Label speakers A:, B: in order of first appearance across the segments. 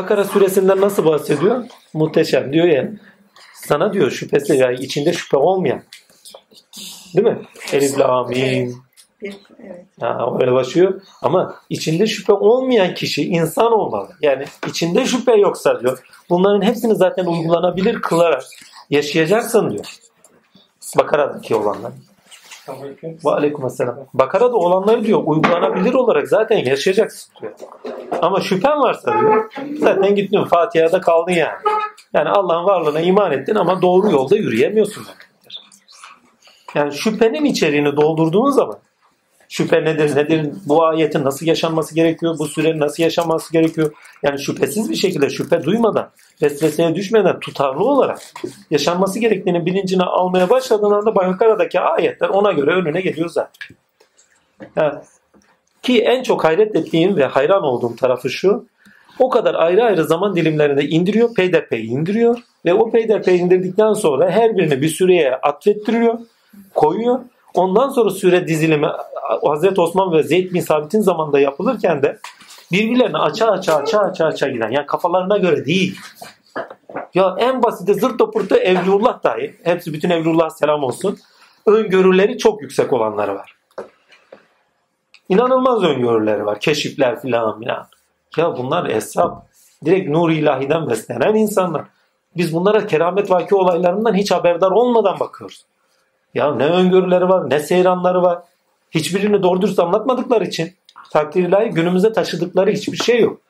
A: Bakara suresinden nasıl bahsediyor? Muhteşem diyor ya. Sana diyor şüphesi yani içinde şüphe olmayan. Değil mi? Elif.
B: Bir, evet.
A: Ha, öyle başlıyor. Ama içinde şüphe olmayan kişi insan olmalı. Yani içinde şüphe yoksa diyor. Bunların hepsini zaten uygulanabilir kılarak yaşayacaksın diyor. Bakara'daki olanlar. Ve aleykümselam. Bakara'da olanları diyor uygulanabilir olarak zaten yaşayacaksın diyor. Ama şüphen varsa diyor zaten gittin Fatiha'da kaldın yani. Yani Allah'ın varlığına iman ettin ama doğru yolda yürüyemiyorsun. Yani şüphenin içeriğini doldurduğun zaman şüphe nedir, nedir, bu ayetin nasıl yaşanması gerekiyor, bu sürenin nasıl yaşanması gerekiyor. Yani şüphesiz bir şekilde şüphe duymadan, vesveseye düşmeden tutarlı olarak yaşanması gerektiğini bilincine almaya başladığın anda Bakara'daki ayetler ona göre önüne geliyor zaten. Yani, ki en çok hayret ettiğim ve hayran olduğum tarafı şu, o kadar ayrı ayrı zaman dilimlerinde indiriyor, peyderpey indiriyor ve o peyderpey indirdikten sonra her birini bir süreye atfettiriyor, koyuyor. Ondan sonra süre dizilimi Hazreti Osman ve Zeyd bin Sabit'in zamanında yapılırken de birbirlerine aça aça aça aça aça giden yani kafalarına göre değil. Ya en basiti zırt topurtu Evliullah dahi hepsi bütün Evliullah selam olsun. Öngörüleri çok yüksek olanları var. İnanılmaz öngörüleri var. Keşifler filan filan. Ya bunlar esraf. Direkt nur ilahiden beslenen insanlar. Biz bunlara keramet vaki olaylarından hiç haberdar olmadan bakıyoruz. Ya ne öngörüleri var, ne seyranları var. Hiçbirini doğru dürüst anlatmadıkları için takdir ilahi günümüze taşıdıkları hiçbir şey yok.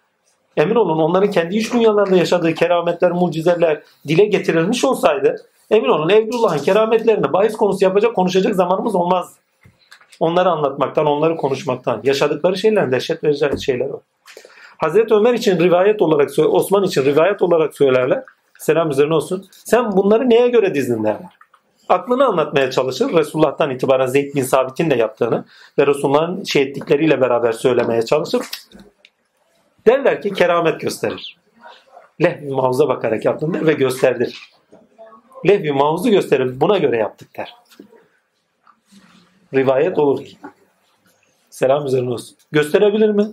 A: Emin olun onların kendi iç dünyalarında yaşadığı kerametler, mucizeler dile getirilmiş olsaydı emin olun Evlullah'ın kerametlerini bahis konusu yapacak, konuşacak zamanımız olmaz. Onları anlatmaktan, onları konuşmaktan, yaşadıkları şeylerin dehşet verici şeyler var. Hazreti Ömer için rivayet olarak, Osman için rivayet olarak söylerler. Selam üzerine olsun. Sen bunları neye göre dizdin derler aklını anlatmaya çalışır. Resulullah'tan itibaren Zeyd bin Sabit'in de yaptığını ve Resulullah'ın şey ettikleriyle beraber söylemeye çalışır. Derler ki keramet gösterir. Lehvi mavza bakarak yaptım der ve gösterdir. Lehvi mavzu gösterir. Buna göre yaptık der. Rivayet olur ki. Selam üzerine olsun. Gösterebilir mi?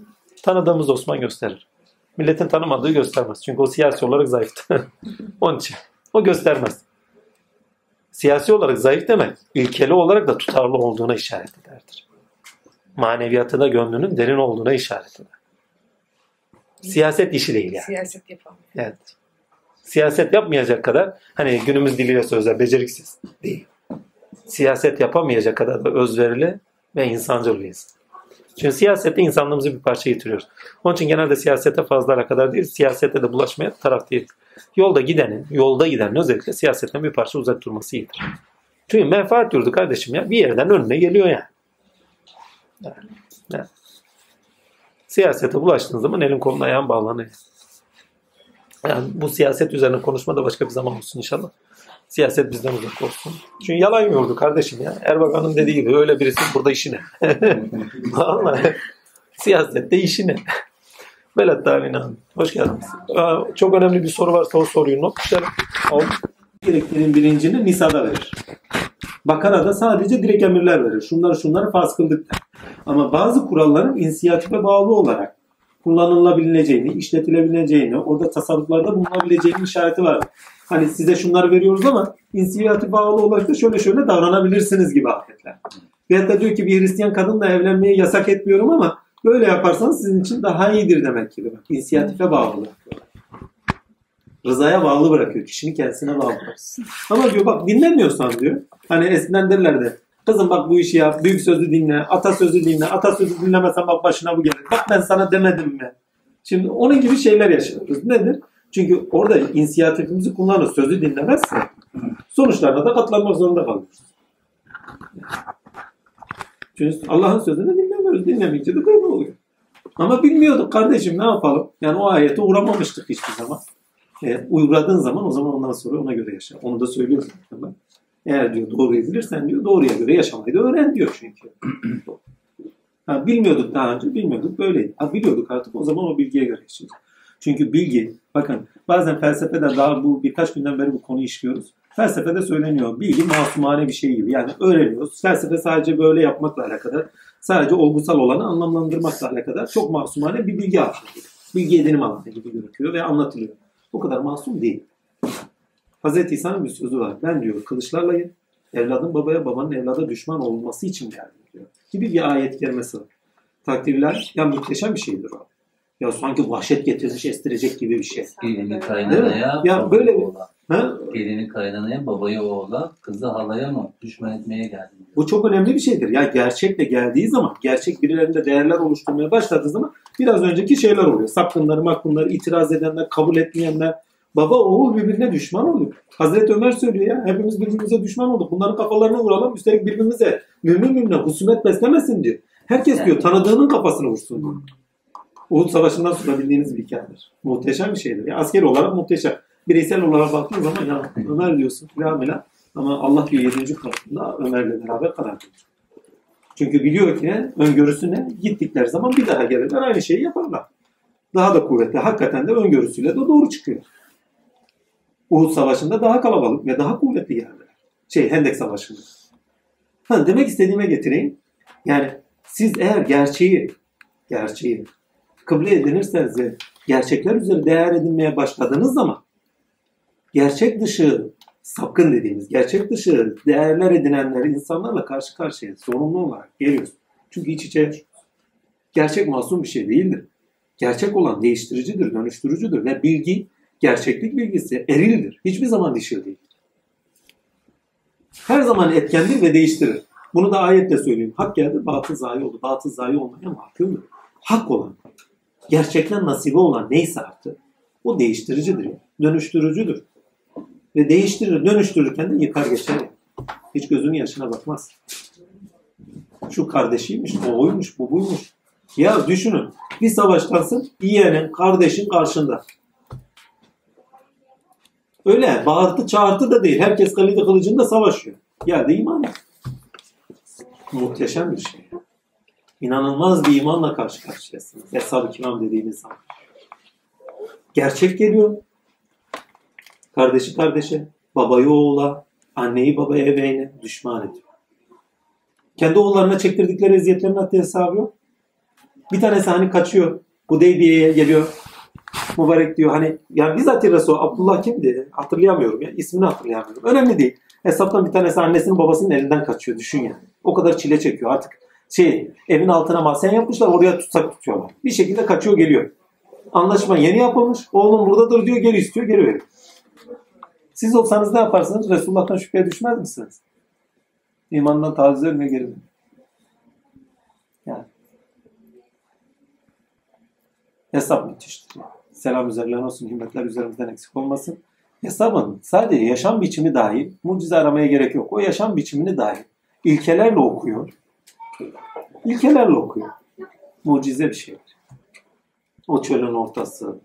A: Tanıdığımız Osman gösterir. Milletin tanımadığı göstermez. Çünkü o siyasi olarak zayıftı. Onun için. O göstermez siyasi olarak zayıf demek, ilkeli olarak da tutarlı olduğuna işaret ederdir. Maneviyatında gönlünün derin olduğuna işaret eder. Siyaset işi değil yani.
B: Siyaset yapamıyor.
A: Evet. Siyaset yapmayacak kadar hani günümüz diliyle sözler beceriksiz değil. Siyaset yapamayacak kadar da özverili ve insancıl bir insan. Çünkü siyasette insanlığımızı bir parça yitiriyoruz. Onun için genelde siyasete fazla kadar değil, siyasete de bulaşmaya taraf değil. Yolda gidenin, yolda gidenin özellikle siyasetten bir parça uzak durması iyidir. Çünkü menfaat yurdu kardeşim ya bir yerden önüne geliyor yani. yani. Siyasete bulaştığın zaman elin kolun ayağın bağlanıyor. Yani bu siyaset üzerine konuşma da başka bir zaman olsun inşallah. Siyaset bizden uzak olsun. Çünkü yalan yordu kardeşim ya. Erbakan'ın dediği gibi öyle birisi burada işine. Vallahi siyasette işine. Velat Davin abi. Hoş geldiniz. Çok önemli bir soru varsa o soruyu not düşelim. Gereklerin bilincini Nisa'da verir. Bakara'da sadece direkt emirler verir. Şunları şunları farz kıldık. Ama bazı kuralların inisiyatife bağlı olarak kullanılabileceğini, işletilebileceğini, orada tasarruflarda bulunabileceğini işareti var. Hani size şunları veriyoruz ama inisiyatife bağlı olarak da şöyle şöyle davranabilirsiniz gibi ayetler. Ve hatta diyor ki bir Hristiyan kadınla evlenmeyi yasak etmiyorum ama Böyle yaparsanız sizin için daha iyidir demek ki. Bak, inisiyatife bağlı. Rızaya bağlı bırakıyor. Kişinin kendisine bağlı. Ama diyor bak dinlemiyorsan diyor. Hani eskiden derlerdi. Kızım bak bu işi yap. Büyük sözü dinle. Atasözü dinle. Atasözü dinlemesen bak başına bu gelir. Bak ben sana demedim mi? Şimdi onun gibi şeyler yaşıyoruz. Nedir? Çünkü orada inisiyatifimizi kullanır. Sözü dinlemezse sonuçlarına da katlanmak zorunda kalıyoruz. Çünkü Allah'ın sözünü dinlemiyoruz. Dinlemeyince de böyle oluyor. Ama bilmiyorduk kardeşim ne yapalım? Yani o ayete uğramamıştık hiçbir zaman. E, uğradığın zaman o zaman ondan sonra ona göre yaşa. Onu da söylüyoruz. Eğer diyor doğruyu bilirsen diyor doğruya göre yaşamayı da öğren diyor çünkü. ha, bilmiyorduk daha önce bilmiyorduk böyleydi. Ha, biliyorduk artık o zaman o bilgiye göre yaşayacağız. Çünkü bilgi bakın bazen felsefede daha bu birkaç günden beri bu konuyu işliyoruz. Felsefede söyleniyor. Bilgi masumane bir şey gibi. Yani öğreniyoruz. Felsefe sadece böyle yapmakla alakalı. Sadece olgusal olanı anlamlandırmakla alakalı. Çok masumane bir bilgi aslında. Bilgi edinim alanı gibi gözüküyor ve anlatılıyor. O kadar masum değil. Hazreti İsa'nın bir sözü var. Ben diyor kılıçlarlayım. Evladın babaya, babanın evlada düşman olması için geldim diyor. Gibi bir ayet gelmesi var. Takdirler ya muhteşem bir şeydir o. Ya sanki vahşet getirmiş estirecek gibi bir şey. Değil mi? Ya
B: babayı
A: böyle bir-. Ha?
B: Gelini kaynanaya, babayı oğula, kızı halaya mı düşman etmeye geldim diyor.
A: Bu çok önemli bir şeydir. Ya gerçekle geldiği zaman, gerçek birilerinde değerler oluşturmaya başladığı zaman biraz önceki şeyler oluyor. Sapkınlar, maklunlar, itiraz edenler, kabul etmeyenler. Baba oğul birbirine düşman oluyor. Hazreti Ömer söylüyor ya hepimiz birbirimize düşman olduk. Bunların kafalarını vuralım üstelik birbirimize mümin mümine husumet beslemesin diyor. Herkes diyor tanıdığının kafasını vursun diyor. Uhud Savaşı'ndan sonra bildiğiniz bir hikayedir. Muhteşem bir şeydir. Ya, askeri olarak muhteşem. Bireysel olarak baktığın zaman ya Ömer diyorsun filan. Ama Allah diyor 7. katında Ömer'le beraber karar kılıyor. Çünkü biliyor ki öngörüsü ne? Gittikleri zaman bir daha gelirler aynı şeyi yaparlar. Daha da kuvvetli. Hakikaten de öngörüsüyle de doğru çıkıyor. Uhud Savaşı'nda daha kalabalık ve daha kuvvetli geldiler. Şey Hendek Savaşı'nda. Ha, demek istediğime getireyim. Yani siz eğer gerçeği gerçeği kıble edinirseniz gerçekler üzere değer edinmeye başladığınız zaman gerçek dışı sapkın dediğimiz gerçek dışı değerler edinenler insanlarla karşı karşıya zorunlu olarak geliyoruz. Çünkü iç içe. Gerçek masum bir şey değildir. Gerçek olan değiştiricidir, dönüştürücüdür ve bilgi, gerçeklik bilgisi erildir. Hiçbir zaman dişil değildir. Her zaman etkendir ve değiştirir. Bunu da ayetle söyleyeyim. Hak geldi, batıl zayi oldu. Batıl zayi olmaya mahkumdur. Hak olan, gerçekten nasibi olan neyse artık o değiştiricidir, dönüştürücüdür. Ve değiştirir, dönüştürürken de yıkar geçer. Hiç gözünün yaşına bakmaz. Şu kardeşiymiş, o oymuş, bu buymuş. Ya düşünün, bir savaştansın, yeğenin, kardeşin karşında. Öyle bağırtı çağırtı da değil. Herkes kalite kılıcında savaşıyor. Geldi iman. Muhteşem bir şey. İnanılmaz bir imanla karşı karşıyasınız. Eshab-ı kiram dediğiniz zaman. Gerçek geliyor. Kardeşi kardeşe, babayı oğula, anneyi babaya ebeyne düşman ediyor. Kendi oğullarına çektirdikleri eziyetlerin haddi hesabı yok. Bir tanesi hani kaçıyor. Hudeybiye'ye geliyor. Mübarek diyor hani yani bizzat Resul Abdullah kimdi? Hatırlayamıyorum ya. ismini hatırlayamıyorum. Önemli değil. Hesaptan bir tanesi annesinin babasının elinden kaçıyor. Düşün yani. O kadar çile çekiyor. Artık şey evin altına mahzen yapmışlar. Oraya tutsak tutuyorlar. Bir şekilde kaçıyor geliyor. Anlaşma yeni yapılmış. Oğlum buradadır diyor. Geri istiyor. Geri veriyor. Siz olsanız ne yaparsınız? Resulullah'tan şüpheye düşmez misiniz? İmandan taviz vermiyor geri dönüyor. Yani. Hesap müthiştir. Selam üzerlerine olsun, himmetler üzerimizden eksik olmasın. Hesabın sadece yaşam biçimi dahi, mucize aramaya gerek yok. O yaşam biçimini dahi ilkelerle okuyor. İlkelerle okuyor. Mucize bir şeydir. O çölün ortası,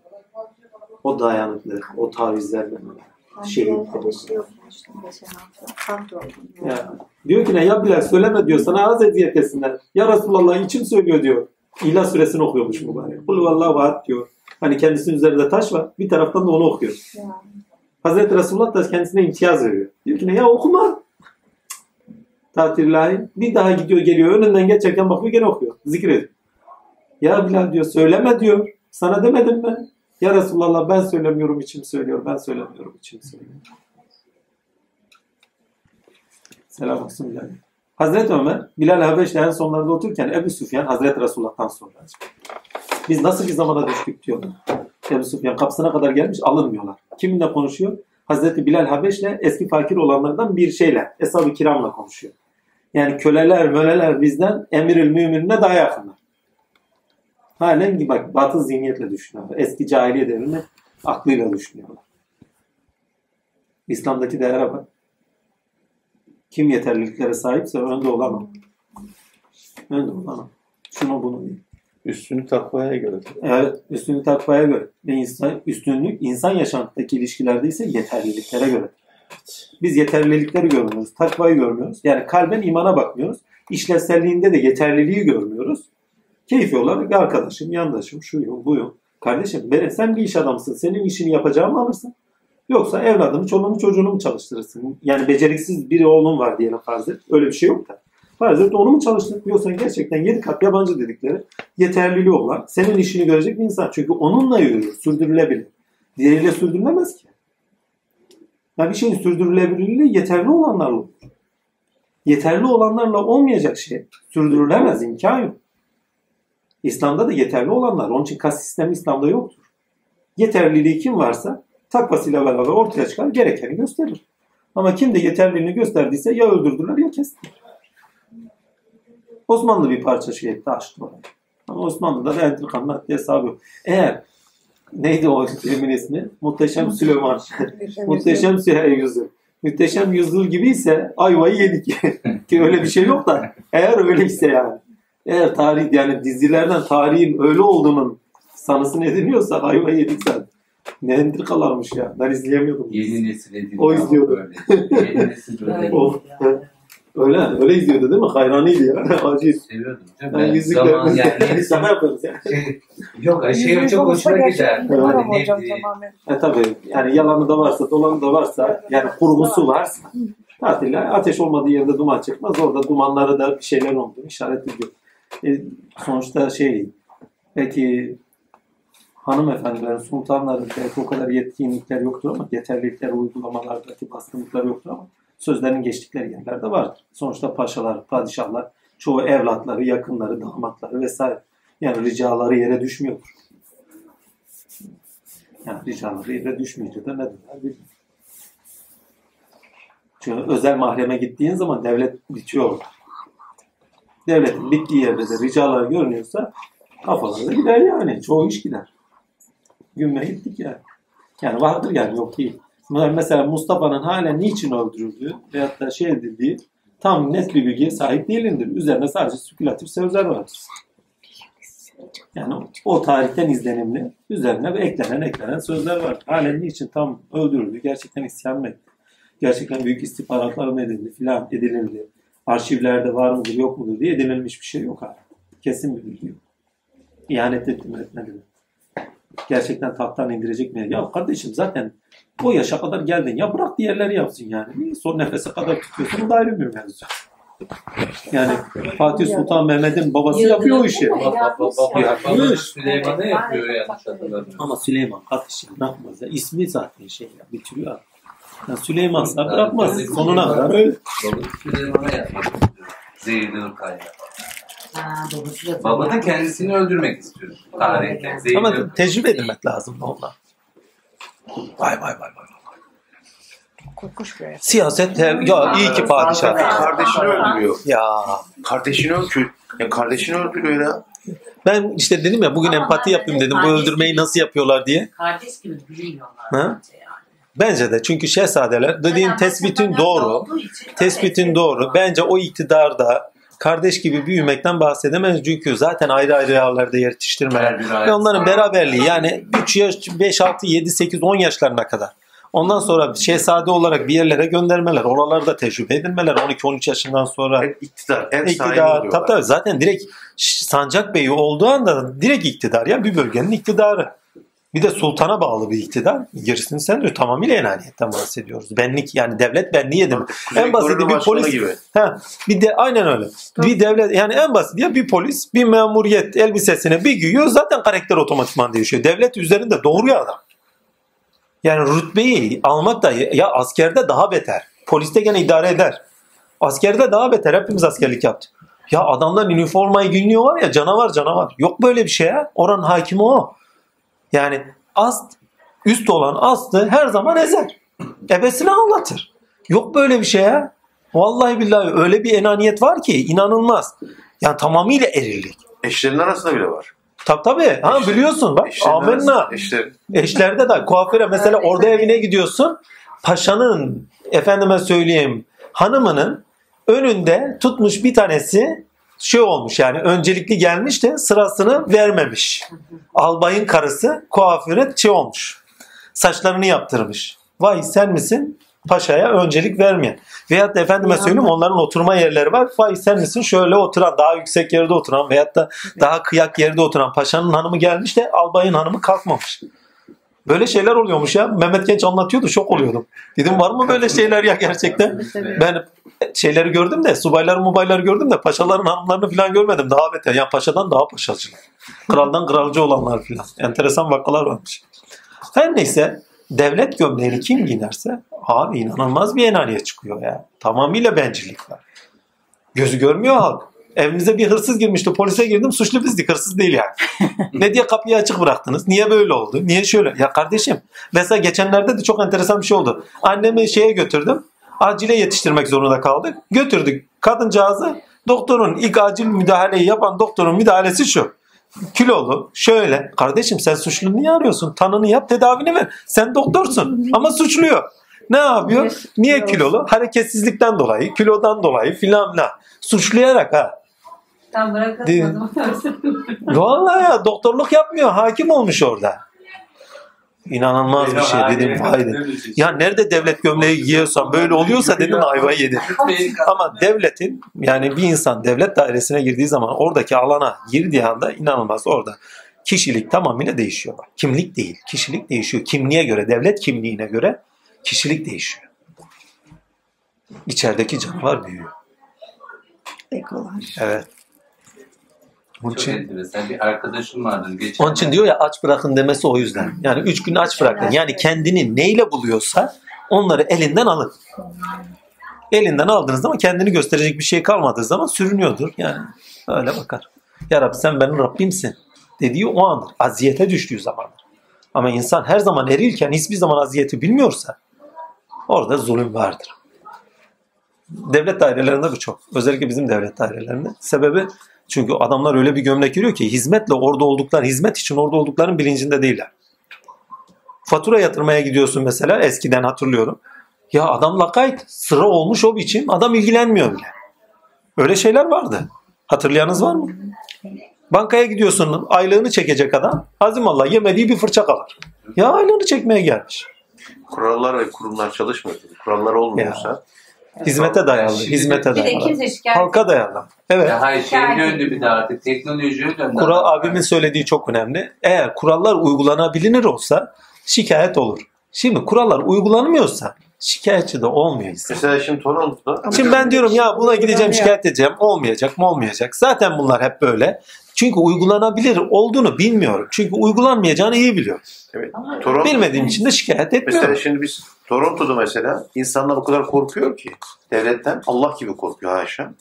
A: o dayanıklık, o taviz vermemeler. Şey,
C: Arkadaşı yokmuştum geçen hafta. Sahte oldum.
A: Ya, diyor ki ne ya Bilal söyleme diyor sana az eziyet etsinler. Ya Resulallah içim söylüyor diyor. İlah suresini okuyormuş mübarek. Kul vallahu ahad diyor. Hani kendisinin üzerinde taş var. Bir taraftan da onu okuyor.
C: Ya.
A: Hazreti Resulullah da kendisine imtiyaz veriyor. Diyor ki ne ya okuma. Tatirillahi. Bir daha gidiyor geliyor. Önünden geçerken bakıyor gene okuyor. Zikrediyor. Ya Bilal diyor söyleme diyor. Sana demedim mi? Ya Resulallah ben söylemiyorum içim söylüyor. Ben söylemiyorum içim söylüyor. Selam olsun Bilal. Hazreti Ömer, Bilal Habeş'le en sonlarda otururken Ebu Süfyan Hazreti Resulullah'tan sonra. Biz nasıl bir zamana düştük diyorlar. Ebu Süfyan kapısına kadar gelmiş alınmıyorlar. Kiminle konuşuyor? Hazreti Bilal Habeş'le eski fakir olanlardan bir şeyle, Eshab-ı Kiram'la konuşuyor. Yani köleler, möleler bizden emirül müminine daha yakınlar. Halen gibi bak batıl zihniyetle düşünüyorlar. Eski cahiliye devrini aklıyla düşünüyorlar. İslam'daki değere bak. Kim yeterliliklere sahipse önde olan o. Önde olan o. Şunu bunu değil.
D: Üstünü takvaya göre.
A: Evet, üstünlük takvaya göre. Ve insan, üstünlük insan yaşantısındaki ilişkilerde ise yeterliliklere göre. Biz yeterlilikleri görmüyoruz. Takvayı görmüyoruz. Yani kalben imana bakmıyoruz. İşlevselliğinde de yeterliliği görmüyoruz. Keyfi olarak arkadaşım, yandaşım, şuyum, buyum. Kardeşim ben, sen bir iş adamısın. Senin işini yapacağımı alırsın. Yoksa evladını, çoluğunu, çocuğunu mu çalıştırırsın? Yani beceriksiz bir oğlun var diyelim farz et. Öyle bir şey yok da. Farz onu mu çalıştık yoksa gerçekten yedi kat yabancı dedikleri yeterliliği olan senin işini görecek bir insan. Çünkü onunla yürür, sürdürülebilir. Diğeriyle sürdürülemez ki. Ya bir şeyin sürdürülebilirliği yeterli olanlarla olur. Yeterli olanlarla olmayacak şey sürdürülemez, imkan yok. İslam'da da yeterli olanlar. Onun için kas sistemi İslam'da yoktur. Yeterliliği kim varsa takvasıyla beraber ortaya çıkar, gerekeni gösterir. Ama kim de yeterliliğini gösterdiyse ya öldürdüler ya kestiler. Osmanlı bir parça şey etti, açtı orayı. Ama Osmanlı'da da entrikanın haddi hesabı yok. Eğer neydi o filmin ismi? Muhteşem Süleyman. Muhteşem Süheyl Yüzü. Muhteşem Yüzyıl gibiyse ayvayı yedik. Ki öyle bir şey yok da eğer öyleyse yani. Eğer tarih yani dizilerden tarihin öyle olduğunun sanısını ediniyorsa ayvayı yedik zaten. Ne entrikalarmış ya. Ben izleyemiyordum.
B: Yeni nesil edildi.
A: O izliyordu.
B: Yeni nesil böyle.
A: O, öyle, öyle izliyordu değil mi? Hayranıydı ya. Acayip.
B: Seviyordum.
A: Ben
B: Ben
A: yüzükle
B: zaman yani
A: sana yaparız ya.
B: şey, yok şey çok hoşuma gider. Hani ne-
C: tamamen.
A: E tabii yani yalanı da varsa, dolanı da varsa, yani kurgusu varsa tatille ateş olmadığı yerde duman çıkmaz. Orada dumanları da bir şeyler oldu. işaret ediyor. E, sonuçta şey belki hanımefendilerin, sultanların belki o kadar yetkinlikler yoktur ama yeterlilikler, uygulamalardaki baskınlıklar yoktur ama sözlerin geçtikleri yerlerde vardır. Sonuçta paşalar, padişahlar, çoğu evlatları, yakınları, damatları vesaire. Yani ricaları yere düşmüyordur. Yani ricaları yere düşmeyince de ne derler bilmiyorum. Çünkü özel mahreme gittiğin zaman devlet bitiyor orada. Devletin bittiği yerde de ricalar görünüyorsa kafalarda gider yani. Çoğu iş gider. Gümme gittik yani. Yani vardır yani yok değil. Mesela Mustafa'nın halen niçin öldürüldüğü veyahut da şey edildiği tam net bir bilgiye sahip değilindir. Üzerine sadece spekülatif sözler vardır. Yani o tarihten izlenimli üzerine ve eklenen eklenen sözler var. Halen niçin tam öldürüldü, gerçekten isyan mı etti? Gerçekten büyük istihbaratlar mı edildi filan edilildi. Arşivlerde var mıdır yok mudur diye edinilmiş bir şey yok hala. Kesin bir bilgi yok. İhanet etti mi etmedi mi? Gerçekten tahttan indirecek mi? Ya kardeşim zaten o yaşa kadar geldin. Ya bırak diğerleri yapsın yani. Son nefese kadar tutuyorsun? O da ayrı bir mevzu. Yani Fatih Sultan Mehmet'in babası yapıyor o işi.
B: Bak bak bak bak.
A: Yapmış.
B: Süleyman'a yapıyor yanlış hatırlamıyorum.
A: Ama Süleyman kardeşim bırakmaz ya. İsmi zaten şey ya bitiriyor. Ya Süleyman'sa bırakmaz. Sonuna kadar öyle.
B: Süleyman'a. Zehirli.
C: Ha, babası da
B: Baba da kendisini öldürmek istiyor. Tarihte. Zehirli
A: Ama tecrübe edinmek lazım ondan. Vay vay vay vay.
C: Korkunç bir.
A: Siyaset ya iyi ki padişah.
D: Kardeşini öldürüyor.
A: Ya
D: Kardeşini öldürüyor. Ya kardeşini öldürüyor ya.
A: ben işte dedim ya bugün empati yapayım dedim. Bu öldürmeyi nasıl yapıyorlar diye.
E: Kardeş gibi bilmiyorlar
A: Ha?
E: Bence
A: de çünkü şehzadeler dediğin
E: Yani
A: tespitin doğru. Tespitin
E: Evet,
A: doğru. Bence o iktidarda kardeş gibi büyümekten bahsedemez. Çünkü zaten ayrı ayrı yerlerde yetiştirmeler. Ve onların beraberliği yani 3 yaş, 5, 6, 7, 8, 10 yaşlarına kadar. Ondan sonra şehzade olarak bir yerlere göndermeler. Oralarda tecrübe edinmeler. 12-13 yaşından sonra
D: Hep iktidar. En sahibi
A: iktidar. Tabii tabii zaten direkt Sancak Bey'i olduğu anda direkt iktidar. Ya bir bölgenin iktidarı. Bir de sultana bağlı bir iktidar. Gerisini sen diyor tamamıyla enaniyetten bahsediyoruz. Benlik yani devlet benliği edin.
D: Kuzey
A: En basiti
D: Kore
A: bir polis
D: gibi.
A: Ha, bir de aynen öyle. Bir devlet yani en basit ya bir polis bir memuriyet elbisesine bir giyiyor zaten karakter otomatikman değişiyor. Devlet üzerinde doğuruyor adam. Yani rütbeyi almak da ya askerde daha beter. Poliste gene idare eder. Askerde daha beter. Hepimiz askerlik yaptık. Ya adamlar üniformayı günlüyor var ya canavar canavar. Yok böyle bir şey ya. Oranın hakimi o. Yani ast üst olan astı her zaman ezer. Ebesini anlatır. Yok böyle bir şey ya. Vallahi billahi öyle bir enaniyet var ki inanılmaz. Yani tamamıyla erillik.
D: Eşlerin arasında bile var.
A: Tabi tabi. Ha
D: Eşler-
A: biliyorsun bak. Amenna.
D: Eşler.
A: Eşlerde de kuaföre mesela orada evine gidiyorsun. Paşanın efendime söyleyeyim hanımının önünde tutmuş bir tanesi şey olmuş yani öncelikli gelmiş de sırasını vermemiş. Albayın karısı kuaföre şey olmuş. Saçlarını yaptırmış. Vay sen misin? Paşaya öncelik vermeyen. Veyahut da efendime söyleyeyim onların oturma yerleri var. Vay sen misin? Şöyle oturan, daha yüksek yerde oturan veyahut da daha kıyak yerde oturan paşanın hanımı gelmiş de albayın hanımı kalkmamış. Böyle şeyler oluyormuş ya. Mehmet Genç anlatıyordu şok oluyordum. Dedim var mı böyle şeyler ya gerçekten? Ben şeyleri gördüm de subayları mubayları gördüm de paşaların hanımlarını falan görmedim. Daha beter. Yani paşadan daha paşacılar. Kraldan kralcı olanlar falan. Enteresan vakalar varmış. Her neyse devlet gömleğini kim giyerse abi inanılmaz bir enaniye çıkıyor ya. Tamamıyla bencillik var. Gözü görmüyor halk. Evimize bir hırsız girmişti. Polise girdim. Suçlu bizdik. Hırsız değil yani. ne diye kapıyı açık bıraktınız? Niye böyle oldu? Niye şöyle? Ya kardeşim mesela geçenlerde de çok enteresan bir şey oldu. Annemi şeye götürdüm. Acile yetiştirmek zorunda kaldık. Götürdük kadıncağızı. Doktorun ilk acil müdahaleyi yapan doktorun müdahalesi şu. Kilolu şöyle. Kardeşim sen suçlu niye arıyorsun? Tanını yap tedavini ver. Sen doktorsun ama suçluyor. Ne yapıyor? Niye
C: kilolu.
A: kilolu? Hareketsizlikten dolayı, kilodan dolayı filan filan. Suçlayarak ha.
C: Tam bırakamadım.
A: Vallahi ya doktorluk yapmıyor. Hakim olmuş orada. İnanılmaz bir şey dedim vay dedim. Ya nerede devlet gömleği giyiyorsan böyle oluyorsa dedim ayvayı yedin. Ama devletin yani bir insan devlet dairesine girdiği zaman oradaki alana girdiği anda inanılmaz orada kişilik tamamıyla değişiyor. Kimlik değil. Kişilik değişiyor. Kimliğe göre, devlet kimliğine göre kişilik değişiyor. İçerideki canavar büyüyor.
C: Ekolar.
A: Evet. Onun
B: Çok
A: için,
B: enteresan. Bir arkadaşım vardı. Geçen
A: onun için diyor ya aç bırakın demesi o yüzden. Yani üç gün aç bırakın. Yani kendini neyle buluyorsa onları elinden alın. Elinden aldığınız zaman kendini gösterecek bir şey kalmadığı zaman sürünüyordur. Yani öyle bakar. Ya Rabbi sen benim Rabbimsin dediği o andır. Aziyete düştüğü zamandır. Ama insan her zaman erilken hiçbir zaman aziyeti bilmiyorsa orada zulüm vardır. Devlet dairelerinde bu çok. Özellikle bizim devlet dairelerinde. Sebebi çünkü adamlar öyle bir gömlek giriyor ki hizmetle orada oldukları, hizmet için orada olduklarının bilincinde değiller. Fatura yatırmaya gidiyorsun mesela eskiden hatırlıyorum. Ya adam lakayt sıra olmuş o biçim adam ilgilenmiyor bile. Öyle şeyler vardı. Hatırlayanınız var mı? Bankaya gidiyorsun aylığını çekecek adam. Azimallah yemediği bir fırça kalır. Ya aylığını çekmeye gelmiş.
D: Kurallar ve kurumlar çalışmıyor. Kurallar olmuyorsa
A: Hizmete dayalı. Hizmete
C: Bir de
A: dayalı.
C: kimse şikayet
A: Halka dayalı. Evet.
B: Ya hayır şey döndü bir de artık teknolojiye döndü.
A: Kural abimin söylediği çok önemli. Eğer kurallar uygulanabilir olsa şikayet olur. Şimdi kurallar uygulanmıyorsa şikayetçi de olmuyor insan.
D: mesela şimdi Toronto'da
A: Şimdi ben diyorum ya buna gideceğim şikayet edeceğim. Olmayacak mı olmayacak. Zaten bunlar hep böyle. Çünkü uygulanabilir olduğunu bilmiyorum. Çünkü uygulanmayacağını iyi biliyorum.
D: evet, Toronto,
A: Bilmediğim için de şikayet
D: Mesela
A: etmiyorum.
D: şimdi biz Toronto'da mesela insanlar o kadar korkuyor ki devletten Allah gibi korkuyor haşa.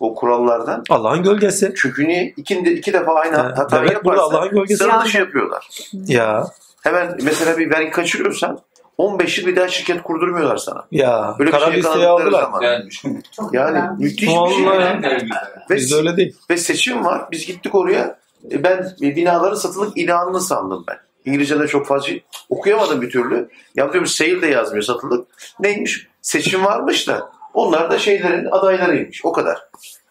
D: O kurallardan.
A: Allah'ın gölgesi.
D: Çünkü niye? İki, iki defa aynı
A: Ha,
D: hatayı
A: burada
D: yaparsa
A: Allah'ın gölgesi.
D: sıra dışı yapıyorlar.
A: Ya
D: Hemen mesela bir vergi kaçırıyorsan 15 yıl bir daha şirket kurdurmuyorlar sana.
A: ya
D: Böyle bir
A: kara
D: şey
A: listeye
D: yakalandıkları
A: aldılar.
D: zaman. Yani
C: güzel.
D: müthiş bir şey.
A: Vallahi.
D: Ve,
A: Bizde öyle değil.
D: ve seçim var. Biz gittik oraya. E, Ben binaların satılık ilanını sandım ben. İngilizce'de çok fazla okuyamadım bir türlü. Ya diyorum sale de yazmıyor satılık. Neymiş? Seçim varmış da onlar da şeylerin adaylarıymış. O kadar.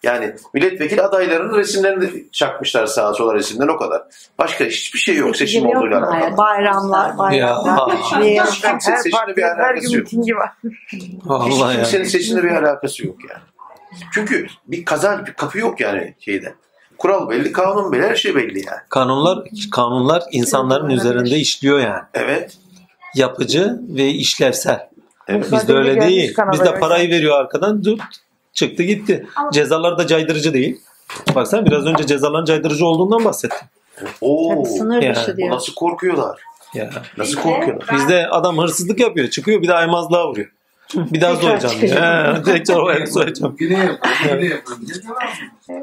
D: Yani milletvekili adaylarının resimlerini çakmışlar sağa sola resimden o kadar. Başka hiçbir şey yok seçim olduğuyla alakalı.
E: Bayramlar, bayramlar.
A: Ya.
D: Hiç kimse
E: her
D: seçimle
E: partinin
D: bir
E: her
D: alakası
E: gün
D: yok.
A: Vallahi
D: Hiç kimsenin seçimle bir alakası yok yani. Çünkü bir kazanç, bir kapı yok yani şeyde. Kural belli, kanun belli, her şey belli yani.
A: Kanunlar kanunlar insanların üzerinde işliyor yani.
D: Evet.
A: Yapıcı ve işlevsel.
D: Evet.
A: Bizde öyle değil. Bizde parayı veriyor arkadan dur çıktı gitti.
C: Ama-
A: Cezalar da caydırıcı değil. Baksana biraz önce cezaların caydırıcı olduğundan bahsettim.
D: Oo.
C: Tabii sınır
A: Yani,
C: dışı
D: o
C: diyor.
D: Nasıl korkuyorlar?
A: Ya.
D: Nasıl korkuyorlar?
A: Bizde adam hırsızlık yapıyor. Çıkıyor bir de aymazlığa vuruyor. Bir daha soyacağım. He, tekrar oraya soyacağım.
B: Yine yapalım.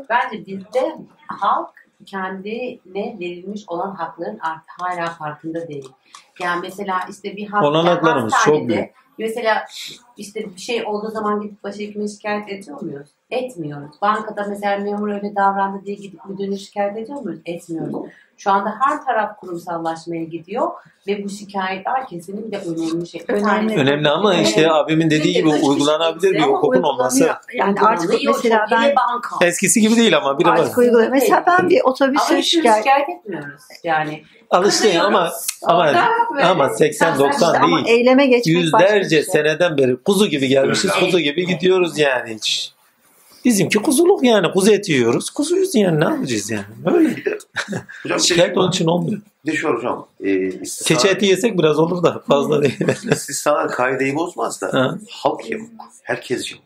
F: Bence bizde halk kendine verilmiş olan hakların artık hala farkında değil. Yani mesela işte bir hasta,
A: Olanaklarımız çok
F: hastanede,
A: büyük.
F: Mesela işte bir şey olduğu zaman gidip başhekime şikayet ediyor muyuz? Etmiyoruz. Bankada mesela memur öyle davrandı diye gidip müdürüne şikayet ediyor muyuz? Etmiyoruz. Şu anda her taraf kurumsallaşmaya gidiyor ve bu şikayetler kesinlikle önemli şey. Bir
C: Önemli.
A: Önemli ama işte abimin dediği gibi uygulanabilir bir
C: Ama
A: hukukun olması.
C: Yani artık mesela ben
F: banka.
A: Eskisi gibi değil ama var.
C: artık uyguluyorum. Mesela ben bir
F: Ama
C: otobüse
F: hiç
C: şikayet
F: şikayet etmiyoruz. Yani
A: Alıştı ama ama ama 80 90
C: ama
A: değil.
C: eyleme geçmek bir
A: Yüzlerce
C: şey.
A: seneden beri kuzu gibi gelmişiz,
F: Evet.
A: kuzu gibi gidiyoruz yani hiç. Bizimki kuzuluk yani. Kuzu eti yiyoruz. Kuzuyuz yani ne yapacağız yani. Böyle.
D: Hocam de,
A: Şikayet onun için olmuyor.
D: bir de şu hocam. E, istisna,
A: Keçi eti yesek biraz olur da fazla değil.
D: istisnalar kaideyi bozmaz da
A: Ha.
D: halk yamuk. Herkes yamuk.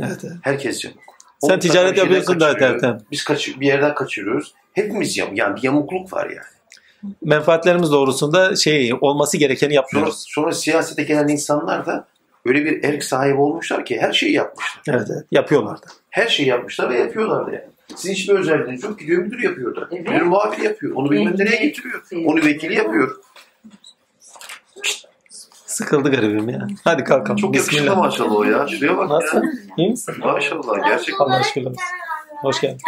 A: evet, evet.
D: Herkes yamuk.
A: Sen
D: O
A: ticaret
D: bir şeyden
A: yapıyorsun da
D: kaçırıyor.
A: Ertem.
D: Biz kaç, bir yerden kaçırıyoruz. Hepimiz yamuk. Yani bir yamukluk var yani.
A: Menfaatlerimiz doğrusunda şey olması gerekeni
D: Sonra,
A: yapmıyoruz.
D: sonra siyasete gelen insanlar da öyle bir erk sahibi olmuşlar ki her şeyi yapmışlar.
A: Evet, evet. Yapıyorlar da.
D: Her şeyi yapmışlar ve yapıyorlar da yani. Sizin hiçbir özelliğiniz yok. Gidiyor müdür yapıyor da.
F: Evet.
D: Müdür muhabir yapıyor. Onu bilmem nereye getiriyor. Onu vekili yapıyor.
A: Sıkıldı garibim ya. Hadi kalkalım.
D: Çok yakışıklı maşallah o ya. Şuraya bak
A: Nasıl?
D: ya.
A: İyi misin?
D: Maşallah gerçekten.
A: Allah aşkına. Hoş geldin.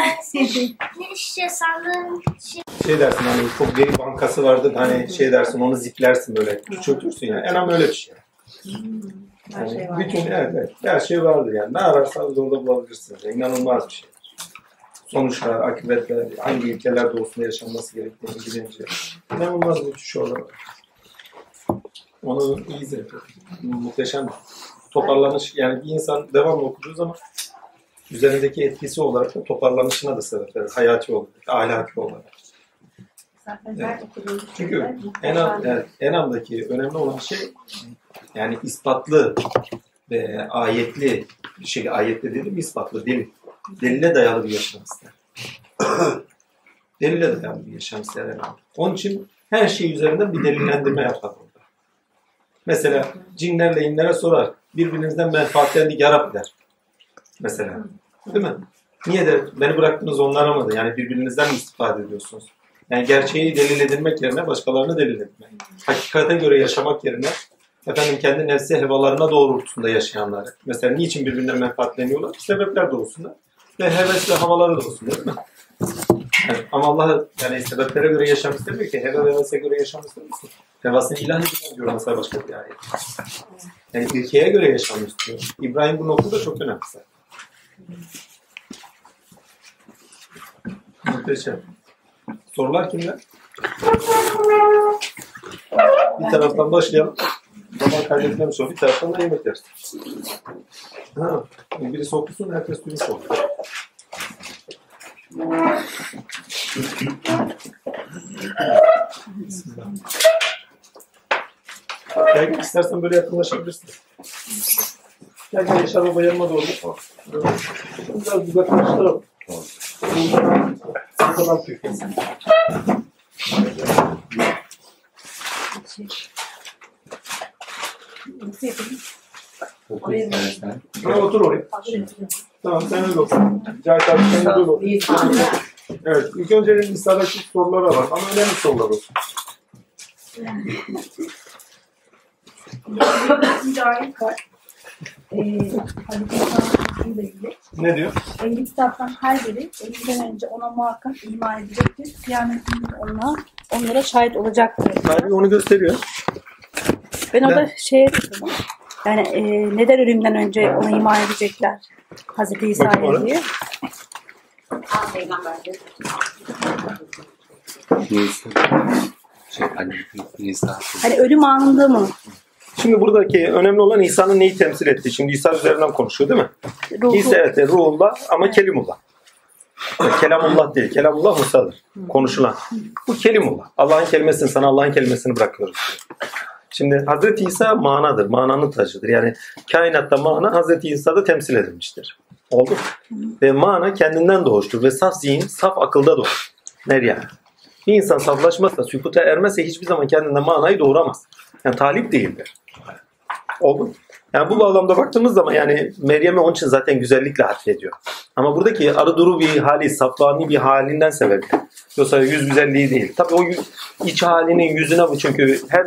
E: Ne şişe sandığın şey
A: Şey dersin hani çok veri bankası vardır hani şey dersin onu ziplersin böyle küçültürsün yani. En az öyle bir şey.
C: Her şey var.
A: bütün evet, evet, her şey vardır yani. Ne ararsanız orada bulabilirsiniz. İnanılmaz bir şey. Sonuçlar, akıbetler, hangi ülkelerde olsun yaşanması gerektiğini bilince. İnanılmaz bir şey var. Onu iyi izledim. Muhteşem. Toparlanış yani bir insan devamlı okuduğu zaman üzerindeki etkisi olarak da toparlanışına da sebep verir. Hayati olarak, ahlaki olarak.
C: Zaten okuduğum
A: Çünkü Enam, evet, Enam'daki önemli olan şey yani ispatlı ve ayetli bir şey, ayetli dedim ispatlı delil. Delile dayalı bir yaşam ister. Delile dayalı bir yaşam ister Enam. Onun için her şey üzerinden bir delillendirme yapar orada. Mesela cinlerle inlere sorar. Birbirinizden menfaatlendik ya Rab der. Mesela. Değil mi? Niye der? Beni bıraktınız onlara mı? Yani birbirinizden mi istifade ediyorsunuz? Yani gerçeği delil edilmek yerine başkalarını delil etmek. Hakikate göre yaşamak yerine efendim kendi nefsi hevalarına doğrultusunda yaşayanlar. Mesela niçin birbirinden menfaatleniyorlar? Sebepler doğrusunda. Ve heves ve havaları doğrusunda değil mi? Yani, ama Allah yani sebeplere göre yaşam istemiyor ki. Heve ve hevese göre yaşam istemiyorsun. Hevasını ilah ediyor diyor mesela başka bir ayet. Yani ilkeye göre yaşam istiyor. İbrahim bu noktada çok önemli. Muhteşem. Sorular kimler? Bir taraftan başlayalım. Zaman kaybetmemiş o. Bir taraftan da yemek yeriz. Ha, biri okusun, herkes duymuş. Bismillah. Gel istersen böyle yakınlaşabilirsin. Gel gel Yaşar Baba yanıma doğru. Biraz uzaklaştıralım. Ne kadar büyük.
C: Nasıl yapayım?
B: Oku istersen.
A: Ha, otur oraya. Tamam sen öyle olsun. Cahit abi sen öyle ol. Evet. ilk önce lisadaki sorulara var. Ama önemli sorular olsun.
C: Var. Ee, ilgili.
A: Ne diyor?
C: Ehli kitaptan her biri elinden önce ona muhakkak iman edecektir. Kıyamet günü ona, onlara şahit olacaktır.
A: Tarih onu gösteriyor.
C: Ben
A: Ne?
C: orada şey dedim. Yani e, neden ölümden önce ona iman edecekler? Hazreti
A: oraya.
C: diye.
B: Neyse. Şey, hani Nisa.
C: Hani ölüm anında mı?
A: Şimdi buradaki önemli olan İsa'nın neyi temsil ettiği. Şimdi İsa üzerinden konuşuyor değil mi?
C: Ruhu.
A: İsa evet ruhullah ama kelimullah. Yani kelamullah değil. Kelamullah Musa'dır. Konuşulan. Bu kelimullah. Allah'ın kelimesini sana Allah'ın kelimesini bırakıyoruz. Şimdi Hazreti İsa manadır. Mananın taşıdır. Yani kainatta mana Hazreti İsa'da temsil edilmiştir. Oldu? Ve mana kendinden doğuştur. Ve saf zihin, saf akılda doğar. Nereye? Bir insan saflaşmazsa, sükuta ermezse hiçbir zaman kendinden manayı doğuramaz. Yani talip değildir. Oldu mu? Yani bu bağlamda baktığımız zaman yani Meryem'i onun için zaten güzellikle atfediyor. Ama buradaki arı duru bir hali, safvani bir halinden sebebi. Yoksa yüz güzelliği değil. Tabii o iç halinin yüzüne bu çünkü her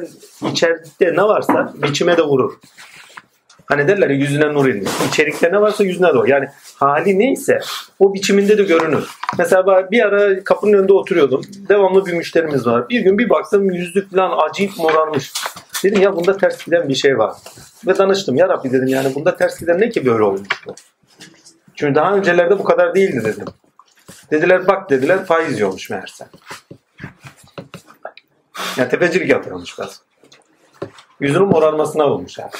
A: içeride ne varsa biçime de vurur. Hani derler ya yüzüne nur inmiş. İçerikte ne varsa yüzüne doğru. Yani hali neyse o biçiminde de görünür. Mesela bir ara kapının önünde oturuyordum. Devamlı bir müşterimiz var. Bir gün bir baktım yüzlük falan acayip morarmış. Dedim ya bunda ters giden bir şey var. Ve danıştım. Ya Rabbi dedim yani bunda ters giden ne ki böyle olmuş bu? Çünkü daha öncelerde bu kadar değildi dedim. Dediler bak dediler faiz yiyormuş meğerse. Yani tefecilik yapıyormuş biraz. Yüzünün morarmasına olmuş yani.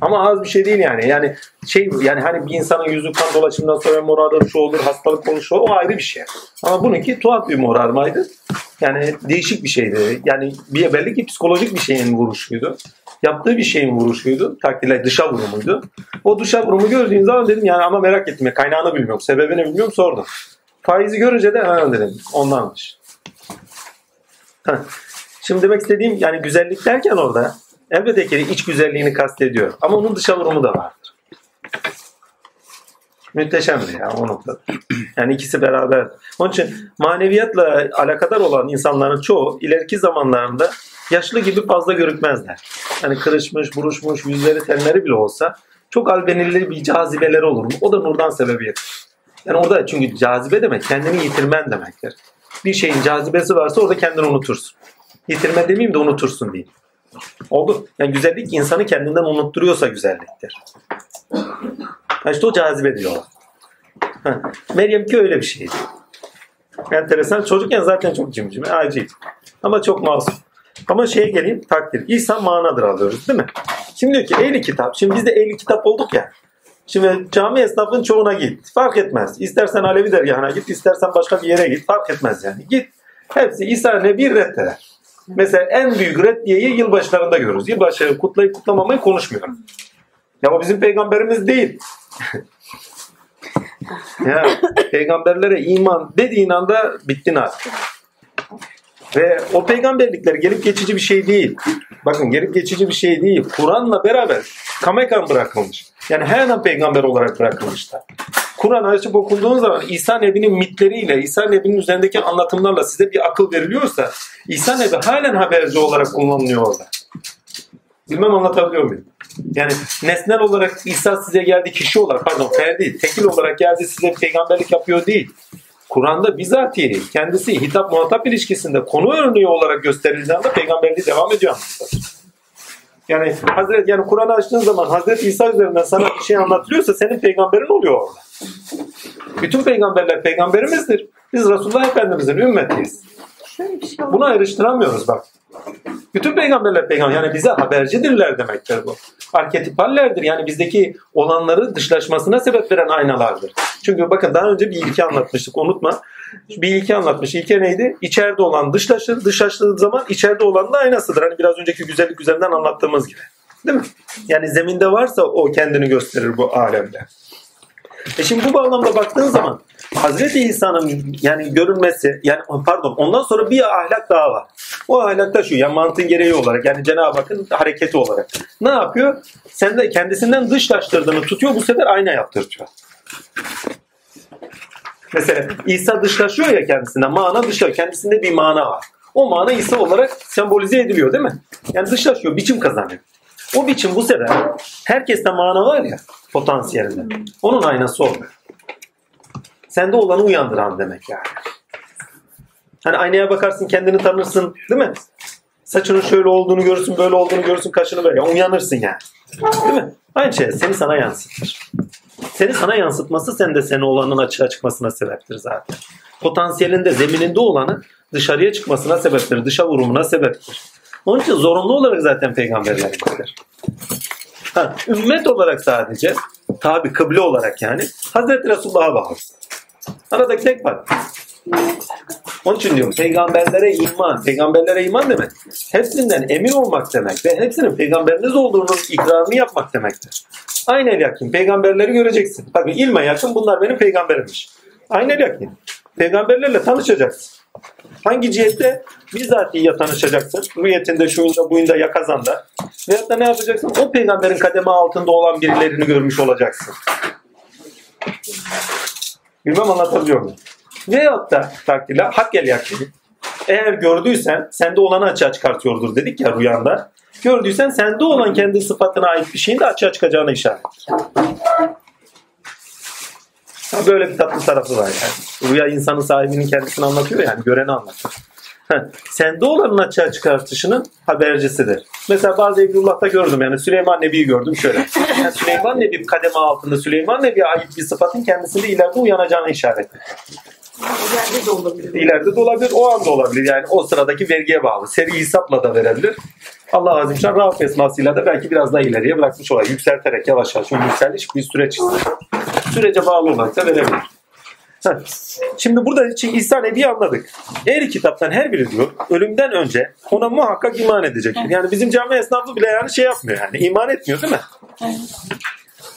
A: Ama az bir şey değil yani. Yani şey yani hani bir insanın yüzü kan dolaşımından sonra morarır, şu olur, hastalık olur, şu o ayrı bir şey. Ama bununki tuhaf bir morarmaydı. Yani değişik bir şeydi. Yani bir belli ki psikolojik bir şeyin vuruşuydu. Yaptığı bir şeyin vuruşuydu. Takdirle dışa vurumuydu. O dışa vurumu gördüğün zaman dedim yani ama merak ya, Kaynağını bilmiyorum. Sebebini bilmiyorum sordum. Faizi görünce de ha dedim. Ondanmış. Heh. Şimdi demek istediğim yani güzellik derken orada elbette ki iç güzelliğini kastediyor. Ama onun dışa vurumu da vardır. Mühteşemdir ya o noktada. Yani ikisi beraber. Onun için maneviyatla alakadar olan insanların çoğu ileriki zamanlarında yaşlı gibi fazla görükmezler. Yani kırışmış, buruşmuş, yüzleri tenleri bile olsa çok albenili bir cazibeleri olur? O da nurdan sebebiyet. Yani orada çünkü cazibe demek kendini yitirmen demektir. Bir şeyin cazibesi varsa orada kendini unutursun. Yitirme demeyeyim de unutursun diyeyim. Oldu. Yani güzellik insanı kendinden unutturuyorsa güzelliktir. Yani işte o cazibe diyorlar. Ha, Meryem ki öyle bir şeydi. Enteresan. Çocukken zaten çok cimcime, acayip. Ama çok masum. Ama şeye geleyim takdir. İsa manadır alıyoruz değil mi? Şimdi diyor ki ehli kitap. Şimdi biz de ehli kitap olduk ya. Şimdi cami esnafın çoğuna git. Fark etmez. İstersen Alevi dergahına git, istersen başka bir yere git. Fark etmez yani. Git. Hepsi İsa Nebi reddeder. Mesela en büyük reddiyeyi yılbaşlarında görürüz. Yılbaşı kutlayıp kutlamamayı konuşmuyorum. Ya o bizim peygamberimiz değil. ya peygamberlere iman dediğin anda bittin artık. Ve o peygamberlikler gelip geçici bir şey değil. Bakın gelip geçici bir şey değil. Kur'an'la beraber kamekan bırakılmış. Yani her an peygamber olarak bırakılmışlar. Kur'an açıp okunduğun zaman İsa Nebi'nin mitleriyle, İsa Nebi'nin üzerindeki anlatımlarla size bir akıl veriliyorsa İsa Nebi halen haberci olarak kullanılıyor orada. Bilmem anlatabiliyor muyum? Yani nesnel olarak İsa size geldi kişi olarak, pardon ferdi, tekil olarak geldi size peygamberlik yapıyor değil. Kur'an'da bizatihi kendisi hitap muhatap ilişkisinde konu örneği olarak gösterildiği anda peygamberliği devam ediyor. Yani Hazret yani Kur'an'ı açtığın zaman Hazreti İsa üzerinden sana bir şey anlatılıyorsa senin peygamberin oluyor orada. Bütün peygamberler peygamberimizdir. Biz Resulullah Efendimiz'in ümmetiyiz.
C: Şöyle bir şey var.
A: Bunu ayrıştıramıyoruz bak. Bütün peygamberler peygamber. Yani bize habercidirler demektir bu. Arketipallerdir. Yani bizdeki olanları dışlaşmasına sebep veren aynalardır. Çünkü bakın daha önce bir ilke anlatmıştık. Unutma. Bir ilke anlatmış. İlke neydi? İçeride olan dışlaşır. Dışlaştığı zaman içeride olan da aynasıdır. Hani biraz önceki güzellik üzerinden anlattığımız gibi. Değil mi? Yani zeminde varsa o kendini gösterir bu alemde. E şimdi bu bağlamda baktığın zaman Hazreti İsa'nın yani görünmesi yani pardon ondan sonra bir ahlak daha var. O ahlak da şu yani mantığın gereği olarak yani Cenab-ı Hakk'ın hareketi olarak. Ne yapıyor? Sen de kendisinden dışlaştırdığını tutuyor bu sefer ayna yaptırtıyor. Mesela İsa dışlaşıyor ya kendisinden. Mana dışlaşıyor. Kendisinde bir mana var. O mana İsa olarak sembolize ediliyor değil mi? Yani dışlaşıyor. Biçim kazanıyor. O biçim bu sefer herkeste mana var ya potansiyelinde. Onun aynası oluyor. Sende olanı uyandıran demek yani. Hani aynaya bakarsın kendini tanırsın değil mi? Saçının şöyle olduğunu görürsün, böyle olduğunu görürsün, kaşını böyle. Uyanırsın yani. Değil mi? Aynı şey seni sana yansıtır. Seni sana yansıtması sende seni olanın açığa çıkmasına sebeptir zaten. Potansiyelinde, zemininde olanı dışarıya çıkmasına sebeptir. Dışa vurumuna sebeptir. Onun için zorunlu olarak zaten peygamberler gider. Ha, ümmet olarak sadece tabi kıble olarak yani Hazreti Resulullah'a bağlı. Aradaki tek fark. Onun için diyorum peygamberlere iman. Peygamberlere iman demek. Hepsinden emin olmak demek ve hepsinin peygamberiniz olduğunun ikrarını yapmak demektir. Aynı el yakın. Peygamberleri göreceksin. Bakın ilme yakın bunlar benim peygamberimmiş. Aynı el yakın. Peygamberlerle tanışacaksın. Hangi cihette? Bizatihi tanışacaksın. Rüyetinde, şuyunda, buyunda, yakazanda. Veyahut da ne yapacaksın? O peygamberin kademe altında olan birilerini görmüş olacaksın. Bilmem anlatabiliyor muyum? Veyahut da takdirle hak el yakini. Eğer gördüysen sende olanı açığa çıkartıyordur dedik ya rüyanda. Gördüysen sende olan kendi sıfatına ait bir şeyin de açığa çıkacağına işaret. Böyle bir tatlı tarafı var yani. Rüya insanın sahibinin kendisini anlatıyor yani göreni anlatıyor. Ha, Sende olanın açığa çıkartışının habercisidir. Mesela bazı Evlullah'ta gördüm yani Süleyman Nebi'yi gördüm şöyle. Yani Süleyman Nebi kademe altında Süleyman Nebi'ye ait bir sıfatın kendisinde ileride uyanacağını işaret.
C: İleride de olabilir.
A: İleride de olabilir, o anda olabilir. Yani o sıradaki vergiye bağlı. Seri hesapla da verebilir. Allah azim şan Rauf esmasıyla da belki biraz daha ileriye bırakmış olay. Yükselterek yavaş yavaş. Çünkü yükseliş bir süreç. Sürece bağlı olmakta verebilir. Şimdi burada için İhsan Ebi'yi anladık. Ehli kitaptan her biri diyor ölümden önce ona muhakkak iman edecektir. Yani bizim cami esnafı bile yani şey yapmıyor yani iman etmiyor değil mi?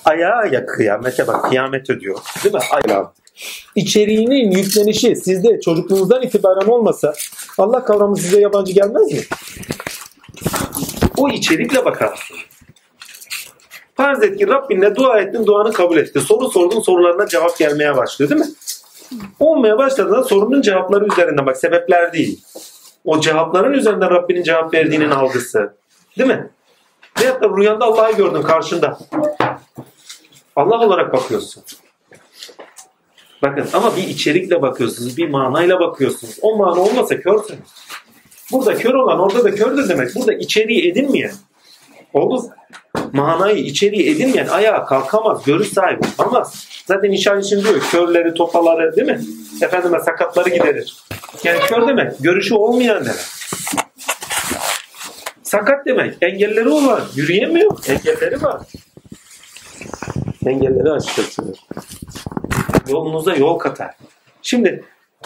A: Ayağa ya kıyamete bak kıyamet ödüyor. Değil mi? Ayağa. İçeriğinin yüklenişi sizde çocukluğunuzdan itibaren olmasa Allah kavramı size yabancı gelmez mi? O içerikle bakarsın. Farz et ki Rabbinle dua ettin, duanı kabul etti. Soru sordun, sorularına cevap gelmeye başlıyor değil mi? Olmaya başladığında sorunun cevapları üzerinden bak sebepler değil. O cevapların üzerinden Rabbinin cevap verdiğinin algısı. Değil mi? Veyahut da rüyanda Allah'ı gördün karşında. Allah olarak bakıyorsun. Bakın ama bir içerikle bakıyorsunuz, bir manayla bakıyorsunuz. O mana olmasa körsünüz. Burada kör olan orada da kördür demek. Burada içeriği edinmeyen. Oldu. Manayı, içeriği edinmeyen ayağa kalkamaz, görüş sahibi olamaz. Zaten nişan için diyor körleri, topaları değil mi? Efendime sakatları giderir. Yani kör demek, görüşü olmayan demek. Sakat demek, engelleri olan, yürüyemiyor, engelleri var. Engelleri açıklatıyor. Yolunuza yol katar. Şimdi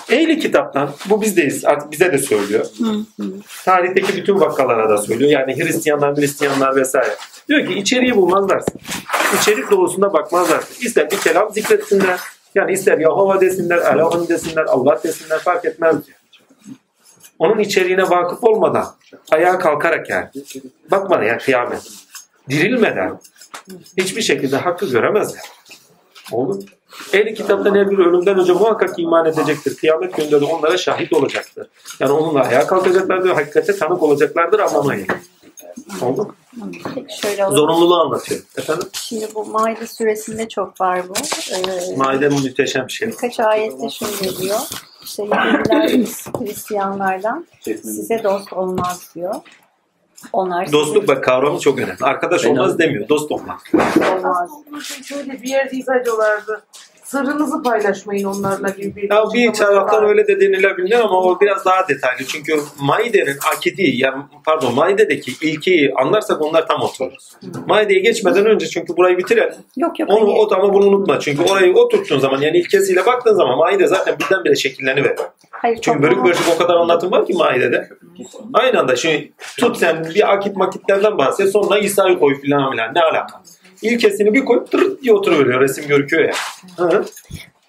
A: ehli kitaptan, bu bizdeyiz, artık bize de söylüyor. Tarihteki bütün vakalara da söylüyor. Yani Hristiyanlar, Hristiyanlar vesaire. Diyor ki içeriği bulmazlarsın. İçerik doğrusunda bakmazlarsın. İster bir kelam zikretsinler, yani ister Yahova desinler, Elohim desinler, Allah desinler fark etmez diyor. Onun içeriğine vakıf olmadan ayağa kalkarak yani. Bakma ya kıyamet. Dirilmeden hiçbir şekilde hakkı göremezler. Oldu mu? Ehli kitaptan her bir ölümden önce muhakkak iman edecektir. Kıyamet gününde de onlara şahit olacaktır. Yani onunla ayağa kalkacaklardır, hakikate tanık olacaklardır anlamına geliyor. Oldu mu?
G: Şöyle olur.
A: Zorunluluğu anlatıyor. Efendim?
G: Şimdi bu Maide suresinde çok var bu. Ee,
A: Maide muhteşem bir şey.
G: birkaç ayette şöyle diyor. İşte Yahudiler Hristiyanlardan size dost olmaz diyor. Onlar
A: Dostluk bak kavramı çok önemli. Arkadaş olmaz demiyor. Dost olmak.
G: olmaz.
C: Şöyle bir yerde izah ediyorlardı. Sırrınızı paylaşmayın onlarla gibi bir
A: Ya bir taraftan
C: var.
A: öyle de denilebilir ama o biraz daha detaylı. Çünkü Maide'nin akidi, yani pardon Maide'deki ilkeyi anlarsak onlar tam oturur. Maide'ye geçmeden önce çünkü burayı bitirelim.
G: Yok yok.
A: Onu
G: hani-
A: o ama bunu unutma. Çünkü orayı oturttuğun zaman yani ilkesiyle baktığın zaman Maide zaten birdenbire şekilleniyor.
G: Hayır,
A: Çünkü bölük bölük o kadar anlatım var ki Maide'de. Aynı anda şimdi tut sen bir akit makitlerden bahset sonra İsa'yı koy filan filan ne alaka? İlkesini bir koyup tırıt diye oturuveriyor. Resim görüküyor ya. Hı.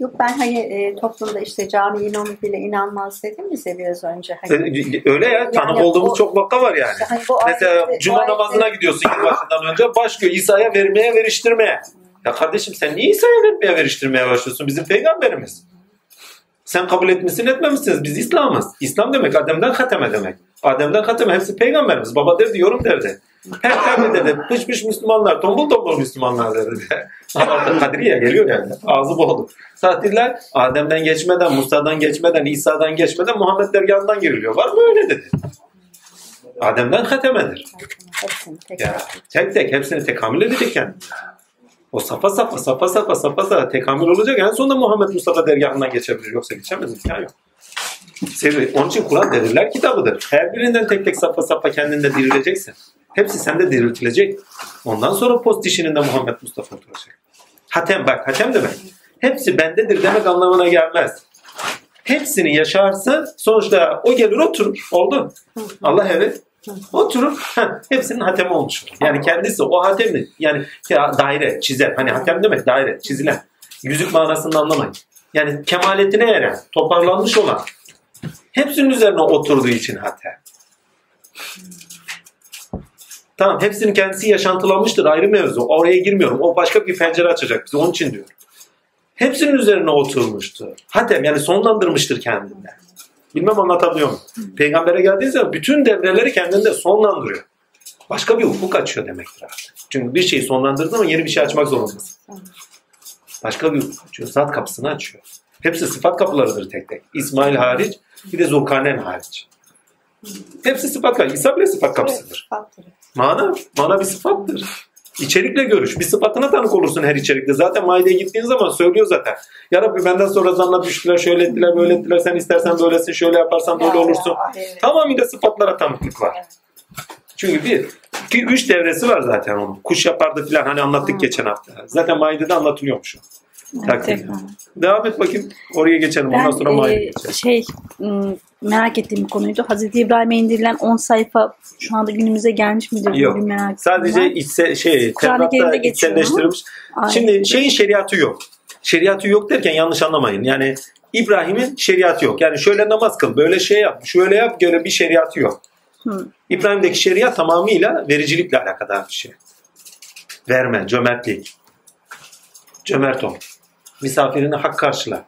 G: Yok ben hani e, toplumda işte cami imamı bile inanmaz dedim mi size biraz önce. Hani,
A: Öyle ya tanık
G: Yani
A: olduğumuz
G: o-
A: çok vaka var yani.
G: hani bu
A: Mesela
G: ayette-
A: cuma
G: bu ayette-
A: namazına gidiyorsun yılbaşından önce başlıyor İsa'ya vermeye veriştirmeye. Ya kardeşim sen niye İsa'ya vermeye veriştirmeye başlıyorsun? Bizim peygamberimiz. Sen kabul etmişsin etmemişsiniz. Biz İslam'ız. İslam demek Adem'den hateme demek. Adem'den hateme hepsi peygamberimiz. Baba derdi yorum derdi. Her tane derdi. Pış pış Müslümanlar, tombul tombul Müslümanlar derdi. Ama Kadriye geliyor yani. Ağzı bolu. Tatiller Adem'den geçmeden, Musa'dan geçmeden, İsa'dan geçmeden Muhammed dergahından giriliyor. Var mı öyle dedi. Adem'den hatemedir.
G: hepsini tek
A: Ya, tek tek hepsini tekamül edecek yani. O safa safa safa safa safa safa tekamül olacak. En sonunda Muhammed Mustafa dergahından geçebilir. Yoksa geçemez. imkan yok. Seri- Onun için Kur'an devirler kitabıdır. Her birinden tek tek safa safa kendinde dirileceksin. Hepsi sende diriltilecek. Ondan sonra post dişinin de Muhammed Mustafa oturacak. Hatem bak hatem demek. Hepsi bendedir demek anlamına gelmez. Hepsini yaşarsın sonuçta o gelir oturur. Oldu. Allah evet. Oturur. heh, hepsinin hatemi olmuş. Yani kendisi o hatemi yani ya daire çizer. Hani hatem demek daire çizilen. Yüzük manasını anlamayın. Yani kemaletine eren, toparlanmış olan. Hepsinin üzerine oturduğu için hatem. Tamam hepsinin kendisi yaşantılanmıştır ayrı mevzu. Oraya girmiyorum. O başka bir pencere açacak bize. Onun için diyorum. Hepsinin üzerine oturmuştur. Hatem yani sonlandırmıştır kendinde. Bilmem anlatabiliyor muyum? Peygambere geldiği zaman bütün devreleri kendinde sonlandırıyor. Başka bir ufuk açıyor demektir artık. Çünkü bir şeyi sonlandırdığı zaman yeni bir şey açmak zorundasın. Başka bir ufuk açıyor. Zat kapısını açıyor. Hepsi sıfat kapılarıdır tek tek. İsmail hariç bir de Zulkarneyn hariç. Hepsi sıfat kapısı. İsa bile sıfat kapısıdır. Mana, mana bir sıfattır. İçerikle görüş. Bir sıfatına tanık olursun her içerikte. Zaten maideye gittiğin zaman söylüyor zaten. Ya Rabbi benden sonra zanla düştüler, şöyle ettiler, böyle ettiler. Sen istersen böylesin, şöyle yaparsan böyle olursun.
G: Evet.
A: Tamamıyla sıfatlara tanıklık var. Çünkü bir, iki, üç devresi var zaten onun. Kuş yapardı filan hani anlattık geçen hafta. Zaten Maide'de anlatılıyormuş o.
G: Efendim.
A: Devam et bakayım. Oraya geçelim. Ondan sonra
G: Ben
A: Maide'ye
G: e, şey merak ettiğim bir konuydu. Hazreti İbrahim'e indirilen 10 sayfa şu anda günümüze gelmiş midir?
A: Yok.
G: Bir merak
A: Sadece
G: ben.
A: içse, şey, Tevrat'ta içselleştirilmiş. Şimdi şeyin şeriatı yok. Şeriatı yok derken yanlış anlamayın. Yani İbrahim'in şeriatı yok. Yani şöyle namaz kıl, böyle şey yap, şöyle yap, böyle bir şeriatı yok.
G: Hı.
A: İbrahim'deki şeriat tamamıyla vericilikle alakadar bir şey. Verme, cömertlik. Cömert ol. Misafirini hak karşıla.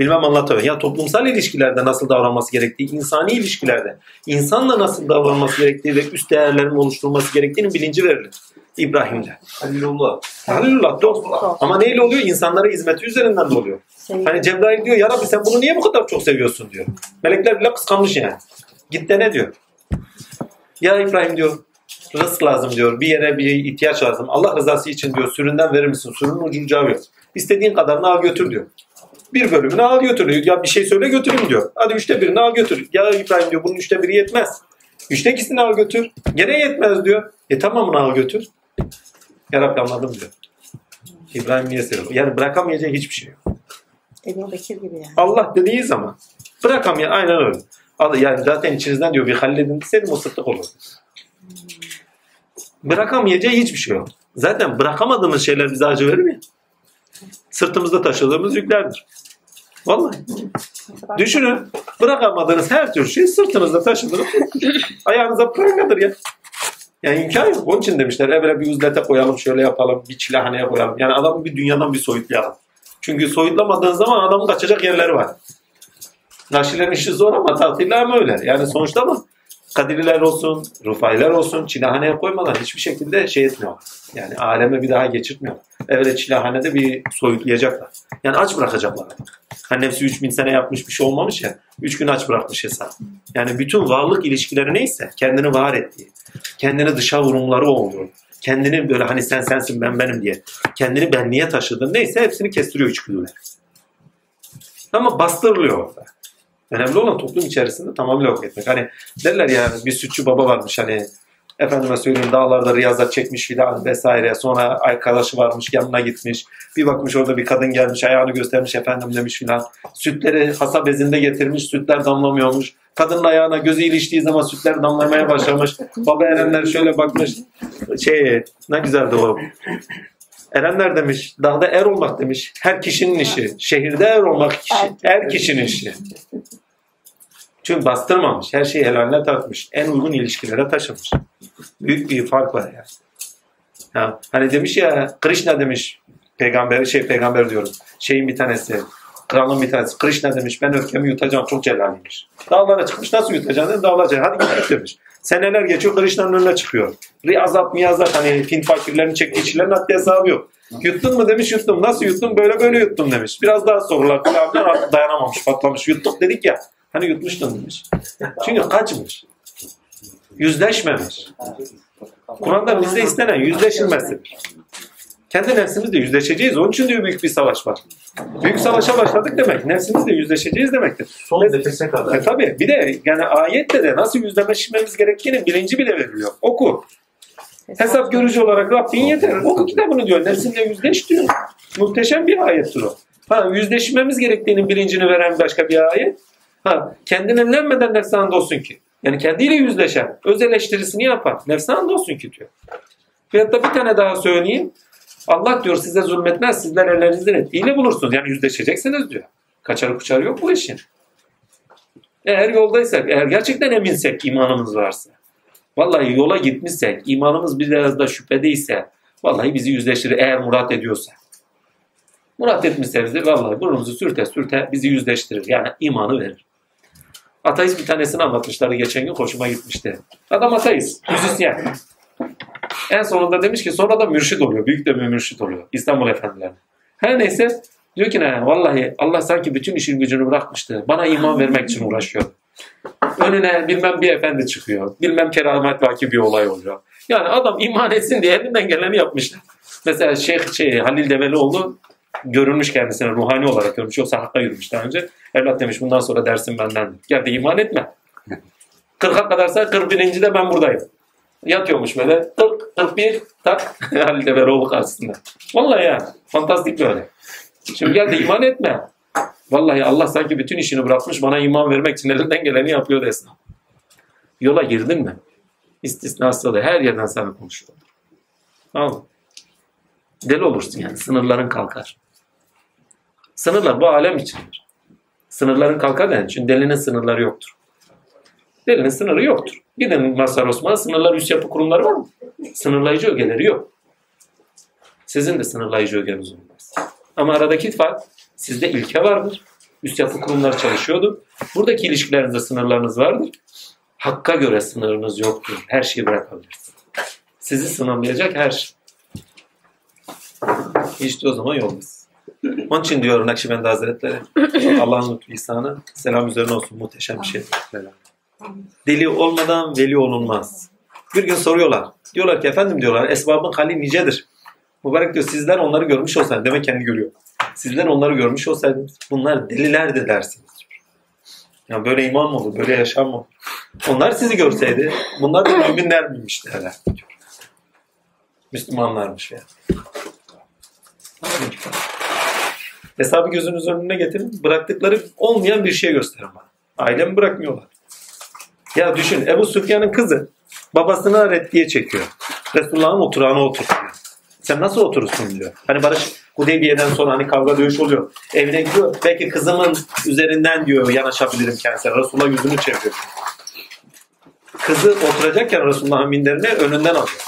A: Bilmem anlatamıyorum. Ya toplumsal ilişkilerde nasıl davranması gerektiği, insani ilişkilerde insanla nasıl davranması gerektiği ve üst değerlerin oluşturulması gerektiğinin bilinci verilir. İbrahim'de.
D: Halilullah.
A: Halilullah dost. Ama neyle oluyor? İnsanlara hizmeti üzerinden de oluyor.
G: Şey,
A: Hani Cebrail diyor ya Rabbi sen bunu niye bu kadar çok seviyorsun diyor. Melekler bile kıskanmış yani. Git de ne diyor? Ya İbrahim diyor rızk lazım diyor. Bir yere bir ihtiyaç lazım. Allah rızası için diyor süründen verir misin? Sürünün ucu bucağı yok. İstediğin kadarını al götür diyor. Bir bölümünü al götür. Ya bir şey söyle götüreyim diyor. Hadi üçte birini al götür. Ya İbrahim diyor bunun üçte biri yetmez. Üçte ikisini al götür. Gene yetmez diyor. E tamamını al götür. Ya Rabbi anladım diyor. İbrahim niye seviyor? Yani bırakamayacağı hiçbir şey yok.
G: Ebu Bekir gibi yani.
A: Allah dediği zaman bırakamıyor. Aynen öyle. Al- Yani zaten içinizden diyor bir halledin deseydim o sıklık olur. Bırakamayacağı hiçbir şey yok. Zaten bırakamadığımız şeyler bize acı verir mi? Sırtımızda taşıdığımız yüklerdir. Vallahi. Düşünün. Bırakamadığınız her tür şey sırtınızda taşıdığınız ayağınıza prangadır ya. Yani imkan yok. Onun için demişler evvela bir uzlete koyalım, şöyle yapalım, bir çilehaneye koyalım. Yani adamı bir dünyadan bir soyutlayalım. Çünkü soyutlamadığın zaman adamın kaçacak yerleri var. Naşilerin işi zor ama tatiller ama öyle. Yani sonuçta ama Kadiriler olsun, Rufailer olsun çilehaneye koymadan hiçbir şekilde şey etmiyor. Yani aleme bir daha geçirtmiyor. Evet çilehanede bir soyutlayacaklar. Yani aç bırakacaklar. Hani nefsi 3000 sene yapmış bir şey olmamış ya. 3 gün aç bırakmış hesap. Yani bütün varlık ilişkileri neyse kendini var ettiği, kendini dışa vurumları olduğu, kendini böyle hani sen sensin ben benim diye kendini benliğe taşıdığın neyse hepsini kestiriyor içgüdüler. Ama bastırılıyor orada. Önemli olan toplum içerisinde tamamıyla yok etmek. Hani derler ya bir sütçü baba varmış hani efendime söyleyeyim dağlarda riyazat çekmiş filan vesaire. Sonra arkadaşı varmış yanına gitmiş. Bir bakmış orada bir kadın gelmiş ayağını göstermiş efendim demiş filan. Sütleri hasa bezinde getirmiş sütler damlamıyormuş. Kadının ayağına gözü iliştiği zaman sütler damlamaya başlamış. Baba Erenler şöyle bakmış. Şey ne güzeldi o. Erenler demiş, dağda er olmak demiş. Her kişinin işi. Şehirde er olmak kişi, her kişinin işi. Çünkü bastırmamış. Her şeyi helaline takmış. En uygun ilişkilere taşımış. Büyük bir fark var yani. Ha, hani demiş ya Krishna demiş peygamber şey peygamber diyorum. Şeyin bir tanesi kralın bir tanesi Krishna demiş ben öfkemi yutacağım çok celaliymiş. Dağlara çıkmış nasıl yutacaksın dağlara çıkmış. Hadi git demiş. Seneler geçiyor Krishna'nın önüne çıkıyor. Riyazat miyazat hani Hint fakirlerin çektiği çilerin haddi hesabı yok. Yuttun mu demiş yuttum. Nasıl yuttum? Böyle böyle yuttum demiş. Biraz daha sorular falan artık dayanamamış patlamış. Yuttuk dedik ya. Hani yutmuştun demiş. Çünkü kaçmış. Yüzleşmemiş. Kur'an'da bizde istenen yüzleşilmesidir. Kendi nefsimizle yüzleşeceğiz. Onun için diyor büyük bir savaş var. Büyük savaşa başladık demek. Nefsimizle yüzleşeceğiz demektir.
D: Son nefese kadar.
A: E tabi bir de yani ayette de nasıl yüzleşmemiz gerektiğinin bilinci bile veriliyor. Oku. Hesap görücü olarak Rabbin yeter. Oku kitabını diyor. Nefsinle yüzleş diyor. Muhteşem bir ayettir o. Ha, yüzleşmemiz gerektiğinin bilincini veren başka bir ayet. Ha, kendine evlenmeden nefse andolsun ki. Yani kendiyle yüzleşen, öz eleştirisini yapan nefse andolsun ki diyor. Veyahut da bir tane daha söyleyeyim. Allah diyor size zulmetmez, sizler ellerinizden ettiğini bulursunuz. Yani yüzleşeceksiniz diyor. Kaçar kuçar yok bu işin. Eğer yoldaysak, eğer gerçekten eminsek imanımız varsa, vallahi yola gitmişsek, imanımız biraz da şüphedeyse, vallahi bizi yüzleştirir eğer murat ediyorsa. Murat etmişse bizi vallahi burnumuzu sürte sürte bizi yüzleştirir. Yani imanı verir. Ateist bir tanesini anlatmışlardı geçen gün hoşuma gitmişti. Adam ateist, müzisyen. En sonunda demiş ki sonra da mürşit oluyor. Büyük de bir mürşit oluyor. İstanbul efendilerine. Her neyse diyor ki ne vallahi Allah sanki bütün işin gücünü bırakmıştı. Bana iman vermek için uğraşıyor. Önüne bilmem bir efendi çıkıyor. Bilmem keramet vaki bir olay oluyor. Yani adam iman etsin diye elinden geleni yapmışlar. Mesela Şeyh şey, Halil Develioğlu görünmüş kendisine ruhani olarak görmüş. Yoksa hakka yürümüş daha önce. Evlat demiş bundan sonra dersin benden. Gel de iman etme. 40'a kadarsa 41. de ben buradayım. Yatıyormuş böyle. 40, 41 tak Halil Develioğlu karşısında. Vallahi ya. Fantastik böyle. Şimdi gel de iman etme. Vallahi Allah sanki bütün işini bırakmış bana iman vermek için elinden geleni yapıyor esnaf. Yola girdin mi? İstisnası da her yerden sana konuşuyor. Tamam? Deli olursun yani. Sınırların kalkar. Sınırlar bu alem içindir. Sınırların kalkar yani. Çünkü delinin sınırları yoktur. Delinin sınırı yoktur. Gidin Mazhar Osman sınırlar üst yapı kurumları var mı? Sınırlayıcı ögeleri yok. Sizin de sınırlayıcı ögeniz olmaz. Ama aradaki fark sizde ilke vardır. Üst yapı kurumları çalışıyordu. Buradaki ilişkilerinizde sınırlarınız vardır. Hakka göre sınırınız yoktur. Her şeyi bırakabilirsiniz. Sizi sınırlayacak her şey. İşte o zaman yolumuz. Onun için diyorum Nakşibendi Hazretleri Allah'ın lütfu ihsanı selam üzerine olsun. Muhteşem bir şey. Deli olmadan veli olunmaz. Bir gün soruyorlar. Diyorlar ki efendim diyorlar esbabın hali nicedir. Mübarek diyor sizler onları görmüş olsaydınız. Demek kendi görüyor. Sizler onları görmüş olsaydınız bunlar delilerdi dersiniz. Ya böyle iman mı olur? Böyle yaşam mı? Onlar sizi görseydi bunlar da müminler miymiş derler. Müslümanlarmış yani. Hesabı gözünüz önüne getirin. Bıraktıkları olmayan bir şey gösterin bana. Ailemi bırakmıyorlar. Ya düşün Ebu Süfyan'ın kızı babasına reddiye çekiyor. Resulullah'ın oturağına oturtuyor. Sen nasıl oturursun diyor. Hani Barış Hudeybiye'den sonra hani kavga dövüş oluyor. Evine gidiyor. Belki kızımın üzerinden diyor yanaşabilirim kendisine. Resulullah yüzünü çeviriyor. Kızı oturacakken Resulullah'ın minderine önünden alıyor.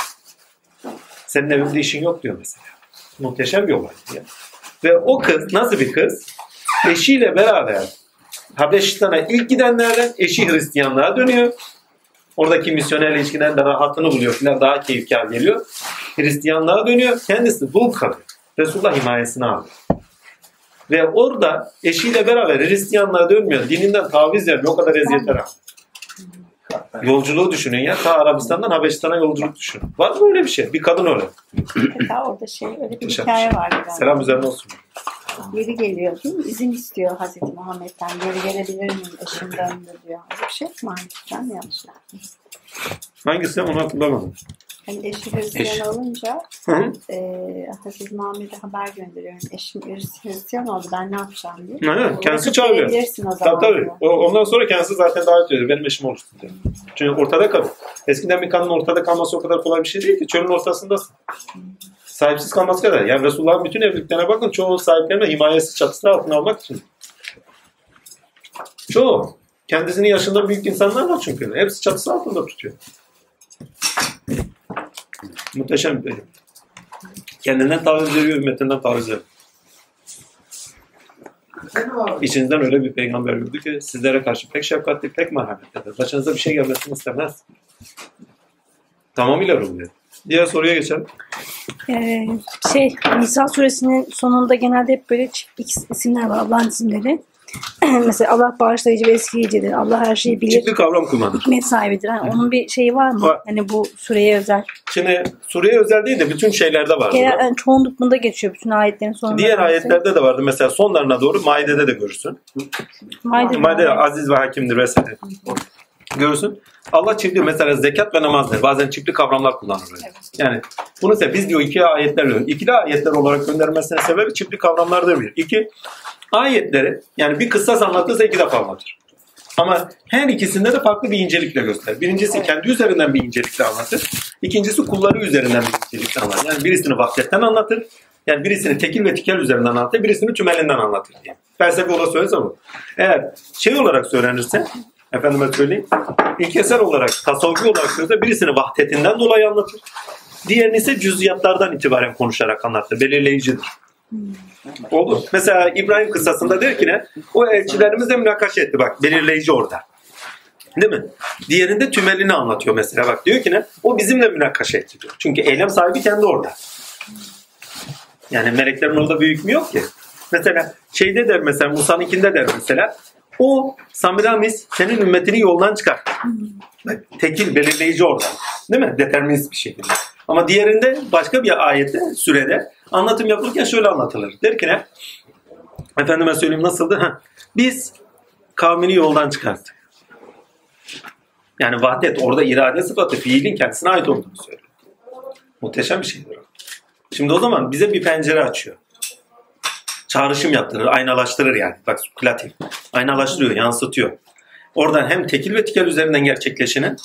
A: Senin evinde işin yok diyor mesela. Muhteşem bir olay. Ya. Ve o kız nasıl bir kız? Eşiyle beraber Habeşistan'a ilk gidenlerden eşi Hristiyanlığa dönüyor. Oradaki misyonerle ilişkiden de rahatını buluyor falan daha keyifkar geliyor. Hristiyanlığa dönüyor. Kendisi dul kalıyor. Resulullah himayesine alıyor. Ve orada eşiyle beraber Hristiyanlığa dönmüyor. Dininden taviz vermiyor. O kadar eziyetler alıyor. Yolculuğu düşünün ya. Ta Arabistan'dan Habeşistan'a yolculuk düşünün. Var mı öyle bir şey? Bir kadın öyle.
G: Hatta orada şey öyle bir
A: Muhteşem.
G: hikaye var. galiba.
A: Selam üzerine olsun.
G: Geri geliyor değil mi? İzin istiyor Hazreti Muhammed'den. Geri gelebilir miyim? Eşim döndü diyor. Öyle bir şey mi? Ben mi yanlış?
A: Hangisi onu hatırlamadım.
G: Hani eşi Hristiyan
A: Eş.
G: olunca
A: Hı hı.
G: e, Hazreti Muhammed'e haber gönderiyorum. Eşim Hristiyan oldu ben ne yapacağım diye.
A: Evet, kendisi çağırıyor.
G: gelebilirsin o.
A: Tabii tabii. O- Ondan sonra kendisi zaten davet ediyor. Benim eşim olursun diyor. Çünkü ortada kalıyor. Eskiden bir kadının ortada kalması o kadar kolay bir şey değil ki. Çölün ortasındasın. Sahipsiz kalması kadar. Yani Resulullah'ın bütün evliliklerine bakın. Çoğu sahiplerine himayesi çatısı altına almak için. Çoğu. Kendisinin yaşından büyük insanlar var çünkü. Hepsi çatısı altında tutuyor. Muhteşem bir bölüm. Kendinden taviz veriyor, ümmetinden taviz veriyor. İçinizden öyle bir peygamber yurdu ki sizlere karşı pek şefkatli, pek merhametlidir. Başınıza bir şey gelmesini istemez. Tamamıyla ruhlu. Diğer soruya geçelim.
H: Ee, şey Nisa suresinin sonunda genelde hep böyle çiftlik isimler var Allah'ın isimleri. Mesela Allah bağışlayıcı ve eskileyicidir. Allah her şeyi bilir.
A: Çiftli kavram kullanır.
H: Hikmet sahibidir. Yani onun bir şeyi var mı?
A: Var.
H: Hani bu sureye özel.
A: Şimdi Suriye özel değil de bütün şeylerde var.
H: Genel, yani çoğunluk bunda geçiyor bütün ayetlerin sonunda.
A: Diğer ayetlerde de vardı. Mesela sonlarına doğru Maide'de de görürsün.
H: Maide,
A: Maide aziz ve hakimdir vesaire. Görürsün. Allah çiftli mesela zekat ve namaz der. Bazen çiftli kavramlar kullanır. Öyle. Yani bunu ise biz diyor iki ayetlerle ikili ayetler olarak göndermesine sebebi çiftli kavramlardır bir. İki ayetleri yani bir kıssas anlatırsa iki defa anlatır. Ama her ikisinde de farklı bir incelikle gösterir. Birincisi kendi üzerinden bir incelikle anlatır. İkincisi kulları üzerinden bir incelikle anlatır. Yani birisini vahdetten anlatır. Yani birisini tekil ve tikel üzerinden anlatır. Birisini tümelinden anlatır diye. Felsefe olarak söylese bu. Eğer şey olarak söylenirse efendime söyleyeyim ilkesel olarak tasavvufi olarak söylese birisini vahdetinden dolayı anlatır. Diğerini ise cüziyatlardan itibaren konuşarak anlatır. Belirleyicidir. Olur. Mesela İbrahim kıssasında der ki ne? O elçilerimizle münakaşa etti bak. Belirleyici orada. Değil mi? Diğerinde tümelini anlatıyor mesela. Bak diyor ki ne? O bizimle münakaşa etti diyor. Çünkü eylem sahibi kendi orada. Yani meleklerin orada bir hükmü yok ki. Mesela şeyde der mesela Musa'nınkinde der mesela O Samiramis senin ümmetini yoldan çıkar. Tekil belirleyici orada. Değil mi? Determinist bir şekilde. Ama diğerinde başka bir ayette, sürede anlatım yapılırken şöyle anlatılır. Der ki ne? Efendime söyleyeyim nasıldı? Biz kavmini yoldan çıkarttık. Yani vahdet orada irade sıfatı fiilin kendisine ait olduğunu söylüyor. Muhteşem bir şeydir o. Şimdi o zaman bize bir pencere açıyor. Çağrışım yaptırır, aynalaştırır yani. Bak platin. Aynalaştırıyor, yansıtıyor. Oradan hem tekil ve tikel üzerinden gerçekleşenin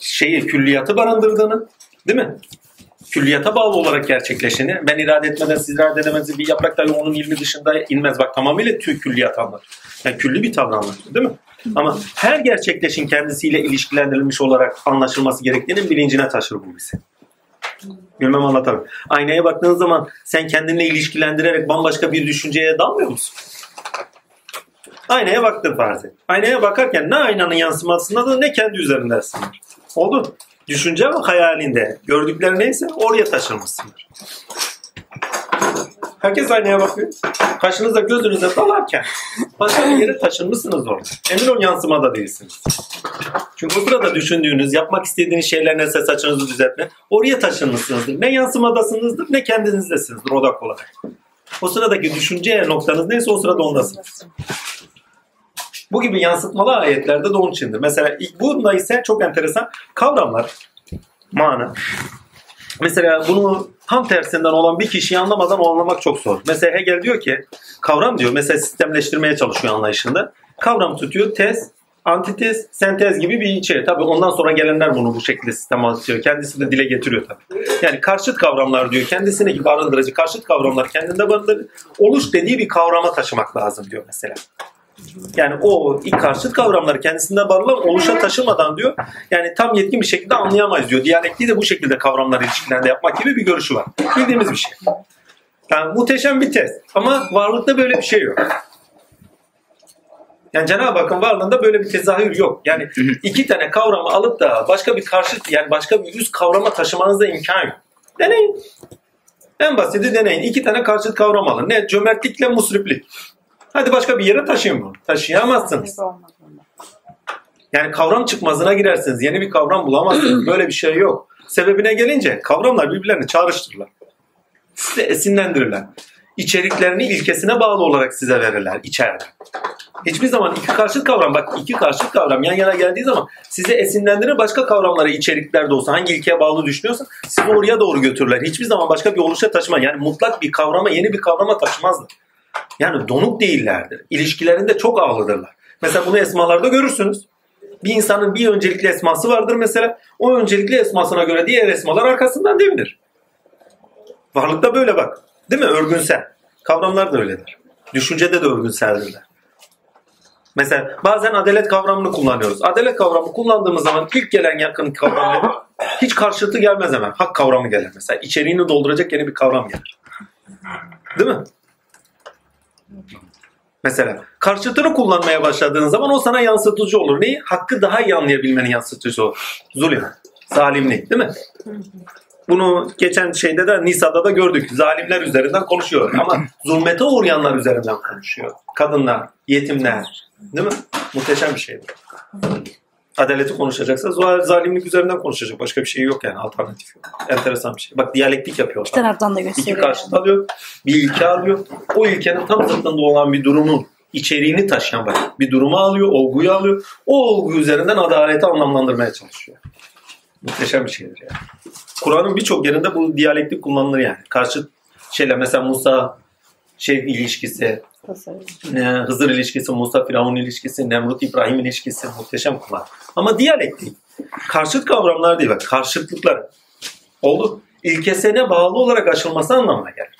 A: şeyi, külliyatı barındırdığını, değil mi? Külliyata bağlı olarak gerçekleşeni, ben irade etmeden siz irade edemezsiniz, bir yaprak dahi onun ilmi dışında inmez. Bak tamamıyla tüy külliyat anlar. Yani külli bir tavır anlatıyor, değil mi? Ama her gerçekleşin kendisiyle ilişkilendirilmiş olarak anlaşılması gerektiğinin bilincine taşır bu bizi. Bilmem anlatamam. Aynaya baktığın zaman sen kendinle ilişkilendirerek bambaşka bir düşünceye dalmıyor musun? Aynaya baktın farz et. Aynaya bakarken ne aynanın yansımasında da ne kendi üzerindesindir. Oldu. Düşünce ve hayalinde gördükleri neyse oraya taşınmışsındır. Herkes aynaya bakıyor. Kaşınıza gözünüze dalarken başka bir yere taşınmışsınız orada. Emin ol yansımada değilsiniz. Çünkü o sırada düşündüğünüz, yapmak istediğiniz şeyler neyse saçınızı düzeltme, oraya taşınmışsınızdır. Ne yansımadasınızdır ne kendinizdesinizdir odak olarak. O sıradaki düşünce noktanız neyse o sırada ondasınız. Bu gibi yansıtmalı ayetlerde de onun içindir. Mesela ilk bunda ise çok enteresan kavramlar, mana. Mesela bunu tam tersinden olan bir kişiyi anlamadan anlamak çok zor. Mesela Hegel diyor ki kavram diyor mesela sistemleştirmeye çalışıyor anlayışında. Kavram tutuyor tez, antitez, sentez gibi bir şey. Tabii ondan sonra gelenler bunu bu şekilde sistematize Kendisi de dile getiriyor tabii. Yani karşıt kavramlar diyor. Kendisine barındırıcı karşıt kavramlar kendinde barındırır. Oluş dediği bir kavrama taşımak lazım diyor mesela. Yani o ilk karşıt kavramları kendisinde barılan oluşa taşımadan diyor. Yani tam yetkin bir şekilde anlayamayız diyor. Diyalektiği de bu şekilde kavramları ilişkilerinde yapmak gibi bir görüşü var. Bildiğimiz bir şey. Yani muhteşem bir test. Ama varlıkta böyle bir şey yok. Yani Cenab-ı Hakk'ın varlığında böyle bir tezahür yok. Yani iki tane kavramı alıp da başka bir karşıt yani başka bir üst kavrama taşımanıza imkan yok. Deneyin. En basiti deneyin. İki tane karşıt kavram alın. Ne? Cömertlikle musriplik. Hadi başka bir yere taşıyın bunu. Taşıyamazsınız. Yani kavram çıkmazına girersiniz. Yeni bir kavram bulamazsınız. Böyle bir şey yok. Sebebine gelince kavramlar birbirlerini çağrıştırırlar. Size esinlendirirler. İçeriklerini ilkesine bağlı olarak size verirler içeride. Hiçbir zaman iki karşıt kavram bak iki karşıt kavram yan yana geldiği zaman size esinlendirir başka kavramlara içerikler de olsa hangi ilkeye bağlı düşünüyorsan sizi oraya doğru götürürler. Hiçbir zaman başka bir oluşa taşıma yani mutlak bir kavrama yeni bir kavrama taşımazlar. Yani donuk değillerdir. İlişkilerinde çok ağlıdırlar. Mesela bunu esmalarda görürsünüz. Bir insanın bir öncelikli esması vardır mesela. O öncelikli esmasına göre diğer esmalar arkasından devinir. Varlıkta böyle bak. Değil mi? Örgünsel. Kavramlar da öyledir. Düşüncede de örgünseldirler. Mesela bazen adalet kavramını kullanıyoruz. Adalet kavramı kullandığımız zaman ilk gelen yakın kavram? Hiç karşıtı gelmez hemen. Hak kavramı gelir mesela. İçeriğini dolduracak yeni bir kavram gelir. Değil mi? Mesela karşıtını kullanmaya başladığın zaman o sana yansıtıcı olur. Neyi? Hakkı daha iyi anlayabilmenin yansıtıcı olur. Zulüm, zalimlik değil mi? Bunu geçen şeyde de Nisa'da da gördük. Zalimler üzerinden konuşuyor ama zulmete uğrayanlar üzerinden konuşuyor. Kadınlar, yetimler değil mi? Muhteşem bir şey bu. Adaleti konuşacaksa zalimlik üzerinden konuşacak. Başka bir şey yok yani alternatif yok. Enteresan bir şey. Bak diyalektik yapıyor.
H: İki taraftan da
A: İki
H: gösteriyor.
A: karşıt alıyor. Bir ilke alıyor. O ilkenin tam zıttında olan bir durumun içeriğini taşıyan bak. Bir durumu alıyor, olguyu alıyor. O olgu üzerinden adaleti anlamlandırmaya çalışıyor. Muhteşem bir şeydir yani. Kur'an'ın birçok yerinde bu diyalektik kullanılır yani. Karşıt şeyler mesela Musa şey ilişkisi, e, Hızır ilişkisi, Musa Firavun ilişkisi, Nemrut İbrahim ilişkisi muhteşem kullan. Ama diyalektik. Karşıt kavramlar değil bak. Karşıtlıklar. Oldu. İlkesine bağlı olarak aşılması anlamına gelir.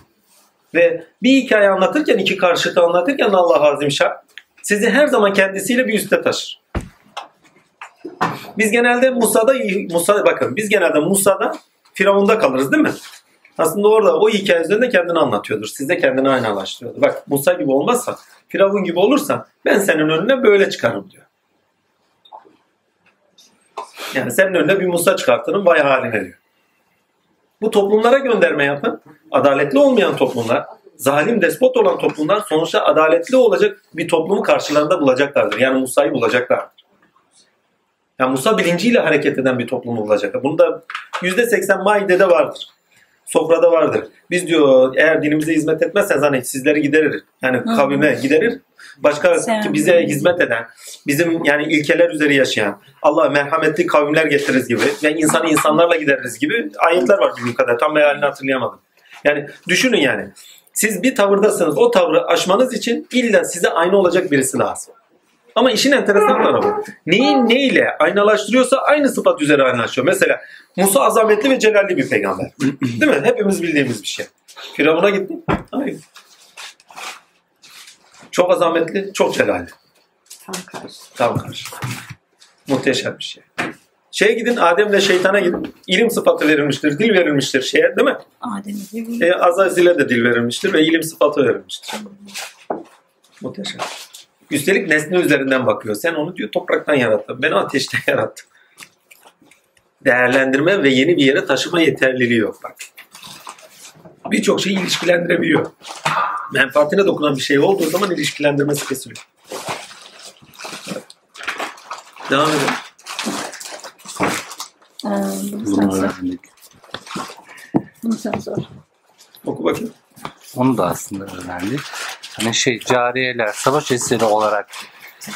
A: Ve bir hikaye anlatırken, iki karşıtı anlatırken Allah Azim Şah sizi her zaman kendisiyle bir üste taşır. Biz genelde Musa'da, Musa, bakın biz genelde Musa'da Firavun'da kalırız değil mi? Aslında orada o hikaye üzerinde kendini anlatıyordur. Sizde kendini aynalaştırıyordur. Bak Musa gibi olmazsa, Firavun gibi olursa ben senin önüne böyle çıkarım diyor. Yani senin önüne bir Musa çıkartırım vay haline diyor. Bu toplumlara gönderme yapın. Adaletli olmayan toplumlar, zalim despot olan toplumlar sonuçta adaletli olacak bir toplumu karşılarında bulacaklardır. Yani Musa'yı bulacaklardır. Yani Musa bilinciyle hareket eden bir toplumu bulacaklar. Bunda %80 Maide'de vardır. Sofrada vardır. Biz diyor eğer dinimize hizmet etmezseniz hani sizleri giderir. Yani kavime giderir. Başka
H: Sen-
A: bize hizmet eden, bizim yani ilkeler üzeri yaşayan, Allah merhametli kavimler getiririz gibi ve insanı insanlarla gideririz gibi ayetler var bildiğim kadar. Tam mealini hatırlayamadım. Yani düşünün yani. Siz bir tavırdasınız. O tavrı aşmanız için illa size aynı olacak birisi lazım. Ama işin enteresan tarafı. Neyin neyle aynalaştırıyorsa aynı sıfat üzere aynalaşıyor. Mesela Musa azametli ve celalli bir peygamber. Değil mi? Hepimiz bildiğimiz bir şey. Firavun'a gitti. Hayır. Çok azametli, çok celalli.
G: Tam karşı.
A: Tam karşı. Muhteşem bir şey. Şeye gidin Adem'le şeytana gidin. İlim sıfatı verilmiştir, dil verilmiştir şeye değil mi?
H: Adem'e bir
A: E, Azazil'e de dil verilmiştir ve ilim sıfatı verilmiştir. Muhteşem. Üstelik nesne üzerinden bakıyor. Sen onu diyor topraktan yarattın. Ben ateşten yarattım. Değerlendirme ve yeni bir yere taşıma yeterliliği yok bak. Birçok şeyi ilişkilendirebiliyor. Menfaatine dokunan bir şey olduğu zaman ilişkilendirmesi kesiliyor. Devam edelim.
H: Ee, bunu sen sor. Bunu sen sor.
A: Oku bakayım.
B: Onu da aslında öğrendik. Hani şey cariyeler savaş esiri olarak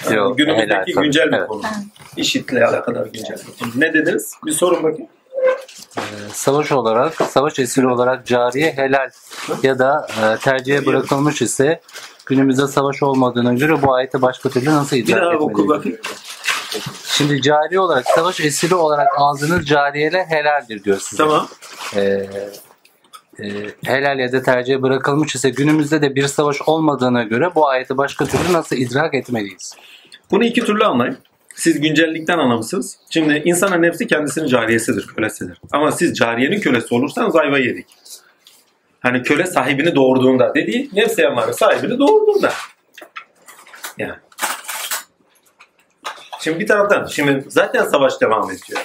B: diyor.
A: Günümüzdeki güncel bir
B: Evet.
A: konu. İşitle alakadar güncel bir konu. Ne dediniz? Bir sorun bakayım.
B: Ee, savaş olarak, savaş esiri olarak cariye helal ya da e, tercihe bırakılmış ise günümüzde savaş olmadığına göre bu ayeti başka türlü nasıl
A: Bir
B: idrak
A: daha oku
B: etmeliyiz?
A: bakayım.
B: Şimdi cari olarak, savaş esiri olarak aldığınız cariyeler helaldir diyor size.
A: Tamam.
B: Ee, e, helal ya da tercihe bırakılmış ise günümüzde de bir savaş olmadığına göre bu ayeti başka türlü nasıl idrak etmeliyiz?
A: Bunu iki türlü anlayın. Siz güncellikten anlamışsınız. Şimdi insanın nefsi kendisinin cariyesidir, kölesidir. Ama siz cariyenin kölesi olursanız ayva yedik. Hani köle sahibini doğurduğunda dediği nefsi emare sahibini doğurduğunda. Yani. Şimdi bir taraftan şimdi zaten savaş devam ediyor.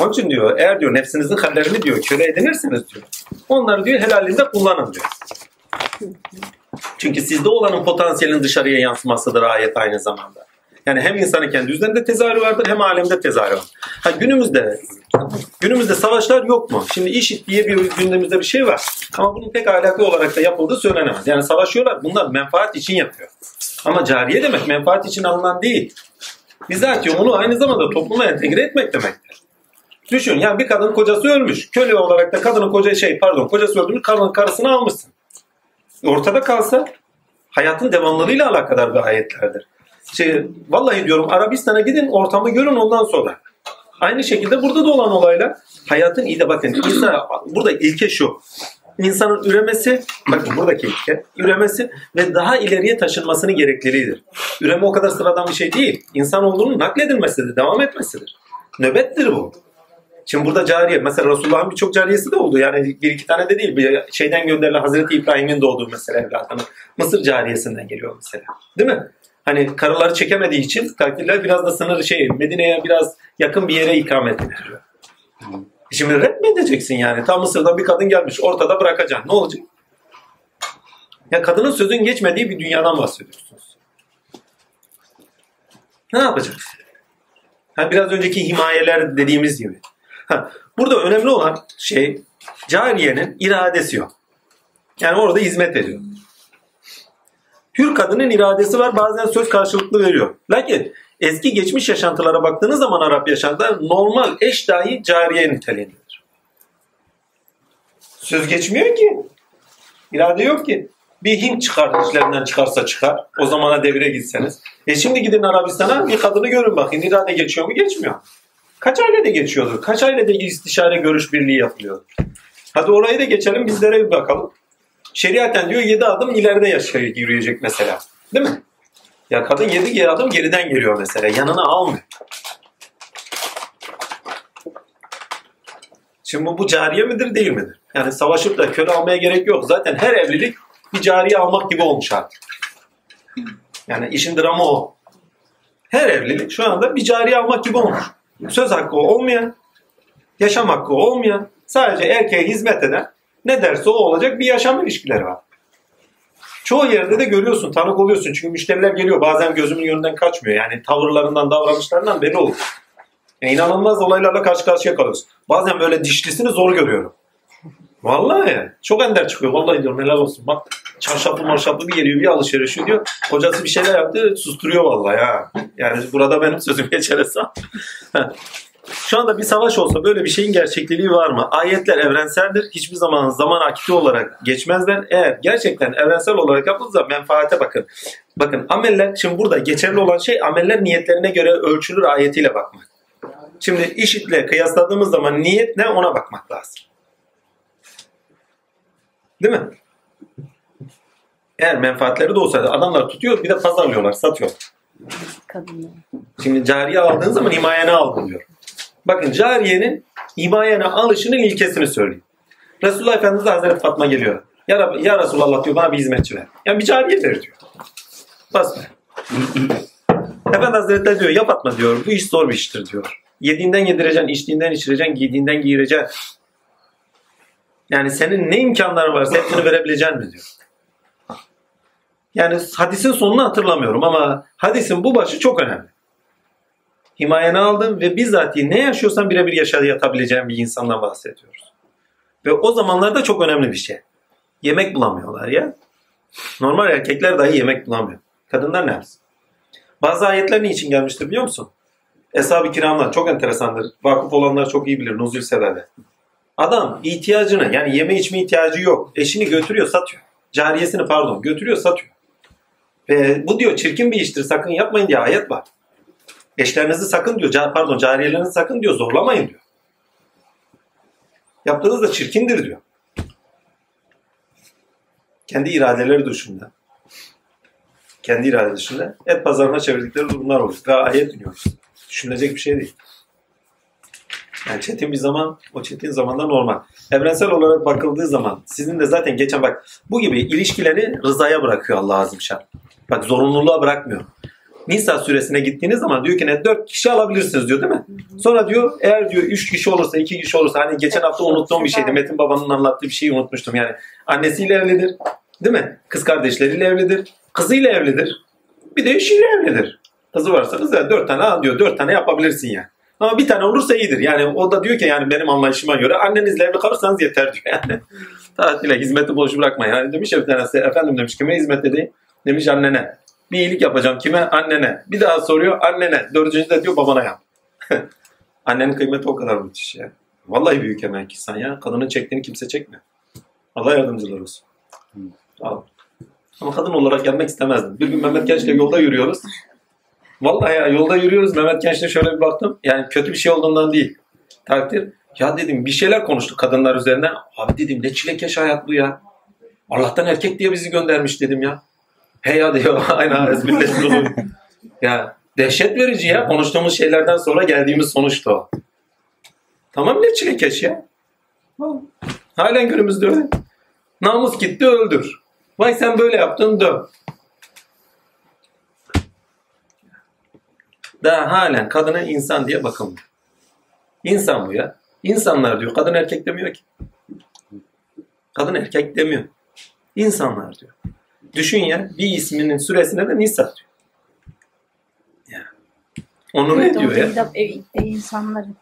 A: Onun için diyor eğer diyor nefsinizin hallerini diyor köle edinirseniz diyor. Onları diyor helalinde kullanın diyor. Çünkü sizde olanın potansiyelin dışarıya yansımasıdır ayet aynı zamanda. Yani hem insanın kendi üzerinde tezahürü vardır hem alemde tezahürü var. Ha günümüzde günümüzde savaşlar yok mu? Şimdi işit diye bir gündemimizde bir şey var. Ama bunun pek ahlaki olarak da yapıldığı söylenemez. Yani savaşıyorlar. Bunlar menfaat için yapıyor. Ama cariye demek menfaat için alınan değil. Bizatihi onu aynı zamanda topluma entegre etmek demektir. Düşün yani bir kadın kocası ölmüş. Köle olarak da kadının koca şey pardon kocası öldürmüş kadının karısını almışsın. Ortada kalsa hayatın devamlılığıyla alakadar bir ayetlerdir. Şey, vallahi diyorum Arabistan'a gidin ortamı görün ondan sonra. Aynı şekilde burada da olan olaylar hayatın iyi de bakın insan, burada ilke şu. İnsanın üremesi, bakın buradaki ilke, üremesi ve daha ileriye taşınmasını gerekliliğidir. Üreme o kadar sıradan bir şey değil. İnsan olduğunun nakledilmesidir, devam etmesidir. Nöbettir bu. Şimdi burada cariye, mesela Resulullah'ın birçok cariyesi de oldu. Yani bir iki tane de değil. Bir şeyden gönderilen Hazreti İbrahim'in doğduğu mesela evlatını. Mısır cariyesinden geliyor mesela. Değil mi? Hani karıları çekemediği için takdirler biraz da sınır şey Medine'ye biraz yakın bir yere ikamet ediliyor. Şimdi red mi edeceksin yani? Tam Mısır'dan bir kadın gelmiş ortada bırakacaksın. Ne olacak? Ya kadının sözün geçmediği bir dünyadan bahsediyorsunuz. Ne yapacaksın? Ha, biraz önceki himayeler dediğimiz gibi. Burada önemli olan şey cariyenin iradesi yok. Yani orada hizmet ediyor. Hür kadının iradesi var bazen söz karşılıklı veriyor. Lakin eski geçmiş yaşantılara baktığınız zaman Arap yaşantılar normal eş dahi cariye niteliğindedir. Söz geçmiyor ki. İrade yok ki. Bir Hint çıkar işlerinden çıkarsa çıkar. O zamana devire gitseniz. E şimdi gidin Arabistan'a bir kadını görün bakın. İrade geçiyor mu geçmiyor. Kaç ailede geçiyordur? Kaç ailede istişare görüş birliği yapılıyordur? Hadi orayı da geçelim bizlere bir bakalım. Şeriaten diyor 7 adım ileride yaşaya yürüyecek mesela. Değil mi? Ya kadın 7 adım geriden geliyor mesela. Yanına almıyor. Şimdi bu, bu cariye midir değil midir? Yani savaşıp da köle almaya gerek yok. Zaten her evlilik bir cariye almak gibi olmuş artık. Yani işin dramı o. Her evlilik şu anda bir cariye almak gibi olmuş. Söz hakkı olmayan, yaşam hakkı olmayan, sadece erkeğe hizmet eden ne derse o olacak bir yaşam ilişkileri var. Çoğu yerde de görüyorsun, tanık oluyorsun. Çünkü müşteriler geliyor. Bazen gözümün yönünden kaçmıyor. Yani tavırlarından, davranışlarından belli olur. Yani inanılmaz olaylarla karşı karşıya kalıyoruz. Bazen böyle dişlisini zor görüyorum. Vallahi çok ender çıkıyor. Vallahi diyorum helal olsun. Bak çarşaflı marşaflı bir geliyor bir alışveriş diyor. Kocası bir şeyler yaptı susturuyor vallahi ha. Yani burada benim sözüm geçer hesap. Şu anda bir savaş olsa böyle bir şeyin gerçekliliği var mı? Ayetler evrenseldir. Hiçbir zaman zaman akiti olarak geçmezler. Eğer gerçekten evrensel olarak yapılırsa menfaate bakın. Bakın ameller, şimdi burada geçerli olan şey ameller niyetlerine göre ölçülür ayetiyle bakmak. Şimdi işitle kıyasladığımız zaman niyet ne ona bakmak lazım. Değil mi? Eğer menfaatleri de olsaydı adamlar tutuyor bir de pazarlıyorlar, satıyor.
G: Kadınlar.
A: Şimdi cariye aldığın zaman himayene aldın diyor. Bakın cariyenin himayene alışının ilkesini söyleyeyim. Resulullah Efendimiz Hazreti Fatma geliyor. Ya, Rabbi, ya Resulallah diyor bana bir hizmetçi ver. Yani bir cariye ver diyor. Bas ver. Efendi Hazretleri diyor yap atma diyor. Bu iş zor bir iştir diyor. Yediğinden yedireceksin, içtiğinden içireceksin, giydiğinden giyireceksin. Yani senin ne imkanların varsa hepsini verebileceksin mi diyor. Yani hadisin sonunu hatırlamıyorum ama hadisin bu başı çok önemli. Himayeni aldım ve bizzatihi ne yaşıyorsan birebir yaşayatabileceğin bir insandan bahsediyoruz. Ve o zamanlarda çok önemli bir şey. Yemek bulamıyorlar ya. Normal erkekler dahi yemek bulamıyor. Kadınlar ne yapsın? Bazı ayetler niçin gelmiştir biliyor musun? Eshab-ı kiramlar çok enteresandır. Vakıf olanlar çok iyi bilir. Nuzul severler. Adam ihtiyacını yani yeme içme ihtiyacı yok. Eşini götürüyor satıyor. Cariyesini pardon götürüyor satıyor. Ve bu diyor çirkin bir iştir sakın yapmayın diye ayet var. Eşlerinizi sakın diyor pardon cariyelerinizi sakın diyor zorlamayın diyor. Yaptığınız da çirkindir diyor. Kendi iradeleri dışında. Kendi irade dışında et pazarına çevirdikleri durumlar oluyor. Ve ayet iniyor. Düşünülecek bir şey değil. Yani çetin bir zaman, o çetin zamanda normal. Evrensel olarak bakıldığı zaman sizin de zaten geçen bak bu gibi ilişkileri rızaya bırakıyor Allah azim şan. Bak zorunluluğa bırakmıyor. Nisa suresine gittiğiniz zaman diyor ki ne 4 kişi alabilirsiniz diyor değil mi? Sonra diyor eğer diyor 3 kişi olursa 2 kişi olursa hani geçen hafta unuttuğum bir şeydi. Metin babanın anlattığı bir şeyi unutmuştum. Yani annesiyle evlidir. Değil mi? Kız kardeşleriyle evlidir. Kızıyla evlidir. Bir de eşiyle evlidir. Kızı varsa kız da 4 tane al diyor. 4 tane yapabilirsin yani. Ama bir tane olursa iyidir. Yani o da diyor ki yani benim anlayışıma göre annenizle evli kalırsanız yeter diyor yani. Tatile hizmeti boş bırakmayın. Yani demiş ya bir tanesi efendim demiş kime hizmet edeyim? Demiş annene. Bir iyilik yapacağım. Kime? Annene. Bir daha soruyor annene. Dördüncü de diyor babana yap. Annenin kıymeti o kadar müthiş ya. Vallahi büyük emek insan ya. Kadının çektiğini kimse çekmiyor. Allah yardımcılar olsun. Al. Ama kadın olarak gelmek istemezdim. Bir gün Mehmet Genç'le yolda yürüyoruz. Vallahi ya yolda yürüyoruz. Mehmet Genç'le şöyle bir baktım. Yani kötü bir şey olduğundan değil. Takdir. Ya dedim bir şeyler konuştuk kadınlar üzerinden. Abi dedim ne çilekeş hayat bu ya. Allah'tan erkek diye bizi göndermiş dedim ya. He ya diyor. Aynen ezbirleştir oluyor. ya dehşet verici ya. Konuştuğumuz şeylerden sonra geldiğimiz sonuçta o. Tamam ne çilekeş ya. Halen günümüzde öyle. Namus gitti öldür. Vay sen böyle yaptın dön. Daha halen kadına insan diye bakılmıyor. İnsan bu ya. İnsanlar diyor. Kadın erkek demiyor ki. Kadın erkek demiyor. İnsanlar diyor. Düşün ya bir isminin süresine de Nisa diyor. Ya. Onur
H: Evet,
A: ediyor
H: orada
A: ya.
H: e, insanlar hep.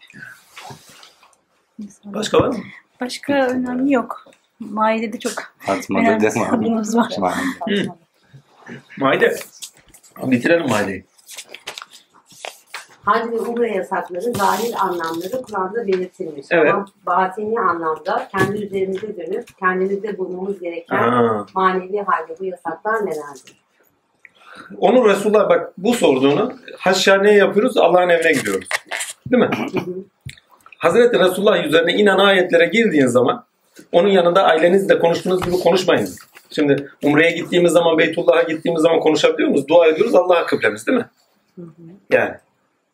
H: İnsanlar.
A: Başka var mı?
H: Başka önemli yok. Maide'de çok
B: Fatma'da
H: önemli
B: devam.
H: kitabımız var.
A: Maide. Bitirelim Maide'yi.
F: Hac ve umre yasakları zahir anlamları Kur'an'da belirtilmiş.
A: Evet.
F: Ama batini anlamda kendi üzerimize dönüp kendimizde bulmamız gereken
A: Aa.
F: manevi halde bu yasaklar nelerdir?
A: Onu Resulullah bak bu sorduğunu haşhaneye yapıyoruz Allah'ın evine gidiyoruz. Değil mi? Hazreti Resulullah üzerine inen ayetlere girdiğin zaman onun yanında ailenizle konuştuğunuz gibi konuşmayın. Şimdi Umre'ye gittiğimiz zaman Beytullah'a gittiğimiz zaman konuşabiliyor muyuz? Dua ediyoruz Allah'a kıblemiz değil mi? Yani.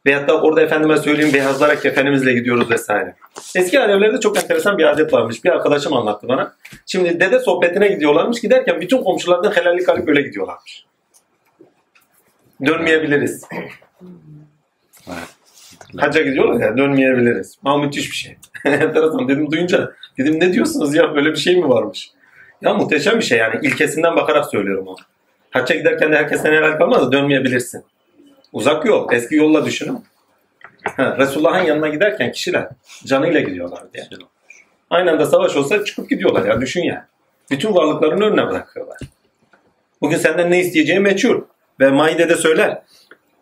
A: Veyahut da orada efendime söyleyeyim beyazlara kefenimizle gidiyoruz vesaire. Eski Alevlerde çok enteresan bir adet varmış. Bir arkadaşım anlattı bana. Şimdi dede sohbetine gidiyorlarmış. Giderken bütün komşulardan helallik alıp öyle gidiyorlarmış. Dönmeyebiliriz. Hacca gidiyorlar ya dönmeyebiliriz. Ama müthiş bir şey. Enteresan dedim duyunca dedim ne diyorsunuz ya böyle bir şey mi varmış? Ya muhteşem bir şey yani. İlkesinden bakarak söylüyorum onu. Hacca giderken de herkesten helal kalmaz dönmeyebilirsin. Uzak yol. Eski yolla düşünün. Resulullah'ın yanına giderken kişiler canıyla gidiyorlar diye. Aynı anda savaş olsa çıkıp gidiyorlar ya düşün ya. Bütün varlıklarını önüne bırakıyorlar. Bugün senden ne isteyeceği meçhul. Ve Maide'de söyler.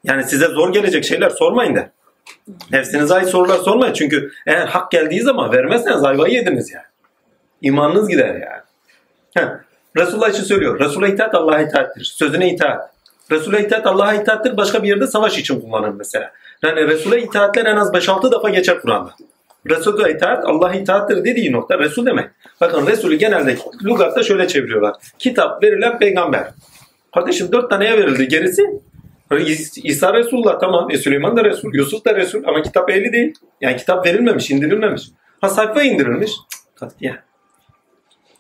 A: Yani size zor gelecek şeyler sormayın der. Nefsinize ait sorular sormayın. Çünkü eğer hak geldiği zaman vermezseniz ayvayı yediniz yani. İmanınız gider yani. Heh. Resulullah için söylüyor. Resul'a itaat Allah'a itaattir. Sözüne itaat. Resul'a itaat Allah'a itaattir. Başka bir yerde savaş için kullanır mesela. Yani Resul'e itaatler en az 5-6 defa geçer Kur'an'da. Resul'a itaat Allah'a itaattir dediği nokta Resul demek. Bakın Resulü genelde lügatta şöyle çeviriyorlar. Kitap verilen peygamber. Kardeşim dört taneye verildi. Gerisi İs- İsa Resulullah tamam. E, Süleyman da Resul. Yusuf da Resul. Ama kitap ehli değil. Yani kitap verilmemiş, indirilmemiş. Ha sayfa indirilmiş. Katiyen.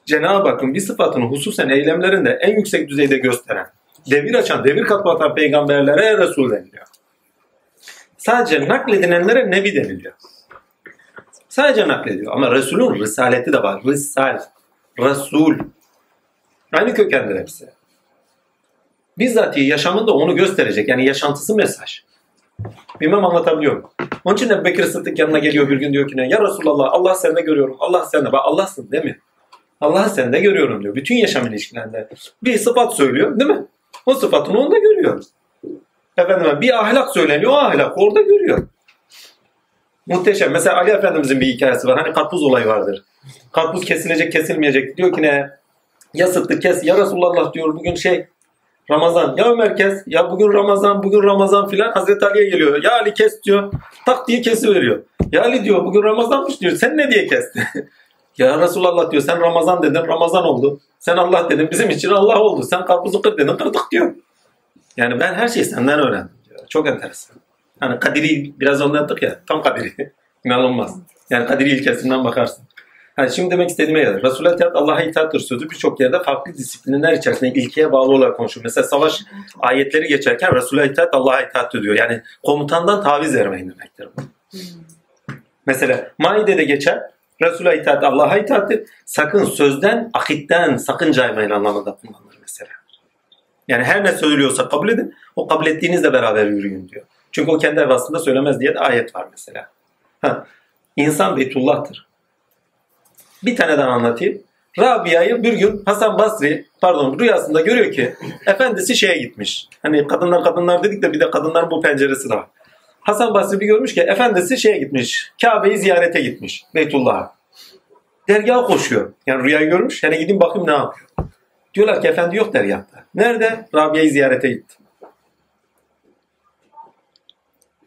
A: Cenab-ı Hakk'ın bir sıfatını hususen eylemlerinde en yüksek düzeyde gösteren, devir açan, devir kapatan peygamberlere Resul deniliyor. Sadece nakledilenlere Nebi deniliyor. Sadece naklediyor. Ama Resul'ün risaleti de var. Risal, Resul. Aynı kökendir hepsi. Bizzatihi yaşamında onu gösterecek. Yani yaşantısı mesaj. Bilmem anlatabiliyor muyum? Onun için de Bekir Sıddık yanına geliyor bir gün diyor ki ne? Ya Resulallah Allah sende görüyorum. Allah sende. Bak Allah'sın değil mi? Allah'ı sende görüyorum diyor. Bütün yaşam ilişkilerinde. Bir sıfat söylüyor değil mi? O sıfatını onda görüyor. Efendim bir ahlak söyleniyor. O ahlak orada görüyor. Muhteşem. Mesela Ali Efendimizin bir hikayesi var. Hani karpuz olayı vardır. Karpuz kesilecek kesilmeyecek. Diyor ki ne? Ya Sıddık kes. Ya Resulullah diyor bugün şey Ramazan. Ya Ömer kes. Ya bugün Ramazan, bugün Ramazan filan. Hazreti Ali'ye geliyor. Ya Ali kes diyor. Tak diye kesiveriyor. Ya Ali diyor bugün Ramazanmış diyor. Sen ne diye kestin? ya Resulullah diyor sen Ramazan dedin Ramazan oldu. Sen Allah dedin bizim için Allah oldu. Sen karpuzu kır dedin kırdık diyor. Yani ben her şeyi senden öğrendim diyor. Çok enteresan. Hani Kadiri biraz anlattık ya. Tam Kadiri. İnanılmaz. Yani Kadiri ilkesinden bakarsın. Yani şimdi demek istediğime gelir. Resulullah itaat Allah'a itaattır sözü birçok yerde farklı disiplinler içerisinde ilkeye bağlı olarak konuşuyor. Mesela savaş ayetleri geçerken Resulullah itaat Allah'a itaattır diyor. Yani komutandan taviz vermeyin demektir bu. Mesela Maide'de geçer. Resulullah itaat Allah'a itaattir. Sakın sözden, akitten sakın caymayın anlamında kullanılır mesela. Yani her ne söylüyorsa kabul edin. O kabul ettiğinizle beraber yürüyün diyor. Çünkü o kendi evasında söylemez diye de ayet var mesela. Ha. İnsan Beytullah'tır. Bir tane daha anlatayım. Rabia'yı bir gün Hasan Basri pardon rüyasında görüyor ki efendisi şeye gitmiş. Hani kadınlar kadınlar dedik de bir de kadınların bu penceresi de var. Hasan Basri bir görmüş ki efendisi şeye gitmiş. Kabe'yi ziyarete gitmiş. Beytullah'a. Dergaha koşuyor. Yani rüyayı görmüş. Yani gidin bakayım ne yapıyor. Diyorlar ki efendi yok dergahta. Nerede? Rabia'yı ziyarete gitti.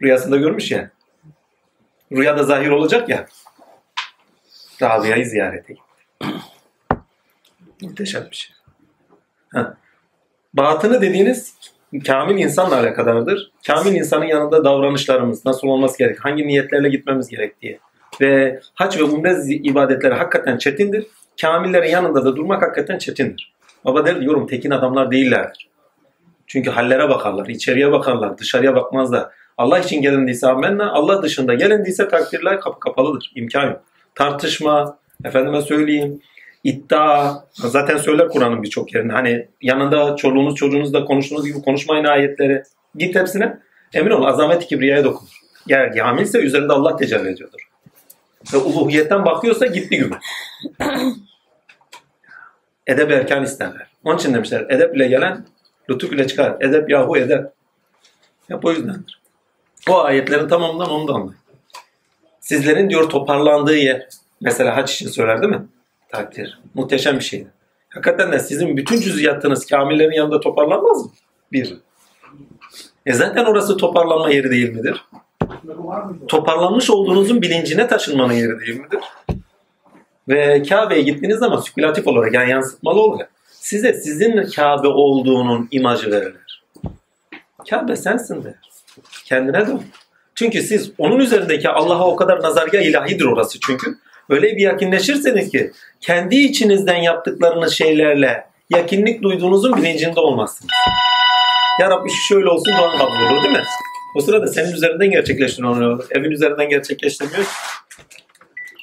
A: Rüyasında görmüş ya. Rüyada zahir olacak ya. Rabia'yı ziyarete gitti. Muhteşem bir şey. Ha. Batını dediğiniz kamil insanla alakadardır. Kamil insanın yanında davranışlarımız nasıl olması gerek, hangi niyetlerle gitmemiz gerektiği ve hac ve umre ibadetleri hakikaten çetindir. Kamillerin yanında da durmak hakikaten çetindir. Baba der diyorum tekin adamlar değillerdir. Çünkü hallere bakarlar, içeriye bakarlar, dışarıya bakmazlar. Allah için gelindiyse amenna, Allah dışında gelindiyse takdirler kapı kapalıdır. İmkan yok. Tartışma, efendime söyleyeyim, iddia, zaten söyler Kur'an'ın birçok yerinde. Hani yanında çoluğunuz çocuğunuz da konuştuğunuz gibi konuşmayın ayetleri. Git hepsine. Emin ol azamet kibriyaya dokunur. Eğer hamilse üzerinde Allah tecelli ediyordur. Ve uluhiyetten bakıyorsa gitti güme. Edep erken isterler. Onun için demişler edep ile gelen lütuf ile çıkar. Edep yahu edep. Hep o yüzdendir. O ayetlerin tamamından onu da anlayın. Sizlerin diyor toparlandığı yer. Mesela haç için söyler değil mi? Takdir. Muhteşem bir şeydi. Hakikaten de sizin bütün cüziyatınız kamillerin yanında toparlanmaz mı? Bir. E zaten orası toparlanma yeri değil midir? Toparlanmış olduğunuzun bilincine taşınmanın yeri değil midir? Ve Kabe'ye gittiğiniz zaman spekülatif olarak yani yansıtmalı olarak size sizin Kabe olduğunun imajı verilir. Kabe sensin der. Kendine dön. Çünkü siz onun üzerindeki Allah'a o kadar nazargah ilahidir orası çünkü. Öyle bir yakinleşirseniz ki kendi içinizden yaptıklarınız şeylerle yakinlik duyduğunuzun bilincinde olmazsınız. Ya Rabbi şu şöyle olsun duan kabul olur değil mi? O sırada senin üzerinden gerçekleştiriyor. Evin üzerinden gerçekleştirmiyor.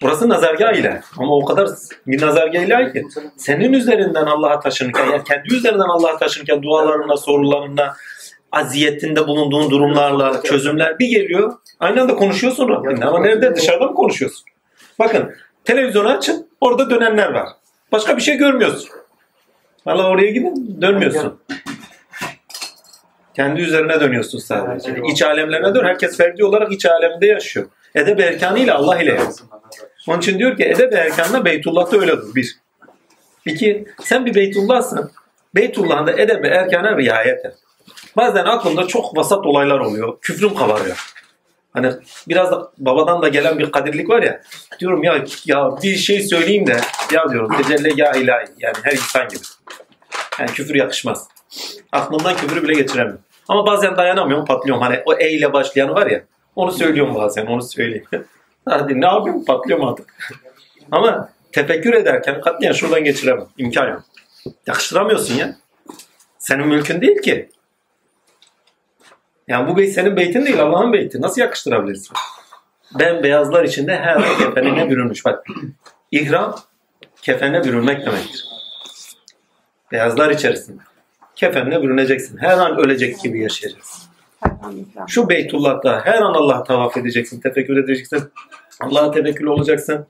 A: Burası nazargah ilahi. Ama o kadar bir nazargah ilahi ki senin üzerinden Allah'a taşınırken, yani kendi üzerinden Allah'a taşınırken dualarına, sorularına, aziyetinde bulunduğun durumlarla çözümler bir geliyor. Aynı anda konuşuyorsun Rabbinle ama nerede? Dışarıda mı konuşuyorsun? Bakın televizyonu açın orada dönenler var. Başka bir şey görmüyorsun. Valla oraya gidin dönmüyorsun. Kendi üzerine dönüyorsun sadece. İç alemlerine dön. Herkes ferdi olarak iç alemde yaşıyor. Edeb erkanı ile Allah ile yaşıyor. Onun için diyor ki edeb erkanla Beytullah'ta öyle dur. Bir. İki, sen bir Beytullah'sın. Beytullah'ın da edeb erkana riayet et. Bazen aklımda çok vasat olaylar oluyor. Küfrüm kabarıyor. Hani biraz da babadan da gelen bir kadirlik var ya. Diyorum ya ya bir şey söyleyeyim de ya diyorum tecelli ya ilahi. Yani her insan gibi. Yani küfür yakışmaz. Aklımdan küfürü bile geçiremiyorum. Ama bazen dayanamıyorum patlıyorum. Hani o E ile başlayan var ya. Onu söylüyorum bazen onu söyleyeyim. Hadi ne yapayım patlıyorum artık. Ama tefekkür ederken katliyen şuradan geçiremem. İmkan yok. Yakıştıramıyorsun ya. Senin mülkün değil ki. Yani bu beyt senin beytin değil Allah'ın beyti. Nasıl yakıştırabilirsin? Ben beyazlar içinde her an kefenine bürünmüş. Bak ihram kefenine bürünmek demektir. Beyazlar içerisinde. Kefenine bürüneceksin. Her an ölecek gibi yaşayacaksın. Şu Beytullah'ta her an Allah'a tavaf edeceksin, tefekkür edeceksin. Allah'a tevekkül olacaksın.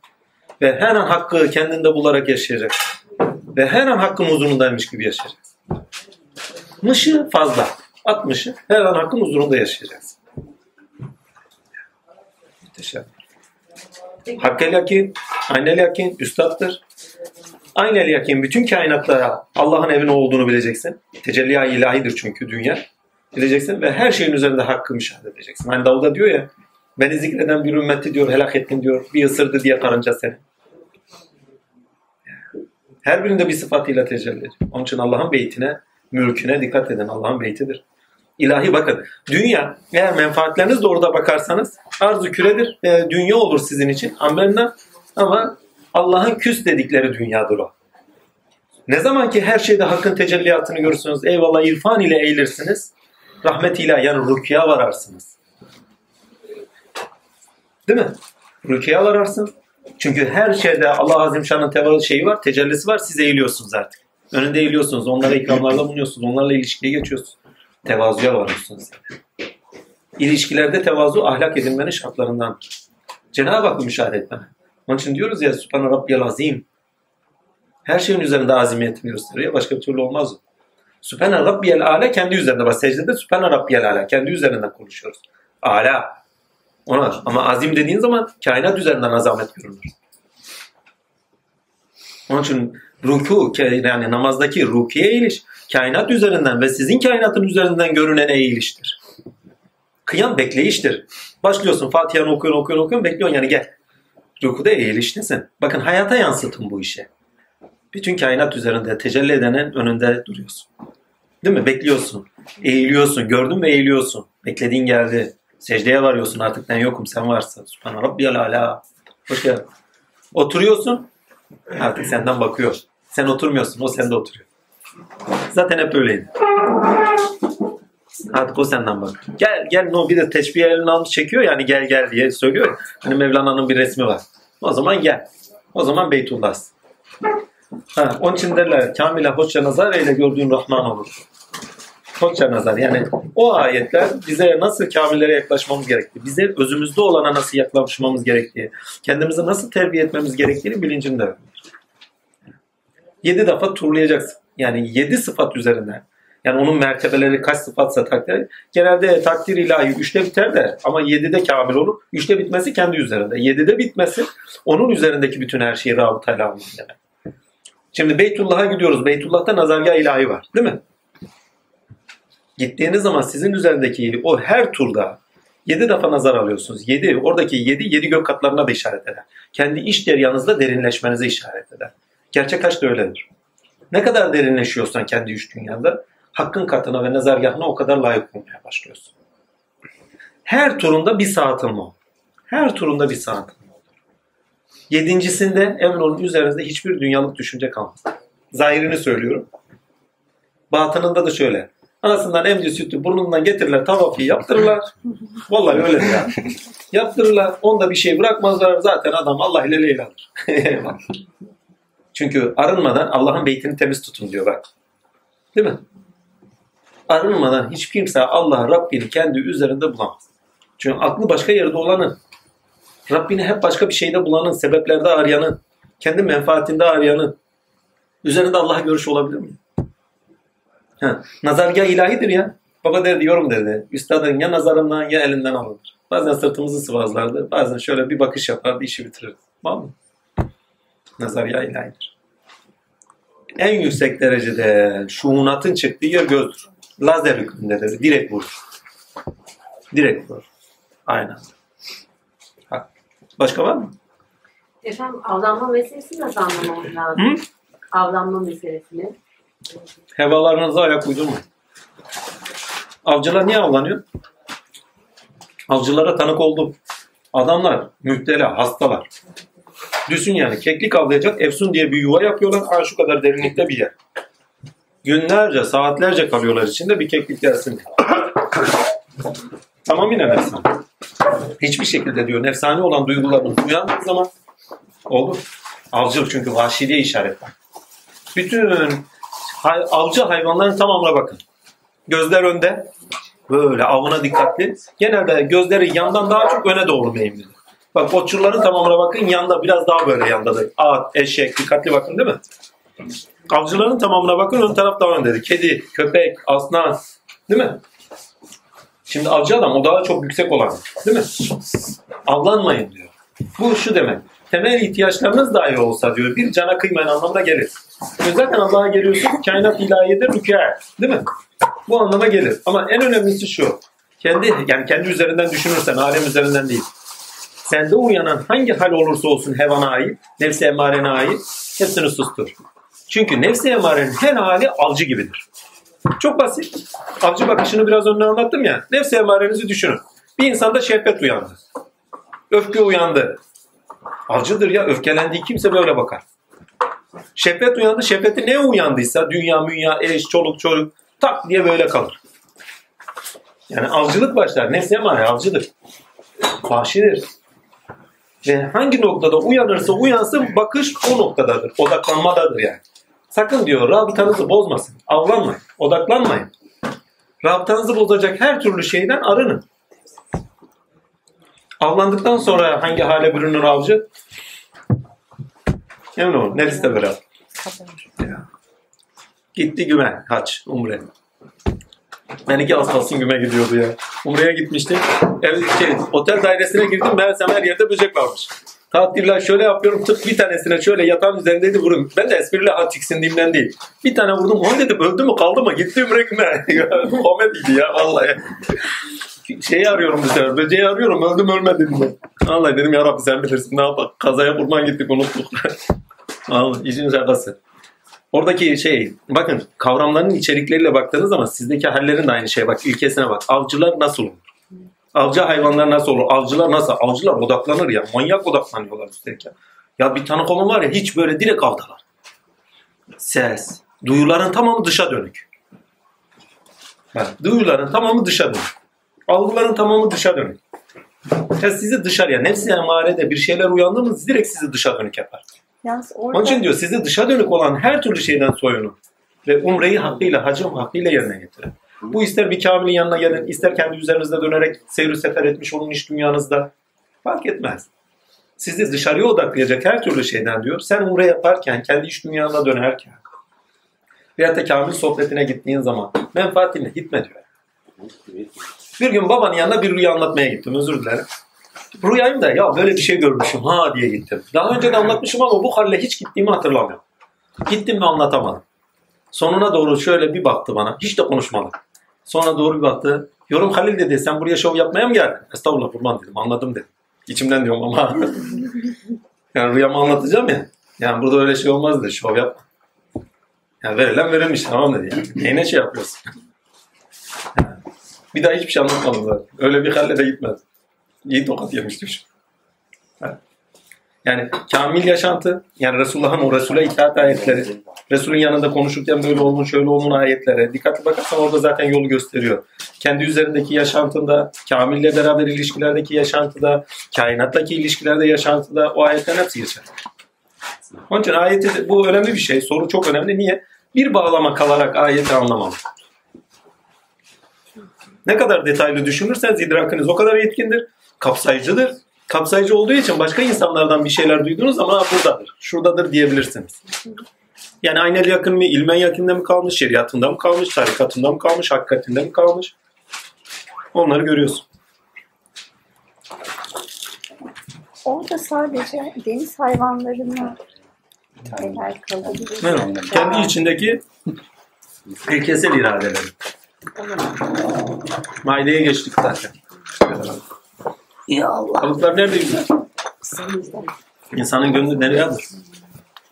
A: Ve her an hakkı kendinde bularak yaşayacaksın. Ve her an hakkın huzurundaymış gibi yaşayacaksın. Mışı fazla. 60'ı her an hakkın huzurunda yaşayacaksın. Muhteşem. Hakkel yakin, aynel yakin, üstattır. Aynel yakin bütün kainatlara Allah'ın evine olduğunu bileceksin. Tecelliya ilahidir çünkü dünya. Bileceksin ve her şeyin üzerinde hakkı müşahede edeceksin. Hani Davud'a diyor ya, beni zikreden bir ümmeti diyor, helak ettin diyor, bir ısırdı diye karınca seni. Her birinde bir sıfatıyla tecelli. Onun için Allah'ın beytine, mülküne dikkat edin. Allah'ın beytidir. İlahi bakın. Dünya eğer menfaatleriniz doğruda bakarsanız arzu küredir. E, dünya olur sizin için. Amenna. Ama Allah'ın küs dedikleri dünyadır o. Ne zaman ki her şeyde hakkın tecelliyatını görürsünüz, eyvallah irfan ile eğilirsiniz, rahmetiyle yani rükya vararsınız. Değil mi? Rükya vararsın. Çünkü her şeyde Allah Azimşan'ın teva şeyi var, tecellisi var, siz eğiliyorsunuz artık. Önünde eğiliyorsunuz, onlara ikramlarla bulunuyorsunuz, onlarla ilişkiye geçiyorsunuz. Tevazuya varıyorsunuz. İlişkilerde tevazu ahlak edinmenin şartlarından. Cenab-ı Hakk'ı müşahede etmene. Onun için diyoruz ya Sübhane Rabbiyel Azim. Her şeyin üzerinde azimiyetini gösteriyor. Başka bir türlü olmaz. Sübhane Rabbiyel Ala kendi üzerinde. Bak secdede Sübhane Rabbiyel Ala. Kendi üzerinden konuşuyoruz. Ala. Ona. Ama azim dediğin zaman kainat üzerinden azamet görünür. Onun için ruku yani namazdaki rukiye eğiliş kainat üzerinden ve sizin kainatın üzerinden görünen eğiliştir. Kıyam bekleyiştir. Başlıyorsun Fatiha'nı okuyorsun okuyorsun okuyorsun bekliyorsun yani gel. Rukuda eğiliştesin. Bakın hayata yansıtın bu işe. Bütün kainat üzerinde tecelli edenin önünde duruyorsun. Değil mi? Bekliyorsun. Eğiliyorsun. Gördün ve eğiliyorsun. Beklediğin geldi. Secdeye varıyorsun artık ben yokum sen varsın. Subhane Rabbiyal Ala. Hoş geldin. Oturuyorsun. Artık senden bakıyor. Sen oturmuyorsun. O sende oturuyor. Zaten hep öyleydi. Artık o senden bak. Gel gel no bir de teşbih elini almış çekiyor yani gel gel diye söylüyor. Hani Mevlana'nın bir resmi var. O zaman gel. O zaman Beytullah'sın. Ha, onun için derler Kamil'e hoşça nazar eyle gördüğün Rahman olur. Hoşça nazar yani o ayetler bize nasıl kamillere yaklaşmamız gerektiği, bize özümüzde olana nasıl yaklaşmamız gerektiği, kendimizi nasıl terbiye etmemiz gerektiğini bilincinde. Yedi defa turlayacaksın. Yani yedi sıfat üzerinden. Yani onun mertebeleri kaç sıfatsa takdir. Genelde takdir ilahi üçte biter de ama yedide kamil olur. Üçte bitmesi kendi üzerinde. Yedide bitmesi onun üzerindeki bütün her şeyi rabıtayla almak demek. Şimdi Beytullah'a gidiyoruz. Beytullah'ta nazargah ilahi var. Değil mi? Gittiğiniz zaman sizin üzerindeki o her turda yedi defa nazar alıyorsunuz. Yedi, oradaki yedi, yedi gök katlarına da işaret eder. Kendi iş deryanızda derinleşmenize işaret eder. Gerçek aşk da öyledir. Ne kadar derinleşiyorsan kendi üç dünyada hakkın katına ve nezargahına o kadar layık olmaya başlıyorsun. Her turunda bir saatin olur. Her turunda bir saatin olur. Yedincisinde emin olun üzerinizde hiçbir dünyalık düşünce kalmaz. Zahirini söylüyorum. Batınında da şöyle. Anasından emdiği sütü burnundan getirirler, tavafı yaptırırlar. Vallahi öyle ya. Yaptırırlar. Onda bir şey bırakmazlar. Zaten adam Allah ile leyladır. Çünkü arınmadan Allah'ın beytini temiz tutun diyor bak. Değil mi? Arınmadan hiç kimse Allah Rabbini kendi üzerinde bulamaz. Çünkü aklı başka yerde olanın, Rabbini hep başka bir şeyde bulanın, sebeplerde arayanın, kendi menfaatinde arayanın üzerinde Allah'a görüş olabilir mi? Ha, nazargah ilahidir ya. Baba derdi yorum derdi. Üstadın ya nazarından ya elinden alınır. Bazen sırtımızı sıvazlardı. Bazen şöyle bir bakış yapardı işi bitirirdi. Var mı? Nazargah ilahidir. En yüksek derecede şuunatın çıktığı yer gözdür. Lazer hükmündedir. Direkt vurur. Direkt vurur. Aynen. Ha. Başka var mı?
F: Efendim avlanma meselesini nasıl anlamamız lazım?
A: Hı?
F: Avlanma meselesini.
A: Hevalarınıza ayak uydurmayın. Avcılar niye avlanıyor? Avcılara tanık oldum. Adamlar müptela, hastalar. Düşün yani keklik avlayacak Efsun diye bir yuva yapıyorlar. Aa, şu kadar derinlikte bir yer. Günlerce, saatlerce kalıyorlar içinde bir keklik gelsin diye. tamam yine nefsane. Hiçbir şekilde diyor nefsane olan duygularınız uyandığı zaman olur. Avcı çünkü vahşiliğe işaret. Bütün hay- avcı hayvanların tamamına bakın. Gözler önde. Böyle avına dikkatli. Genelde gözleri yandan daha çok öne doğru meyimlidir. Bak otçulların tamamına bakın yanda biraz daha böyle yandadır. At, eşek dikkatli bakın değil mi? Avcıların tamamına bakın ön taraf daha öndedir. Kedi, köpek, aslan değil mi? Şimdi avcı adam o daha çok yüksek olan değil mi? Avlanmayın diyor. Bu şu demek. Temel ihtiyaçlarınız dahi olsa diyor bir cana kıymayın anlamına gelir. Zaten Allah'a geliyorsun kainat ilahiyedir rükû. Değil mi? Bu anlama gelir. Ama en önemlisi şu. Kendi yani kendi üzerinden düşünürsen alem üzerinden değil. Sende uyanan hangi hal olursa olsun hevana ait, nefsi emmarene ait hepsini sustur. Çünkü nefsi emmarenin her hali avcı gibidir. Çok basit. Avcı bakışını biraz önce anlattım ya. Nefsi emmarenizi düşünün. Bir insanda şehvet uyandı. Öfke uyandı. Avcıdır ya. Öfkelendiği kimse böyle bakar. Şehvet uyandı. Şehveti ne uyandıysa dünya, münya, eş, çoluk, çocuk tak diye böyle kalır. Yani avcılık başlar. Nefsi emare avcıdır. Vahşidir. Ve hangi noktada uyanırsa uyansın bakış o noktadadır. Odaklanmadadır yani. Sakın diyor rabıtanızı bozmasın. Avlanmayın. Odaklanmayın. Rabıtanızı bozacak her türlü şeyden arının. Avlandıktan sonra hangi hale bürünür avcı? Emin olun. Neresi beraber. Ya. Gitti güme. Haç. Umre. Ben iki az kalsın güme gidiyordu ya. Umre'ye gitmiştim. Ev, şey, otel dairesine girdim. Meğersem her yerde böcek varmış. Tatiller şöyle yapıyorum. Tık bir tanesine şöyle yatağın üzerindeydi vuruyorum. Ben de espriyle ha tiksindiğimden değil. Bir tane vurdum. Onu dedim öldü mü kaldı mı? Gitti Umre güme. Komediydi ya vallahi. Şeyi arıyorum bu sefer. Böceği arıyorum. Öldüm ölmedim ben. Vallahi dedim ya Rabbi sen bilirsin. Ne yapalım. Kazaya kurban gittik unuttuk. Vallahi işin şakası. Oradaki şey, bakın kavramların içerikleriyle baktığınız zaman sizdeki hallerin de aynı şey. Bak ilkesine bak. Avcılar nasıl olur? Avcı hayvanlar nasıl olur? Avcılar nasıl? Avcılar odaklanır ya. Manyak odaklanıyorlar üstelik ya. Ya bir tanık olan var ya hiç böyle direkt avdalar. Ses. Duyuların tamamı dışa dönük. Bak duyuların tamamı dışa dönük. Algıların tamamı dışa dönük. Ya sizi dışarıya, nefsi emarede bir şeyler uyandığınız direkt sizi dışa dönük yapar.
G: Yalnız orada
A: Onun için diyor sizi dışa dönük olan her türlü şeyden soyunun. Ve umreyi hakkıyla, hacı hakkıyla yerine getirin. Bu ister bir kamilin yanına gelin, ister kendi üzerinizde dönerek seyir sefer etmiş olun iş dünyanızda. Fark etmez. Sizi dışarıya odaklayacak her türlü şeyden diyor. Sen umre yaparken, kendi iş dünyana dönerken veyahut da kamil sohbetine gittiğin zaman menfaatinle gitme diyor. Bir gün babanın yanına bir rüya anlatmaya gittim. Özür dilerim. Rüyayım da ya böyle bir şey görmüşüm ha diye gittim. Daha önce de anlatmışım ama bu halle hiç gittiğimi hatırlamıyorum. Gittim ve anlatamadım. Sonuna doğru şöyle bir baktı bana. Hiç de konuşmadı. Sonra doğru bir baktı. Yorum Halil dedi sen buraya şov yapmaya mı geldin? Estağfurullah kurban dedim anladım dedim. İçimden diyorum ama. yani rüyamı anlatacağım ya. Yani burada öyle şey olmaz dedi şov yapma. Yani verilen verilmiş tamam dedi yani. Neyine şey yapıyorsun? Bir daha hiçbir şey anlatmadım zaten. Öyle bir halle de gitmez. İyi tokat yemiştim. Evet. Yani kamil yaşantı, yani Resulullah'ın o Resul'e itaat ayetleri, Resul'ün yanında konuşurken böyle olmuş, şöyle olmuş ayetlere. Dikkatli bakarsan orada zaten yolu gösteriyor. Kendi üzerindeki yaşantında, kamille beraber ilişkilerdeki yaşantıda, kainattaki ilişkilerde yaşantıda o ayetlerin hepsi geçer. Onun için ayeti bu önemli bir şey. Soru çok önemli. Niye? Bir bağlama kalarak ayeti anlamamak. Ne kadar detaylı düşünürseniz idrakınız o kadar yetkindir. Kapsayıcıdır. Kapsayıcı olduğu için başka insanlardan bir şeyler duyduğunuz zaman "Ha, buradadır, şuradadır diyebilirsiniz. Yani aynel yakın mı, ilmen yakında mı kalmış, şeriatında mı kalmış, tarikatında mı kalmış, hakikatinde mi kalmış? Onları görüyorsun.
G: Orada sadece deniz hayvanlarını helal kalabilir.
A: Evet. Kendi içindeki ilkesel iradeleri. Maideye geçtik zaten.
G: Ya Allah.
A: Balıklar nerede yüzüyor? İnsanın gönlü dereyadır.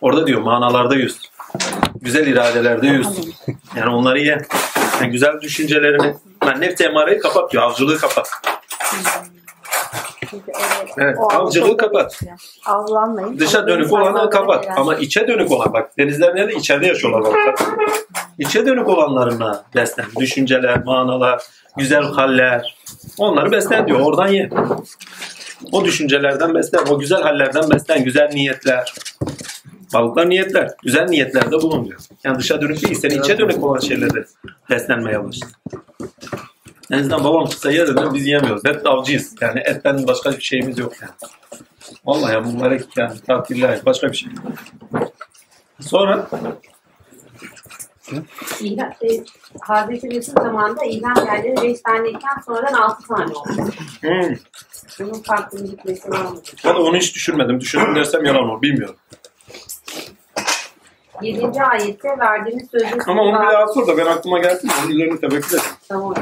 A: Orada diyor manalarda yüz. Güzel iradelerde yüz. Yani onları ye. Yani güzel düşüncelerini. Yani nefsi emareyi kapat diyor. Avcılığı kapat.
G: Çünkü evet,
A: avcılığı kapat.
G: Avlanmayın.
A: Dışa dönük olanı kapat.
G: helal.
A: Ama içe dönük olan bak denizler nerede? İçeride yaşıyorlar balıklar. İçe dönük olanlarına beslen. Düşünceler, manalar, güzel haller. Onları beslen diyor. Oradan ye. O düşüncelerden beslen. O güzel hallerden beslen. Güzel niyetler. Balıklar niyetler. Güzel niyetlerde bulun diyor. Yani dışa dönük değil. Seni içe dönük olan şeylerde beslenmeye başla. En azından babam kısa yer dedi. Biz yemiyoruz. Hep de avcıyız. Yani etten başka bir şeyimiz yok yani. Vallahi ya mübarek yani tatiller başka bir şey. Sonra
F: İlan, e, Hazreti Resul zamanında ilan yerleri 5 taneyken sonradan 6 tane oldu.
A: hmm,
F: Bunun farklı bir hikmeti var mı?
A: ben de onu hiç düşünmedim. Düşündüm dersem yalan olur. Bilmiyorum.
F: 7. ayette verdiğiniz sözün
A: Ama onu bir daha sor da ben aklıma gelsin. Onun üzerine tevekkül ederim.
F: Tamam.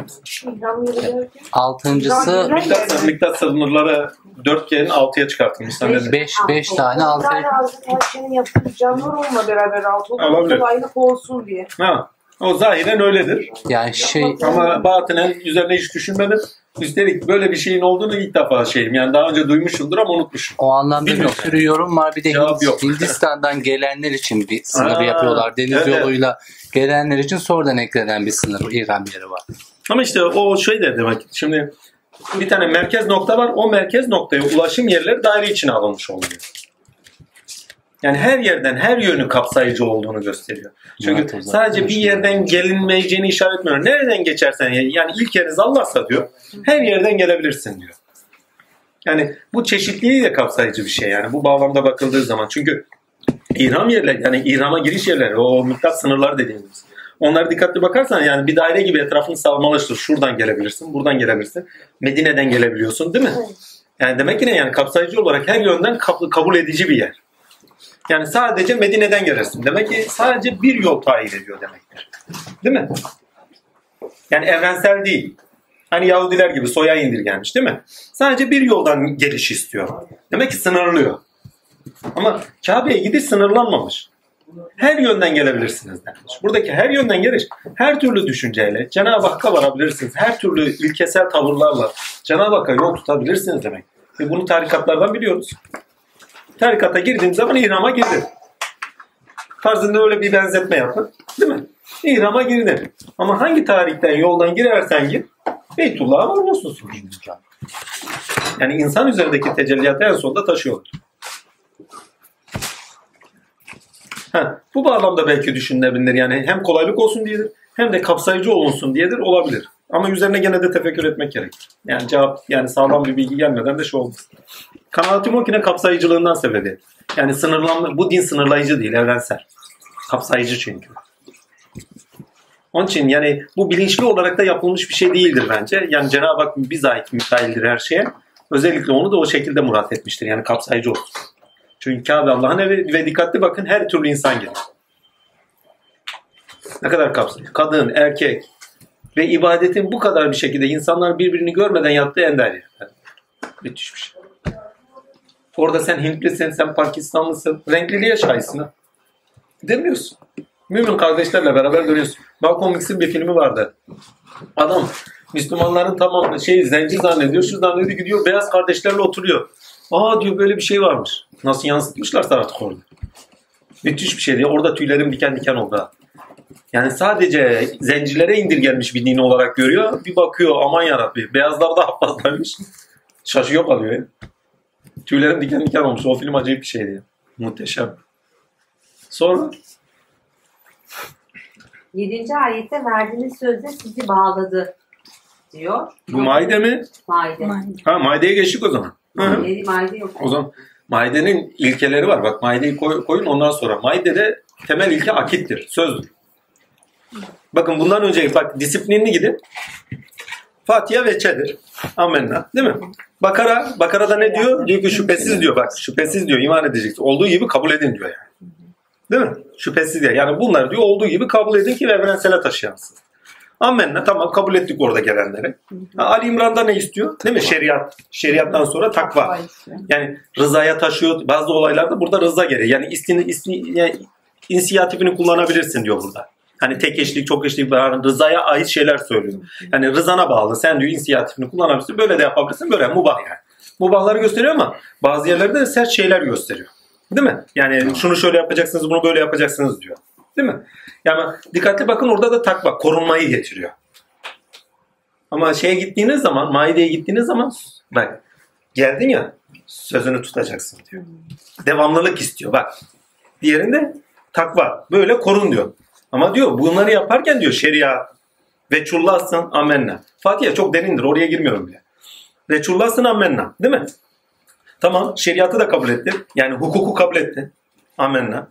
B: Altıncısı
A: Miktat, miktat sınırları 4G'nin 6'ya çıkartılmış. Sen dedin.
B: 5 5 tane altı.
I: tane ağzını her yapıp canlar onunla beraber altı olur.
A: Olabilir.
I: Kolaylık olsun diye.
A: Ha, o zahiren öyledir.
B: Yani şey
A: Ama batinen üzerine hiç düşünmedim. Üstelik böyle bir şeyin olduğunu ilk defa şeyim. Yani daha önce duymuşumdur ama unutmuşum.
B: o anlamda bir
A: Bilmiyorum.
B: sürü yorum var. Bir de
A: Cevap yok.
B: Hindistan'dan gelenler için bir sınır
A: Aa,
B: yapıyorlar. Deniz
A: evet.
B: yoluyla gelenler için sonradan eklenen bir sınır İran yeri var.
A: Ama işte o şey de demek. Şimdi bir tane merkez nokta var. O merkez noktaya ulaşım yerleri daire içine alınmış oluyor. Yani her yerden her yönü kapsayıcı olduğunu gösteriyor. Çünkü
B: Evet,
A: sadece bir yerden gelinmeyeceğini işaret etmiyor. Nereden geçersen yani ilk yeriniz Allah'sa diyor. Her yerden gelebilirsin diyor. Yani bu çeşitliliği de kapsayıcı bir şey yani bu bağlamda bakıldığı zaman. Çünkü İhram yerleri yani İhram'a giriş yerleri o miktat sınırları dediğimiz. Onlara dikkatli bakarsan yani bir daire gibi etrafını sarmalaştır. Şuradan gelebilirsin, buradan gelebilirsin. Medine'den gelebiliyorsun değil mi? Yani demek ki ne yani kapsayıcı olarak her yönden kab- kabul edici bir yer. Yani sadece Medine'den gelirsin. Demek ki sadece bir yol tayin ediyor demektir. Değil mi? Yani evrensel değil. Hani Yahudiler gibi soya indirgenmiş değil mi? Sadece bir yoldan geliş istiyor. Demek ki sınırlıyor. Ama Kabe'ye gidiş sınırlanmamış. Her yönden gelebilirsiniz denmiş. Buradaki her yönden geliş, her türlü düşünceyle Cenab-ı Hakk'a varabilirsiniz. Her türlü ilkesel tavırlarla Cenab-ı Hakk'a yol tutabilirsiniz demek. Ve bunu tarikatlardan biliyoruz. Tarikata girdiğim zaman İhram'a girdim. Tarzında öyle bir benzetme yapın. Değil mi? İhram'a girdin. Ama hangi tarihten yoldan girersen gir, Beytullah'a varıyorsun sonuçta. Yani insan üzerindeki tecelliyatı en sonunda taşıyorlar. Ha, bu bağlamda belki düşünülebilir. Yani hem kolaylık olsun diyedir hem de kapsayıcı olunsun diyedir olabilir. Ama üzerine gene de tefekkür etmek gerekir. Yani cevap yani sağlam bir bilgi gelmeden de şey olmaz. Kanaatim o ki ne kapsayıcılığından sebebi. Yani sınırlanma, bu din sınırlayıcı değil, evrensel. Kapsayıcı çünkü. Onun için yani bu bilinçli olarak da yapılmış bir şey değildir bence. Yani Cenab-ı Hak biz ait müteahhildir her şeye. Özellikle onu da o şekilde murat etmiştir. Yani kapsayıcı olsun. Çünkü Kabe Allah'ın evi ve dikkatli bakın her türlü insan gelir. Ne kadar kapsayıcı. Kadın, erkek ve ibadetin bu kadar bir şekilde insanlar birbirini görmeden yaptığı ender yer. Müthiş bir şey. Orada sen Hintlisin, sen Pakistanlısın. Renkliliğe şahitsin. Demiyorsun. Mümin kardeşlerle beraber görüyorsun. Malcolm X'in bir filmi vardı. Adam Müslümanların tamamı şey zenci zannediyor, şu zannediyor gidiyor beyaz kardeşlerle oturuyor. Aa diyor böyle bir şey varmış. Nasıl yansıtmışlarsa artık orada. Müthiş bir şeydi. Orada tüylerim diken diken oldu. Yani sadece zencilere indirgenmiş bir din olarak görüyor. Bir bakıyor aman yarabbi. Beyazlar daha fazlaymış. Şaşıyor kalıyor. ya. Tüylerim diken diken olmuş. O film acayip bir şeydi. Muhteşem. Sonra
F: 7. ayette verdiğiniz sözde sizi bağladı diyor.
A: bu Maide mi?
F: Maide.
A: Ha Maide'ye geçtik o zaman.
F: Maide, maide yok.
A: O zaman Maide'nin ilkeleri var. Bak Maide'yi koy- koyun ondan sonra. Maide'de temel ilke akittir, sözdür. Bakın bundan önce bak disiplinli gidin. Fatiha ve Çedir. Amenna. Değil mi? Bakara, Bakara'da ne diyor? Diyor ki şüphesiz diyor. Bak şüphesiz diyor. iman edeceksin. Olduğu gibi kabul edin diyor yani. Değil mi? Şüphesiz diyor. Yani bunlar diyor olduğu gibi kabul edin ki evrensele taşıyansın. Amenna tamam kabul ettik orada gelenleri. Ha, Ali İmran'da ne istiyor? Değil mi? Şeriat. Şeriattan sonra takva. Yani rızaya taşıyor. Bazı olaylarda burada rıza gereği. Yani istini, istini, yani inisiyatifini kullanabilirsin diyor burada. Hani tek eşlik, çok eşlik, yani rızaya ait şeyler söylüyor. Yani rızana bağlı. Sen diyor inisiyatifini kullanabilirsin. Böyle de yapabilirsin. Böyle mubah yani. Mubahları gösteriyor ama bazı yerlerde de sert şeyler gösteriyor. Değil mi? Yani şunu şöyle yapacaksınız, bunu böyle yapacaksınız diyor. Değil mi? Yani dikkatli bakın orada da takva, korunmayı getiriyor. Ama şeye gittiğiniz zaman, Maide'ye gittiğiniz zaman bak geldin ya sözünü tutacaksın diyor. Devamlılık istiyor bak. Diğerinde takva. Böyle korun diyor. Ama diyor bunları yaparken diyor şeria ve çullahsın amenna. Fatiha çok derindir oraya girmiyorum bile. Ve çullahsın amenna değil mi? Tamam şeriatı da kabul ettin. Yani hukuku kabul ettin. Amenna.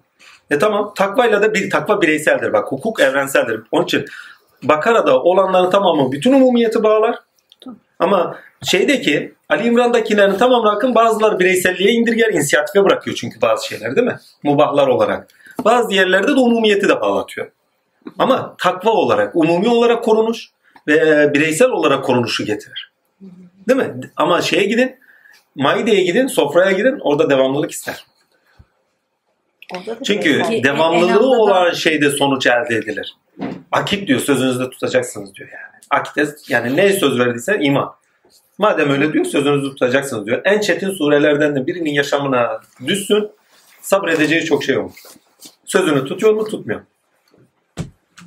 A: E tamam takvayla da bir takva bireyseldir. Bak hukuk evrenseldir. Onun için Bakara'da olanların tamamı bütün umumiyeti bağlar. Ama şeydeki Ali İmran'dakilerin tamamı akın bazıları bireyselliğe indirger, inisiyatife bırakıyor çünkü bazı şeyler değil mi? Mubahlar olarak. Bazı yerlerde de umumiyeti de bağlatıyor. Ama takva olarak, umumi olarak korunuş ve bireysel olarak korunuşu getirir. Değil mi? Ama şeye gidin, Maide'ye gidin, sofraya gidin, orada devamlılık ister. Çünkü
G: Ki
A: devamlılığı
G: da-
A: olan şeyde sonuç elde edilir. Akit diyor sözünüzde tutacaksınız diyor yani. Akite yani ne söz verdiyse iman. Madem öyle diyor sözünüzü tutacaksınız diyor. En çetin surelerden de birinin yaşamına düşsün sabredeceği çok şey olur. Sözünü tutuyor mu tutmuyor.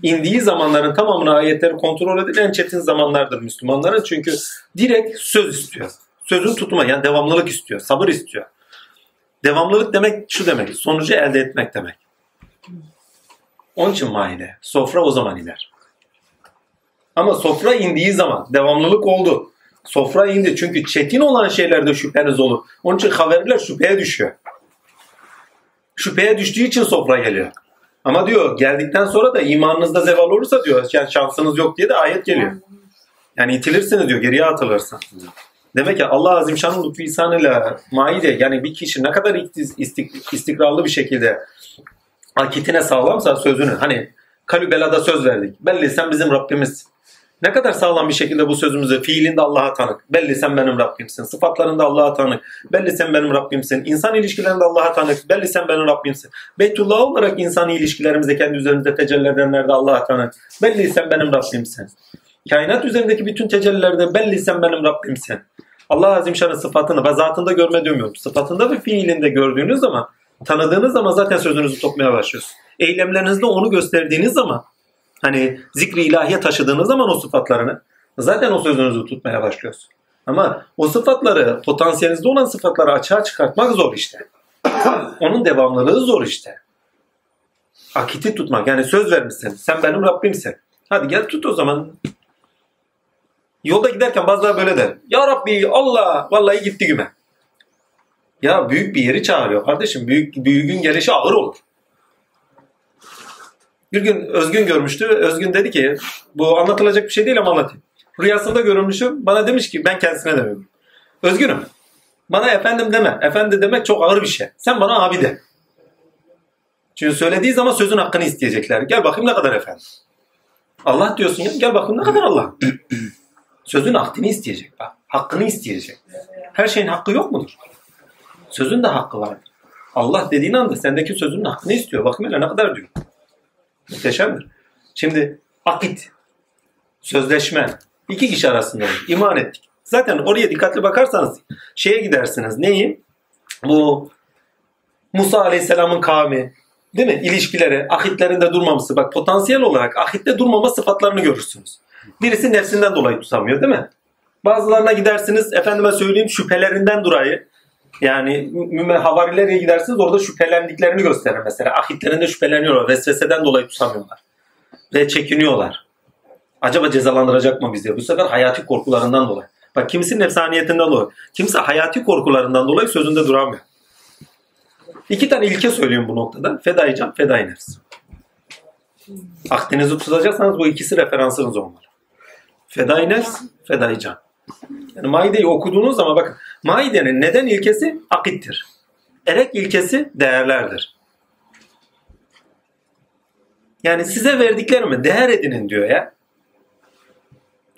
A: İndiği zamanların tamamını ayetleri kontrol edin en çetin zamanlardır Müslümanların. Çünkü direkt söz istiyor. Sözün tutma yani devamlılık istiyor. Sabır istiyor. Devamlılık demek şu demek. Sonucu elde etmek demek. Onun için maide. Sofra o zaman iner. Ama sofra indiği zaman devamlılık oldu. Sofra indi. Çünkü çetin olan şeylerde şüpheniz olur. Onun için haberler şüpheye düşüyor. Şüpheye düştüğü için sofra geliyor. Ama diyor geldikten sonra da imanınızda zeval olursa diyor yani şansınız yok diye de ayet geliyor. Yani itilirsiniz diyor geriye atılırsın. Demek ki Allah Azimşan'ın lütfu ihsanıyla maide yani bir kişi ne kadar istik- istikrarlı bir şekilde akitine sağlamsa sözünü hani kalübelada söz verdik. Belli sen bizim Rabbimiz. Ne kadar sağlam bir şekilde bu sözümüzü fiilinde Allah'a tanık. Belli sen benim Rabbimsin. Sıfatlarında Allah'a tanık. Belli sen benim Rabbimsin. İnsan ilişkilerinde Allah'a tanık. Belli sen benim Rabbimsin. Beytullah olarak insani ilişkilerimizde kendi üzerimizde tecelli edenlerde Allah'a tanık. Belli sen benim Rabbimsin. Kainat üzerindeki bütün tecellilerde belli sen benim Rabbimsin. Allah Azimşan'ın sıfatını ve zatında görme demiyorum. Sıfatında ve fiilinde gördüğünüz zaman, tanıdığınız zaman zaten sözünüzü tutmaya başlıyorsunuz. Eylemlerinizde onu gösterdiğiniz zaman, hani zikri ilahiye taşıdığınız zaman o sıfatlarını, zaten o sözünüzü tutmaya başlıyorsunuz. Ama o sıfatları, potansiyelinizde olan sıfatları açığa çıkartmak zor işte. Onun devamlılığı zor işte. Akiti tutmak, yani söz vermişsin. Sen benim Rabbimsin. Hadi gel tut o zaman. Yolda giderken bazıları böyle der. Ya Rabbi Allah vallahi gitti güme. Ya büyük bir yeri çağırıyor kardeşim. Büyük, büyüğün gelişi ağır olur. Bir gün Özgün görmüştü. Özgün dedi ki bu anlatılacak bir şey değil ama anlatayım. Rüyasında görülmüşüm. Bana demiş ki ben kendisine demiyorum. Özgünüm. Bana efendim deme. Efendi demek çok ağır bir şey. Sen bana abi de. Çünkü söylediği zaman sözün hakkını isteyecekler. Gel bakayım ne kadar efendim. Allah diyorsun ya gel bakayım ne kadar Allah. Sözün hakkını isteyecek. Bak, hakkını isteyecek. Her şeyin hakkı yok mudur? Sözün de hakkı var. Allah dediğin anda sendeki sözün hakkını istiyor. Bakın hele ne kadar diyor. Muhteşemdir. Şimdi akit, sözleşme iki kişi arasında. İman ettik. Zaten oraya dikkatli bakarsanız şeye gidersiniz. Neyi? Bu Musa Aleyhisselam'ın kavmi, değil mi? İlişkileri, ahitlerinde durmaması. Bak potansiyel olarak ahitte durmama sıfatlarını görürsünüz. Birisi nefsinden dolayı tutamıyor değil mi? Bazılarına gidersiniz, efendime söyleyeyim şüphelerinden dolayı. Yani havarilere gidersiniz orada şüphelendiklerini gösterir mesela. Ahitlerinde şüpheleniyorlar. Vesveseden dolayı tutamıyorlar. Ve çekiniyorlar. Acaba cezalandıracak mı bizi? Bu sefer hayati korkularından dolayı. Bak kimisi nefsaniyetinden dolayı. Kimisi hayati korkularından dolayı sözünde duramıyor. İki tane ilke söyleyeyim bu noktada. Fedai can, fedai nefs. Akdeniz'i tutacaksanız bu ikisi referansınız olmalı. Fedai nefs, fedai can. Yani Maide'yi okuduğunuz zaman bakın Maide'nin neden ilkesi akittir. Erek ilkesi değerlerdir. Yani size verdiklerimi değer edinin diyor ya.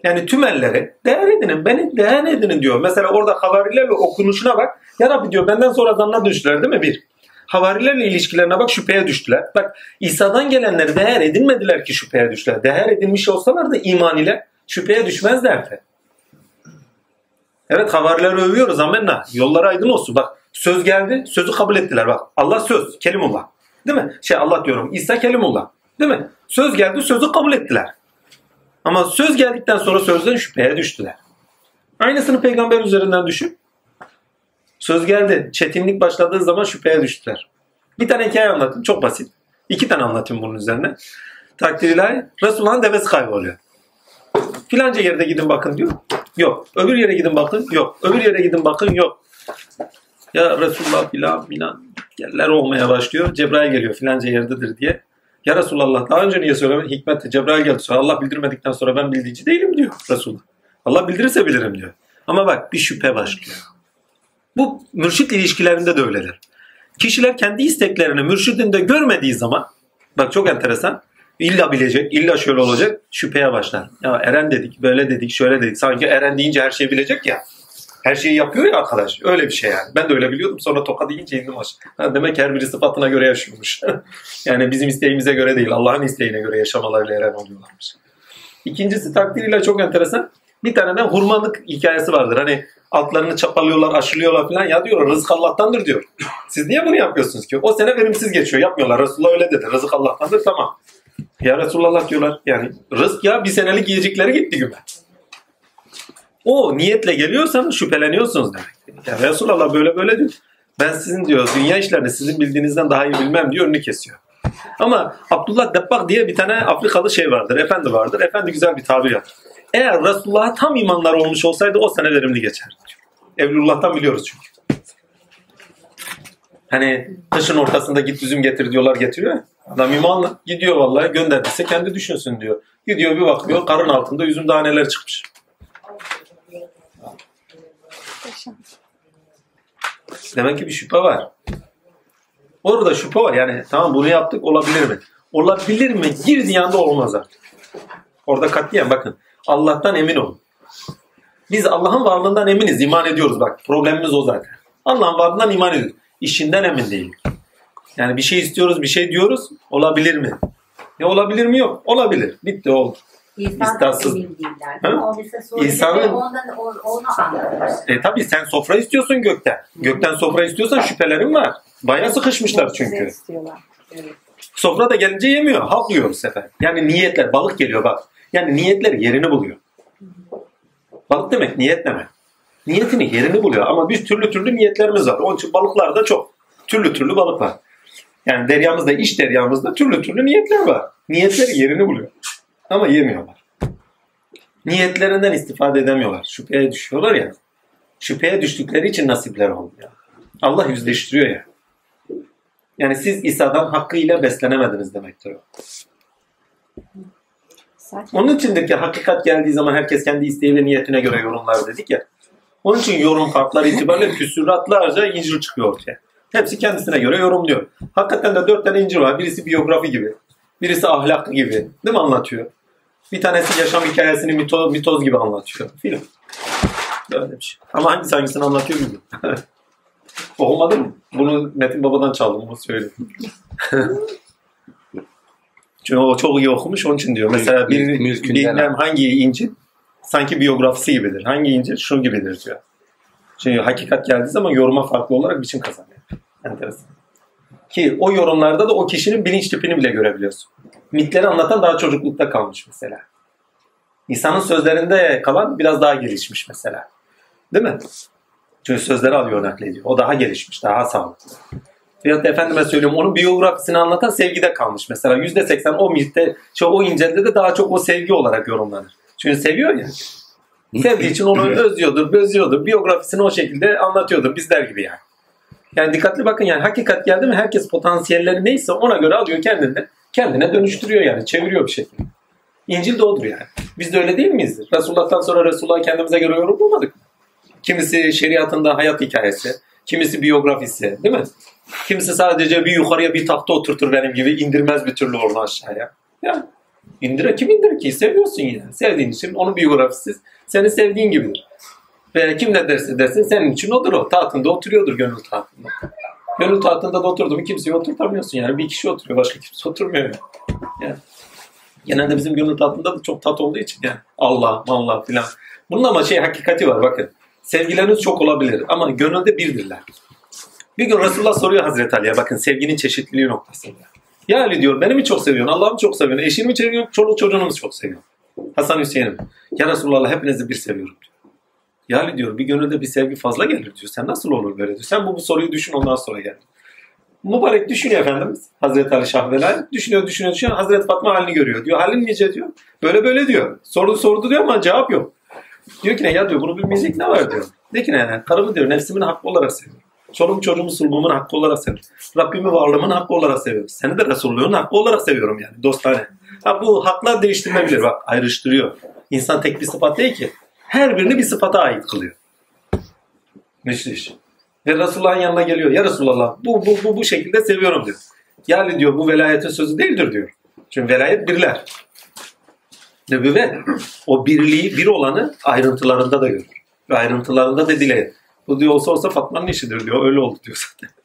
A: Yani tüm elleri değer edinin, beni değer edinin diyor. Mesela orada havarilerle okunuşuna bak. Ya Rabbi diyor benden sonra zanna düştüler değil mi bir? Havarilerle ilişkilerine bak şüpheye düştüler. Bak İsa'dan gelenleri değer edinmediler ki şüpheye düştüler. Değer edinmiş olsalar da iman ile şüpheye düşmezlerdi. Evet havarileri övüyoruz amenna. Yolları aydın olsun. Bak söz geldi sözü kabul ettiler. Bak Allah söz kelimullah. Değil mi? Şey Allah diyorum İsa kelimullah. Değil mi? Söz geldi sözü kabul ettiler. Ama söz geldikten sonra sözden şüpheye düştüler. Aynısını peygamber üzerinden düşün. Söz geldi. Çetinlik başladığı zaman şüpheye düştüler. Bir tane hikaye anlatayım. Çok basit. İki tane anlatayım bunun üzerine. Takdir ilahi. Resulullah'ın devesi kayboluyor. Filanca yerde gidin bakın diyor. Yok. Öbür yere gidin bakın. Yok. Öbür yere gidin bakın. Yok. Ya Resulullah filan filan yerler olmaya başlıyor. Cebrail geliyor filanca yerdedir diye. Ya Resulallah daha önce niye söylemedin? Hikmet Cebrail geldi sonra Allah bildirmedikten sonra ben bildici değilim diyor Resulullah. Allah bildirirse bilirim diyor. Ama bak bir şüphe başlıyor. Bu mürşit ilişkilerinde de öyledir. Kişiler kendi isteklerini mürşidinde görmediği zaman bak çok enteresan illa bilecek, illa şöyle olacak şüpheye başlar. Ya Eren dedik, böyle dedik, şöyle dedik. Sanki Eren deyince her şeyi bilecek ya. Her şeyi yapıyor ya arkadaş. Öyle bir şey yani. Ben de öyle biliyordum. Sonra toka deyince indim aşağı. Demek her biri sıfatına göre yaşıyormuş. yani bizim isteğimize göre değil. Allah'ın isteğine göre yaşamalarıyla eren oluyorlarmış. İkincisi takdiriyle çok enteresan. Bir tane de hurmalık hikayesi vardır. Hani altlarını çapalıyorlar, aşılıyorlar falan. Ya diyor rızık Allah'tandır diyor. Siz niye bunu yapıyorsunuz ki? O sene verimsiz geçiyor. Yapmıyorlar. Resulullah öyle dedi. Rızık Allah'tandır tamam. Ya Resulullah diyorlar. Yani rızk ya bir senelik yiyecekleri gitti güme. O niyetle geliyorsan şüpheleniyorsunuz demek. Ya Resulullah böyle böyle diyor. Ben sizin diyor dünya işlerini sizin bildiğinizden daha iyi bilmem diyor önünü kesiyor. Ama Abdullah Debbak diye bir tane Afrikalı şey vardır. Efendi vardır. Efendi güzel bir tabir yapar. Eğer Resulullah'a tam imanlar olmuş olsaydı o sene verimli geçer. Evlullah'tan biliyoruz çünkü. Hani kışın ortasında git üzüm getir diyorlar getiriyor. Adam imanla gidiyor vallahi gönderdiyse kendi düşünsün diyor. Gidiyor bir bakıyor karın altında üzüm taneler çıkmış. Demek ki bir şüphe var. Orada şüphe var. Yani tamam bunu yaptık olabilir mi? Olabilir mi? Girdiği anda olmaz artık. Orada katliyen bakın. Allah'tan emin olun. Biz Allah'ın varlığından eminiz. iman ediyoruz bak. Problemimiz o zaten. Allah'ın varlığından iman ediyoruz. İşinden emin değil. Yani bir şey istiyoruz, bir şey diyoruz. Olabilir mi? Ya olabilir mi? Yok. Olabilir. Bitti oldu.
F: İnsan
A: İstatsız.
F: emin değiller. O
A: İnsanın-
F: ondan, onu.
A: E tabi sen sofra istiyorsun gökten. Gökten sofra istiyorsan şüphelerin var. Bayağı sıkışmışlar çünkü. Sofra da gelince yemiyor. Halk yiyor bu sefer. Yani niyetler, balık geliyor bak. Yani niyetler yerini buluyor. Balık demek niyet demek. Niyetini yerini buluyor ama biz türlü türlü niyetlerimiz var. Onun için balıklar da çok. Türlü türlü balık var. Yani deryamızda, iş deryamızda türlü türlü niyetler var. Niyetleri yerini buluyor. Ama yemiyorlar. Niyetlerinden istifade edemiyorlar. Şüpheye düşüyorlar ya. Şüpheye düştükleri için nasipler olmuyor. Allah yüzleştiriyor ya. Yani siz İsa'dan hakkıyla beslenemediniz demektir o.
G: Zaten
A: Onun içindir ki hakikat geldiği zaman herkes kendi isteği ve niyetine göre yorumlar dedik ya. Onun için yorum kartları itibariyle küsuratlarca İncil çıkıyor ortaya. Hepsi kendisine göre yorumluyor. Hakikaten de dört tane İncil var. Birisi biyografi gibi. Birisi ahlak gibi. Değil mi anlatıyor? Bir tanesi yaşam hikayesini mito, mitoz gibi anlatıyor. Film. Böyle bir şey. Ama hangisi hangisini anlatıyor bilmiyorum. Olmadı mı? Bunu Metin Baba'dan çaldım. Onu söyleyeyim. Çünkü o çok iyi okumuş onun için diyor. Mesela bir, bilmem hangi İncil sanki biyografisi gibidir. Hangi İncil şu gibidir diyor. Çünkü hakikat geldiği zaman yoruma farklı olarak biçim kazanıyor. Enteresan. Ki o yorumlarda da o kişinin bilinç tipini bile görebiliyorsun. Mitleri anlatan daha çocuklukta kalmış mesela. İnsanın sözlerinde kalan biraz daha gelişmiş mesela. Değil mi? Çünkü sözleri alıyor naklediyor. O daha gelişmiş, daha sağlıklı. Veyahut da efendime söylüyorum onun biyografisini anlatan sevgide kalmış. Mesela %80 o mitte, şey, o incelde de daha çok o sevgi olarak yorumlanır. Çünkü seviyor ya. Sevdiği için onu özlüyordur, gözlüyordur. Biyografisini o şekilde anlatıyordur. Bizler gibi yani. Yani dikkatli bakın yani hakikat geldi mi herkes potansiyelleri neyse ona göre alıyor kendini. Kendine dönüştürüyor yani. Çeviriyor bir şekilde. İncil de odur yani. Biz de öyle değil miyiz? Resulullah'tan sonra Resulullah'ı kendimize göre yorumlamadık mı? Kimisi şeriatında hayat hikayesi, kimisi biyografisi değil mi? Kimisi sadece bir yukarıya bir tahta oturtur benim gibi indirmez bir türlü oradan aşağıya. Ya indire kim indirir ki? Seviyorsun yani. Sevdiğin için onun biyografisi seni sevdiğin gibidir. Ve kim ne derse desin senin için odur o. Tahtında oturuyordur gönül tahtında. Gönül tahtında da oturdu mu kimseyi oturtamıyorsun yani. Bir kişi oturuyor başka kimse oturmuyor yani. yani. Genelde bizim gönül tahtında da çok tat olduğu için yani. Allah, Allah filan. Bunun ama şey hakikati var bakın. Sevgileriniz çok olabilir ama gönülde birdirler. Bir gün Resulullah soruyor Hazreti Ali'ye bakın sevginin çeşitliliği noktasında. Ya diyor beni mi çok seviyorsun? Allah'ı mı çok seviyorsun? Eşini mi seviyorsun? Çoluk çocuğunu mu çok seviyorsun? Hasan Hüseyin'im. Ya Resulullah hepinizi bir seviyorum diyor. Ya diyor bir gönülde bir sevgi fazla gelir diyor. Sen nasıl olur böyle diyor. Sen bu, bu soruyu düşün ondan sonra gel. Mübarek düşünüyor Efendimiz. Hazreti Ali Şah Velay. Düşünüyor düşünüyor düşünüyor. Hazreti Fatma halini görüyor. Diyor halin nice diyor. Böyle böyle diyor. Sordu sordu diyor ama cevap yok. Diyor ki ne ya diyor bunu bilmeyecek ne var diyor. De ki ne karımı diyor nefsimin hakkı olarak seviyorum. Çoluğum çocuğumu sulbumun hakkı olarak seviyorum. Rabbimi varlığımın hakkı olarak seviyorum. Seni de Resulluğun hakkı olarak seviyorum yani dostane. Ha bu haklar değiştirmebilir bak ayrıştırıyor. İnsan tek bir sıfat değil ki. Her birini bir sıfata ait kılıyor. Müthiş. Ve Resulullah'ın yanına geliyor. Ya Resulallah bu, bu, bu, bu şekilde seviyorum diyor. Yani diyor bu velayetin sözü değildir diyor. Çünkü velayet birler. Nübüvvet o birliği bir olanı ayrıntılarında da görür. Ve ayrıntılarında da dile. Bu diyor olsa olsa Fatma'nın işidir diyor. Öyle oldu diyor zaten.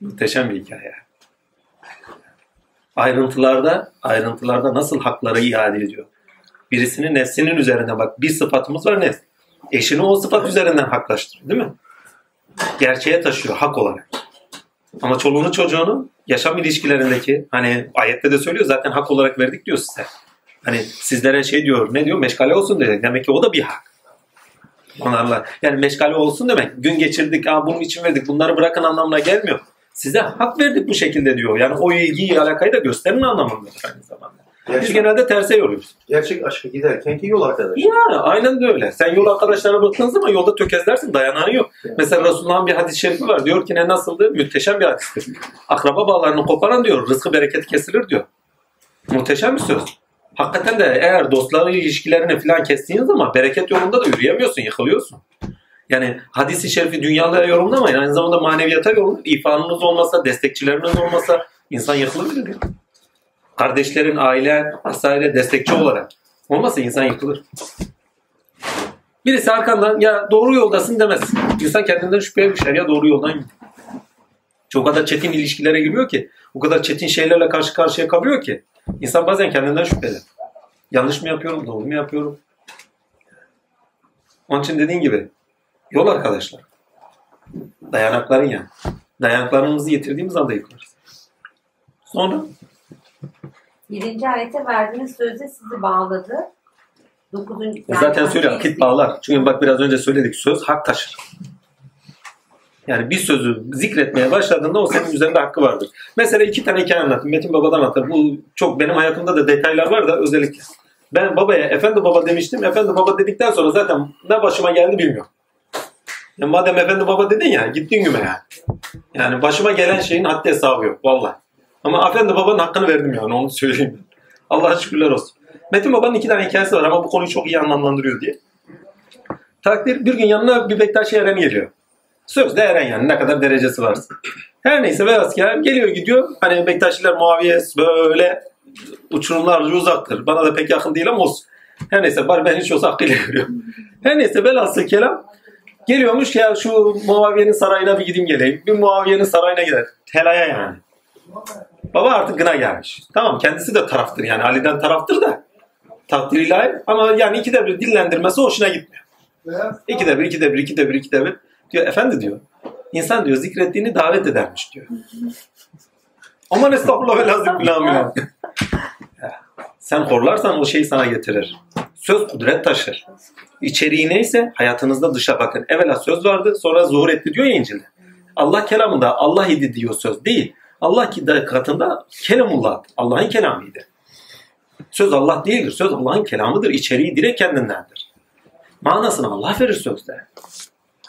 A: Muhteşem bir hikaye. Ayrıntılarda, ayrıntılarda nasıl hakları iade ediyor. Birisinin nefsinin üzerine bak bir sıfatımız var nefs. Eşini o sıfat üzerinden haklaştırıyor değil mi? Gerçeğe taşıyor hak olarak. Ama çoluğunu çocuğunu yaşam ilişkilerindeki hani ayette de söylüyor zaten hak olarak verdik diyor size. Hani sizlere şey diyor ne diyor meşgale olsun dedi. Demek ki o da bir hak. Onlarla. Yani meşgale olsun demek. Gün geçirdik, Aa, bunun için verdik. Bunları bırakın anlamına gelmiyor. Size hak verdik bu şekilde diyor. Yani o ilgiyi, alakayı da gösterin anlamındadır aynı zamanda. Biz
D: Gerçek,
A: genelde terse yoruyoruz.
D: gerçek aşka giderken ki yol arkadaşı.
A: Ya aynen de öyle. Sen yol arkadaşlarına baktığın zaman yolda tökezlersin dayanağı yok. Mesela Resulullah'ın bir hadis-i şerifi var. Diyor ki ne nasıldı? Müteşem bir hadistir. Akraba bağlarını koparan diyor. Rızkı bereket kesilir diyor. Muhteşem bir söz. Hakikaten de eğer dostları ilişkilerini falan kestiğin zaman bereket yolunda da yürüyemiyorsun, yıkılıyorsun. Yani hadisi şerifi dünyalığa yorumlamayın. Aynı zamanda maneviyata yorumlayın. İfanınız olmasa, destekçileriniz olmasa insan yıkılabilir. Yani. Kardeşlerin, aile, vesaire destekçi olarak olmasa insan yıkılır. Birisi arkandan ya doğru yoldasın demez. İnsan kendinden şüpheye düşer ya doğru yoldan gidiyor. O kadar çetin ilişkilere giriyor ki, o kadar çetin şeylerle karşı karşıya kalıyor ki insan bazen kendinden şüpheli. Yanlış mı yapıyorum, doğru mu yapıyorum? Onun için dediğin gibi yol arkadaşlar. Dayanakların yani. Dayanaklarımızı yitirdiğimiz anda yıkılırız. Sonra
F: Birinci ayete verdiğiniz sözde sizi bağladı. Dokuzuncu,
A: E Zaten söylüyor akit bağlar. Çünkü bak biraz önce söyledik söz hak taşır. Yani bir sözü zikretmeye başladığında o senin üzerinde hakkı vardır. Mesela iki tane hikaye anlattım. Metin Baba'dan anlattım. Bu çok benim hayatımda da detaylar var da özellikle. Ben babaya efendi baba demiştim. Efendi baba dedikten sonra zaten ne başıma geldi bilmiyorum. Ya madem efendi baba dedin ya gittin güme yani. Yani başıma gelen şeyin haddi hesabı yok vallahi. Ama efendi babanın hakkını verdim yani onu söyleyeyim. Allah'a şükürler olsun. Metin Baba'nın iki tane hikayesi var ama bu konuyu çok iyi anlamlandırıyor diye. Takdir bir gün yanına bir Bektaşi Eren geliyor. Sözde Eren yani ne kadar derecesi varsa. Her neyse ve asker geliyor gidiyor. Hani Bektaşiler Muaviye böyle uçurumlarca uzaktır. Bana da pek yakın değil ama olsun. Her neyse bari ben hiç olsa hakkıyla görüyorum. Her neyse velhasıl kelam geliyormuş ya şu Muaviye'nin sarayına bir gideyim geleyim. Bir Muaviye'nin sarayına gider. Helaya yani. Baba artık gına gelmiş. Tamam kendisi de taraftır yani Ali'den taraftır da. Takdir ilahi ama yani ikide bir dillendirmesi hoşuna gitmiyor. İkide bir, ikide bir, ikide bir, ikide bir. Diyor efendi diyor. İnsan diyor zikrettiğini davet edermiş diyor. Aman estağfurullah ve lazım bilen Sen horlarsan o şeyi sana getirir. Söz kudret taşır. İçeriği neyse hayatınızda dışa bakın. Evvela söz vardı sonra zuhur etti diyor ya İncil'de. Allah kelamında Allah idi diyor söz değil. Allah ki katında kelamullah. Allah'ın kelamıydı. Söz Allah değildir. Söz Allah'ın kelamıdır. İçeriği direkt kendindendir. Manasını Allah verir sözde.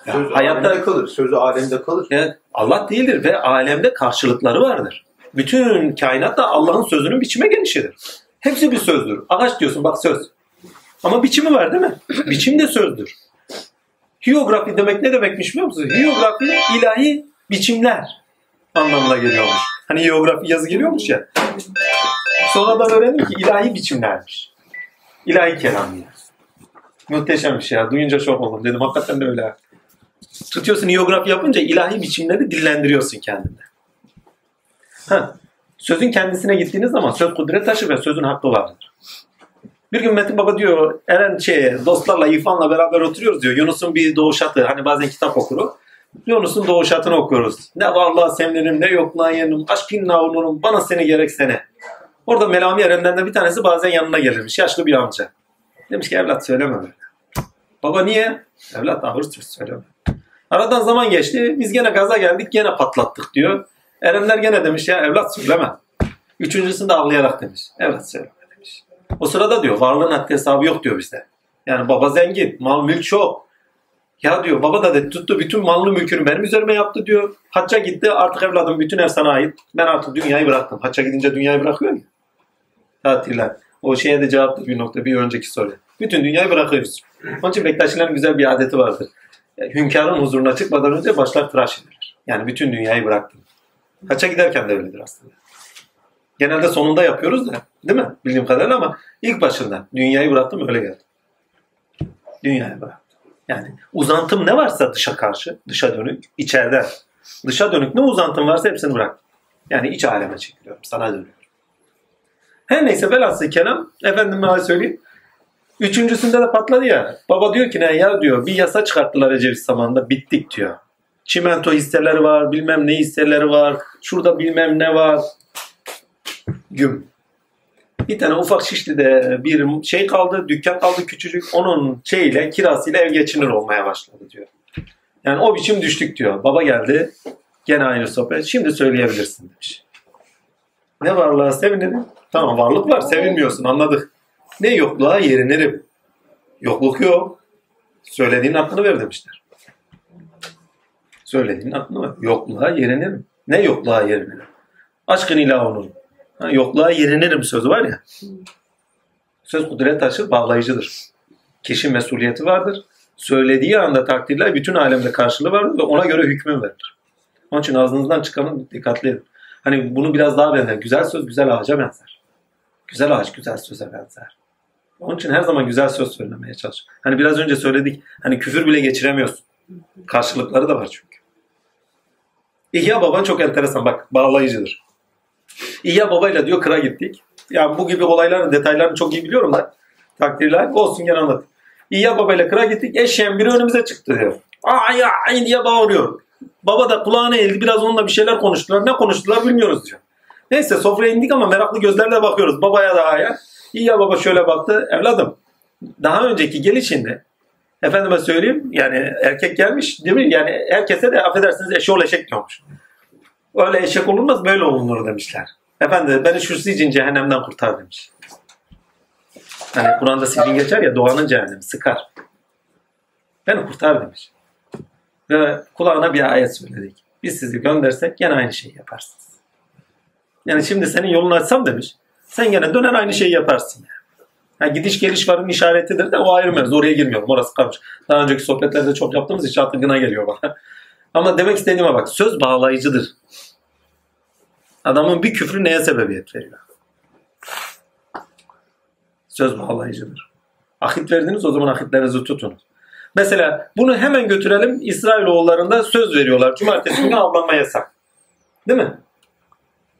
A: Ya,
D: Söz
A: hayatta
D: alemde kalır. Sözü alemde kalır.
A: Evet, Allah değildir ve alemde karşılıkları vardır. Bütün kainat da Allah'ın sözünün biçime gelişidir. Hepsi bir sözdür. Ağaç diyorsun bak söz. Ama biçimi var değil mi? Biçim de sözdür. Hiyografi demek ne demekmiş biliyor musunuz? Hiyografi ilahi biçimler anlamına geliyormuş. Hani hiyografi yazı geliyormuş ya. Sonradan öğrendim ki ilahi biçimlermiş. İlahi kelam. Muhteşem bir şey ya. Duyunca şok oldum. Dedim hakikaten de öyle. Tutuyorsun hiyografi yapınca ilahi biçimleri dillendiriyorsun kendinde. Ha, sözün kendisine gittiğiniz zaman söz kudret taşı ve sözün hakkı vardır. Bir gün Metin Baba diyor Eren şey, dostlarla İrfan'la beraber oturuyoruz diyor. Yunus'un bir doğuşatı hani bazen kitap okuru. Yunus'un doğuşatını okuyoruz. Ne vallahi semlerim ne yokluğa yenim. Aşkınla onurum bana seni gerek sene. Orada Melami Eren'den de bir tanesi bazen yanına gelirmiş. Yaşlı bir amca. Demiş ki evlat söyleme böyle. Baba niye? Evlat ağır söz söyleme. Aradan zaman geçti. Biz gene gaza geldik. Gene patlattık diyor. Erenler gene demiş ya evlat söyleme. Üçüncüsünde ağlayarak demiş. Evlat söyleme demiş. O sırada diyor varlığın haddi hesabı yok diyor bizde. Yani baba zengin. Mal mülk çok. Ya diyor baba da de, tuttu bütün malını mülkünü benim üzerime yaptı diyor. Hacca gitti artık evladım bütün ev sana ait. Ben artık dünyayı bıraktım. Hacca gidince dünyayı bırakıyor ya. Tatiller. O şeye de cevaplı bir nokta bir önceki soru. Bütün dünyayı bırakıyoruz. Onun için Bektaşilerin güzel bir adeti vardır. Hünkârın huzuruna çıkmadan önce başlar tıraş edilir. Yani bütün dünyayı bıraktım. Hacca giderken de öyledir aslında. Genelde sonunda yapıyoruz da değil mi? Bildiğim kadarıyla ama ilk başında dünyayı bıraktım öyle geldi. Dünyayı bıraktım. Yani uzantım ne varsa dışa karşı, dışa dönük, içeriden. Dışa dönük ne uzantım varsa hepsini bıraktım. Yani iç aleme çekiliyorum, sana dönüyorum. Her neyse velhasıl kelam, efendime söyleyeyim. Üçüncüsünde de patladı ya. Baba diyor ki ne ya diyor bir yasa çıkarttılar Ecevit zamanında bittik diyor. Çimento hisseleri var, bilmem ne hisseleri var, şurada bilmem ne var. Güm. Bir tane ufak Şişli'de bir şey kaldı, dükkan kaldı küçücük. Onun şeyiyle, kirasıyla ev geçinir olmaya başladı diyor. Yani o biçim düştük diyor. Baba geldi, gene aynı sohbet. Şimdi söyleyebilirsin demiş. Ne varlığa sevinirim? Tamam varlık var, sevinmiyorsun anladık. Ne yokluğa yerinirim. Yokluk yok. Söylediğin aklını ver demişler. Söylediğin aklını ver. Yokluğa yerinirim. Ne yokluğa yerinirim? Aşkın ilah onun. Ha, yokluğa yerinirim sözü var ya. Söz kudret taşı bağlayıcıdır. Kişi mesuliyeti vardır. Söylediği anda takdirler bütün alemde karşılığı vardır ve ona göre hükmü verilir. Onun için ağzınızdan çıkanı dikkatli edin. Hani bunu biraz daha benzer. Güzel söz güzel ağaca benzer. Güzel ağaç güzel söze benzer. Onun için her zaman güzel söz söylemeye çalış. Hani biraz önce söyledik. Hani küfür bile geçiremiyorsun. Karşılıkları da var çünkü. İhya baban çok enteresan bak bağlayıcıdır. İhya babayla diyor kıra gittik. Yani bu gibi olayların detaylarını çok iyi biliyorum da takdirler olsun gene anlat. İhya babayla kıra gittik. Eşeğin biri önümüze çıktı diyor. Ay ay diye bağırıyor. Baba da kulağına eğildi. Biraz onunla bir şeyler konuştular. Ne konuştular bilmiyoruz diyor. Neyse sofraya indik ama meraklı gözlerle bakıyoruz. Babaya da aya. İhya baba şöyle baktı. Evladım daha önceki gelişinde efendime söyleyeyim yani erkek gelmiş değil mi? Yani herkese de affedersiniz eşeğol eşek diyormuş. Öyle eşek olunmaz böyle olunur demişler. Efendi beni şu sicin cehennemden kurtar demiş. Hani Kur'an'da sicin geçer ya doğanın cehennemi sıkar. Beni kurtar demiş. Ve kulağına bir ayet söyledik. Biz sizi göndersek gene aynı şeyi yaparsınız. Yani şimdi senin yolunu açsam demiş. Sen gene döner aynı şeyi yaparsın. Yani. Yani gidiş geliş varın işaretidir de o ayrı mevzu. Oraya girmiyorum. Orası karmış. Daha önceki sohbetlerde çok yaptığımız için artık gına geliyor bana. Ama demek istediğime bak. Söz bağlayıcıdır. Adamın bir küfrü neye sebebiyet veriyor? Söz bağlayıcıdır. Ahit verdiniz o zaman ahitlerinizi tutun. Mesela bunu hemen götürelim İsrailoğullarında söz veriyorlar. Cumartesi günü avlanma yasak. Değil mi?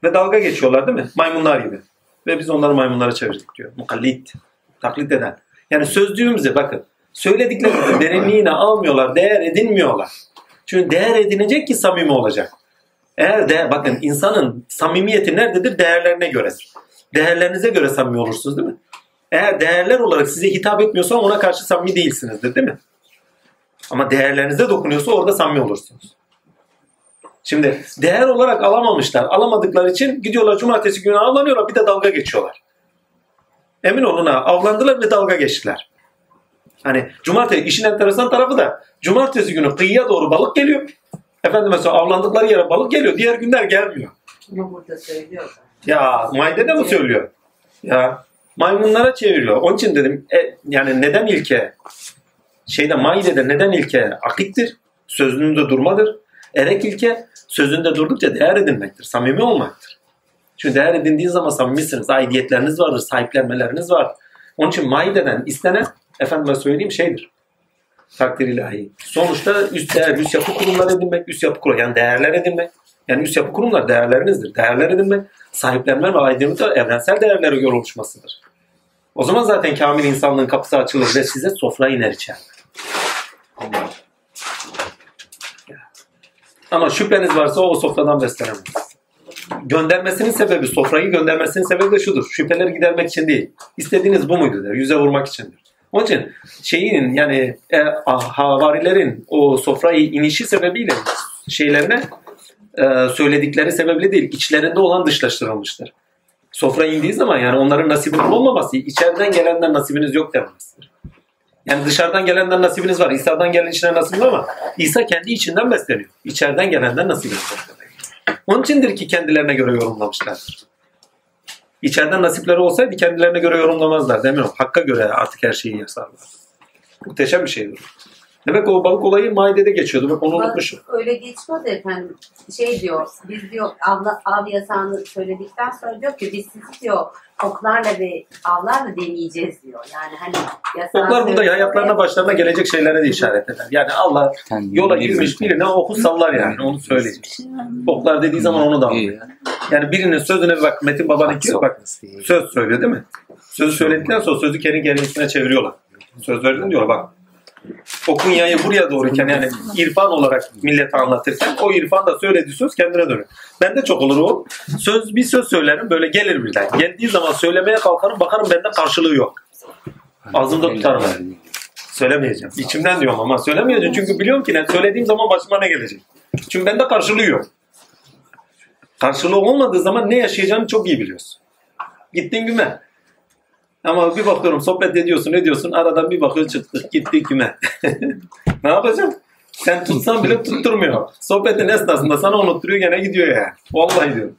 A: Ve dalga geçiyorlar değil mi? Maymunlar gibi. Ve biz onları maymunlara çevirdik diyor. Mukallit. Taklit eden. Yani sözlüğümüzü bakın. Söylediklerimizi derinliğine almıyorlar. Değer edinmiyorlar. Çünkü değer edinecek ki samimi olacak. Eğer de bakın insanın samimiyeti nerededir? Değerlerine göredir. Değerlerinize göre samimi olursunuz değil mi? Eğer değerler olarak size hitap etmiyorsa ona karşı samimi değilsinizdir değil mi? Ama değerlerinize dokunuyorsa orada samimi olursunuz. Şimdi değer olarak alamamışlar. Alamadıkları için gidiyorlar cumartesi günü avlanıyorlar bir de dalga geçiyorlar. Emin olun ha avlandılar ve dalga geçtiler. Hani cumartesi işin enteresan tarafı da cumartesi günü kıyıya doğru balık geliyor. Efendim mesela avlandıkları yere balık geliyor. Diğer günler gelmiyor.
F: Bunu burada.
A: Ya Mayde de mi söylüyor? Ya maymunlara çeviriyor. Onun için dedim e, yani neden ilke? Şeyde Maide'de neden ilke? Akittir. Sözünde durmadır. Erek ilke sözünde durdukça değer edinmektir. Samimi olmaktır. Çünkü değer edindiğiniz zaman samimisiniz. Aidiyetleriniz vardır. Sahiplenmeleriniz var. Onun için Maide'den istenen efendime söyleyeyim şeydir. Takdir ilahi. Sonuçta üst değer, üst yapı kurumlar edinmek, üst yapı kurumlar yani değerler edinmek. Yani üst yapı kurumlar değerlerinizdir. Değerler edinmek, sahiplenme ve aidiyet evrensel değerlere göre oluşmasıdır. O zaman zaten kamil insanlığın kapısı açılır ve size sofra iner içer. Ama şüpheniz varsa o sofradan beslenemez. Göndermesinin sebebi, sofrayı göndermesinin sebebi de şudur. Şüpheleri gidermek için değil. İstediğiniz bu muydu der. Yüze vurmak içindir. Onun için şeyin yani e, havarilerin o sofrayı inişi sebebiyle şeylerine e, söyledikleri sebeple değil, içlerinde olan dışlaştırılmıştır. Sofra indiği zaman yani onların nasibinin olmaması, içeriden gelenden nasibiniz yok demektir. Yani dışarıdan gelenden nasibiniz var. İsa'dan gelen içine nasibiniz ama İsa kendi içinden besleniyor. İçeriden gelenden nasibiniz var. Onun içindir ki kendilerine göre yorumlamışlardır. İçeriden nasipleri olsaydı kendilerine göre yorumlamazlar. Mi? Hakka göre artık her şeyi yasarlar. Muhteşem bir şeydir. Demek o balık olayı maidede geçiyordu. Bak onu unutmuşum.
F: Öyle geçmedi efendim. Şey diyor, biz diyor avla, av yasağını söyledikten sonra diyor ki biz sizi diyor oklarla ve avlarla deneyeceğiz diyor. Yani hani yasağı
A: Oklar burada
F: söylüyor
A: ayaklarına
F: ve-
A: başlarına gelecek şeylere de işaret eder. Yani Allah yola girmiş birine oku sallar yani. Onu söyleyeyim. Oklar dediği zaman onu da
B: ya.
A: Yani birinin sözüne bak Metin Baba'nın ki bak söz söylüyor değil mi? Sözü söyledikten sonra sözü kendi kendisine çeviriyorlar. Söz verdin diyor bak. Okun yayı buraya doğruyken yani irfan olarak millete anlatırken o irfan da söylediği söz kendine dönüyor. Ben de çok olur o. Söz bir söz söylerim böyle gelir birden. Geldiği zaman söylemeye kalkarım bakarım bende karşılığı yok. Ağzımda tutarım yani. Söylemeyeceğim. İçimden diyorum ama söylemeyeceğim çünkü biliyorum ki ne söylediğim zaman başıma ne gelecek. Çünkü bende karşılığı yok. Karşılığı olmadığı zaman ne yaşayacağını çok iyi biliyorsun. Gittin güme. Ama bir bakıyorum sohbet ediyorsun ediyorsun aradan bir bakıyor çıktık gitti güme. ne yapacağım? Sen tutsan bile tutturmuyor. Sohbetin esnasında sana unutturuyor gene gidiyor yani. Vallahi diyorum.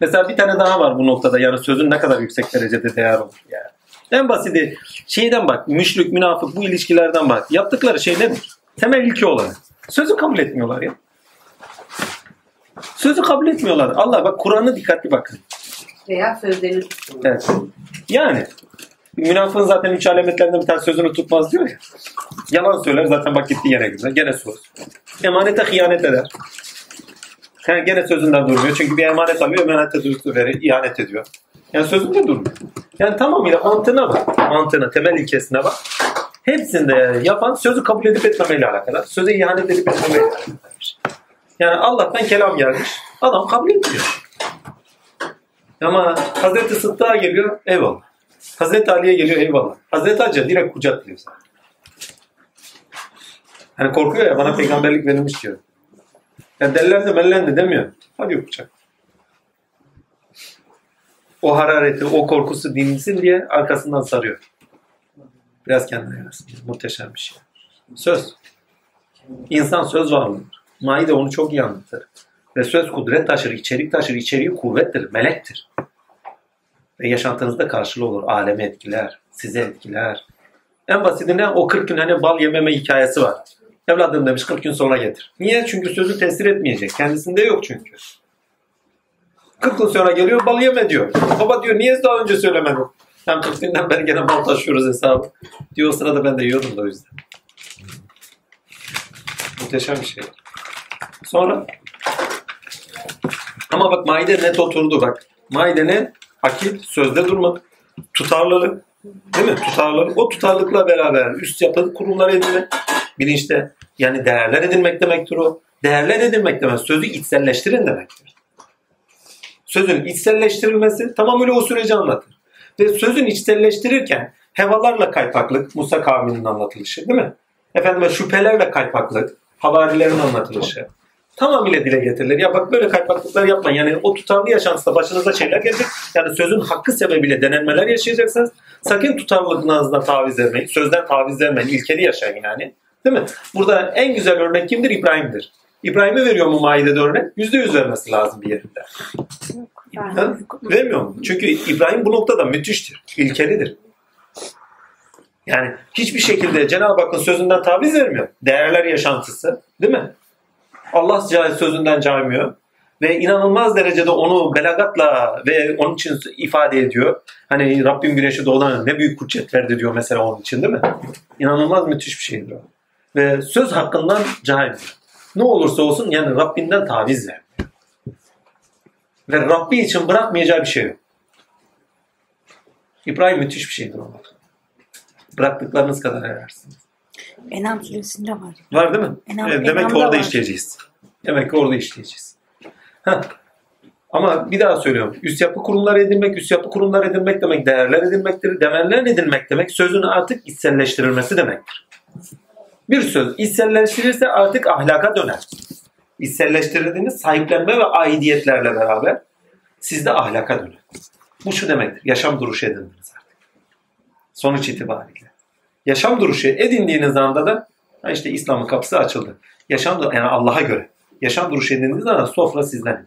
A: Mesela bir tane daha var bu noktada yani sözün ne kadar yüksek derecede değer olur yani. En basiti şeyden bak müşrik, münafık bu ilişkilerden bak. Yaptıkları şey nedir? Temel ilke olarak. Sözü kabul etmiyorlar ya. Sözü kabul etmiyorlar. Allah bak Kur'an'ı dikkatli bakın.
F: Veya sözlerini tutmuyor.
A: Evet. Yani münafığın zaten üç alametlerinden bir tane sözünü tutmaz diyor ya. Yalan söyler zaten bak gitti yere gider. Gene söz. Emanete hıyanet eder. Yani gene sözünden durmuyor. Çünkü bir emanet alıyor, emanete dürüstlüğü verir, ihanet ediyor. Yani sözünde durmuyor. Yani tamamıyla mantığına bak. Mantığına, temel ilkesine bak. Hepsinde yapan sözü kabul edip etmemeyle alakalı. Söze ihanet edip etmemeyle alakalı. Yani Allah'tan kelam gelmiş. Adam kabul etmiyor. Ama Hazreti Sıddık'a geliyor, eyvallah. Hazreti Ali'ye geliyor, eyvallah. Hazreti Hacı direkt kucaklıyor zaten. Hani korkuyor ya, bana peygamberlik verilmiş diyor. Ya deliler de mellen de demiyor. Hadi kucak. O harareti, o korkusu dinsin diye arkasından sarıyor. Biraz kendine yarasın. Muhteşem bir şey. Söz. İnsan söz varlığıdır. Maide onu çok iyi anlatır. Ve söz kudret taşır, içerik taşır, içeriği kuvvettir, melektir. Ve yaşantınızda karşılığı olur. Alemi etkiler, size etkiler. En basitine o 40 gün hani bal yememe hikayesi var. Evladım demiş 40 gün sonra getir. Niye? Çünkü sözü tesir etmeyecek. Kendisinde yok çünkü. 40 gün sonra geliyor bal yeme diyor. Baba diyor niye daha önce söylemedin? Hem 40 günden beri gene bal taşıyoruz hesabı. Diyor o sırada ben de yiyordum da o yüzden. Muhteşem bir şey. Sonra ama bak maide net oturdu bak. Maide ne? Akit, sözde durmak, tutarlılık. Değil mi? Tutarlılık. O tutarlılıkla beraber üst yapılı kurumlar edinmek. Bilinçte yani değerler edinmek demektir o. Değerler edinmek demek sözü içselleştirin demektir. Sözün içselleştirilmesi tamamıyla o süreci anlatır. Ve sözün içselleştirirken hevalarla kaypaklık, Musa kavminin anlatılışı değil mi? Efendime şüphelerle kaypaklık, havarilerin anlatılışı tamamıyla dile getirilir. Ya bak böyle kaypaklıklar yapmayın. Yani o tutarlı yaşantısında başınıza şeyler gelecek. Yani sözün hakkı sebebiyle denenmeler yaşayacaksınız. Sakın tutarlılığınızdan taviz vermeyin. Sözden taviz vermeyin. İlkeli yaşayın yani. Değil mi? Burada en güzel örnek kimdir? İbrahim'dir. İbrahim'e veriyor mu Maide'de örnek? Yüzde yüz vermesi lazım bir yerinde. Ha? Vermiyor mu? Çünkü İbrahim bu noktada müthiştir. İlkelidir. Yani hiçbir şekilde Cenab-ı Hakk'ın sözünden taviz vermiyor. Değerler yaşantısı. Değil mi? Allah sözünden caymıyor. Ve inanılmaz derecede onu belagatla ve onun için ifade ediyor. Hani Rabbim güneşi doğudan ne büyük kudret verdi diyor mesela onun için değil mi? İnanılmaz müthiş bir şeydir o. Ve söz hakkından cahil. Ne olursa olsun yani Rabbinden taviz vermiyor. Ve Rabbi için bırakmayacağı bir şey yok. İbrahim müthiş bir şeydir onlar. Bıraktıklarınız kadar ararsınız.
H: Enam suresinde var.
A: Var değil mi?
H: Enam-
A: Evet, demek ki orada
H: var.
A: işleyeceğiz. Demek ki orada işleyeceğiz. Heh. Ama bir daha söylüyorum. Üst yapı kurumlar edinmek, üst yapı kurumlar edinmek demek değerler edinmektir. Demeller edinmek demek sözün artık içselleştirilmesi demektir. Bir söz içselleştirirse artık ahlaka döner. İçselleştirildiğiniz sahiplenme ve aidiyetlerle beraber sizde ahlaka döner. Bu şu demektir. Yaşam duruşu edindiniz artık. Sonuç itibariyle. Yaşam duruşu edindiğiniz anda da işte İslam'ın kapısı açıldı. Yaşam yani Allah'a göre. Yaşam duruşu edindiğiniz anda sofra sizden.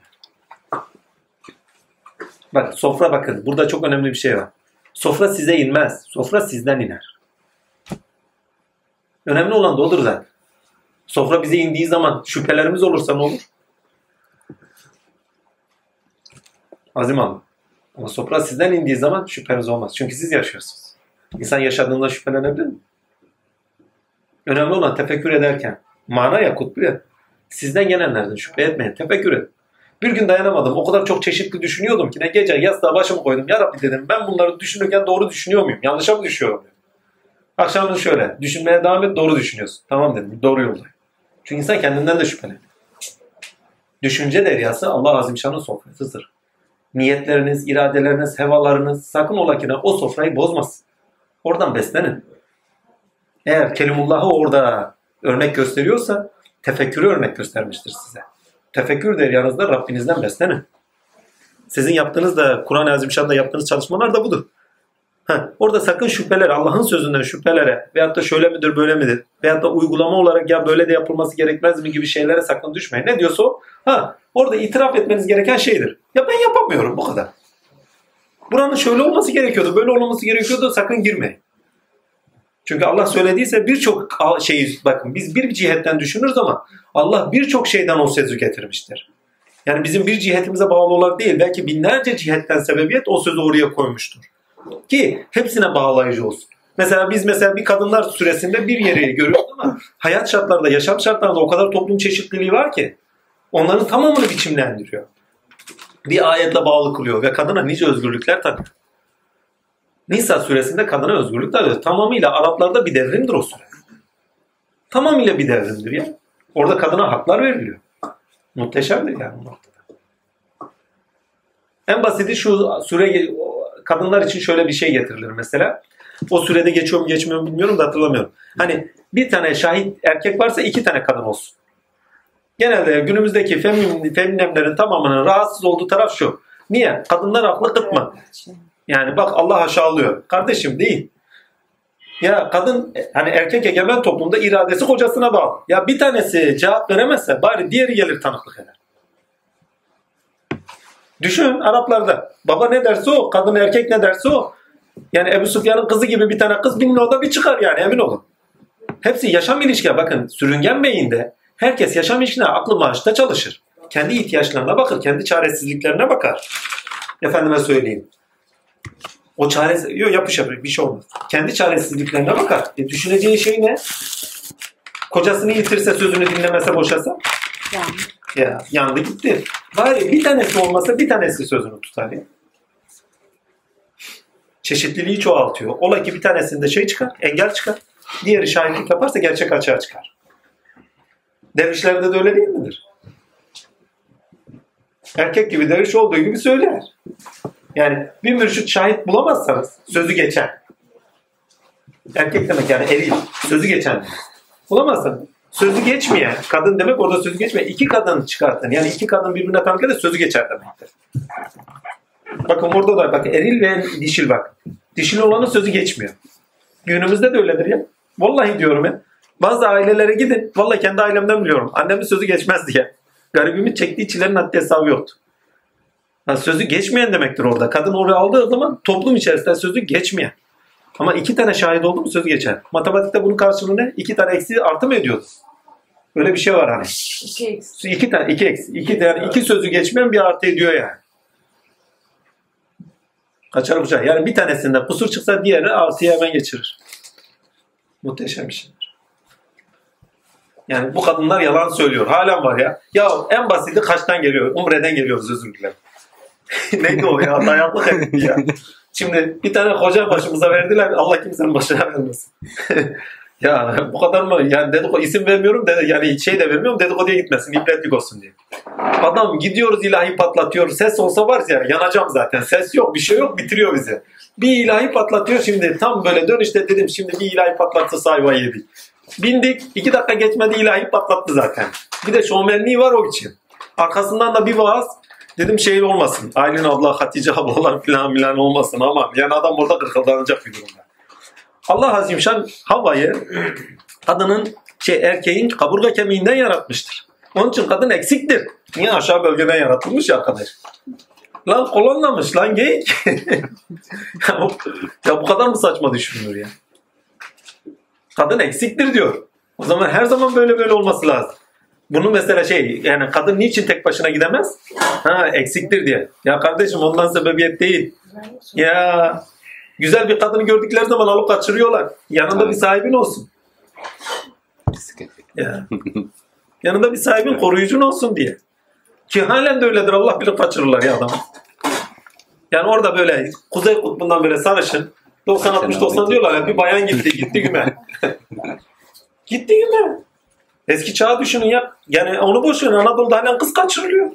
A: Bak sofra bakın. Burada çok önemli bir şey var. Sofra size inmez. Sofra sizden iner. Önemli olan da odur zaten. Sofra bize indiği zaman şüphelerimiz olursa ne olur? Azim Allah. Ama sofra sizden indiği zaman şüpheniz olmaz. Çünkü siz yaşıyorsunuz. İnsan yaşadığında şüphelenebilir mi? Önemli olan tefekkür ederken mana ya kutbu Sizden gelenlerden şüphe etmeyin. Tefekkür edin. Bir gün dayanamadım. O kadar çok çeşitli düşünüyordum ki ne gece yastığa başımı koydum. Ya Rabbi dedim ben bunları düşünürken doğru düşünüyor muyum? Yanlışa mı düşüyorum? Akşamın şöyle. Düşünmeye devam et doğru düşünüyorsun. Tamam dedim. Doğru yoldayım. Çünkü insan kendinden de şüpheleniyor. Düşünce deryası Allah Azimşan'ın sofrasıdır. Niyetleriniz, iradeleriniz, hevalarınız sakın ola ki o sofrayı bozmasın. Oradan beslenin. Eğer Kelimullah'ı orada örnek gösteriyorsa tefekkürü örnek göstermiştir size. Tefekkür deryanızda Rabbinizden beslenin. Sizin yaptığınız da Kur'an-ı Azimşan'da yaptığınız çalışmalar da budur. Heh, orada sakın şüpheler, Allah'ın sözünden şüphelere veyahut da şöyle midir böyle midir veyahut da uygulama olarak ya böyle de yapılması gerekmez mi gibi şeylere sakın düşmeyin. Ne diyorsa o? Ha, orada itiraf etmeniz gereken şeydir. Ya ben yapamıyorum bu kadar. Buranın şöyle olması gerekiyordu, böyle olması gerekiyordu sakın girmeyin. Çünkü Allah söylediyse birçok şeyi bakın biz bir cihetten düşünürüz ama Allah birçok şeyden o sözü getirmiştir. Yani bizim bir cihetimize bağlı olarak değil belki binlerce cihetten sebebiyet o sözü oraya koymuştur. Ki hepsine bağlayıcı olsun. Mesela biz mesela bir kadınlar süresinde bir yeri görüyoruz ama hayat şartlarında, yaşam şartlarında o kadar toplum çeşitliliği var ki onların tamamını biçimlendiriyor. Bir ayetle bağlı kılıyor ve kadına nice özgürlükler tanıyor. Nisa suresinde kadına özgürlük tanıyor. Tamamıyla Araplarda bir devrimdir o süre. Tamamıyla bir devrimdir ya. Orada kadına haklar veriliyor. Muhteşemdir yani bu noktada. En basiti şu süre kadınlar için şöyle bir şey getirilir mesela. O sürede geçiyor mu geçmiyor mu bilmiyorum da hatırlamıyorum. Hani bir tane şahit erkek varsa iki tane kadın olsun. Genelde günümüzdeki femin, feminemlerin tamamının rahatsız olduğu taraf şu. Niye? Kadınlar aklı kıtma. Yani bak Allah aşağılıyor. Kardeşim değil. Ya kadın hani erkek egemen toplumda iradesi kocasına bağlı. Ya bir tanesi cevap veremezse bari diğeri gelir tanıklık eder. Düşün Araplarda. Baba ne derse o, kadın erkek ne derse o. Yani Ebu Sufyan'ın kızı gibi bir tane kız bin bir çıkar yani emin olun. Hepsi yaşam ilişkiye bakın sürüngen beyinde herkes yaşam ilişkine aklı maaşta çalışır. Kendi ihtiyaçlarına bakır, kendi çaresizliklerine bakar. Efendime söyleyeyim. O çaresiz, yok yapış yapış bir şey olmaz. Kendi çaresizliklerine bakar. E, düşüneceği şey ne? Kocasını yitirse sözünü dinlemese boşasa?
G: Yani.
A: Ya yandı gitti. Bari bir tanesi olmasa bir tanesi sözünü tutar ya. Çeşitliliği çoğaltıyor. Ola ki bir tanesinde şey çıkar, engel çıkar. Diğeri şahitlik yaparsa gerçek açığa çıkar. Dervişlerde de öyle değil midir? Erkek gibi derviş olduğu gibi söyler. Yani bir mürşit şahit bulamazsanız sözü geçer. Erkek demek yani eril. Sözü geçen. Bulamazsanız sözü geçmeyen, kadın demek orada sözü geçmeyen iki kadın çıkartın. Yani iki kadın birbirine tam gelirse sözü geçer demektir. Bakın orada da bak eril ve dişil bak. Dişil olanın sözü geçmiyor. Günümüzde de öyledir ya. Vallahi diyorum ya. Bazı ailelere gidin. Vallahi kendi ailemden biliyorum. Annemin sözü geçmez diye. Garibimin çektiği çilerin haddi hesabı yoktu. Ha, sözü geçmeyen demektir orada. Kadın oraya aldığı zaman toplum içerisinde sözü geçmeyen. Ama iki tane şahit oldu mu söz geçer. Matematikte bunun karşılığı ne? İki tane eksi artı mı ediyordu? Öyle bir şey var hani.
F: İki eksi.
A: İki tane, iki eksi. İki tane, iki sözü geçmeyen bir artı ediyor yani. Kaçar bıçak. Yani bir tanesinde kusur çıksa diğeri artıya hemen geçirir. Muhteşem bir şeydir. Yani bu kadınlar yalan söylüyor. Halen var ya. Ya en basiti kaçtan geliyor? Umre'den geliyoruz özür dilerim. Neydi o ya? Dayaklık etti ya. Şimdi bir tane hoca başımıza verdiler. Allah kimsenin başına vermesin. ya bu kadar mı? Yani dedikodu isim vermiyorum. Dedi, yani şey de vermiyorum. Dedikoduya gitmesin. ibretlik olsun diye. Adam gidiyoruz ilahi patlatıyor. Ses olsa var ya yanacağım zaten. Ses yok bir şey yok bitiriyor bizi. Bir ilahi patlatıyor şimdi. Tam böyle dönüşte dedim şimdi bir ilahi patlatsa sayva yedik. Bindik. iki dakika geçmedi ilahi patlattı zaten. Bir de şovmenliği var o için. Arkasından da bir vaaz. Dedim şey olmasın. Aylin abla, Hatice ablalar filan filan olmasın ama yani adam burada kırkıldanacak bir durumda. Allah Azimşan Havva'yı kadının şey erkeğin kaburga kemiğinden yaratmıştır. Onun için kadın eksiktir. Niye aşağı bölgeden yaratılmış ya arkadaş? Lan kolonlamış lan geyik. ya, bu, ya bu kadar mı saçma düşünülür ya? Kadın eksiktir diyor. O zaman her zaman böyle böyle olması lazım. Bunu mesela şey yani kadın niçin tek başına gidemez? Ha eksiktir diye. Ya kardeşim ondan sebebiyet değil. Ya güzel bir kadını gördükleri zaman alıp kaçırıyorlar. Yanında bir sahibin olsun. Ya. Yanında bir sahibin koruyucun olsun diye. Ki halen de öyledir. Allah bilir kaçırırlar ya adamı. Yani orada böyle Kuzey Kutbu'ndan böyle sarışın 90-60-90 diyorlar ya bir bayan gitti gitti güme. gitti güme. Eski çağı düşünün ya. Yani onu boş verin Anadolu'da halen kız kaçırılıyor.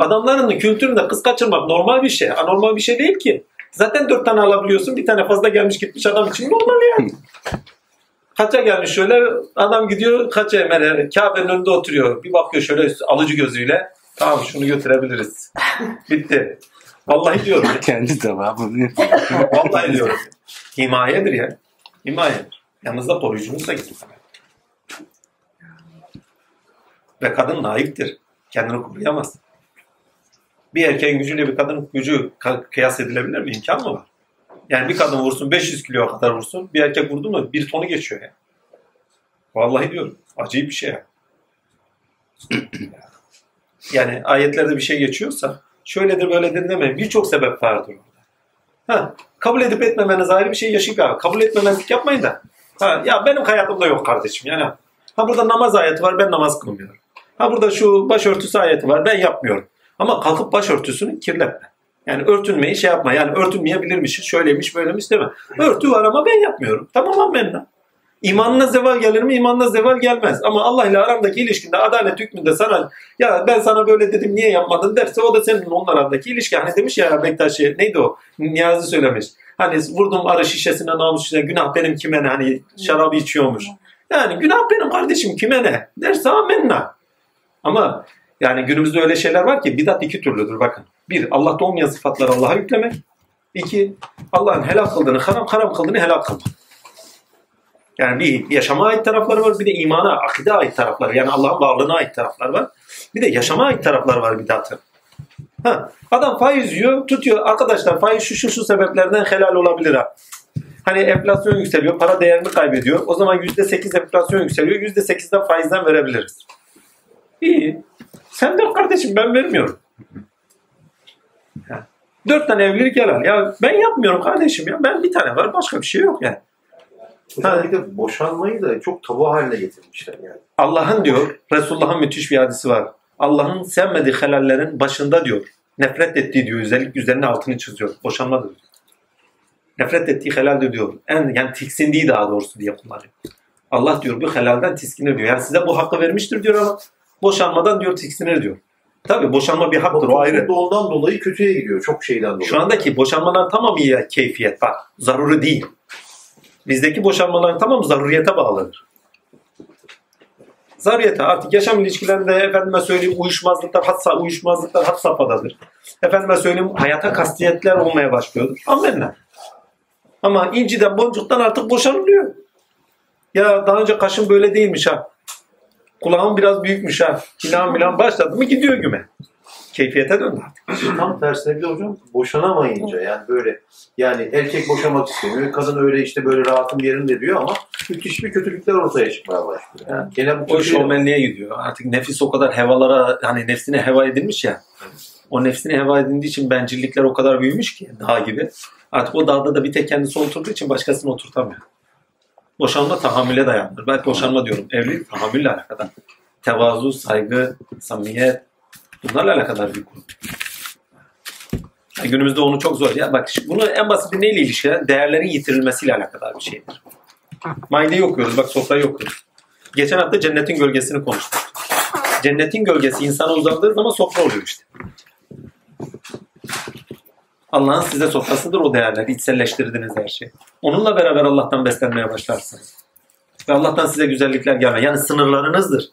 A: Adamların kültüründe kız kaçırmak normal bir şey. Anormal bir şey değil ki. Zaten dört tane alabiliyorsun. Bir tane fazla gelmiş gitmiş adam için normal yani. Kaça gelmiş şöyle adam gidiyor kaça emere Kabe'nin önünde oturuyor. Bir bakıyor şöyle alıcı gözüyle. Tamam şunu götürebiliriz. Bitti. Vallahi diyorum.
B: Kendi tamamını
A: Vallahi diyorum. Himayedir yani. Himayedir. Yanınızda koruyucunuz da gitsin. Ve kadın naiftir. Kendini koruyamaz. Bir erkeğin gücüyle bir kadının gücü kıyas edilebilir mi? İmkan mı var? Yani bir kadın vursun 500 kiloya kadar vursun. Bir erkek vurdu mu bir tonu geçiyor yani. Vallahi diyorum. Acayip bir şey yani. yani ayetlerde bir şey geçiyorsa şöyledir böyledir demeyin. Birçok sebep vardır. Ha, kabul edip etmemeniz ayrı bir şey yaşayıp abi. Kabul etmemezlik yapmayın da. Ha, ya benim hayatımda yok kardeşim yani. Ha burada namaz ayeti var ben namaz kılmıyorum. Ha burada şu başörtüsü ayeti var ben yapmıyorum. Ama kalkıp başörtüsünü kirletme. Yani örtünmeyi şey yapma. Yani örtünmeyebilirmişiz. Şöyleymiş böylemiş değil mi? Örtü var ama ben yapmıyorum. Tamam amenna. İmanına zeval gelir mi? İmanına zeval gelmez. Ama Allah ile arandaki ilişkinde adalet hükmünde sana ya ben sana böyle dedim niye yapmadın derse o da senin onun arandaki ilişki. Hani demiş ya Bektaş'ı neydi o? Niyazi söylemiş. Hani vurdum arı şişesine namus şişesine günah benim kime ne? Hani şarabı içiyormuş. Yani günah benim kardeşim kime ne? Derse amenna. Ama yani günümüzde öyle şeyler var ki bidat iki türlüdür bakın. Bir, Allah'ta olmayan sıfatları Allah'a yüklemek. İki, Allah'ın helal kıldığını haram, haram kıldığını helal kılmak. Yani bir yaşama ait tarafları var, bir de imana, akide ait tarafları. Yani Allah'ın varlığına ait taraflar var. Bir de yaşama ait taraflar var bidatın. Ha, adam faiz yiyor, tutuyor. Arkadaşlar faiz şu şu şu sebeplerden helal olabilir ha. Hani enflasyon yükseliyor, para değerini kaybediyor. O zaman %8 enflasyon yükseliyor. %8'den faizden verebiliriz. İyi. Sen de kardeşim ben vermiyorum. Dört tane evlilik helal. Ya ben yapmıyorum kardeşim ya. Ben bir tane var başka bir şey yok yani.
D: Hocam bir de boşanmayı da çok tabu haline getirmişler yani.
A: Allah'ın diyor, Resulullah'ın müthiş bir hadisi var. Allah'ın sevmediği helallerin başında diyor, nefret ettiği diyor, özellik üzerine altını çiziyor. Boşanmadır. diyor. Nefret ettiği helaldir diyor. En, yani tiksindiği daha doğrusu diye kullanıyor. Allah diyor bu helalden tiskinir diyor. Yani size bu hakkı vermiştir diyor ama boşanmadan diyor tiksinir diyor. Tabi boşanma bir haktır o ayrı.
D: Toplumda ondan dolayı kötüye gidiyor. Çok şeyden dolayı.
A: Şu andaki boşanmalar tamamı ya keyfiyet bak. Zaruri değil. Bizdeki boşanmaların tamamı zaruriyete bağlıdır. Zaruriyete artık yaşam ilişkilerinde efendime söyleyeyim uyuşmazlıklar hatsa uyuşmazlıklar hat safhadadır. Efendime söyleyeyim hayata kastiyetler olmaya başlıyordur. Amenna. Ama inciden boncuktan artık boşanılıyor. Ya daha önce kaşım böyle değilmiş ha. Kulağım biraz büyükmüş ha. Filan filan başladı mı gidiyor güme. Keyfiyete döndü artık.
D: Tam tersine bir de hocam boşanamayınca yani böyle yani erkek boşamak istemiyor. Kadın öyle işte böyle rahatım yerinde diyor ama müthiş bir kötülükler ortaya çıkmaya başlıyor. Yani gene bu
A: O şovmenliğe gidiyor. Artık nefis o kadar hevalara hani nefsine heva edilmiş ya. O nefsine heva edildiği için bencillikler o kadar büyümüş ki dağ gibi. Artık o dağda da bir tek kendisi oturduğu için başkasını oturtamıyor. Boşanma tahammüle dayanır. Ben boşanma diyorum. Evlilik tahammülle alakadar. Tevazu, saygı, samimiyet bunlarla alakadar bir konu. Günümüzde onu çok zor. Ya bak bunu en basit neyle ilişkiler? Değerlerin yitirilmesiyle alakadar bir şeydir. Maideyi okuyoruz. Bak sofrayı okuyoruz. Geçen hafta cennetin gölgesini konuştuk. Cennetin gölgesi insana uzandığı zaman sofra oluyor işte. Allah'ın size sofrasıdır o değerler. İçselleştirdiniz her şeyi. Onunla beraber Allah'tan beslenmeye başlarsınız. Ve Allah'tan size güzellikler gelmez. Yani sınırlarınızdır.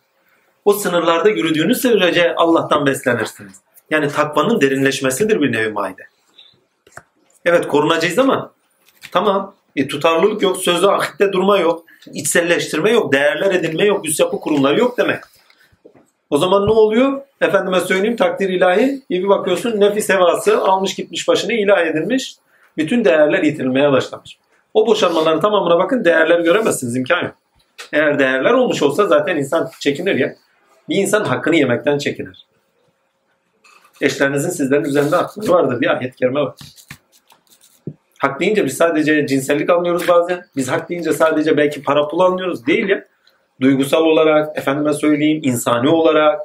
A: O sınırlarda yürüdüğünüz sürece Allah'tan beslenirsiniz. Yani takvanın derinleşmesidir bir nevi maide. Evet korunacağız ama tamam e, tutarlılık yok, sözde ahitte durma yok, içselleştirme yok, değerler edinme yok, üst yapı kurumları yok demek. O zaman ne oluyor? Efendime söyleyeyim takdir ilahi. İyi bir bakıyorsun nefis hevası almış gitmiş başını ilah edilmiş. Bütün değerler yitirilmeye başlamış. O boşanmaların tamamına bakın değerler göremezsiniz imkan yok. Eğer değerler olmuş olsa zaten insan çekinir ya. Bir insan hakkını yemekten çekinir. Eşlerinizin sizlerin üzerinde hakları vardır. Bir ayet kerime var. Hak deyince biz sadece cinsellik anlıyoruz bazen. Biz hak deyince sadece belki para pul anlıyoruz. Değil ya. Duygusal olarak, efendime söyleyeyim, insani olarak,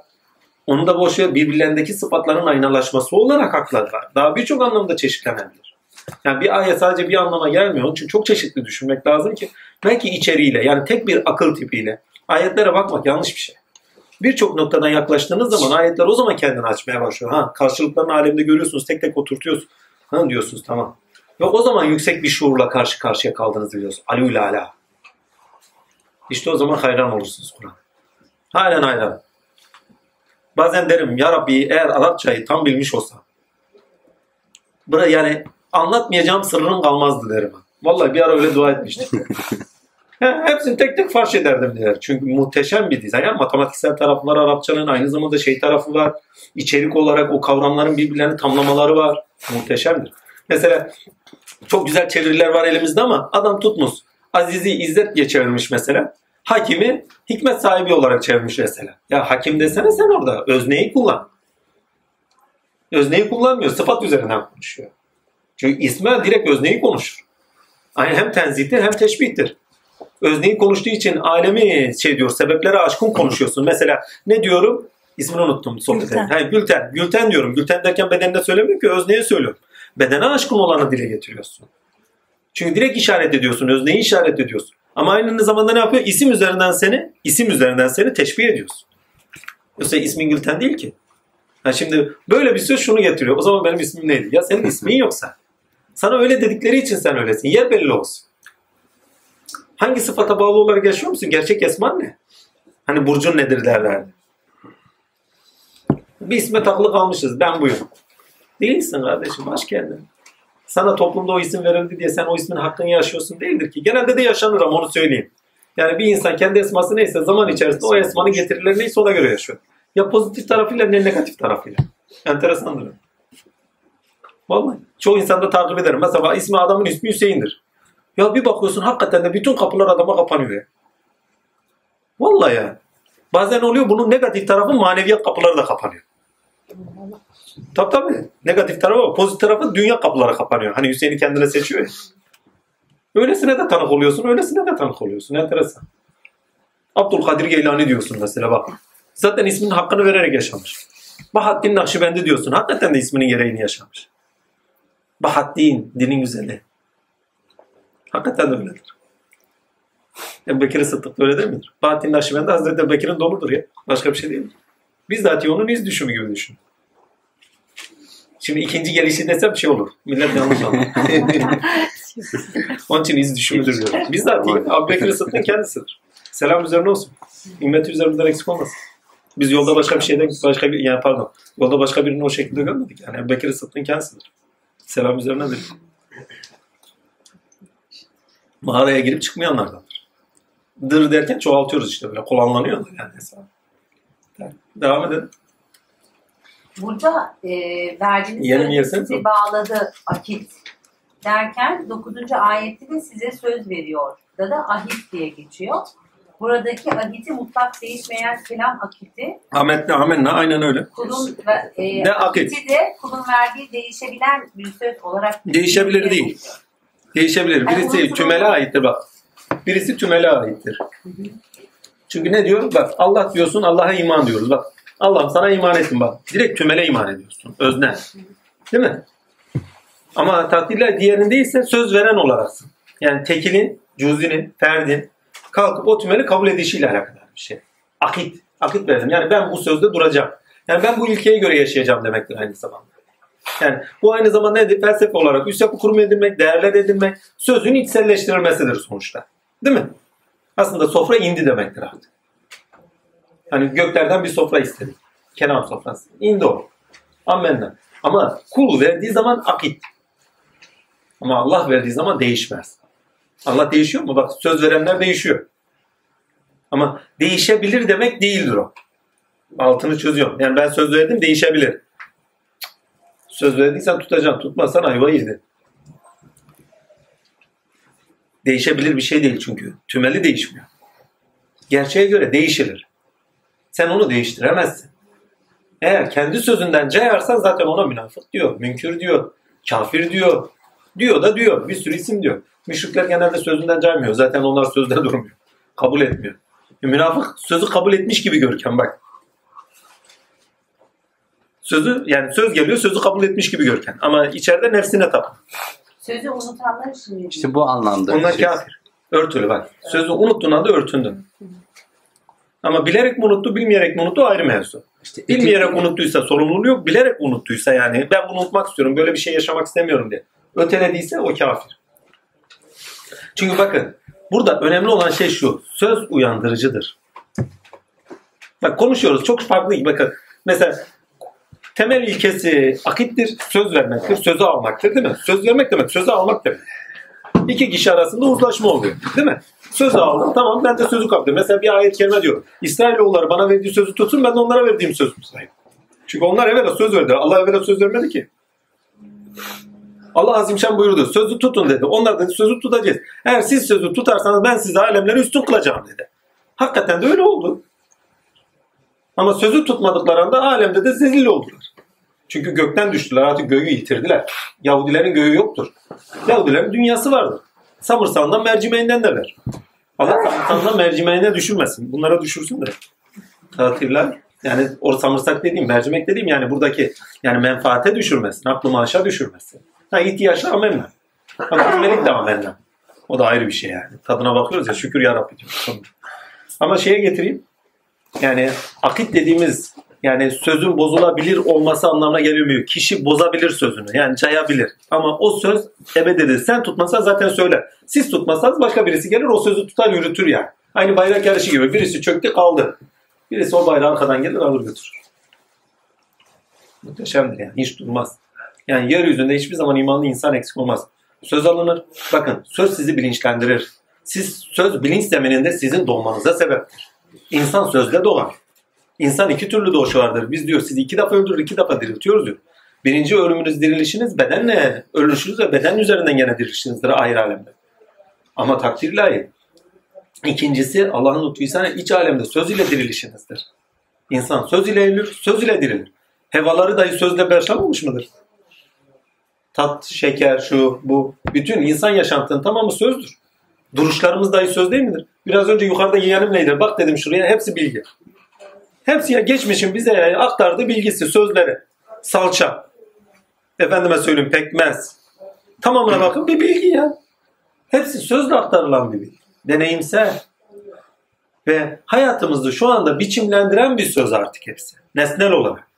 A: onu da boş ver, birbirlerindeki sıfatların aynalaşması olarak haklar var. Daha birçok anlamda çeşitlenebilir. Yani bir ayet sadece bir anlama gelmiyor. Onun için çok çeşitli düşünmek lazım ki belki içeriğiyle yani tek bir akıl tipiyle ayetlere bakmak yanlış bir şey. Birçok noktadan yaklaştığınız zaman ayetler o zaman kendini açmaya başlıyor. Ha, karşılıklarını alemde görüyorsunuz, tek tek oturtuyorsunuz. Ha diyorsunuz tamam. Ve o zaman yüksek bir şuurla karşı karşıya kaldığınızı biliyorsunuz. Alû ala. İşte o zaman hayran olursunuz Kur'an. Halen hayran. Bazen derim ya Rabbi eğer Arapçayı tam bilmiş. Bura yani anlatmayacağım sırrım kalmazdı derim. Vallahi bir ara öyle dua etmiştim. Hepsini tek tek farş ederdim diyor. Çünkü muhteşem bir dizayn. Yani matematiksel tarafı var Arapçanın. Aynı zamanda şey tarafı var. İçerik olarak o kavramların birbirlerini tamlamaları var. Muhteşemdir. Mesela çok güzel çeviriler var elimizde ama adam tutmuş. Azizi İzzet diye çevirmiş mesela. Hakimi hikmet sahibi olarak çevirmiş mesela. Ya hakim desene sen orada. Özneyi kullan. Özneyi kullanmıyor. Sıfat üzerinden konuşuyor. Çünkü isme direkt özneyi konuşur. Aynı hem tenzihtir hem teşbihtir. Özneyi konuştuğu için alemi şey diyor sebeplere aşkın konuşuyorsun. Mesela ne diyorum? İsmini unuttum sohbete.
H: Gülten.
A: Ha, Gülten. Gülten diyorum. Gülten derken bedenine söylemiyor ki özneye söylüyorum. Bedene aşkın olanı dile getiriyorsun. Çünkü direkt işaret ediyorsun. Özneyi işaret ediyorsun. Ama aynı zamanda ne yapıyor? İsim üzerinden seni, isim üzerinden seni teşbih ediyorsun. Yoksa ismin Gülten değil ki. Ha şimdi böyle bir söz şunu getiriyor. O zaman benim ismim neydi? Ya senin ismin yoksa. Sana öyle dedikleri için sen öylesin. Yer belli olsun. Hangi sıfata bağlı olarak yaşıyor musun? Gerçek esman ne? Hani burcun nedir derlerdi. Bir isme takılı kalmışız. Ben buyum. Değilsin kardeşim. Baş kendin. Sana toplumda o isim verildi diye sen o ismin hakkını yaşıyorsun değildir ki. Genelde de yaşanır ama onu söyleyeyim. Yani bir insan kendi esması neyse zaman içerisinde o esmanın getirileri neyse ona göre yaşıyor. Ya pozitif tarafıyla ne negatif tarafıyla. Enteresandır. Vallahi. Çoğu insanda takip ederim. Mesela ismi adamın ismi Hüseyin'dir. Ya bir bakıyorsun hakikaten de bütün kapılar adama kapanıyor ya. Vallahi ya. Bazen oluyor bunun negatif tarafı maneviyat kapıları da kapanıyor. Tabii tabii. Negatif tarafı. Pozitif tarafı dünya kapıları kapanıyor. Hani Hüseyin'i kendine seçiyor. Öylesine de tanık oluyorsun, öylesine de tanık oluyorsun. Enteresan. Abdülkadir Geylani diyorsun mesela bak. Zaten isminin hakkını vererek yaşamış. Bahattin Nakşibendi diyorsun. Hakikaten de isminin gereğini yaşamış. Bahattin, dinin güzeli. Hakikaten de öyledir. Ebu Bekir Sıddık öyle değil midir? Bahattin Nakşibendi Hazreti Ebu Bekir'in doludur ya. Başka bir şey değil. Bizzat onun iz düşümü gibi düşün. Şimdi ikinci gelişi desem şey olur. Millet yanlış anlar. Onun için iz düşümüdür diyorum. Bizzat Ebu Bekir Sıddık'ın kendisidir. Selam üzerine olsun. Ümmeti üzerimizden eksik olmasın. Biz yolda başka bir şeyden başka bir yani pardon yolda başka birini o şekilde görmedik. Yani Ebu Bekir Sıddık'ın kendisidir. Selam üzerinedir. Mağaraya girip çıkmayanlardandır. Dır derken çoğaltıyoruz işte böyle kullanlanıyor da yani hesabı. Devam edelim.
F: Burada e, verdiğiniz
A: Yerim
F: sizi bağladı akit derken 9. ayette de size söz veriyor. Da da ahit diye geçiyor. Buradaki ahiti mutlak değişmeyen kelam akiti
A: Ahmet amenna aynen öyle.
F: kulun e,
A: Ne akit?
F: akiti de kulun verdiği değişebilen bir söz olarak
A: Değişebilir değil. Değişebilir. Birisi tümele aittir bak. Birisi tümele aittir. Çünkü ne diyor? Bak Allah diyorsun Allah'a iman diyoruz. Bak Allah'ım sana iman ettim bak. Direkt tümele iman ediyorsun. Özne. Değil mi? Ama takdirler diğerinde ise söz veren olaraksın. Yani tekilin, cüzinin, ferdin kalkıp o tümeli kabul edişiyle alakalı bir şey. Akit. Akit verdim. Yani ben bu sözde duracağım. Yani ben bu ilkeye göre yaşayacağım demektir aynı zamanda. Yani bu aynı zamanda nedir? Felsefe olarak üst yapı kurum edinmek, değerler edinmek, sözün içselleştirilmesidir sonuçta. Değil mi? Aslında sofra indi demektir artık. Hani göklerden bir sofra istedik. Kenan sofrası. İndi o. Amenna. Ama kul verdiği zaman akit. Ama Allah verdiği zaman değişmez. Allah değişiyor mu? Bak söz verenler değişiyor. Ama değişebilir demek değildir o. Altını çözüyorum. Yani ben söz verdim değişebilir. Söz verdiysen tutacaksın. Tutmazsan ayva yedin. Değişebilir bir şey değil çünkü. Tümeli değişmiyor. Gerçeğe göre değişilir. Sen onu değiştiremezsin. Eğer kendi sözünden cayarsan zaten ona münafık diyor, münkür diyor, kafir diyor. Diyor da diyor. Bir sürü isim diyor. Müşrikler genelde sözünden caymıyor. Zaten onlar sözde durmuyor. Kabul etmiyor. E, münafık sözü kabul etmiş gibi görken bak. Sözü yani söz geliyor sözü kabul etmiş gibi görken. Ama içeride nefsine tapın.
F: sözü unutanlar için.
B: İşte bu anlamda.
A: Onlar
B: şey.
A: kafir. Örtülü bak. Sözü unuttuğun anda örtündün. Ama bilerek mi unuttu, bilmeyerek mi unuttu ayrı mevzu.
B: İşte
A: Bilmeyerek unuttuysa sorumluluğu yok, bilerek unuttuysa yani ben bunu unutmak istiyorum, böyle bir şey yaşamak istemiyorum diye. Ötelediyse o kafir. Çünkü bakın burada önemli olan şey şu, söz uyandırıcıdır. Bak konuşuyoruz çok farklı. Bakın mesela temel ilkesi akittir, söz vermektir, sözü almaktır değil mi? Söz vermek demek, sözü almak demek. İki kişi arasında uzlaşma oluyor değil mi? Söz aldım tamam ben de sözü ediyorum. Mesela bir ayet kelime diyor. İsrailoğulları bana verdiği sözü tutsun ben de onlara verdiğim sözü tutayım. Çünkü onlar evvela söz verdi. Allah evvela söz vermedi ki. Allah Azimşan buyurdu. Sözü tutun dedi. Onlar dedi sözü tutacağız. Eğer siz sözü tutarsanız ben sizi alemleri üstün kılacağım dedi. Hakikaten de öyle oldu. Ama sözü tutmadıklarında alemde de zelil oldular. Çünkü gökten düştüler. Artık göğü yitirdiler. Yahudilerin göğü yoktur. Yahudilerin dünyası vardır. Samırsandan mercimeğinden derler. Allah samırsandan mercimeğine düşürmesin. Bunlara düşürsün de. Tatiller yani o samırsak dediğim, mercimek dediğim yani buradaki yani menfaate düşürmesin. Aklı maaşa düşürmesin. Ha ihtiyaçla amenna. Ama cümlelik de amenna. O da ayrı bir şey yani. Tadına bakıyoruz ya şükür ya Rabbi diyoruz. Ama şeye getireyim. Yani akit dediğimiz yani sözün bozulabilir olması anlamına gelmiyor. Kişi bozabilir sözünü. Yani cayabilir. Ama o söz ebedidir. Sen tutmasan zaten söyler. Siz tutmasanız başka birisi gelir o sözü tutar yürütür yani. Aynı bayrak yarışı gibi. Birisi çöktü kaldı. Birisi o bayrağı arkadan gelir alır götürür. Muhteşemdir yani. Hiç durmaz. Yani yeryüzünde hiçbir zaman imanlı insan eksik olmaz. Söz alınır. Bakın söz sizi bilinçlendirir. Siz söz bilinç zemininde sizin doğmanıza sebeptir. İnsan sözle doğar. İnsan iki türlü doğuş vardır. Biz diyor sizi iki defa öldürür, iki defa diriltiyoruz diyor. Birinci ölümünüz dirilişiniz bedenle, ölüşünüz ve beden üzerinden gene dirilişinizdir ayrı alemde. Ama takdir ilahi. İkincisi Allah'ın lütfuysa iç alemde söz ile dirilişinizdir. İnsan söz ile ölür, söz ile dirilir. Hevaları dahi sözle başlamamış mıdır? Tat, şeker, şu, bu. Bütün insan yaşantının tamamı sözdür. Duruşlarımız dahi söz değil midir? Biraz önce yukarıda yeğenim neydi? Bak dedim şuraya hepsi bilgi. Hepsi ya geçmişin bize aktardığı bilgisi, sözleri. Salça. Efendime söyleyeyim pekmez. Tamamına bakın bir bilgi ya. Hepsi sözle aktarılan bir bilgi. Deneyimsel. Ve hayatımızı şu anda biçimlendiren bir söz artık hepsi. Nesnel olarak.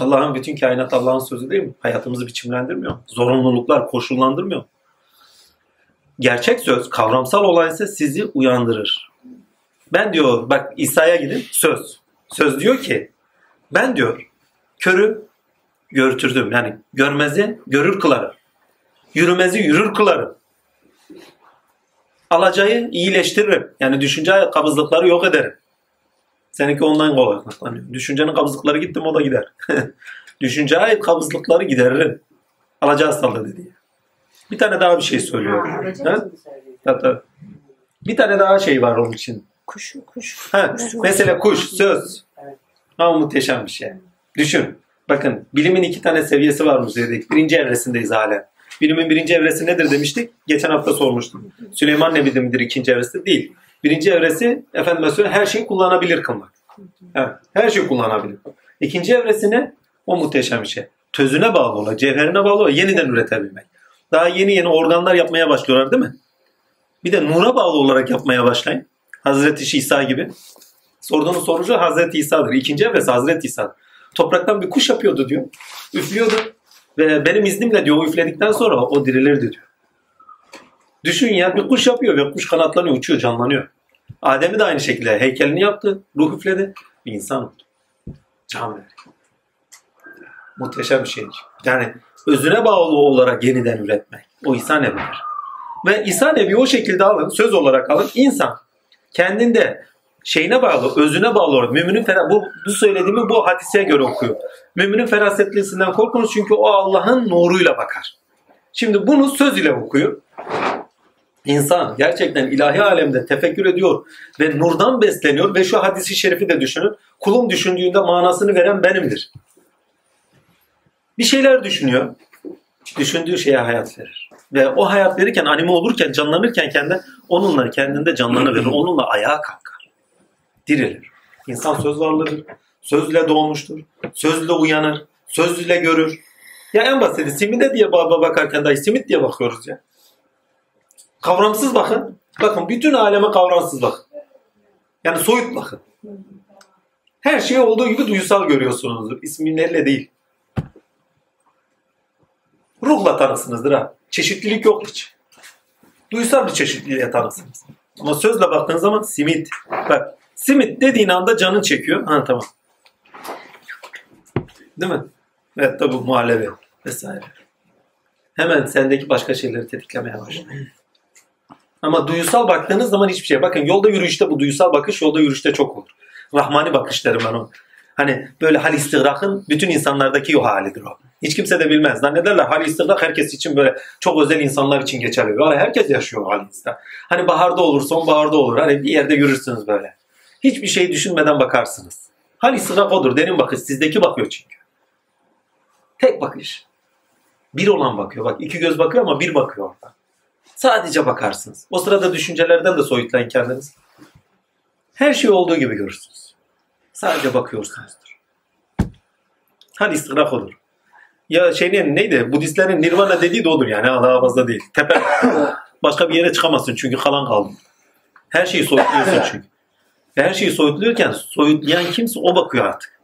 A: Allah'ın bütün kainat Allah'ın sözü değil mi? Hayatımızı biçimlendirmiyor. Zorunluluklar koşullandırmıyor. Gerçek söz, kavramsal olan ise sizi uyandırır. Ben diyor, bak İsa'ya gidin, söz. Söz diyor ki, ben diyor, körü görtürdüm. Yani görmezi görür kılarım. Yürümezi yürür kılarım. Alacayı iyileştiririm. Yani düşünce kabızlıkları yok ederim. Seninki ondan kaynaklanıyor. Düşüncenin kabızlıkları gitti mi o da gider. Düşünceye ait kabızlıkları gideririm. Alaca hastalığı dedi. Bir tane daha bir şey söylüyor.
F: Ha,
A: Ha? Tabii. Bir tane daha şey var onun için.
H: Kuş, kuş.
A: Ha, mesela kuş, söz. Ha, muhteşem bir şey. Düşün. Bakın bilimin iki tane seviyesi var müzedeki. Birinci evresindeyiz hala. Bilimin birinci evresi nedir demiştik? Geçen hafta sormuştum. Süleyman Nebi midir ikinci evresi? Değil. Birinci evresi efendim söyleyeyim her şeyi kullanabilir kılmak. Evet, her şeyi kullanabilir. İkinci evresi ne? O muhteşem bir şey. Tözüne bağlı olan, cevherine bağlı olan yeniden üretebilmek. Daha yeni yeni organlar yapmaya başlıyorlar değil mi? Bir de nura bağlı olarak yapmaya başlayın. Hazreti İsa gibi. Sorduğunuz sorucu Hazreti İsa'dır. İkinci evresi Hazreti İsa. Topraktan bir kuş yapıyordu diyor. Üflüyordu. Ve benim iznimle diyor o üfledikten sonra o dirilirdi diyor. Düşün ya bir kuş yapıyor ve kuş kanatlanıyor, uçuyor, canlanıyor. Adem'i de aynı şekilde heykelini yaptı, ruh üfledi, bir insan oldu. Can verdi. Muhteşem bir şeydir. Yani özüne bağlı olarak yeniden üretmek. O İsa Nebi'dir. Ve İsa Nebi o şekilde alın, söz olarak alın. İnsan kendinde şeyine bağlı, özüne bağlı olarak müminin ferah, bu, bu söylediğimi bu hadiseye göre okuyor. Müminin ferasetlisinden korkunuz çünkü o Allah'ın nuruyla bakar. Şimdi bunu söz ile okuyor. İnsan gerçekten ilahi alemde tefekkür ediyor ve nurdan besleniyor ve şu hadisi şerifi de düşünün. Kulum düşündüğünde manasını veren benimdir. Bir şeyler düşünüyor. Düşündüğü şeye hayat verir. Ve o hayat verirken, anime olurken, canlanırken kendi onunla kendinde canlanıverir. Onunla ayağa kalkar. Dirilir. İnsan söz varlığıdır. Sözle doğmuştur. Sözle uyanır. Sözle görür. Ya en basiti simide diye baba bakarken dahi simit diye bakıyoruz ya. Kavramsız bakın. Bakın bütün aleme kavramsız bakın. Yani soyut bakın. Her şey olduğu gibi duysal görüyorsunuzdur. İsminlerle değil. Ruhla tanısınızdır ha. Çeşitlilik yok hiç. Duysal bir çeşitliliğe tanısınız. Ama sözle baktığınız zaman simit. Bak simit dediğin anda canın çekiyor. Ha tamam. Değil mi? Evet tabi muhallebi vesaire. Hemen sendeki başka şeyleri tetiklemeye başlıyor. Ama duysal baktığınız zaman hiçbir şey. Bakın yolda yürüyüşte bu duysal bakış yolda yürüyüşte çok olur. Rahmani bakış derim ben o. Hani böyle hal istigrakın bütün insanlardaki o halidir o. Hiç kimse de bilmez. Zannederler hal istigrak herkes için böyle çok özel insanlar için geçerli. Vallahi herkes yaşıyor hal istigrak. Hani baharda olur, sonbaharda olur. Hani bir yerde yürürsünüz böyle. Hiçbir şey düşünmeden bakarsınız. Hal istigrak odur. Derin bakış. Sizdeki bakıyor çünkü. Tek bakış. Bir olan bakıyor. Bak iki göz bakıyor ama bir bakıyor orada. Sadece bakarsınız. O sırada düşüncelerden de soyutlayın kendiniz. Her şey olduğu gibi görürsünüz. Sadece bakıyorsunuzdur. Hal istigrak olur. Ya şeyin neydi? Budistlerin nirvana dediği de odur yani. Ha, Daha fazla değil. Tepe. Başka bir yere çıkamazsın çünkü kalan kaldın. Her şeyi soyutluyorsun çünkü. Ve her şeyi soyutluyorken soyutlayan kimse o bakıyor artık.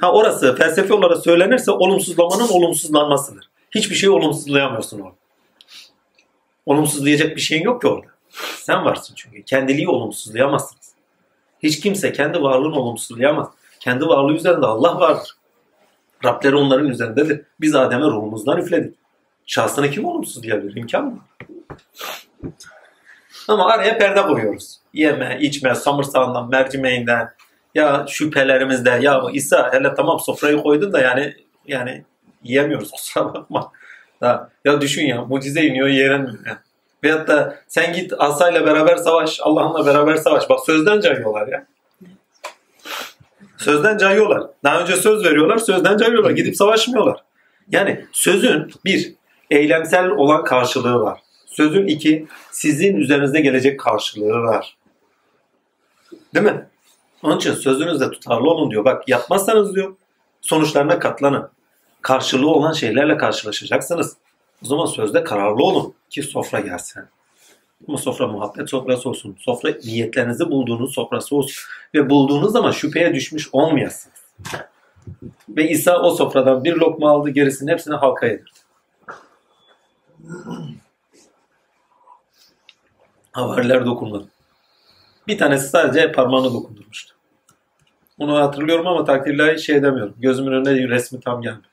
A: Ha orası felsefi olarak söylenirse olumsuzlamanın olumsuzlanmasıdır. Hiçbir şeyi olumsuzlayamıyorsun orada. Olumsuzlayacak bir şeyin yok ki orada. Sen varsın çünkü. Kendiliği olumsuzlayamazsınız. Hiç kimse kendi varlığını olumsuzlayamaz. Kendi varlığı üzerinde Allah vardır. Rableri onların üzerindedir. Biz Adem'e ruhumuzdan üfledik. Şahsını kim olumsuzlayabilir? İmkan mı? Ama araya perde koyuyoruz. Yeme, içme, samırsağından, mercimeğinden, ya şüphelerimizde, ya İsa hele tamam sofrayı koydun da yani yani yiyemiyoruz kusura bakma. Ha, ya düşün ya mucize iniyor yiyemiyor ya. Veyahut da sen git asayla beraber savaş, Allah'ınla beraber savaş. Bak sözden cayıyorlar ya. Sözden cayıyorlar. Daha önce söz veriyorlar, sözden cayıyorlar. Gidip savaşmıyorlar. Yani sözün bir, eylemsel olan karşılığı var. Sözün iki, sizin üzerinizde gelecek karşılığı var. Değil mi? Onun için sözünüzde tutarlı olun diyor. Bak yapmazsanız diyor sonuçlarına katlanın. Karşılığı olan şeylerle karşılaşacaksınız. O zaman sözde kararlı olun ki sofra gelsin. Bu sofra muhabbet sofrası olsun. Sofra niyetlerinizi bulduğunuz sofrası olsun. Ve bulduğunuz zaman şüpheye düşmüş olmayasınız. Ve İsa o sofradan bir lokma aldı gerisini hepsini halka yedirdi. Havariler dokunmadı. Bir tanesi sadece parmağını dokundurmuştu. Onu hatırlıyorum ama takdirlahi şey demiyorum. Gözümün önüne resmi tam gelmiyor.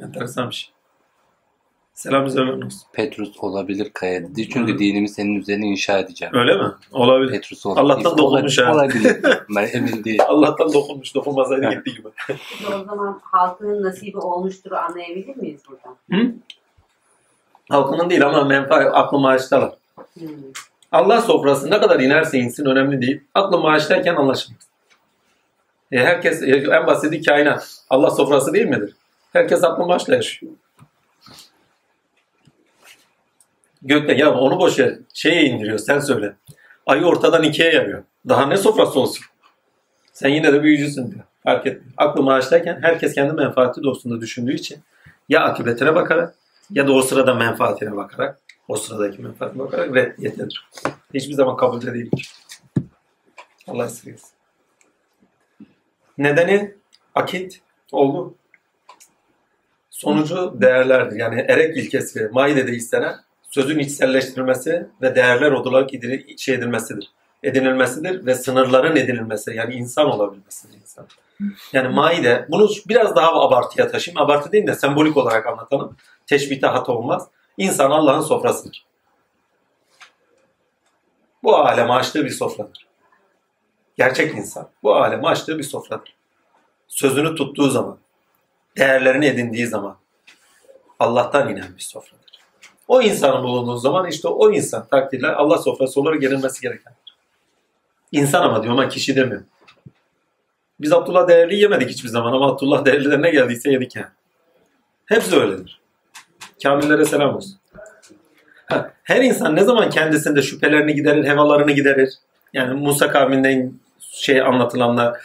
A: Enteresan bir şey. Selam üzerine olsun.
B: Petrus olabilir kaya dedi. Çünkü dinimi senin üzerine inşa edeceğim.
A: Öyle mi? Olabilir.
B: Petrus olabilir.
A: Allah'tan dokunmuş ha.
B: Olabilir. Ben emin değilim.
A: Allah'tan dokunmuş. Dokunmasaydı gitti gibi.
F: O zaman halkının nasibi olmuştur anlayabilir miyiz buradan?
A: Halkının değil ama menfaat aklı maaştalar.
F: Hmm.
A: Allah sofrası ne kadar inerse insin önemli değil. Aklı maaştayken anlaşılmaz. E herkes e, en basiti kainat. Allah sofrası değil midir? Herkes aklı maaşla yaşıyor. Gökte ya onu boş ver. Şeye indiriyor sen söyle. Ayı ortadan ikiye yarıyor. Daha ne sofrası olsun? Sen yine de büyücüsün diyor. Fark etmiyor. Aklı maaştayken herkes kendi menfaati doğrusunda düşündüğü için ya akıbetine bakarak ya da o sırada menfaatine bakarak o sıradaki menfaatine bakarak reddiyettedir. Hiçbir zaman kabulde değildir. Allah esirgesin. Nedeni akit oldu. Sonucu değerlerdir. Yani erek ilkesi maidede istenen sözün içselleştirilmesi ve değerler olarak şey edilmesidir. Edinilmesidir ve sınırların edinilmesi. Yani insan olabilmesidir insan. Yani maide bunu biraz daha abartıya taşıyayım. Abartı değil de sembolik olarak anlatalım. Teşbihte hata olmaz. İnsan Allah'ın sofrasıdır. Bu aleme açtığı bir sofradır. Gerçek insan. Bu aleme açtığı bir sofradır. Sözünü tuttuğu zaman, değerlerini edindiği zaman Allah'tan inen bir sofradır. O insanın bulunduğu zaman işte o insan takdirler Allah sofrası olarak gelinmesi gerekendir. İnsan ama diyor ama kişi demiyor. Biz Abdullah Değerli yemedik hiçbir zaman ama Abdullah Değerli'den ne geldiyse yedik yani. Hepsi öyledir. Kamillere selam olsun. Her insan ne zaman kendisinde şüphelerini giderir, hevalarını giderir. Yani Musa kavminden şey anlatılanlar,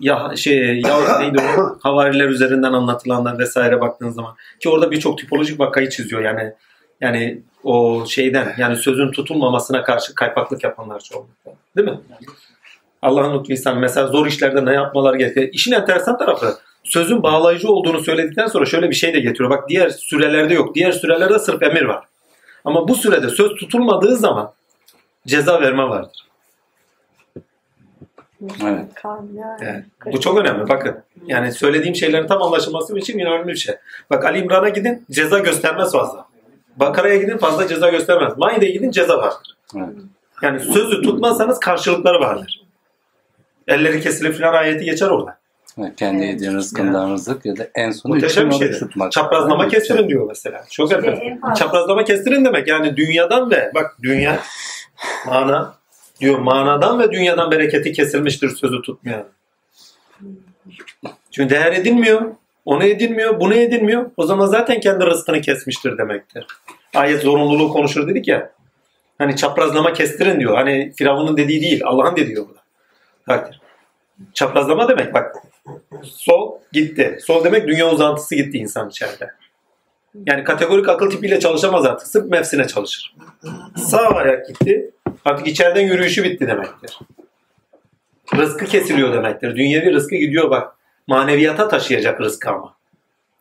A: ya şey ya neydi o havariler üzerinden anlatılanlar vesaire baktığın zaman ki orada birçok tipolojik vakayı çiziyor yani yani o şeyden yani sözün tutulmamasına karşı kaypaklık yapanlar çoğunlukla. Değil mi? Allah'ın lütfu ihsanı. Mesela zor işlerde ne yapmalar gerekiyor? İşin enteresan tarafı sözün bağlayıcı olduğunu söyledikten sonra şöyle bir şey de getiriyor. Bak diğer sürelerde yok. Diğer sürelerde sırf emir var. Ama bu sürede söz tutulmadığı zaman ceza verme vardır.
B: Evet.
A: Evet. Bu çok önemli bakın. Yani söylediğim şeylerin tam anlaşılması için yine önemli bir şey. Bak Ali İmran'a gidin ceza göstermez fazla. Bakara'ya gidin fazla ceza göstermez. Maide'ye gidin ceza vardır.
B: Evet.
A: Yani sözü tutmazsanız karşılıkları vardır. Elleri kesilir filan ayeti geçer orada.
B: Evet, Kendi yediğin rızkından rızık ya da en son
A: Muhteşem bir şey.
B: tutmak.
A: Çaprazlama
B: Evet.
A: kestirin diyor mesela. Çok
F: İşte en fazla-
A: Çaprazlama kestirin demek yani dünyadan ve bak dünya mana diyor manadan ve dünyadan bereketi kesilmiştir sözü tutmayan. Çünkü değer edilmiyor. Onu edilmiyor, bunu edilmiyor. O zaman zaten kendi rızkını kesmiştir demektir. Ayet zorunluluğu konuşur dedik ya. Hani çaprazlama kestirin diyor. Hani Firavun'un dediği değil, Allah'ın dediği burada. Takdir. Çaprazlama demek bak. Sol gitti. Sol demek dünya uzantısı gitti insan içeride. Yani kategorik akıl tipiyle çalışamaz artık. Sırf nefsine çalışır. Sağ ayak gitti. Artık içeriden yürüyüşü bitti demektir. Rızkı kesiliyor demektir. Dünyevi rızkı gidiyor bak. Maneviyata taşıyacak rızkı ama.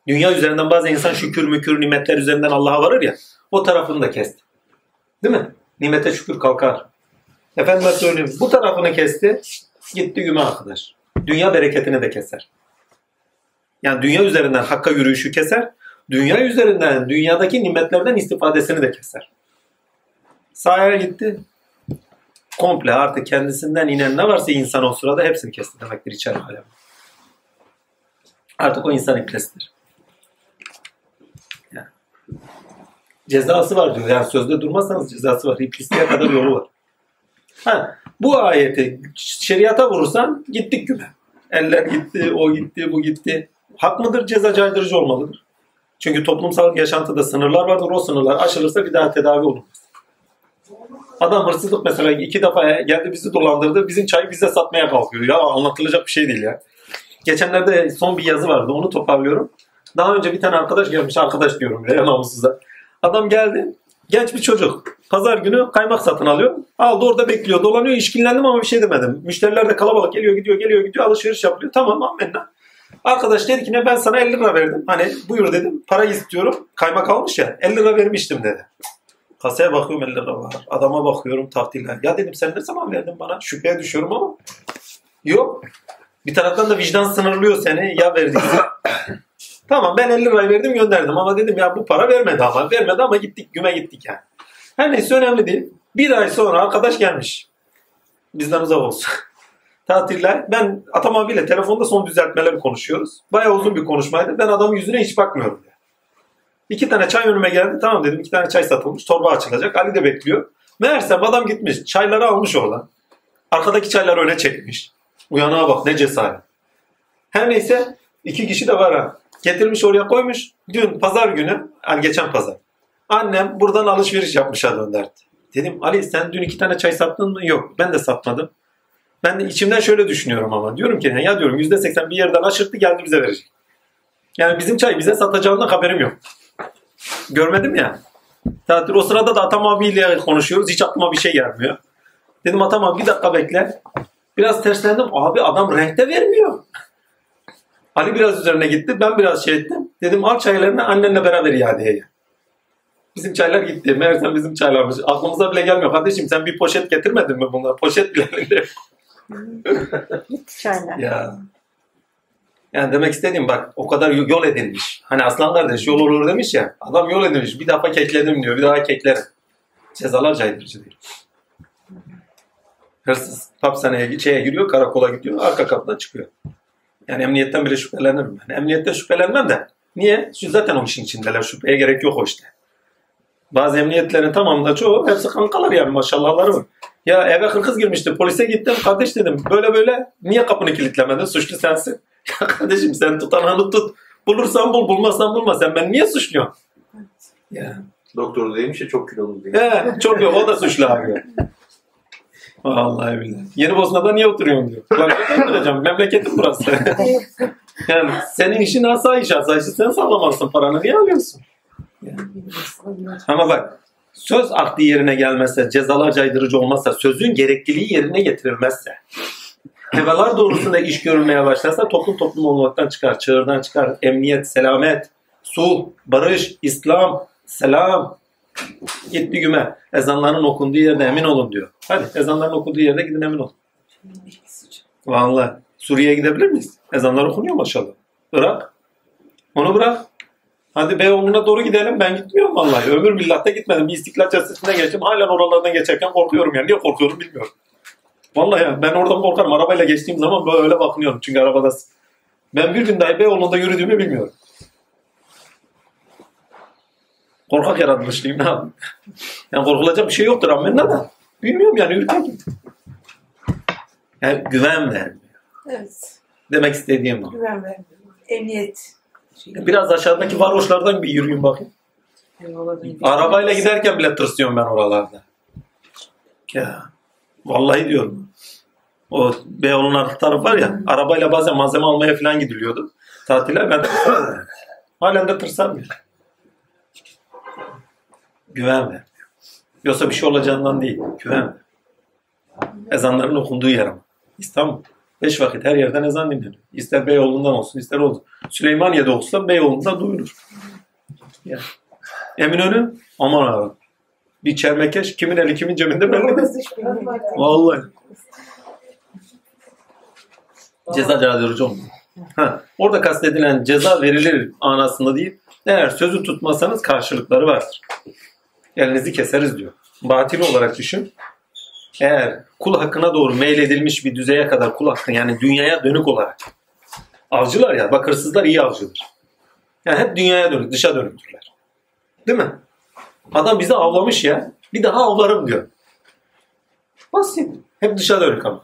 A: Dünya üzerinden bazı insan şükür mükür nimetler üzerinden Allah'a varır ya. O tarafını da kesti. Değil mi? Nimete şükür kalkar. Efendime söyleyeyim. Bu tarafını kesti. Gitti güme arkadaş. Dünya bereketini de keser. Yani dünya üzerinden hakka yürüyüşü keser. Dünya üzerinden dünyadaki nimetlerden istifadesini de keser. Sahaya gitti. Komple artık kendisinden inen ne varsa insan o sırada hepsini kesti demektir içeri alem. Artık o insan iplesidir. Yani. Cezası var diyor. Yani sözde durmazsanız cezası var. İplisliğe kadar yolu var. Ha, bu ayeti şeriata vurursan gittik güme. Eller gitti, o gitti, bu gitti. Hak mıdır? Ceza caydırıcı olmalıdır. Çünkü toplumsal yaşantıda sınırlar vardır. O sınırlar aşılırsa bir daha tedavi olunmaz. Adam hırsızlık mesela iki defa geldi bizi dolandırdı. Bizim çayı bize satmaya kalkıyor. Ya anlatılacak bir şey değil ya. Geçenlerde son bir yazı vardı. Onu toparlıyorum. Daha önce bir tane arkadaş gelmiş. Arkadaş diyorum ya namussuzlar. Adam geldi. Genç bir çocuk. Pazar günü kaymak satın alıyor. Aldı orada bekliyor. Dolanıyor. işkillendim ama bir şey demedim. Müşteriler de kalabalık geliyor gidiyor geliyor gidiyor. Alışveriş yapıyor. Tamam amenna. Arkadaş dedi ki ne ben sana 50 lira verdim. Hani buyur dedim. Para istiyorum. Kaymak almış ya. 50 lira vermiştim dedi. Kasaya bakıyorum 50 lira var. Adama bakıyorum tahtiller. Ya dedim sen ne zaman verdin bana? Şüpheye düşüyorum ama. Yok. Bir taraftan da vicdan sınırlıyor seni. Ya verdiyse. tamam ben 50 lirayı verdim gönderdim ama dedim ya bu para vermedi ama. Vermedi ama gittik güme gittik yani. Her neyse önemli değil. Bir ay sonra arkadaş gelmiş. Bizden uzak olsun. Tatiller. Ben Atam abiyle telefonda son düzeltmeleri konuşuyoruz. Bayağı uzun bir konuşmaydı. Ben adamın yüzüne hiç bakmıyorum. diye. İki tane çay önüme geldi. Tamam dedim iki tane çay satılmış. Torba açılacak. Ali de bekliyor. Meğerse adam gitmiş. Çayları almış oradan. Arkadaki çayları öne çekmiş. Uyanığa bak ne cesaret. Her neyse iki kişi de var ha. Getirmiş oraya koymuş. Dün pazar günü, yani geçen pazar. Annem buradan alışveriş yapmışa dönderdi. Dedim Ali sen dün iki tane çay sattın mı? Yok ben de satmadım. Ben de içimden şöyle düşünüyorum ama. Diyorum ki ya diyorum yüzde seksen bir yerden aşırttı geldi bize verecek. Yani bizim çay bize satacağından haberim yok. Görmedim ya. Tatil o sırada da Atam abiyle konuşuyoruz. Hiç aklıma bir şey gelmiyor. Dedim Atam abi bir dakika bekle. Biraz terslendim. Abi adam renkte vermiyor. Ali biraz üzerine gitti. Ben biraz şey ettim. Dedim al çaylarını annenle beraber iadeye. Bizim çaylar gitti. Meğersem bizim çaylarmış. Aklımıza bile gelmiyor. Kardeşim sen bir poşet getirmedin mi bunlar? Poşet bile.
G: Gitti çaylar.
A: Ya. Yani demek istediğim bak o kadar yol edilmiş. Hani aslan kardeş yol olur demiş ya. Adam yol edilmiş. Bir defa kekledim diyor. Bir daha keklerim. Cezalar caydırıcı değil. Hırsız hapishaneye şeye giriyor, karakola gidiyor, arka kapıdan çıkıyor. Yani emniyetten bile şüphelenirim ben. Emniyette şüphelenmem de. Niye? Şu zaten o işin içindeler. Şüpheye gerek yok o işte. Bazı emniyetlerin tamamında çoğu hepsi kankalar yani maşallahları var. Ya eve hırkız girmişti. Polise gittim. Kardeş dedim böyle böyle niye kapını kilitlemedin? Suçlu sensin. Ya kardeşim sen tutanağını tut. Bulursan bul, bulmazsan bulma. Sen ben niye suçluyorsun? Ya.
D: Doktor demiş ya çok kilolu diye.
A: He, çok yok. O da suçlu abi. Vallahi billahi. Yeni Bosna'da niye oturuyorsun diyor. Lan ne duracağım? Memleketim burası. yani senin işin asayiş. Asayişi sen sağlamazsın. Paranı niye alıyorsun? Yani. Ama bak söz aklı yerine gelmezse, cezalar caydırıcı olmazsa, sözün gerekliliği yerine getirilmezse, hevalar doğrusunda iş görülmeye başlarsa toplum toplum olmaktan çıkar, çığırdan çıkar, emniyet, selamet, sulh, barış, İslam, selam, gitti güme. Ezanların okunduğu yerde emin olun diyor. Hadi ezanların okunduğu yerde gidin emin olun. Vallahi Suriye'ye gidebilir miyiz? Ezanlar okunuyor maşallah. Irak. Onu bırak. Hadi Beyoğlu'na doğru gidelim. Ben gitmiyorum vallahi. Ömür billatta gitmedim. Bir İstiklal Caddesi'nden geçtim. Halen oralardan geçerken korkuyorum yani. Niye korkuyorum bilmiyorum. Vallahi ya ben oradan korkarım. Arabayla geçtiğim zaman böyle bakınıyorum. Çünkü arabadasın. Ben bir gün dahi Beyoğlu'nda yürüdüğümü bilmiyorum. Korkak yaratmışlıyım ne yapayım? Yani korkulacak bir şey yoktur amenna da. Bilmiyorum yani ürkekim. Yani güven vermiyor.
I: Evet.
A: Demek istediğim o.
I: Güven vermiyor. Emniyet.
A: Biraz aşağıdaki varoşlardan bir yürüyün bakayım. Arabayla giderken bile tırsıyorum ben oralarda. Ya vallahi diyorum. O Beyoğlu'nun arka tarafı var ya arabayla bazen malzeme almaya falan gidiliyordu. Tatile ben halen de tırsam ya. Güven vermiyor. Yoksa bir şey olacağından değil. Güven ver. Ezanların okunduğu yer ama. İstanbul. Beş vakit her yerden ezan dinleniyor. İster Beyoğlu'ndan olsun ister olsun. Süleymaniye'de olsa Beyoğlu'nda duyulur. Ya. Eminönü aman abi. Bir çermekeş kimin eli kimin cebinde belli değil. Vallahi. Ceza caydırıcı olmuyor. Ha, orada kastedilen ceza verilir anasında değil. Eğer sözü tutmazsanız karşılıkları vardır. Elinizi keseriz diyor. Batili olarak düşün. Eğer kul hakkına doğru meyledilmiş bir düzeye kadar kul hakkı yani dünyaya dönük olarak avcılar ya bak hırsızlar iyi avcıdır. Yani hep dünyaya dönük, dışa dönüktürler. Değil mi? Adam bizi avlamış ya. Bir daha avlarım diyor. Basit. Hep dışa dönük ama.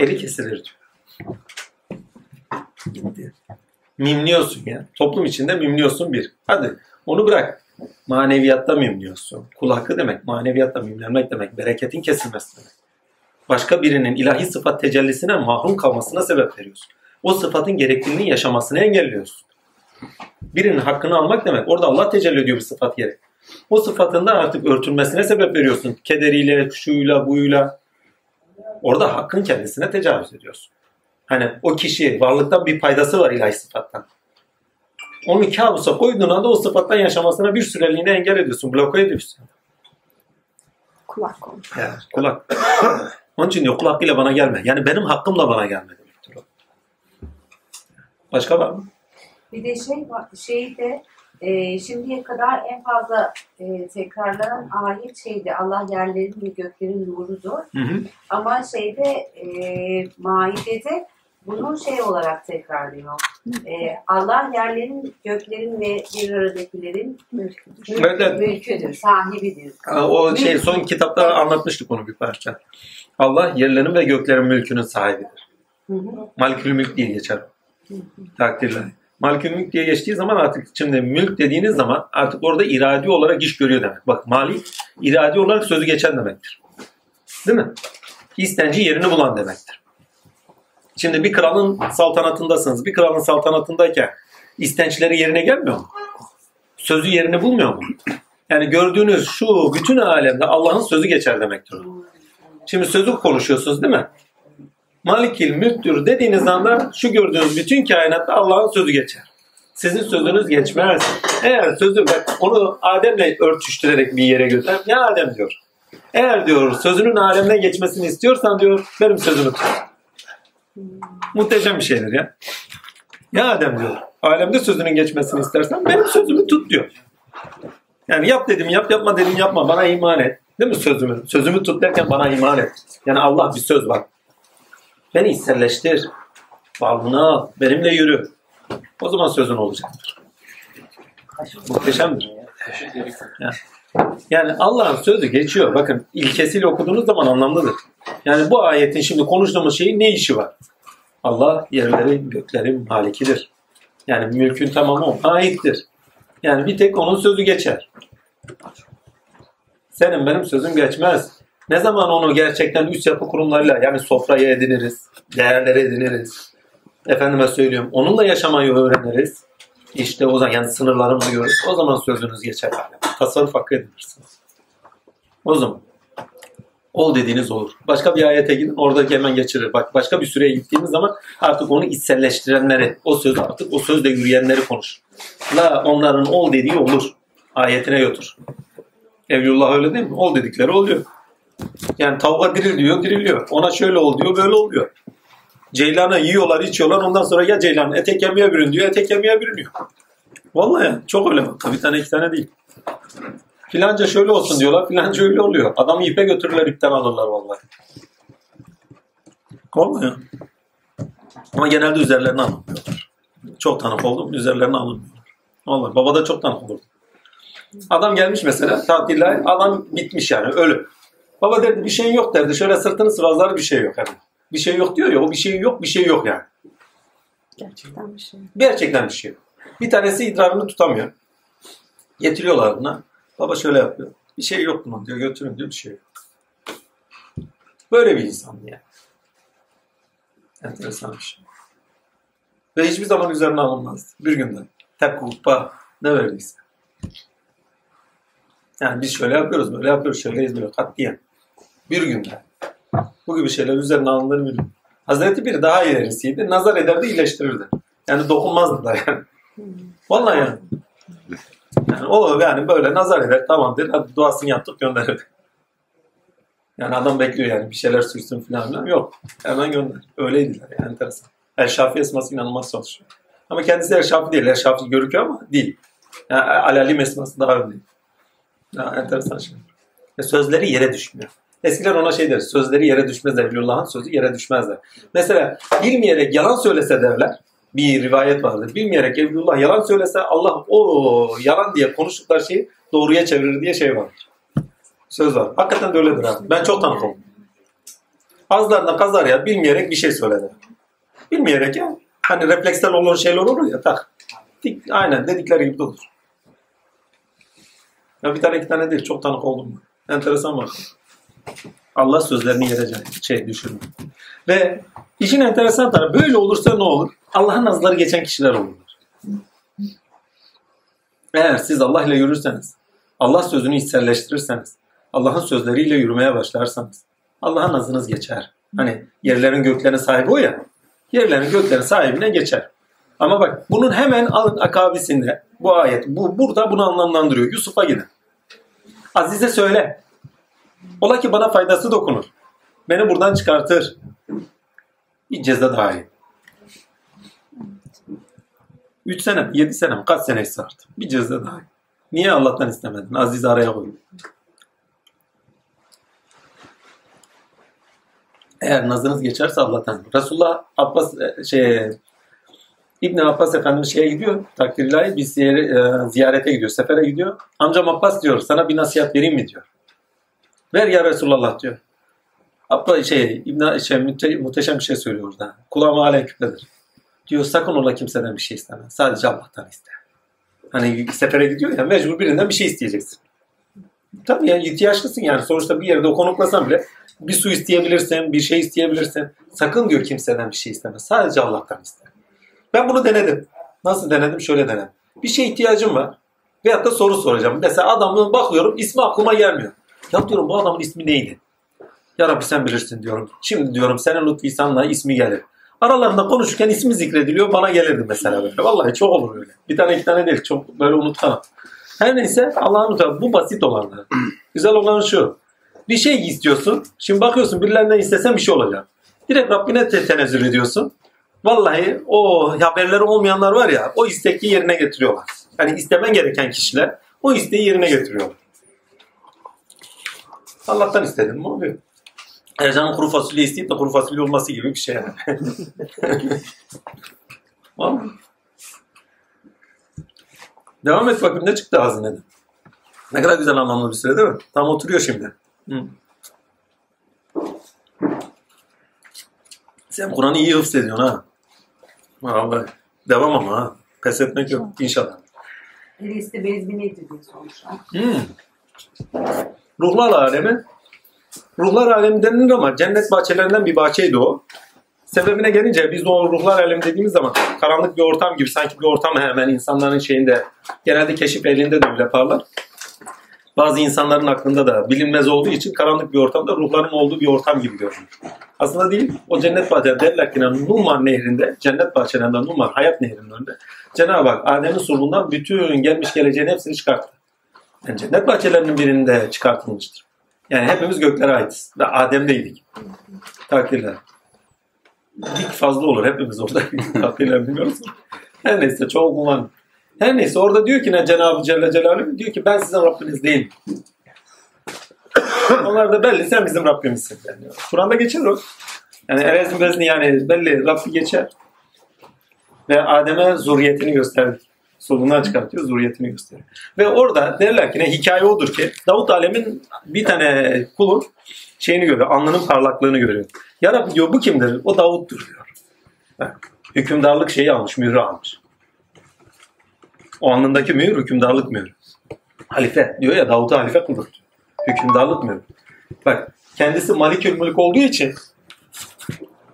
A: Eli kesilir diyor. Gitti. Mimliyorsun ya. Toplum içinde mimliyorsun bir. Hadi onu bırak. Maneviyatta mimliyorsun. Kul hakkı demek. Maneviyatta mimlenmek demek. Bereketin kesilmesi demek. Başka birinin ilahi sıfat tecellisine mahrum kalmasına sebep veriyorsun. O sıfatın gerekliliğini yaşamasını engelliyorsun. Birinin hakkını almak demek. Orada Allah tecelli ediyor bir sıfat yeri. O sıfatından artık örtülmesine sebep veriyorsun. Kederiyle, şuyla, buyla. Orada hakkın kendisine tecavüz ediyorsun. Hani o kişi varlıktan bir paydası var ilahi sıfattan. Onu kabusa koyduğun anda o sıfattan yaşamasına bir süreliğine engel ediyorsun, bloke ediyorsun.
G: Kulak olun.
A: Ya, kulak. Onun için diyor kulak ile bana gelme. Yani benim hakkımla bana gelme demektir o. Başka var mı?
F: Bir de şey var, şeyde e, şimdiye kadar en fazla e, tekrarlanan ayet şeydi Allah yerlerin ve göklerin nurudur.
A: Hı hı.
F: Ama şeyde e, Maide'de bunu şey olarak tekrarlıyor. E, Allah yerlerin, göklerin ve bir aradakilerin mülküdür.
A: Evet.
F: Mülküdür, sahibidir.
A: O şey son kitapta anlatmıştık onu bir parça. Allah yerlerin ve göklerin mülkünün sahibidir. Malikül mülk diye geçer. Takdirler. Malikül mülk diye geçtiği zaman artık şimdi mülk dediğiniz zaman artık orada iradi olarak iş görüyor demek. Bak malik iradi olarak sözü geçen demektir. Değil mi? İstenci yerini bulan demektir. Şimdi bir kralın saltanatındasınız. Bir kralın saltanatındayken istençleri yerine gelmiyor mu? Sözü yerini bulmuyor mu? Yani gördüğünüz şu bütün alemde Allah'ın sözü geçer demektir. Şimdi sözü konuşuyorsunuz değil mi? Malikil mülktür dediğiniz anda şu gördüğünüz bütün kainatta Allah'ın sözü geçer. Sizin sözünüz geçmez. Eğer sözü onu Adem'le örtüştürerek bir yere götür. Ya Adem diyor. Eğer diyor sözünün alemine geçmesini istiyorsan diyor benim sözümü tut. Muhteşem bir şeydir ya. Ya Adem diyor. Alemde sözünün geçmesini istersen benim sözümü tut diyor. Yani yap dedim yap yapma dedim yapma bana iman et. Değil mi sözümü? Sözümü tut derken bana iman et. Yani Allah bir söz var. Beni içselleştir. Varlığını al. Benimle yürü. O zaman sözün olacaktır. Muhteşemdir. Yani, yani Allah'ın sözü geçiyor. Bakın ilkesiyle okuduğunuz zaman anlamlıdır. Yani bu ayetin şimdi konuştuğumuz şeyin ne işi var? Allah yerlerin, göklerin malikidir. Yani mülkün tamamı ona aittir. Yani bir tek onun sözü geçer. Senin benim sözüm geçmez. Ne zaman onu gerçekten üst yapı kurumlarıyla yani sofraya ediniriz, değerlere ediniriz. Efendime söylüyorum onunla yaşamayı öğreniriz. İşte o zaman yani sınırlarımızı görürüz. O zaman sözünüz geçer. Yani. Tasarruf hakkı edinirsiniz. O zaman. Ol dediğiniz olur. Başka bir ayete gidin oradaki hemen geçirir. Bak başka bir süreye gittiğimiz zaman artık onu içselleştirenleri, o sözü artık o sözle yürüyenleri konuş. La onların ol dediği olur. Ayetine götür. Evlullah öyle değil mi? Ol dedikleri oluyor. Yani tavuğa diril diyor, diriliyor. Ona şöyle ol diyor, böyle oluyor. Ceylanı yiyorlar, içiyorlar. Ondan sonra ya ceylan ete kemiğe bürün diyor, ete kemiğe bürünüyor. Vallahi çok öyle. Bir tane iki tane değil. Filanca şöyle olsun diyorlar, filanca öyle oluyor. Adamı ipe götürürler, ipten alırlar vallahi. Ya. Ama genelde üzerlerine alınmıyorlar. Çok tanık oldum, üzerlerine alınmıyorlar. Vallahi babada çok tanık olurdu. Adam gelmiş mesela tatiller, adam bitmiş yani ölü. Baba derdi bir şeyin yok derdi. Şöyle sırtını sıvazlar bir şey yok. Hani. Bir şey yok diyor ya o bir şey yok bir şey yok yani.
G: Gerçekten bir şey.
A: Gerçekten bir şey. Bir tanesi idrarını tutamıyor. Getiriyorlar buna. Baba şöyle yapıyor. Bir şey yok bunun diyor. Götürün diyor bir şey yok. Böyle bir insan yani. Enteresan bir şey. Ve hiçbir zaman üzerine alınmaz. Bir günden. Tek hukba ne verdiyse. Yani biz şöyle yapıyoruz, böyle yapıyoruz, şöyleyiz böyle katiyen. Bir günde. Bu gibi şeyler üzerine alınır bir gün. Hazreti bir daha ilerisiydi. Nazar ederdi, iyileştirirdi. Yani dokunmazdı da yani. Vallahi yani. Yani o yani böyle nazar eder, tamam der, hadi duasını yaptık gönderirdi. Yani adam bekliyor yani bir şeyler sürsün falan filan. Yok. Hemen gönder. Öyleydiler yani enteresan. El Şafi esması inanılmaz çalışıyor. Ama kendisi El Şafi değil. El Şafi görüküyor ama değil. Yani Alalim esması daha önemli. Ya, enteresan şey. Ve sözleri yere düşmüyor. Eskiler ona şey der, sözleri yere düşmez Evliyullah'ın sözü yere düşmezler. Mesela bilmeyerek yalan söylese derler, bir rivayet vardır. Bilmeyerek Evliyullah yalan söylese Allah o yalan diye konuştukları şeyi doğruya çevirir diye şey vardır. Söz var. Hakikaten de öyledir abi. Ben çok tanık oldum. Azlarına kazar ya bilmeyerek bir şey söyledi. Bilmeyerek ya. Hani refleksler olan şeyler olur ya tak. Aynen dedikleri gibi de olur. Ya bir tane iki tane değil. Çok tanık oldum. Enteresan bak. Allah sözlerini yere şey düşürmüyor. Ve işin enteresan tarafı böyle olursa ne olur? Allah'ın nazarı geçen kişiler olurlar. Eğer siz Allah ile yürürseniz, Allah sözünü içselleştirirseniz, Allah'ın sözleriyle yürümeye başlarsanız, Allah'ın nazınız geçer. Hani yerlerin göklerin sahibi o ya, yerlerin göklerin sahibine geçer. Ama bak bunun hemen alın akabisinde bu ayet, bu burada bunu anlamlandırıyor. Yusuf'a gidin. Azize söyle. Ola ki bana faydası dokunur. Beni buradan çıkartır. Bir ceza dahi. 3 sene mi? 7 sene mi? Kaç sene ise artık. Bir cezde daha. Niye Allah'tan istemedin? Aziz araya koy. Eğer nazınız geçerse Allah'tan. Resulullah Abbas e, şey İbn Abbas Efendimiz şeye gidiyor. Takdirlahi bir e, ziyarete gidiyor. Sefere gidiyor. Amcam Abbas diyor sana bir nasihat vereyim mi diyor. Ver ya Resulullah diyor. Abba şey İbn şey, müteşem bir şey söylüyor orada. Kulağıma aleykümdedir. Diyor sakın ola kimseden bir şey isteme. Sadece Allah'tan iste. Hani sefere gidiyor ya mecbur birinden bir şey isteyeceksin. Tabii yani ihtiyaçlısın yani. Sonuçta bir yerde o konuklasan bile bir su isteyebilirsin, bir şey isteyebilirsin. Sakın diyor kimseden bir şey isteme. Sadece Allah'tan iste. Ben bunu denedim. Nasıl denedim? Şöyle denedim. Bir şeye ihtiyacım var. Veyahut da soru soracağım. Mesela adamın bakıyorum ismi aklıma gelmiyor. Ya diyorum bu adamın ismi neydi? Ya Rabbi sen bilirsin diyorum. Şimdi diyorum senin lütfisanla ismi gelir. Aralarında konuşurken ismi zikrediliyor bana gelirdi mesela böyle. Vallahi çok olur öyle. Bir tane iki tane değil çok böyle unutkanım. Her neyse Allah'ın lütfu bu basit olanlar. Güzel olan şu. Bir şey istiyorsun. Şimdi bakıyorsun birilerinden istesen bir şey olacak. Direkt Rabbine te- tenezzül ediyorsun. Vallahi o haberleri olmayanlar var ya o istekli yerine getiriyorlar. Yani istemen gereken kişiler o isteği yerine getiriyorlar. Allah'tan istedim mi oluyor. Ercan'ın kuru fasulye isteyip de kuru fasulye olması gibi bir şey yani. Var mı? Devam et bakayım ne çıktı hazineden. Ne kadar güzel anlamlı bir süre değil mi? Tam oturuyor şimdi. Hı. Sen Kur'an'ı iyi hıfz ediyorsun ha. Vallahi. Devam ama ha. Pes etmek yok inşallah.
F: Birisi bezmi nedir diye sormuşlar.
A: Hmm. Ruhlar alemi. Ruhlar alemi denilir ama cennet bahçelerinden bir bahçeydi o. Sebebine gelince biz o ruhlar alemi dediğimiz zaman karanlık bir ortam gibi sanki bir ortam hemen insanların şeyinde genelde keşif elinde de öyle yaparlar. Bazı insanların aklında da bilinmez olduğu için karanlık bir ortamda ruhların olduğu bir ortam gibi görünür. Aslında değil. O cennet bahçeleri derler ki Numan nehrinde, cennet bahçelerinden Numan, hayat nehrinin önünde. Cenab-ı Hak Adem'in sulbundan bütün gelmiş geleceğin hepsini çıkarttı. Yani cennet bahçelerinin birinde çıkartılmıştır. Yani hepimiz göklere aitiz. Ve Adem'deydik. Takdirler. Dik fazla olur. Hepimiz orada takdirler biliyoruz. Her neyse çoğu kullan. Her neyse orada diyor ki ne Cenab-ı Celle Celaluhu diyor ki ben sizin Rabbiniz değilim. Onlar da belli sen bizim Rabbimizsin. Yani Kur'an'da geçer o. Yani erezin bezni yani belli Rabbi geçer. Ve Adem'e zurriyetini gösterdik. Solundan çıkartıyor, zurriyetini gösteriyor. Ve orada derler ki ne hikaye odur ki Davut Alem'in bir tane kulun şeyini görüyor, alnının parlaklığını görüyor. Ya Rabbi diyor bu kimdir? O Davut'tur diyor. Hükümdarlık şeyi almış, mührü almış. O alnındaki mühür hükümdarlık mührü. Halife diyor ya Davut'u halife kıldık. Hükümdarlık mührü. Bak kendisi Malikül Mülk olduğu için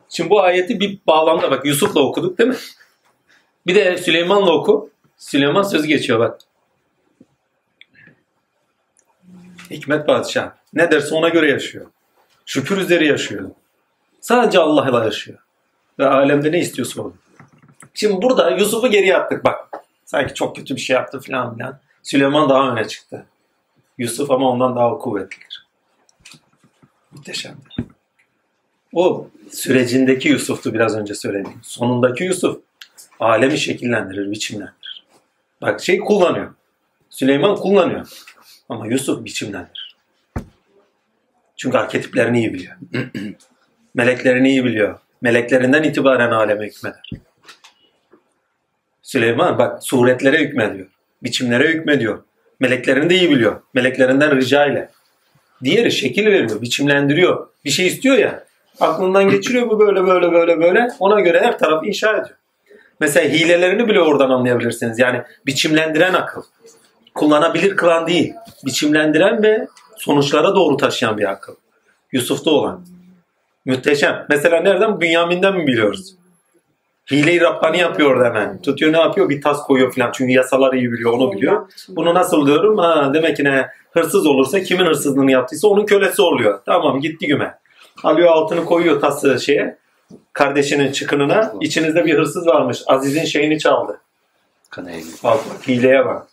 A: şimdi bu ayeti bir bağlamda bak Yusuf'la okuduk değil mi? Bir de Süleyman'la oku. Süleyman sözü geçiyor bak. Hikmet padişah. Ne derse ona göre yaşıyor. Şükür üzeri yaşıyor. Sadece Allah'la yaşıyor. Ve alemde ne istiyorsa o. Şimdi burada Yusuf'u geriye attık bak. Sanki çok kötü bir şey yaptı falan filan. Süleyman daha öne çıktı. Yusuf ama ondan daha kuvvetlidir. Muhteşemdir. O sürecindeki Yusuf'tu biraz önce söylediğim. Sonundaki Yusuf alemi şekillendirir, biçimlendirir. Bak şey kullanıyor. Süleyman kullanıyor. Ama Yusuf biçimlendirir. Çünkü arketiplerini iyi biliyor. Meleklerini iyi biliyor. Meleklerinden itibaren aleme hükmeder. Süleyman bak suretlere hükmediyor. Biçimlere hükmediyor. Meleklerini de iyi biliyor. Meleklerinden rica ile. Diğeri şekil veriyor, biçimlendiriyor. Bir şey istiyor ya. Aklından geçiriyor bu böyle böyle böyle böyle. Ona göre her tarafı inşa ediyor. Mesela hilelerini bile oradan anlayabilirsiniz. Yani biçimlendiren akıl. Kullanabilir kılan değil. Biçimlendiren ve sonuçlara doğru taşıyan bir akıl. Yusuf'ta olan. Muhteşem. Mesela nereden? Bünyamin'den mi biliyoruz? Hileyi Rabbani yapıyor hemen. Tutuyor ne yapıyor? Bir tas koyuyor falan. Çünkü yasaları iyi biliyor, onu biliyor. Bunu nasıl diyorum? Ha, demek ki ne? Hırsız olursa kimin hırsızlığını yaptıysa onun kölesi oluyor. Tamam gitti güme. Alıyor altını koyuyor tası şeye. Kardeşinin çıkınına. İçinizde bir hırsız varmış. Aziz'in şeyini çaldı. Bak bak hileye bak.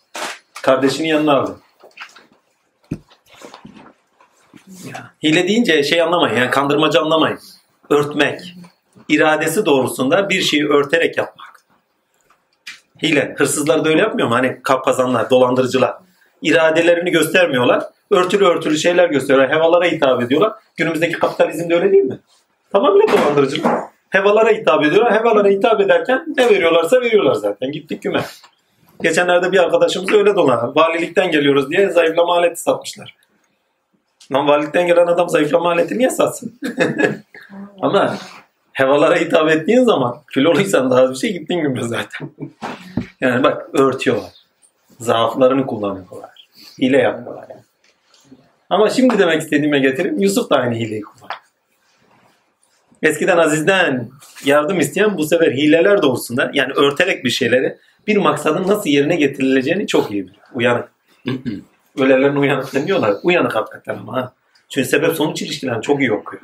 A: Kardeşini yanına aldı. Ya, hile deyince şey anlamayın yani kandırmacı anlamayın. Örtmek. İradesi doğrusunda bir şeyi örterek yapmak. Hile. Hırsızlar da öyle yapmıyor mu? Hani kapazanlar, dolandırıcılar. İradelerini göstermiyorlar. Örtülü örtülü şeyler gösteriyorlar. Hevalara hitap ediyorlar. Günümüzdeki kapitalizm de öyle değil mi? Tamamıyla dolandırıcılık. Hevalara hitap ediyorlar. Hevalara hitap ederken ne veriyorlarsa veriyorlar zaten. Gittik güme. Geçenlerde bir arkadaşımız öyle dolan. Valilikten geliyoruz diye zayıflama aleti satmışlar. Lan valilikten gelen adam zayıflama aleti niye satsın? Ama hevalara hitap ettiğin zaman kiloluysan daha bir şey gittin güme zaten. yani bak örtüyorlar. Zaaflarını kullanıyorlar. Hile yapıyorlar yani. Ama şimdi demek istediğime getireyim. Yusuf da aynı hileyi. Eskiden Aziz'den yardım isteyen bu sefer hileler doğrusunda yani örterek bir şeyleri bir maksadın nasıl yerine getirileceğini çok iyi biliyor. Uyanık. Öylelerine uyanık deniyorlar. Uyanık hakikaten ama. Ha. Çünkü sebep sonuç ilişkilerini çok iyi okuyor.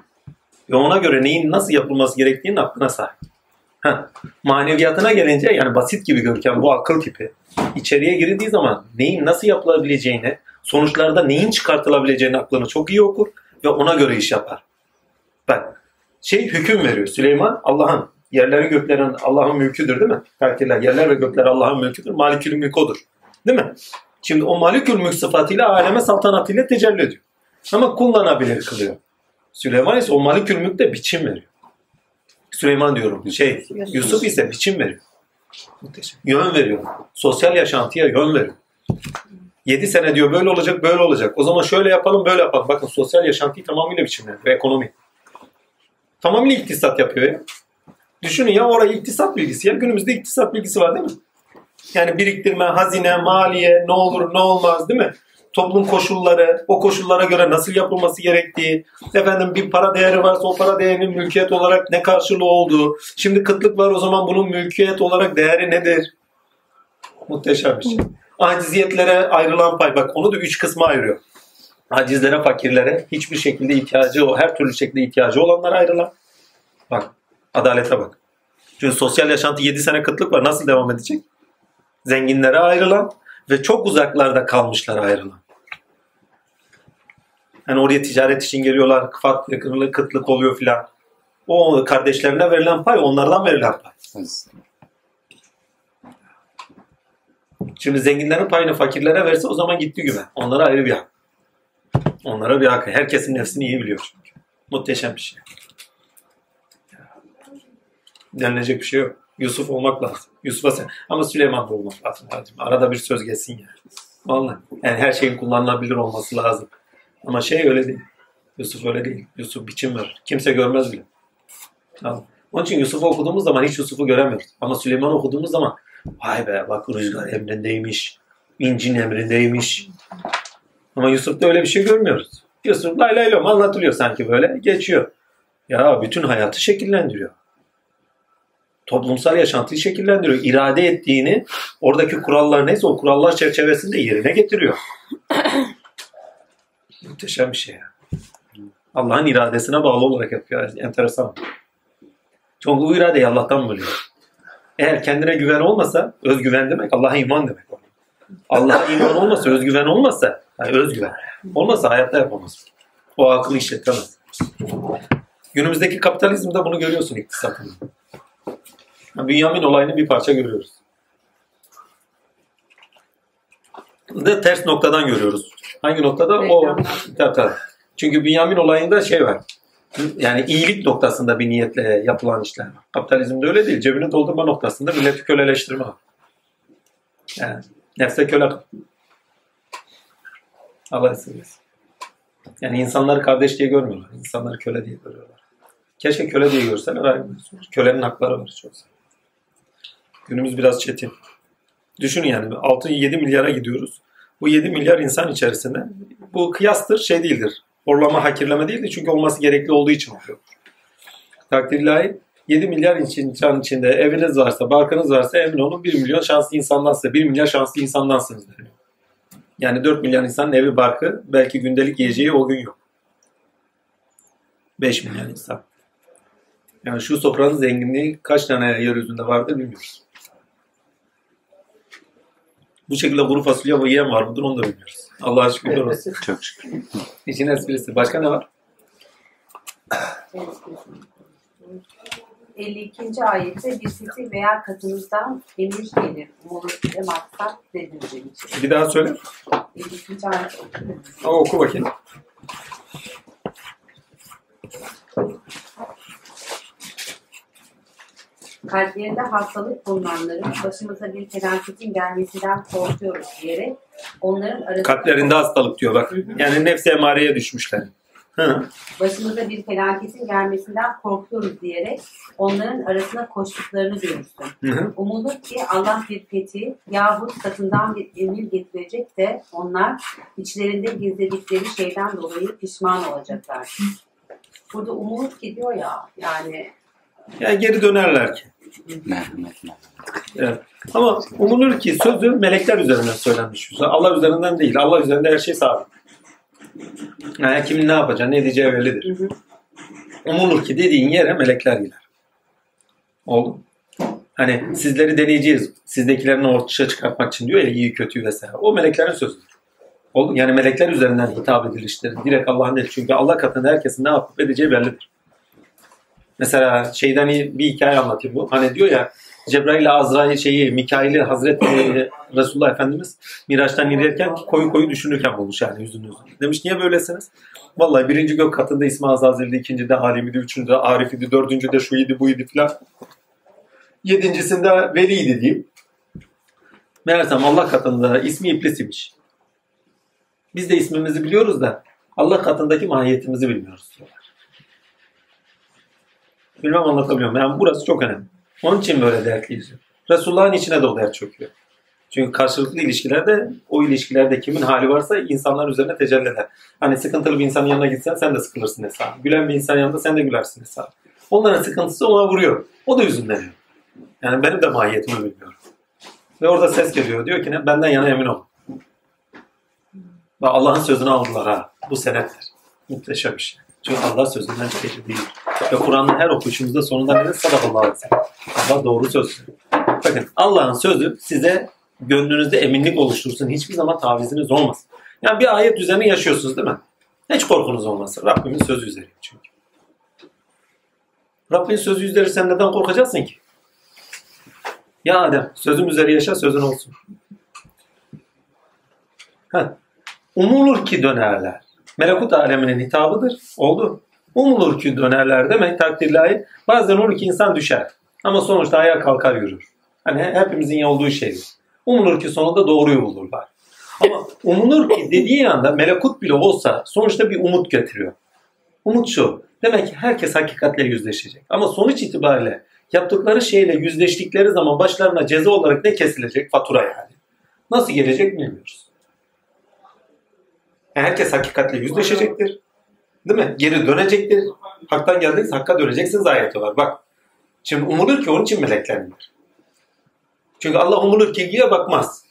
A: Ve ona göre neyin nasıl yapılması gerektiğinin aklına sahip. Ha. Maneviyatına gelince yani basit gibi görürken bu akıl tipi içeriye girildiği zaman neyin nasıl yapılabileceğini, sonuçlarda neyin çıkartılabileceğini aklını çok iyi okur ve ona göre iş yapar. Bak şey hüküm veriyor. Süleyman Allah'ın yerlerin göklerin Allah'ın mülküdür değil mi? Takdirler yerler ve gökler Allah'ın mülküdür. Malikül mülk odur. Değil mi? Şimdi o malikül mülk sıfatıyla aleme saltanatıyla tecelli ediyor. Ama kullanabilir kılıyor. Süleyman ise o malikül mülkte biçim veriyor. Süleyman diyorum. Şey Yusuf ise biçim veriyor. Muhteşem. Yön veriyor. Sosyal yaşantıya yön veriyor. 7 sene diyor böyle olacak böyle olacak. O zaman şöyle yapalım böyle yapalım. Bakın sosyal yaşantıyı tamamıyla biçimlendiriyor. Ve ekonomi. Tamamıyla iktisat yapıyor ya. Düşünün ya oraya iktisat bilgisi ya. Günümüzde iktisat bilgisi var değil mi? Yani biriktirme, hazine, maliye, ne olur ne olmaz değil mi? Toplum koşulları, o koşullara göre nasıl yapılması gerektiği, efendim bir para değeri varsa o para değerinin mülkiyet olarak ne karşılığı olduğu, şimdi kıtlık var o zaman bunun mülkiyet olarak değeri nedir? Muhteşem bir şey. Aciziyetlere ayrılan pay, bak onu da üç kısma ayırıyor. Acizlere, fakirlere, hiçbir şekilde ihtiyacı, her türlü şekilde ihtiyacı olanlara ayrılan. Bak, adalete bak. Çünkü sosyal yaşantı 7 sene kıtlık var. Nasıl devam edecek? Zenginlere ayrılan ve çok uzaklarda kalmışlara ayrılan. Yani oraya ticaret için geliyorlar. Yakınlık, kıtlık oluyor filan. O kardeşlerine verilen pay onlardan verilen pay. Şimdi zenginlerin payını fakirlere verse o zaman gitti güven. Onlara ayrı bir hak. Onlara bir hak. Herkesin nefsini iyi biliyor. Muhteşem bir şey. Denilecek bir şey yok. Yusuf olmak lazım. Yusuf'a sen. Ama Süleyman da olmak lazım. Arada bir söz geçsin yani. Vallahi. Yani her şeyin kullanılabilir olması lazım. Ama şey öyle değil. Yusuf öyle değil. Yusuf biçim verir. Kimse görmez bile. Tamam. Onun için Yusuf'u okuduğumuz zaman hiç Yusuf'u göremiyoruz. Ama Süleyman'ı okuduğumuz zaman vay be bak rüzgar emrindeymiş. incin emrindeymiş. Ama Yusuf'ta öyle bir şey görmüyoruz. Yusuf lay lay lom anlatılıyor sanki böyle. Geçiyor. Ya bütün hayatı şekillendiriyor toplumsal yaşantıyı şekillendiriyor. İrade ettiğini oradaki kurallar neyse o kurallar çerçevesinde yerine getiriyor. Muhteşem bir şey ya. Allah'ın iradesine bağlı olarak yapıyor. Enteresan. Çünkü bu iradeyi Allah'tan buluyor. Eğer kendine güven olmasa, özgüven demek Allah'a iman demek. Allah'a iman olmasa, özgüven olmasa, yani özgüven olmasa hayatta yapamaz. O akıl işletemez. Günümüzdeki kapitalizmde bunu görüyorsun iktisatında. Bünyamin olayını bir parça görüyoruz. De ters noktadan görüyoruz. Hangi noktada? O tabii, tabii. Çünkü Bünyamin olayında şey var. Yani iyilik noktasında bir niyetle yapılan işler var. Kapitalizmde öyle değil. Cebini doldurma noktasında milleti köleleştirme var. Yani nefse köle Allah esirgesin. Yani insanları kardeş diye görmüyorlar. İnsanları köle diye görüyorlar. Keşke köle diye görseler ayrı Kölenin hakları var çok Günümüz biraz çetin. Düşünün yani 6-7 milyara gidiyoruz. Bu 7 milyar insan içerisinde bu kıyastır şey değildir. Horlama, hakirleme değildir. Çünkü olması gerekli olduğu için oluyor. Takdir ilahi 7 milyar insan içinde eviniz varsa, barkınız varsa emin olun 1 milyon şanslı insandansınız. 1 milyar şanslı insandansınız deniyor. Yani 4 milyar insanın evi barkı belki gündelik yiyeceği o gün yok. 5 milyon insan. Yani şu sofranın zenginliği kaç tane yeryüzünde vardır bilmiyoruz. Bu şekilde kuru fasulye yiyen var mıdır onu da bilmiyoruz. Allah'a şükürler olsun.
B: Çok şükür.
A: İşin esprisi. Başka ne var?
F: 52. ayette birisi veya kadınızdan emir gelir. Umulur ile maksat nedir demiş.
A: Bir daha söyle.
F: 52. ayet okuyun.
A: Ama oku bakayım.
F: Kalplerinde hastalık bulunanların başımıza bir felaketin gelmesinden korkuyoruz diyerek onların arasında
A: Kalplerinde hastalık diyor bak. Yani nefsi emareye düşmüşler. Hı.
F: başımıza bir felaketin gelmesinden korkuyoruz diyerek onların arasına koştuklarını görürsün.
A: Hı.
F: Umulur ki Allah bir fethi yahut katından bir emir getirecek de onlar içlerinde gizledikleri şeyden dolayı pişman olacaklar. Burada umulur ki diyor ya yani
A: Yani geri dönerler ki. Evet. Ama umulur ki sözü melekler üzerinden söylenmiş. Allah üzerinden değil. Allah üzerinde her şey sabit. Yani kimin ne yapacağı, ne diyeceği bellidir.
F: Hı hı.
A: Umulur ki dediğin yere melekler gider. Oldu. Hani sizleri deneyeceğiz. Sizdekilerini ortaya çıkartmak için diyor ya iyi kötüyü vesaire. O meleklerin sözüdür. Oldu. Yani melekler üzerinden hitap ediliştir. Direkt Allah'ın değil. Çünkü Allah katında herkesin ne yapıp edeceği bellidir. Mesela şeyden bir hikaye anlatayım bu. Hani diyor ya Cebrail Azrail şeyi Mikail'i Hazreti Resulullah Efendimiz Miraç'tan inerken koyu koyu düşünürken bulmuş yani yüzünü yüzünü. Demiş niye böylesiniz? Vallahi birinci gök katında İsmi Azazil'di, ikinci de Halim'di, üçüncü de Arif'idi, dördüncü de şuydu buydu filan. Yedincisinde Veli'ydi diyeyim. Meğersem Allah katında ismi İblis imiş. Biz de ismimizi biliyoruz da Allah katındaki mahiyetimizi bilmiyoruz diyorlar. Bilmem anlatabiliyor muyum? Yani burası çok önemli. Onun için böyle dertliyiz. Resulullah'ın içine de o dert çöküyor. Çünkü karşılıklı ilişkilerde o ilişkilerde kimin hali varsa insanlar üzerine tecelli eder. Hani sıkıntılı bir insanın yanına gitsen sen de sıkılırsın hesabı. Gülen bir insanın yanında sen de gülersin hesabı. Onların sıkıntısı ona vuruyor. O da yüzünleniyor. Yani benim de mahiyetimi bilmiyorum. Ve orada ses geliyor. Diyor ki ne? Benden yana emin ol. Allah'ın sözünü aldılar ha. Bu senettir. Muhteşem bir şey. Çünkü Allah sözünden çıkıcı değil. Ve Kur'an'ın her okuyuşumuzda sonunda ne? Sadakallahu aleyhi. Allah doğru söz. Bakın Allah'ın sözü size gönlünüzde eminlik oluştursun. Hiçbir zaman taviziniz olmasın. Yani bir ayet üzerine yaşıyorsunuz değil mi? Hiç korkunuz olmasın. Rabbimin sözü üzeri çünkü. Rabbin sözü üzeri sen neden korkacaksın ki? Ya Adem sözüm üzeri yaşa sözün olsun. Heh. Umulur ki dönerler. Melekut aleminin hitabıdır. Oldu. Umulur ki dönerler demek takdirlahi. Bazen olur ki insan düşer. Ama sonuçta ayağa kalkar yürür. Hani hepimizin olduğu şeydir. Umulur ki sonunda doğruyu bulurlar. Ama umulur ki dediği anda melekut bile olsa sonuçta bir umut getiriyor. Umut şu. Demek ki herkes hakikatle yüzleşecek. Ama sonuç itibariyle yaptıkları şeyle yüzleştikleri zaman başlarına ceza olarak ne kesilecek? Fatura yani. Nasıl gelecek bilmiyoruz. Herkes hakikatle yüzleşecektir. Değil mi? Geri dönecektir. Haktan geldiniz, hakka döneceksiniz ayeti var. Bak. Şimdi umulur ki onun için melekler iner. Çünkü Allah umulur ki giye bakmaz.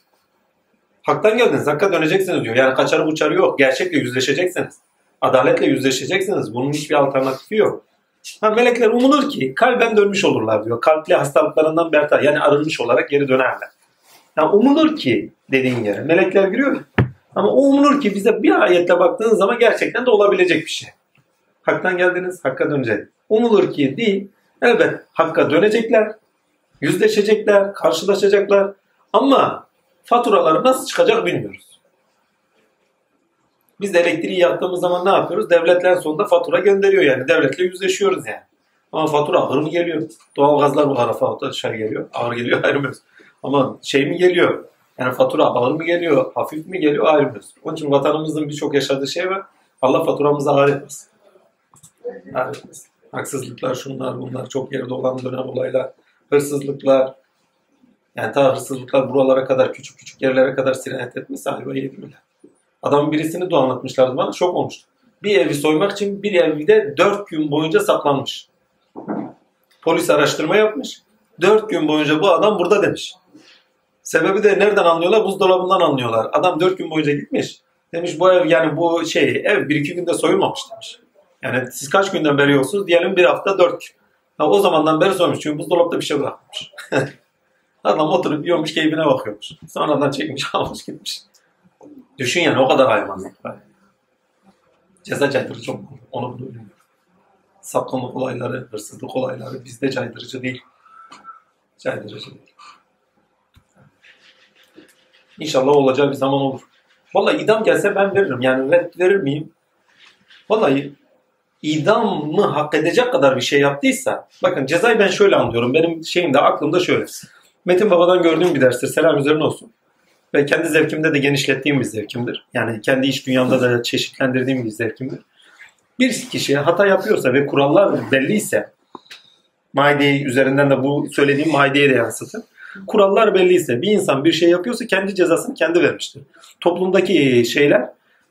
A: Haktan geldiniz, hakka döneceksiniz diyor. Yani kaçarı uçarı yok. Gerçekle yüzleşeceksiniz. Adaletle yüzleşeceksiniz. Bunun hiçbir alternatifi yok. Ha, melekler umulur ki kalben dönmüş olurlar diyor. Kalpli hastalıklarından bertar. Yani arınmış olarak geri dönerler. Yani umulur ki dediğin yere. Melekler giriyor. Ama o umulur ki bize bir ayetle baktığınız zaman gerçekten de olabilecek bir şey. Haktan geldiniz, hakka dönecek. Umulur ki değil. Evet, hakka dönecekler. Yüzleşecekler, karşılaşacaklar. Ama faturaları nasıl çıkacak bilmiyoruz. Biz elektriği yaktığımız zaman ne yapıyoruz? Devletler sonunda fatura gönderiyor yani. Devletle yüzleşiyoruz yani. Ama fatura ağır mı geliyor? Doğalgazlar bu tarafa dışarı geliyor. Ağır geliyor ayrılmıyoruz. Ama şey mi geliyor? Yani fatura ağır mı geliyor? Hafif mi geliyor? Ayrılmıyoruz. Onun için vatanımızın birçok yaşadığı şey var. Allah faturamızı ağır etmesin. Ağır etmesin. Haksızlıklar şunlar bunlar çok yerde olan dönem olaylar. Hırsızlıklar. Yani ta hırsızlıklar buralara kadar küçük küçük yerlere kadar sirayet etmişse ayva yedi Adam birisini de anlatmışlardı bana şok olmuştu. Bir evi soymak için bir evde dört gün boyunca saklanmış. Polis araştırma yapmış. Dört gün boyunca bu adam burada demiş. Sebebi de nereden anlıyorlar? Buzdolabından anlıyorlar. Adam dört gün boyunca gitmiş. Demiş bu ev yani bu şey ev bir iki günde soyulmamış demiş. Yani siz kaç günden beri yoksunuz? Diyelim bir hafta dört gün. Ha, o zamandan beri soymuş. Çünkü buzdolapta bir şey bırakmış. Adam oturup yiyormuş keyfine bakıyormuş. Sonradan çekmiş almış gitmiş. Düşün yani o kadar hayvanlık var. Ceza caydırıcı olmalı. Onu öğreniyor. Sapkınlık olayları, hırsızlık olayları bizde caydırıcı değil. Caydırıcı değil. İnşallah olacağı bir zaman olur. Vallahi idam gelse ben veririm. Yani red verir miyim? Vallahi idamı hak edecek kadar bir şey yaptıysa bakın cezayı ben şöyle anlıyorum. Benim şeyimde aklımda şöyle. Metin Baba'dan gördüğüm bir derstir. Selam üzerine olsun. Ve kendi zevkimde de genişlettiğim bir zevkimdir. Yani kendi iş dünyamda da çeşitlendirdiğim bir zevkimdir. Bir kişi hata yapıyorsa ve kurallar belliyse Maideyi üzerinden de bu söylediğim Maide'ye de yansıtın. Kurallar belliyse bir insan bir şey yapıyorsa kendi cezasını kendi vermiştir. Toplumdaki şeyler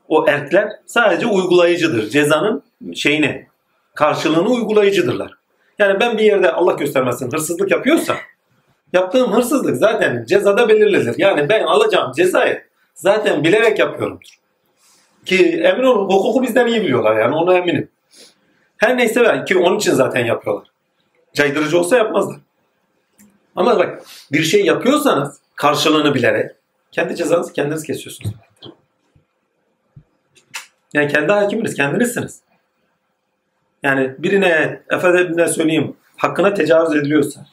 A: o erkler sadece uygulayıcıdır. Cezanın şeyini, karşılığını uygulayıcıdırlar. Yani ben bir yerde Allah göstermesin hırsızlık yapıyorsam yaptığım hırsızlık zaten cezada belirlenir. Yani ben alacağım cezayı zaten bilerek yapıyorumdur. Ki emin olun hukuku bizden iyi biliyorlar yani ona eminim. Her neyse ben ki onun için zaten yapıyorlar. Caydırıcı olsa yapmazlar. Ama bak bir şey yapıyorsanız karşılığını bilerek kendi cezanızı kendiniz kesiyorsunuz. Yani kendi hakiminiz, kendinizsiniz. Yani birine, efendime söyleyeyim, hakkına tecavüz ediliyorsa,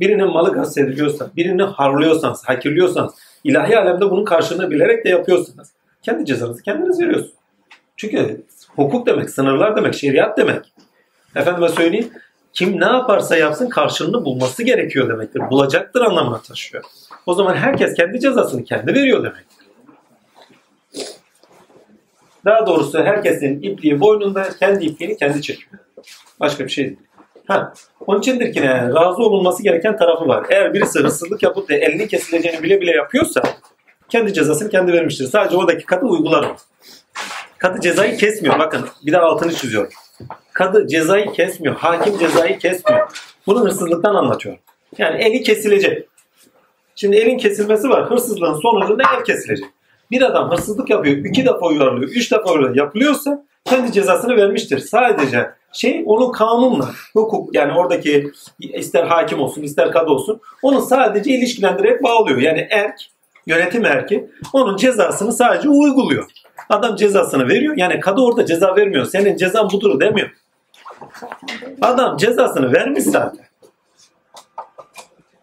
A: birinin malı gasp ediliyorsa, birini harlıyorsanız, hakirliyorsanız, ilahi alemde bunun karşılığını bilerek de yapıyorsanız, kendi cezanızı kendiniz veriyorsunuz. Çünkü hukuk demek, sınırlar demek, şeriat demek. Efendime söyleyeyim, kim ne yaparsa yapsın karşılığını bulması gerekiyor demektir. Bulacaktır anlamına taşıyor. O zaman herkes kendi cezasını kendi veriyor demektir. Daha doğrusu herkesin ipliği boynunda kendi ipliğini kendi çekiyor. Başka bir şey değil. Ha, onun içindir ki ne? razı olunması gereken tarafı var. Eğer birisi hırsızlık yapıp da elini kesileceğini bile bile yapıyorsa kendi cezasını kendi vermiştir. Sadece oradaki katı uygular o. Katı cezayı kesmiyor. Bakın bir daha altını çiziyorum. Kadı cezayı kesmiyor. Hakim cezayı kesmiyor. Bunu hırsızlıktan anlatıyor. Yani eli kesilecek. Şimdi elin kesilmesi var. Hırsızlığın sonucunda el kesilecek. Bir adam hırsızlık yapıyor. iki defa uyarılıyor. Üç defa uyarılıyor. Yapılıyorsa kendi cezasını vermiştir. Sadece şey onu kanunla, hukuk yani oradaki ister hakim olsun ister kadı olsun onu sadece ilişkilendirerek bağlıyor. Yani erk, yönetim erki onun cezasını sadece uyguluyor. Adam cezasını veriyor. Yani kadı orada ceza vermiyor. Senin cezan budur demiyor. Adam cezasını vermiş zaten.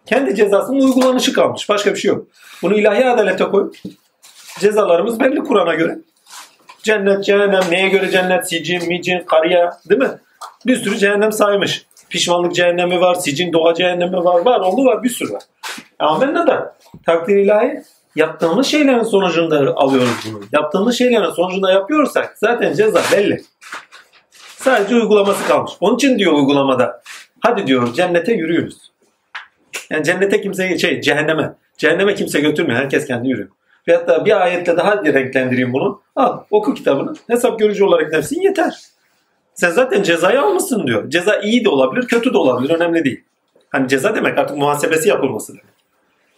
A: Kendi cezasının uygulanışı kalmış. Başka bir şey yok. Bunu ilahi adalete koy. Cezalarımız belli Kur'an'a göre. Cennet, cehennem, neye göre cennet, sicin, micin, kariya değil mi? Bir sürü cehennem saymış. Pişmanlık cehennemi var, sicin, doğa cehennemi var, var, oldu var, bir sürü var. Amenna da takdir ilahi yaptığımız şeylerin sonucunda alıyoruz bunu. Yaptığımız şeylerin sonucunda yapıyorsak zaten ceza belli. Sadece uygulaması kalmış. Onun için diyor uygulamada hadi diyor cennete yürüyoruz. Yani cennete kimse şey cehenneme. Cehenneme kimse götürmüyor. Herkes kendi yürüyor. Ve hatta bir ayetle daha renklendireyim bunu. Al oku kitabını. Hesap görücü olarak nefsin yeter. Sen zaten cezayı almışsın diyor. Ceza iyi de olabilir, kötü de olabilir. Önemli değil. Hani ceza demek artık muhasebesi yapılması demek.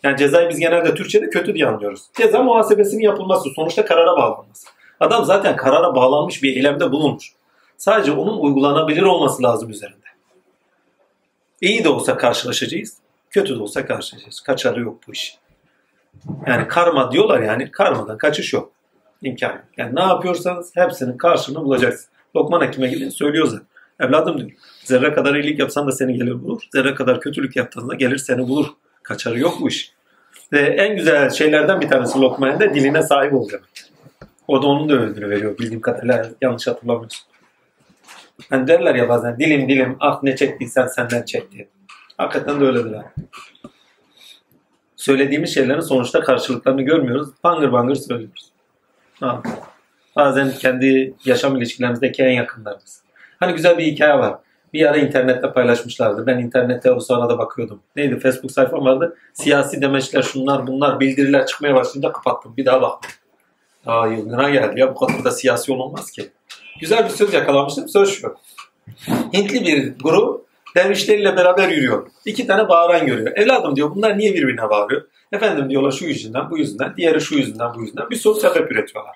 A: Yani cezayı biz genelde Türkçe'de kötü diye anlıyoruz. Ceza muhasebesinin yapılması, sonuçta karara bağlanması. Adam zaten karara bağlanmış bir eylemde bulunmuş. Sadece onun uygulanabilir olması lazım üzerinde. İyi de olsa karşılaşacağız, kötü de olsa karşılaşacağız. Kaçarı yok bu iş. Yani karma diyorlar yani karmadan kaçış yok. İmkan yok. Yani ne yapıyorsanız hepsinin karşılığını bulacaksın. Lokman Hakim'e gidin söylüyor zaten. Evladım diyor. Zerre kadar iyilik yapsan da seni gelir bulur. Zerre kadar kötülük yaptığında gelir seni bulur. Kaçarı yok bu iş. Ve en güzel şeylerden bir tanesi Lokman'ın da diline sahip olacak. O da onun da ödülünü veriyor bildiğim kadarıyla yanlış hatırlamıyorsun. Hani derler ya bazen dilim dilim ah ne çektiysen senden çekti. Hakikaten de öyledir ha. Söylediğimiz şeylerin sonuçta karşılıklarını görmüyoruz. Bangır bangır söylüyoruz. Ha. Bazen kendi yaşam ilişkilerimizdeki en yakınlarımız. Hani güzel bir hikaye var. Bir ara internette paylaşmışlardı. Ben internette o sırada bakıyordum. Neydi? Facebook sayfam vardı. Siyasi demeçler şunlar bunlar bildiriler çıkmaya başlayınca kapattım. Bir daha baktım. Aa yılgına geldi ya bu kadar da siyasi olmaz ki. Güzel bir söz yakalamıştım. Söz şu. Hintli bir grup Dervişleriyle beraber yürüyor. İki tane bağıran görüyor. Evladım diyor bunlar niye birbirine bağırıyor? Efendim diyorlar şu yüzünden, bu yüzünden, diğeri şu yüzünden, bu yüzünden. Bir soru sebep üretiyorlar.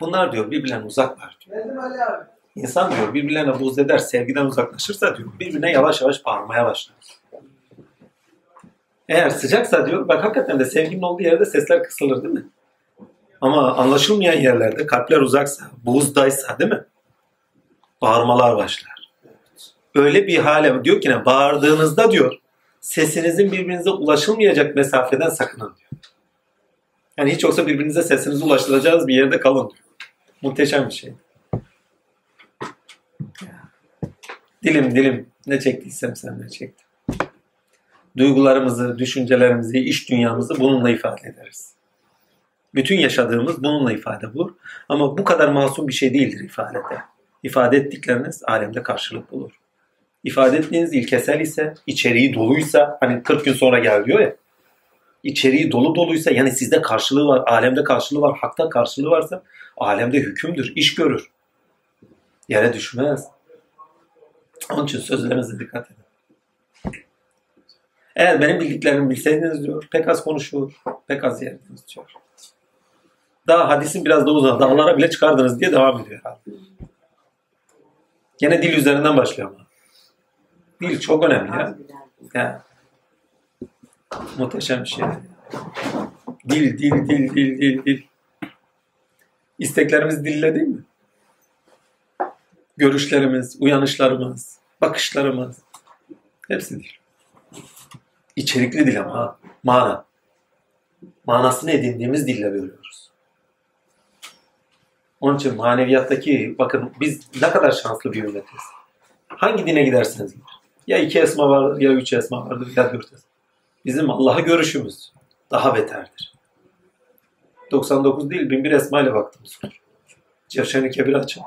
A: Bunlar diyor birbirlerine uzaklar. İnsan diyor birbirlerine buğz eder, sevgiden uzaklaşırsa diyor birbirine yavaş yavaş bağırmaya başlar. Eğer sıcaksa diyor bak hakikaten de sevginin olduğu yerde sesler kısılır değil mi? Ama anlaşılmayan yerlerde kalpler uzaksa, buğzdaysa değil mi? Bağırmalar başlar. Öyle bir hale diyor ki ne bağırdığınızda diyor sesinizin birbirinize ulaşılmayacak mesafeden sakının diyor. Yani hiç yoksa birbirinize sesinizi ulaştıracağınız bir yerde kalın diyor. Muhteşem bir şey. Dilim dilim ne çektiysem senden çektim. Duygularımızı, düşüncelerimizi, iş dünyamızı bununla ifade ederiz. Bütün yaşadığımız bununla ifade bulur. Ama bu kadar masum bir şey değildir ifadede. İfade ettikleriniz alemde karşılık bulur. İfade ettiğiniz ilkesel ise, içeriği doluysa, hani 40 gün sonra gel diyor ya, içeriği dolu doluysa, yani sizde karşılığı var, alemde karşılığı var, hakta karşılığı varsa, alemde hükümdür, iş görür. Yere düşmez. Onun için sözlerinize dikkat edin. Eğer benim bildiklerimi bilseydiniz diyor, pek az konuşur, pek az yerdiniz diyor. Daha hadisin biraz da uzun, dağlara bile çıkardınız diye devam ediyor herhalde. Gene dil üzerinden başlıyor ama. Dil çok önemli ya. ya. Muhteşem bir şey. Dil, dil, dil, dil, dil, dil. İsteklerimiz dille değil mi? Görüşlerimiz, uyanışlarımız, bakışlarımız. Hepsi dil. İçerikli dil ama ha. Mana. Manasını edindiğimiz dille görüyoruz. Onun için maneviyattaki bakın biz ne kadar şanslı bir ümmetiz. Hangi dine giderseniz. Ya iki esma vardır ya üç esma vardır ya dört esma. Bizim Allah'a görüşümüz daha beterdir. 99 değil 1001 esma ile baktığımız olur. Cevşen-i Kebir açın.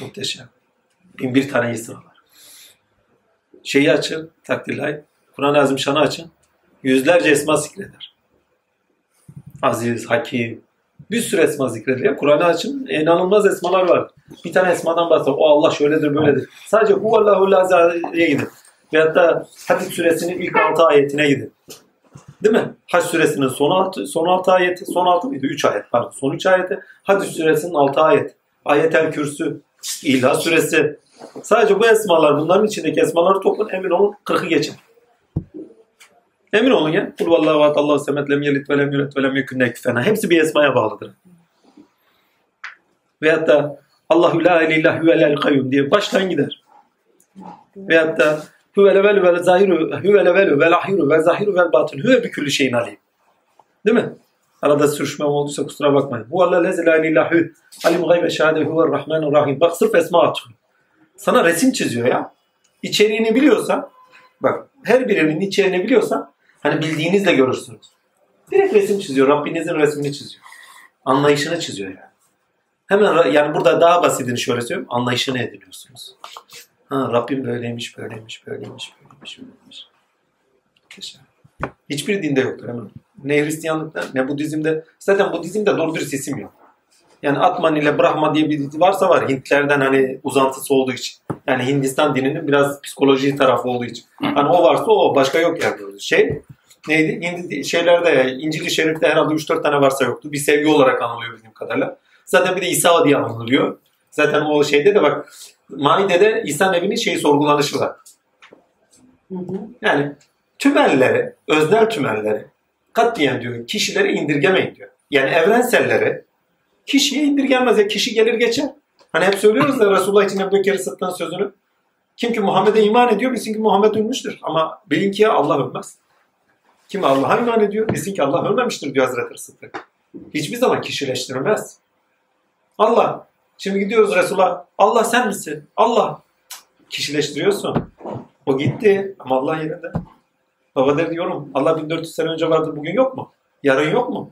A: Muhteşem. 1001 tane isra var. Şeyi açın, takdirlay. Kur'an-ı Azimşan'ı açın. Yüzlerce esma zikreder. Aziz, Hakim, bir sürü esma zikrediyor. Kur'an'ı açın. inanılmaz esmalar var. Bir tane esmadan bahsediyor. O Allah şöyledir böyledir. Sadece Huvallahu Lazare'ye gidin. Veyahut da Hadid suresinin ilk altı ayetine gidin. Değil mi? Hac suresinin son altı, son altı ayeti, son altı mıydı? Üç ayet pardon. Son üç ayeti. Hadid suresinin altı ayet. Ayetel Kürsü, İlah suresi. Sadece bu esmalar, bunların içindeki esmaları toplayın emin olun 40'ı geçer. Emin olun ya. Kul vallahu vat Allahu semet lem yelit ve lem yulet ve lem yekun nekfena. Hepsi bir esmaya bağlıdır. Veyahut da Allahu la ilahe huvel kayyum diye baştan gider. Veyahut da huvel vel vel zahiru huvel vel vel ahiru ve zahiru vel batın huve bi kulli şeyin alim. Değil mi? Arada sürüşmem olduysa kusura bakmayın. Bu Allah lezi la hu alim gaybe şehade huvel rahmanur rahim. Bak sırf esma atıyor. Sana resim çiziyor ya. İçeriğini biliyorsan bak her birinin içeriğini biliyorsan Hani bildiğinizle görürsünüz. Direkt resim çiziyor. Rabbinizin resmini çiziyor. Anlayışını çiziyor yani. Hemen yani burada daha basitini şöyle söyleyeyim. Anlayışını ediniyorsunuz. Ha, Rabbim böyleymiş, böyleymiş, böyleymiş, böyleymiş, böyleymiş. Hiçbir dinde yoktur hemen. Ne Hristiyanlıkta ne Budizm'de. Zaten Budizm'de doğru dürüst isim yok. Yani Atman ile Brahma diye bir varsa var Hintlerden hani uzantısı olduğu için. Yani Hindistan dininin biraz psikoloji tarafı olduğu için. Hani o varsa o başka yok yani. Şey neydi? Şeylerde İncil-i Şerif'te herhalde 3-4 tane varsa yoktu. Bir sevgi olarak anılıyor bildiğim kadarıyla. Zaten bir de İsa diye anılıyor. Zaten o şeyde de bak Maide'de İsa Nebi'nin şeyi sorgulanışı var. Yani tümelleri, öznel tümelleri katliyen diyor kişilere indirgemeyin diyor. Yani evrenselleri kişiye indirgenmez. Ya kişi gelir geçer. Hani hep söylüyoruz da Resulullah için Ebu Bekir Sıddık'ın sözünü. Kim ki Muhammed'e iman ediyor bilsin ki Muhammed ölmüştür. Ama bilin ki Allah ölmez. Kim Allah'a iman ediyor bilsin ki Allah ölmemiştir diyor Hazreti Sıddık. Hiçbir zaman kişileştirilmez. Allah. Şimdi gidiyoruz Resulullah. Allah sen misin? Allah. Kişileştiriyorsun. O gitti ama Allah yerinde. Baba der diyorum Allah 1400 sene önce vardı bugün yok mu? Yarın yok mu?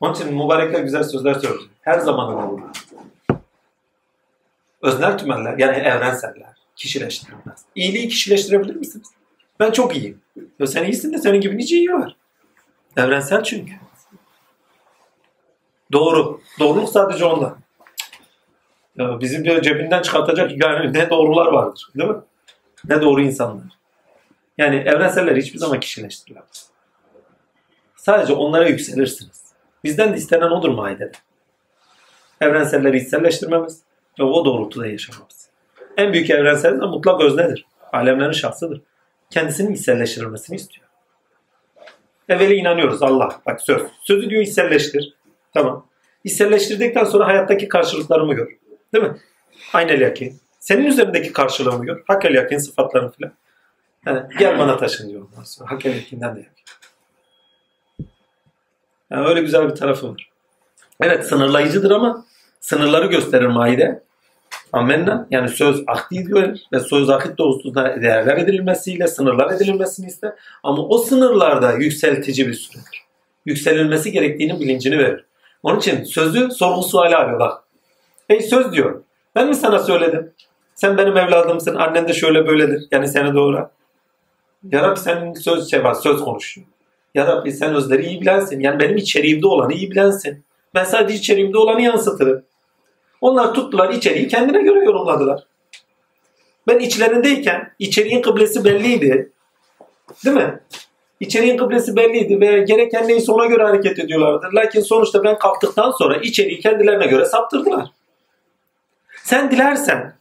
A: Onun için mübarekler güzel sözler söylüyor. Her zaman olur. Öznel tümeller yani evrenseller kişileştirilmez. İyiliği kişileştirebilir misiniz? Ben çok iyiyim. Ya sen iyisin de senin gibi nice iyi var. Evrensel çünkü. Doğru. Doğruluk sadece onda. Ya bizim bir cebinden çıkartacak yani ne doğrular vardır. Değil mi? Ne doğru insanlar. Yani evrenseller hiçbir zaman kişileştirilemez. Sadece onlara yükselirsiniz. Bizden de istenen odur maidede. Evrenselleri içselleştirmemiz ve o doğrultuda yaşamamız. En büyük evrensel de mutlak öznedir. Alemlerin şahsıdır. Kendisinin içselleştirilmesini istiyor. Evveli inanıyoruz Allah. Bak söz. Sözü diyor içselleştir. Tamam. İçselleştirdikten sonra hayattaki karşılıklarımı gör. Değil mi? Aynel yakin. Senin üzerindeki karşılığımı gör. Hakel yakin sıfatlarını filan. Yani gel bana taşın diyor ondan sonra. Hakel yakinden de yakin. Yani öyle güzel bir tarafı var. Evet sınırlayıcıdır ama sınırları gösterir maide. Amenna. Yani söz akdi diyor ve söz akit doğrultusunda değerler edilmesiyle sınırlar edilmesini ister. Ama o sınırlarda yükseltici bir süredir. Yükselilmesi gerektiğinin bilincini verir. Onun için sözü sorgu suali arıyor bak. Ey söz diyor. Ben mi sana söyledim? Sen benim evladımsın. Annen de şöyle böyledir. Yani seni doğru. Ya Rabbi senin söz şey var, söz konuşuyor. Ya Rabbi sen özleri iyi bilensin. Yani benim içeriğimde olanı iyi bilensin. Ben sadece içeriğimde olanı yansıtırım. Onlar tuttular içeriği kendine göre yorumladılar. Ben içlerindeyken içeriğin kıblesi belliydi. Değil mi? İçeriğin kıblesi belliydi ve gereken neyse ona göre hareket ediyorlardı. Lakin sonuçta ben kalktıktan sonra içeriği kendilerine göre saptırdılar. Sen dilersen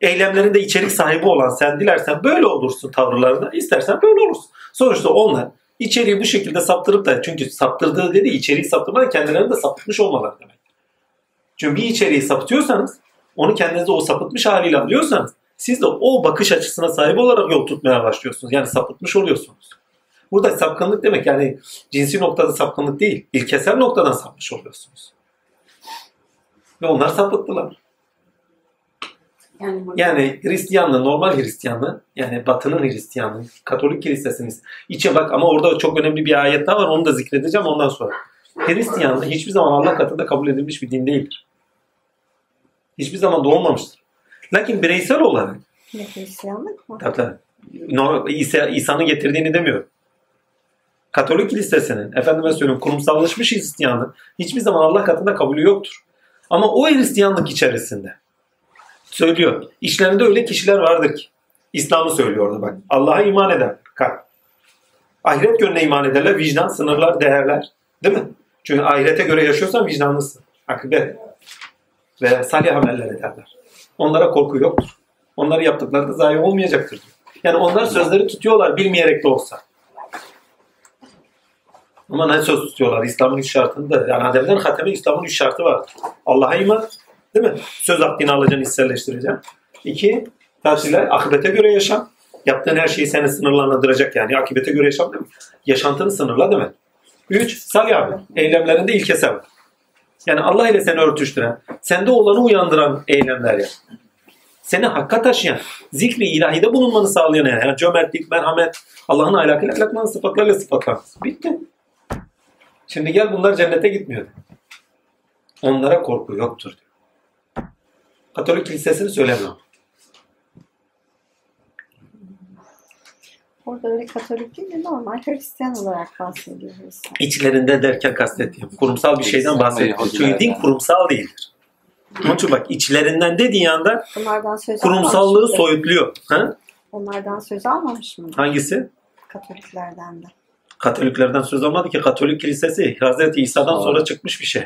A: eylemlerinde içerik sahibi olan sen dilersen böyle olursun tavırlarında. istersen böyle olursun. Sonuçta onlar içeriği bu şekilde saptırıp da çünkü saptırdığı dedi içeriği saptırma kendilerini de sapıtmış olmaları demek. Çünkü bir içeriği sapıtıyorsanız onu kendinize o sapıtmış haliyle alıyorsanız siz de o bakış açısına sahip olarak yol tutmaya başlıyorsunuz. Yani sapıtmış oluyorsunuz. Burada sapkınlık demek yani cinsi noktada sapkınlık değil. ilkesel noktadan sapmış oluyorsunuz. Ve onlar sapıttılar.
F: Yani,
A: Yani Hristiyanlığı, normal Hristiyanlığı, yani Batı'nın Hristiyanlığı, Katolik kilisesiniz. İçe bak ama orada çok önemli bir ayet daha var onu da zikredeceğim ondan sonra. Hristiyanlığı hiçbir zaman Allah katında kabul edilmiş bir din değildir. Hiçbir zaman da olmamıştır. Lakin bireysel olarak,
G: Ne Hristiyanlık mı?
A: tabii tabii, no- İsa, İsa'nın getirdiğini demiyorum. Katolik kilisesinin, efendime söylüyorum kurumsallaşmış Hristiyanlığı hiçbir zaman Allah katında kabulü yoktur. Ama o Hristiyanlık içerisinde söylüyor. İşlerinde öyle kişiler vardır ki. İslam'ı söylüyor orada bak. Allah'a iman eder. Kalp. Ahiret yönüne iman ederler. Vicdan, sınırlar, değerler. Değil mi? Çünkü ahirete göre yaşıyorsan vicdanlısın. Akıbet. Ve salih ameller ederler. Onlara korku yoktur. Onları yaptıkları da zayi olmayacaktır. diyor. Yani onlar sözleri tutuyorlar bilmeyerek de olsa. Ama ne söz tutuyorlar? İslam'ın üç şartında. Yani Adem'den hateme İslam'ın üç şartı var. Allah'a iman, Değil mi? Söz hakkını alacaksın, hisselleştireceksin. İki, tersiyle akıbete göre yaşam. Yaptığın her şeyi seni sınırlandıracak yani. Akıbete göre yaşam mi? Yaşantını sınırla demek. Üç, salih amel. Eylemlerinde ilkesel. Yani Allah ile seni örtüştüren, sende olanı uyandıran eylemler yap. Seni hakka taşıyan, zikri ilahide bulunmanı sağlayan yani, yani cömertlik, merhamet, Allah'ın ahlakıyla ahlaklan sıfatlarıyla sıfatlan. Bitti. Şimdi gel bunlar cennete gitmiyor. Onlara korku yoktur diyor. Katolik kilisesini söylemiyor.
G: Orada öyle Katolik değil de normal Hristiyan olarak bahsediyoruz.
A: İçlerinde derken kastettiğim kurumsal bir şeyden bahsediyorum. Çünkü din kurumsal değildir. Onun için bak içlerinden dediği anda kurumsallığı soyutluyor. Ha?
G: Onlardan söz almamış mıydı?
A: Hangisi?
G: Katoliklerden de.
A: Katoliklerden söz almadı ki Katolik kilisesi Hazreti İsa'dan
B: Doğru.
A: sonra çıkmış bir şey.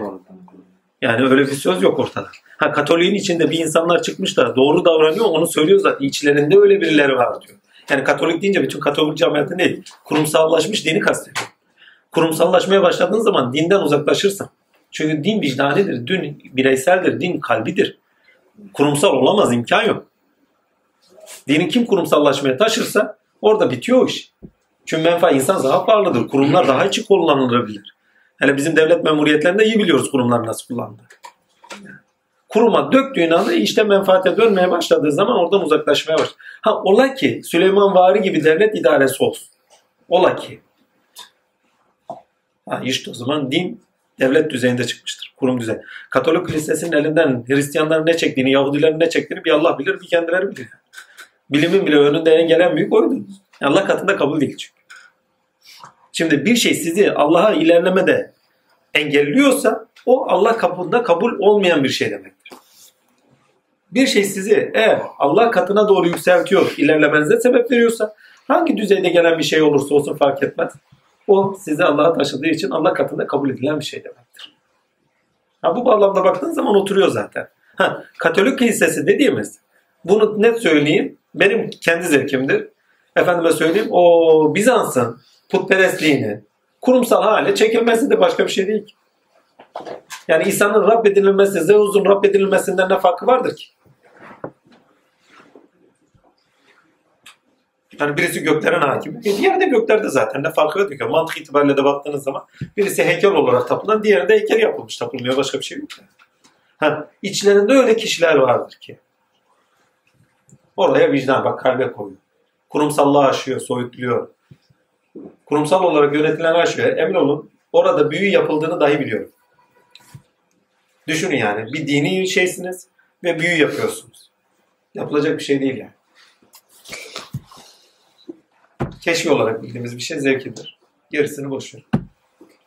A: Yani öyle bir söz yok ortada. Ha Katoliğin içinde bir insanlar çıkmış da doğru davranıyor onu söylüyor zaten. İçlerinde öyle birileri var diyor. Yani Katolik deyince bütün Katolik camiatı değil. Kurumsallaşmış dini kastediyor. Kurumsallaşmaya başladığın zaman dinden uzaklaşırsın. Çünkü din vicdanidir, din bireyseldir, din kalbidir. Kurumsal olamaz, imkan yok. Dini kim kurumsallaşmaya taşırsa orada bitiyor o iş. Çünkü menfa insan daha pahalıdır. Kurumlar daha içi kullanılabilir. Hele bizim devlet memuriyetlerinde iyi biliyoruz kurumlar nasıl kullanılır. Kuruma döktüğün anda işte menfaate dönmeye başladığı zaman oradan uzaklaşmaya başlar. Ha ola ki Süleyman Vari gibi devlet idaresi olsun. Ola ki. Ha işte o zaman din devlet düzeyinde çıkmıştır. Kurum düzey. Katolik kilisesinin elinden Hristiyanların ne çektiğini, Yahudilerin ne çektiğini bir Allah bilir, bir kendileri bilir. Bilimin bile önünde en gelen büyük oydu. Allah katında kabul değil çünkü. Şimdi bir şey sizi Allah'a ilerlemede engelliyorsa o Allah kapında kabul olmayan bir şey demektir. Bir şey sizi eğer Allah katına doğru yükseltiyor, ilerlemenize sebep veriyorsa hangi düzeyde gelen bir şey olursa olsun fark etmez. O sizi Allah'a taşıdığı için Allah katında kabul edilen bir şey demektir. Ha, bu bağlamda baktığın zaman oturuyor zaten. Ha, Katolik kilisesi dediğimiz bunu net söyleyeyim. Benim kendi zevkimdir. Efendime söyleyeyim o Bizans'ın putperestliğini kurumsal hale çekilmesi de başka bir şey değil ki. Yani İsa'nın Rab edilmesi, Zeus'un Rab edilmesinden ne farkı vardır ki? Yani birisi göklerin hakimi. E diğeri de göklerde zaten. Ne farkı yok ki? Mantık itibariyle de baktığınız zaman birisi heykel olarak tapılan, diğeri de heykel yapılmış tapılmıyor. Başka bir şey yok. Yani. Ha, içlerinde öyle kişiler vardır ki. Oraya vicdan bak kalbe koyuyor. Kurumsallığı aşıyor, soyutluyor. Kurumsal olarak yönetilen aşıyor. Emin olun orada büyü yapıldığını dahi biliyorum. Düşünün yani bir dini şeysiniz ve büyü yapıyorsunuz. Yapılacak bir şey değil yani. Keşfi olarak bildiğimiz bir şey zevkidir. Gerisini boş ver.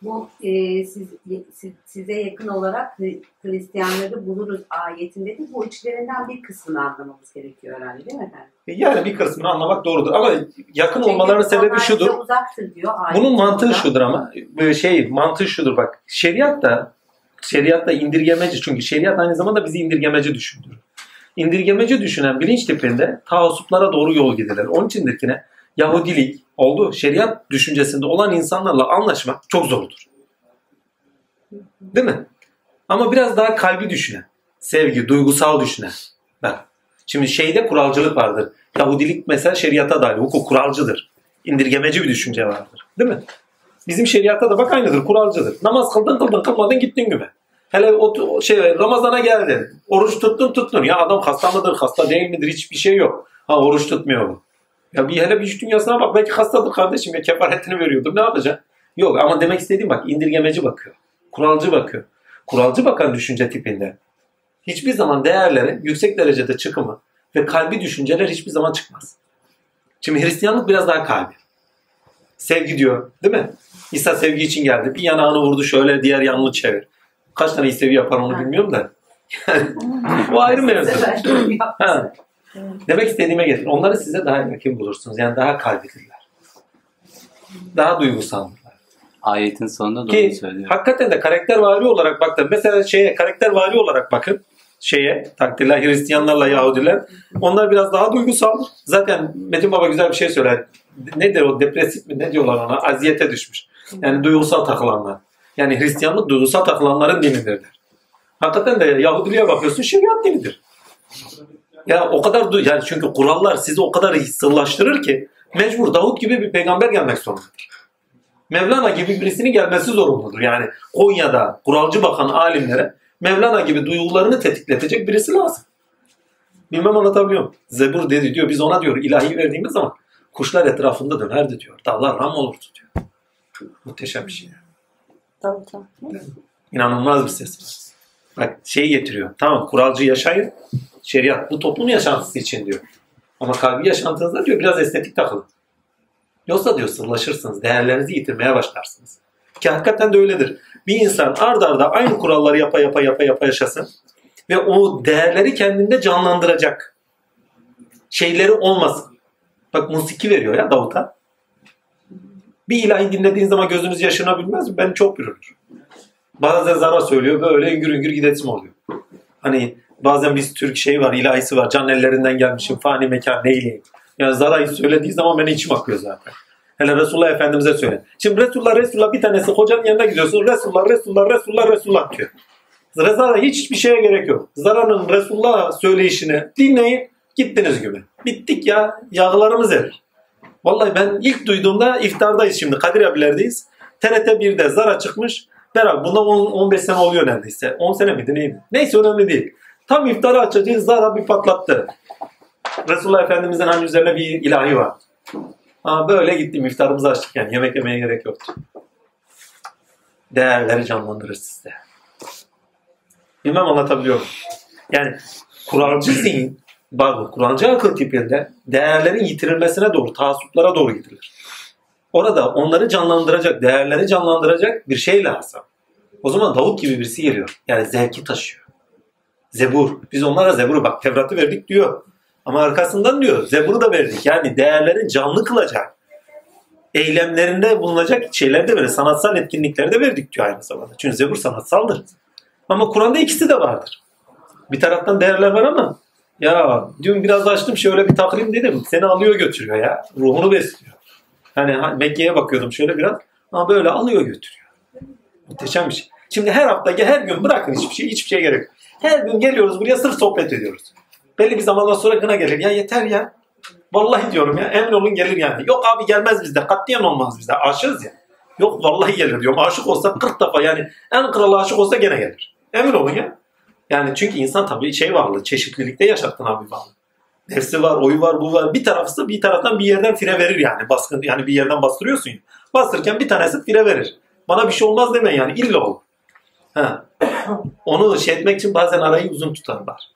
F: Bu e, siz, siz- size yakın olarak Hri- Hristiyanları buluruz ayetinde de bu içlerinden bir kısmını anlamamız gerekiyor herhalde değil mi efendim?
A: E, Yani bir kısmını anlamak doğrudur ama yakın
F: Çünkü
A: olmalarının sebebi şudur.
F: uzaktır diyor.
A: Bunun mantığı
F: burada.
A: şudur ama böyle şey mantığı şudur bak. Şeriat da şeriat da indirgemeci çünkü şeriat aynı zamanda bizi indirgemeci düşündürür. İndirgemeci düşünen bilinç tipinde taassuplara doğru yol gidilir. Onun içindir ki ne? Yahudilik oldu. Şeriat düşüncesinde olan insanlarla anlaşmak çok zordur. Değil mi? Ama biraz daha kalbi düşünen, sevgi, duygusal düşünen. Bak. Şimdi şeyde kuralcılık vardır. Yahudilik mesela şeriata dair hukuk kuralcıdır. İndirgemeci bir düşünce vardır. Değil mi? Bizim şeriatta da bak aynıdır, kuralcıdır. Namaz kıldın kıldın kılmadın gittin gibi. Hele o şey Ramazan'a geldin. Oruç tuttun tuttun. Ya adam hasta mıdır, hasta değil midir hiçbir şey yok. Ha oruç tutmuyor bu. Ya bir hele bir iş dünyasına bak belki hastadır kardeşim ya kefaretini veriyordum ne yapacaksın? Yok ama demek istediğim bak indirgemeci bakıyor. Kuralcı bakıyor. Kuralcı bakan düşünce tipinde. Hiçbir zaman değerleri yüksek derecede çıkımı ve kalbi düşünceler hiçbir zaman çıkmaz. Şimdi Hristiyanlık biraz daha kalbi. Sevgi diyor değil mi? İsa sevgi için geldi. Bir yanağını vurdu şöyle diğer yanını çevir. Kaç tane sevgi yapar onu bilmiyorum da. o ayrı mevzu. Ha. Demek istediğime getir. Onları size daha yakın bulursunuz. Yani daha kalbidirler. Daha duygusaldırlar.
B: Ayetin sonunda doğru
A: Ki
B: söylüyor.
A: hakikaten de karakter vari olarak baktım. Mesela şeye karakter vari olarak bakın şeye takdirler Hristiyanlarla Yahudiler. Onlar biraz daha duygusal. Zaten Metin Baba güzel bir şey söyler. Nedir o depresif mi ne diyorlar ona? Aziyete düşmüş. Yani duygusal takılanlar. Yani Hristiyanlık duygusal takılanların dinidir. Hakikaten de Yahudiliğe bakıyorsun şeriat dinidir. Ya o kadar du- yani çünkü kurallar sizi o kadar sırlaştırır ki mecbur Davut gibi bir peygamber gelmek zorundadır. Mevlana gibi birisinin gelmesi zorunludur. Yani Konya'da kuralcı bakan alimlere Mevlana gibi duygularını tetikletecek birisi lazım. Bilmem anlatabiliyor muyum? Zebur dedi diyor biz ona diyor ilahi verdiğimiz zaman kuşlar etrafında dönerdi diyor. Dağlar ram olurdu diyor. Muhteşem bir şey.
G: Davut'a.
A: İnanılmaz bir ses. Bak şeyi getiriyor. Tamam kuralcı yaşayın. Şeriat bu toplum yaşantısı için diyor. Ama kalbi yaşantınızda diyor biraz estetik takılın. Yoksa diyor sırlaşırsınız. Değerlerinizi yitirmeye başlarsınız. Ki hakikaten de öyledir. Bir insan ard arda aynı kuralları yapa yapa yapa yapa yaşasın. Ve o değerleri kendinde canlandıracak şeyleri olmasın. Bak musiki veriyor ya Davut'a. Bir ilahi dinlediğin zaman gözünüz yaşanabilmez mi? Ben çok görülür. Bazen zara söylüyor böyle üngür üngür gidesim oluyor. Hani bazen biz Türk şey var ilahisi var can ellerinden gelmişim fani mekan neyleyim. Yani zarayı söylediği zaman benim içim akıyor zaten. Hele Resulullah Efendimiz'e söyle. Şimdi Resulullah Resulullah bir tanesi hocanın yanına gidiyorsun. Resulullah Resulullah Resulullah Resulullah diyor. Zara hiçbir şeye gerek yok. Zara'nın Resulullah söyleyişini dinleyin gittiniz gibi. Bittik ya yağlarımız erir. Vallahi ben ilk duyduğumda iftardayız şimdi Kadir abilerdeyiz. TRT 1'de Zara çıkmış. Beraber bundan 10, 15 sene oluyor neredeyse. 10 sene miydi neydi? Neyse önemli değil. Tam iftarı açacağız Zara bir patlattı. Resulullah Efendimiz'in hani üzerine bir ilahi var. Ha, böyle gittim iftarımızı açtık yani yemek yemeye gerek yoktu. Değerleri canlandırır sizde. Bilmem anlatabiliyor muyum? Yani kuralcı zihin, pardon kuralcı akıl tipinde değerlerin yitirilmesine doğru, taassuplara doğru gidilir. Orada onları canlandıracak, değerleri canlandıracak bir şey lazım. O zaman Davut gibi birisi geliyor. Yani zevki taşıyor. Zebur. Biz onlara Zebur'u bak Tevrat'ı verdik diyor. Ama arkasından diyor Zebur'u da verdik. Yani değerlerin canlı kılacak. Eylemlerinde bulunacak şeyler de verdik. Sanatsal etkinlikleri de verdik diyor aynı zamanda. Çünkü Zebur sanatsaldır. Ama Kur'an'da ikisi de vardır. Bir taraftan değerler var ama ya dün biraz açtım şöyle bir takrim dedim. Seni alıyor götürüyor ya. Ruhunu besliyor. Hani ha- Mekke'ye bakıyordum şöyle biraz. Ama böyle alıyor götürüyor. Muhteşem bir şey. Şimdi her hafta her gün bırakın hiçbir şey hiçbir şey gerek yok. Her gün geliyoruz buraya sırf sohbet ediyoruz. Belli bir zamandan sonra gına gelir. Ya yeter ya. Vallahi diyorum ya emin olun gelir yani. Yok abi gelmez bizde. Katiyen olmaz bizde. Aşığız ya. Yok vallahi gelir diyorum. Aşık olsa 40 defa yani en kral aşık olsa gene gelir. Emin olun ya. Yani çünkü insan tabii şey varlığı, çeşitlilikte yaşattın abi varlığı. Nefsi var, oyu var, bu var. Bir tarafı bir taraftan bir yerden fire verir yani. Baskın yani bir yerden bastırıyorsun. Bastırırken bir tanesi fire verir. Bana bir şey olmaz deme yani illa olur. Ha. Onu şey etmek için bazen arayı uzun tutarlar.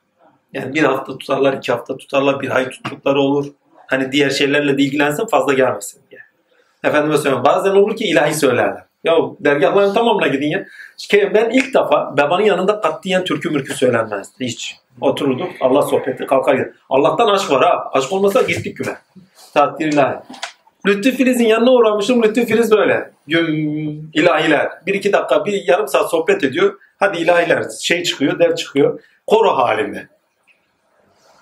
A: Yani bir hafta tutarlar, iki hafta tutarlar, bir ay tuttukları olur. Hani diğer şeylerle de ilgilensin fazla gelmesin diye. Efendime söylüyorum bazen olur ki ilahi söylerler. Ya dergahların tamamına gidin ya. Ki Ben ilk defa babanın yanında katiyen türkü mürkü söylenmezdi hiç. Otururduk Allah sohbeti kalkar gider. Allah'tan aşk var ha. Aşk olmasa gittik güne. Takdir ilahi. Lütfü Filiz'in yanına uğramışım. Lütfü Filiz böyle. Güm, ilahiler. Bir iki dakika, bir yarım saat sohbet ediyor. Hadi ilahiler. Şey çıkıyor, der çıkıyor. Koro halinde.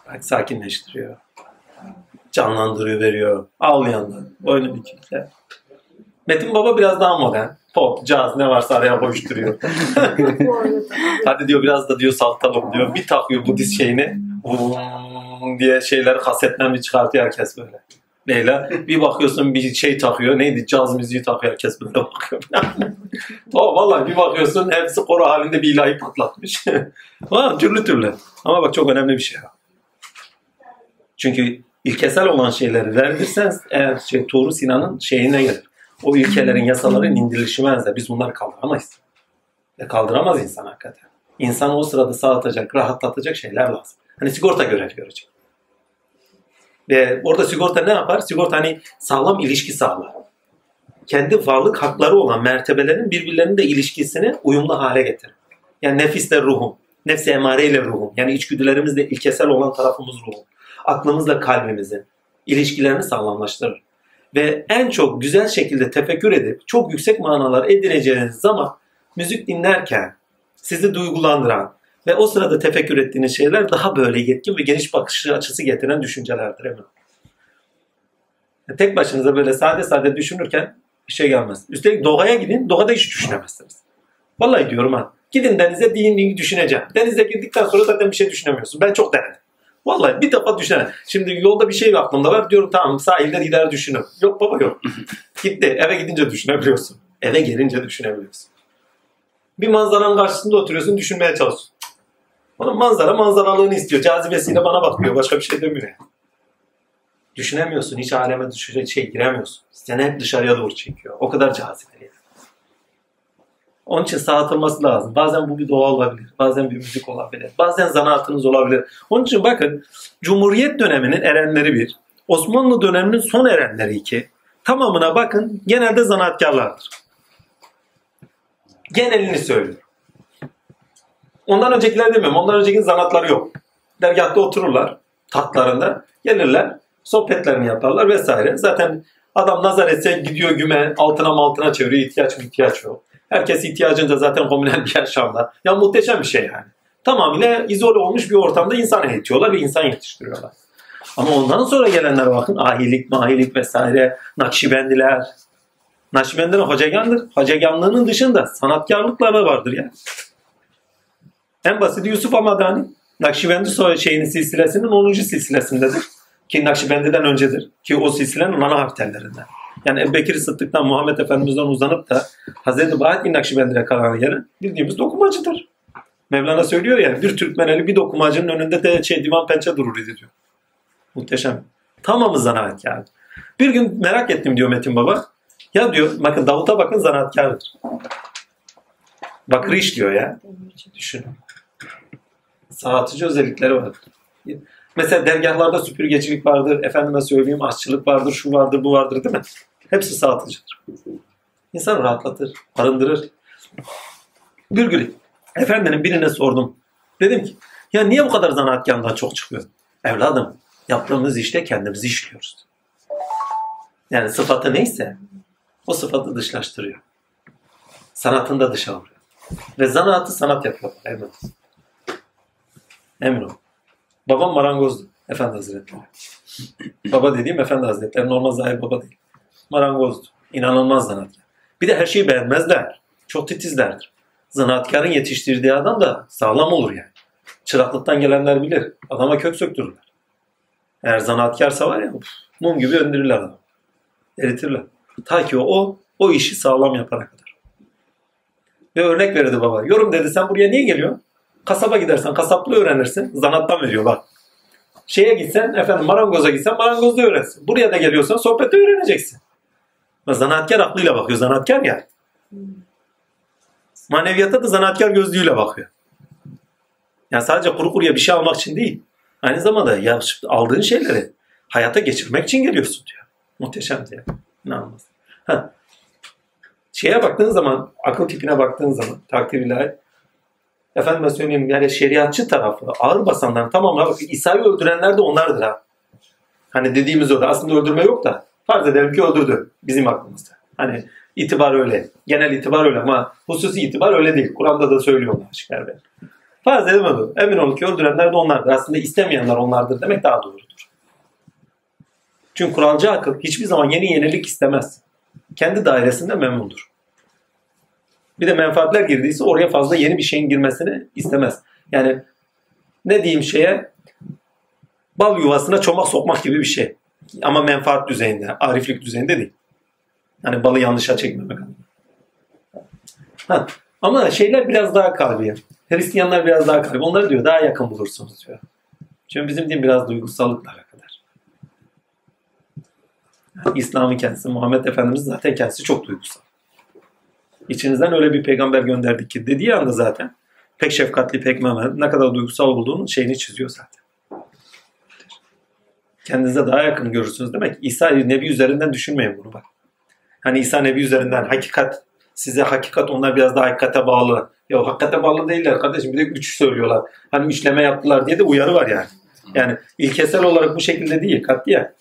A: Bak sakinleştiriyor. Canlandırıyor, veriyor. Ağlayanlar. Boynu bükükler. Metin Baba biraz daha modern. Pop, caz ne varsa araya koşturuyor. Hadi diyor biraz da diyor saltalım diyor. Bir takıyor Budist şeyini. Vum diye şeyler kasetten bir çıkartıyor herkes böyle. Leyla bir bakıyorsun bir şey takıyor. Neydi? Caz müziği takıyor herkes böyle bakıyor. tamam vallahi bir bakıyorsun hepsi koro halinde bir ilahi patlatmış. ha, türlü türlü. Ama bak çok önemli bir şey. Çünkü ilkesel olan şeyleri verdirsen eğer şey, Tuğru Sinan'ın şeyine gelir. O ilkelerin, yasaların indirilişi benzer. Biz bunları kaldıramayız. E kaldıramaz insan hakikaten. İnsan o sırada sağlatacak, rahatlatacak şeyler lazım. Hani sigorta görevi görecek. Ve orada sigorta ne yapar? Sigorta hani sağlam ilişki sağlar. Kendi varlık hakları olan mertebelerin birbirlerinin de ilişkisini uyumlu hale getirir. Yani nefisle ruhum, nefsi emareyle ruhum. Yani içgüdülerimizle ilkesel olan tarafımız ruhum. Aklımızla kalbimizin ilişkilerini sağlamlaştırır. Ve en çok güzel şekilde tefekkür edip çok yüksek manalar edineceğiniz zaman müzik dinlerken sizi duygulandıran ve o sırada tefekkür ettiğiniz şeyler daha böyle yetkin ve geniş bakış açısı getiren düşüncelerdir eminim. Tek başınıza böyle sade sade düşünürken bir şey gelmez. Üstelik doğaya gidin, doğada hiç düşünemezsiniz. Vallahi diyorum ha. Gidin denize din din düşüneceğim. Denize girdikten sonra zaten bir şey düşünemiyorsun. Ben çok denedim. Vallahi bir defa düşünemedim. Şimdi yolda bir şey aklımda var. Diyorum tamam sahilde gider düşünürüm. Yok baba yok. Gitti. Eve gidince düşünebiliyorsun. Eve gelince düşünebiliyorsun. Bir manzaranın karşısında oturuyorsun düşünmeye çalışıyorsun. Onun manzara manzaralığını istiyor. Cazibesiyle bana bakıyor. Başka bir şey demiyor. yani. Düşünemiyorsun. Hiç aleme düşecek şey giremiyorsun. Seni hep dışarıya doğru çekiyor. O kadar cazibeli. yani. Onun için sağlatılması lazım. Bazen bu bir doğa olabilir. Bazen bir müzik olabilir. Bazen zanaatınız olabilir. Onun için bakın Cumhuriyet döneminin erenleri bir. Osmanlı döneminin son erenleri iki. Tamamına bakın genelde zanaatkarlardır. Genelini söylüyorum. Ondan öncekiler demiyorum. Ondan önceki zanaatları yok. Dergahta otururlar tatlarında. Gelirler. Sohbetlerini yaparlar vesaire. Zaten adam nazar etse gidiyor güme altına maltına çeviriyor. ihtiyaç mı ihtiyaç yok. Herkes ihtiyacınca zaten komünel bir yaşamda. Ya muhteşem bir şey yani. Tamamıyla izole olmuş bir ortamda insan eğitiyorlar ve insan yetiştiriyorlar. Ama ondan sonra gelenlere bakın ahilik, mahilik vesaire, nakşibendiler. Nakşibendiler hocagandır. Hocaganlığının dışında sanatkarlıkları vardır ya. En basiti Yusuf Amadani. Nakşibendi şeyinin silsilesinin 10. silsilesindedir. Ki Nakşibendi'den öncedir. Ki o silsilenin ana harflerinden. Yani Ebu Bekir Sıddık'tan Muhammed Efendimiz'den uzanıp da Hazreti Bahattin Nakşibendi'ne kalan yeri bildiğimiz dokumacıdır. Mevlana söylüyor ya bir Türkmeneli bir dokumacının önünde de şey, divan pençe durur diyor. Muhteşem. Tamamı zanaatkar. Bir gün merak ettim diyor Metin Baba. Ya diyor bakın Davut'a bakın zanaatkardır. Bakır işliyor ya. Düşünün. Sanatıcı özellikleri var. Mesela dergahlarda süpürgecilik vardır, efendime söyleyeyim aşçılık vardır, şu vardır, bu vardır değil mi? Hepsi sağlatıcıdır. İnsan rahatlatır, arındırır. Gün efendinin birine sordum. Dedim ki Ya niye bu kadar zanaatkardan çok çıkıyor? Evladım yaptığımız işte kendimizi işliyoruz. Yani sıfatı neyse o sıfatı dışlaştırıyor. Sanatını da dışa vuruyor. Ve zanaatı sanat yapıyor. Ol. Emin. Babam marangozdu. Efendi Hazretleri. baba dediğim Efendi Hazretleri. Normal zahir baba değil. Marangozdu. İnanılmaz zanaatkar. Bir de her şeyi beğenmezler. Çok titizlerdir. Zanaatkarın yetiştirdiği adam da sağlam olur yani. Çıraklıktan gelenler bilir. Adama kök söktürürler. Eğer zanaatkarsa var ya mum gibi öndürürler adamı. Eritirler. Ta ki o, o, işi sağlam yapana kadar. Ve örnek verdi baba. Yorum dedi sen buraya niye geliyorsun? Kasaba gidersen kasaplığı öğrenirsin. Zanattan veriyor bak. Şeye gitsen efendim marangoza gitsen marangozda öğrensin. Buraya da geliyorsan sohbette öğreneceksin. Zanaatkar aklıyla bakıyor. Zanaatkar ya. Maneviyata da zanaatkar gözlüğüyle bakıyor. Yani sadece kuru kuruya bir şey almak için değil. Aynı zamanda ya aldığın şeyleri hayata geçirmek için geliyorsun diyor. Muhteşem diyor. İnanılmaz. Ha. Şeye baktığın zaman, akıl tipine baktığın zaman takdir ilahi efendime söyleyeyim yani şeriatçı tarafı ağır basanların tamamına bak İsa'yı öldürenler de onlardır ha. Hani dediğimiz öyle. Aslında öldürme yok da farz edelim ki öldürdü bizim aklımızda. Hani itibar öyle. Genel itibar öyle ama hususi itibar öyle değil. Kur'an'da da söylüyorlar be. Farz edelim öyle. Emin olun ki öldürenler de onlardır. Aslında istemeyenler onlardır demek daha doğrudur. Çünkü kuralcı akıl hiçbir zaman yeni yenilik istemez. Kendi dairesinde memnundur. Bir de menfaatler girdiyse oraya fazla yeni bir şeyin girmesini istemez. Yani ne diyeyim şeye bal yuvasına çomak sokmak gibi bir şey. Ama menfaat düzeyinde, ariflik düzeyinde değil. Hani balı yanlışa çekmemek. Ha, ama şeyler biraz daha kalbi. Hristiyanlar biraz daha kalbi. Onları diyor daha yakın bulursunuz diyor. Çünkü bizim din biraz duygusallıkla alakalı. Yani İslam'ın kendisi, Muhammed Efendimiz zaten kendisi çok duygusal. İçinizden öyle bir peygamber gönderdik ki dediği anda zaten pek şefkatli, pek merhametli, ne kadar duygusal olduğunun şeyini çiziyor zaten. Kendinize daha yakın görürsünüz demek. İsa Nebi üzerinden düşünmeyin bunu bak. Hani İsa Nebi üzerinden hakikat size hakikat onlar biraz daha hakikate bağlı. Ya hakikate bağlı değiller kardeşim bir de üç söylüyorlar. Hani üçleme yaptılar diye de uyarı var yani. Yani ilkesel olarak bu şekilde değil katliye.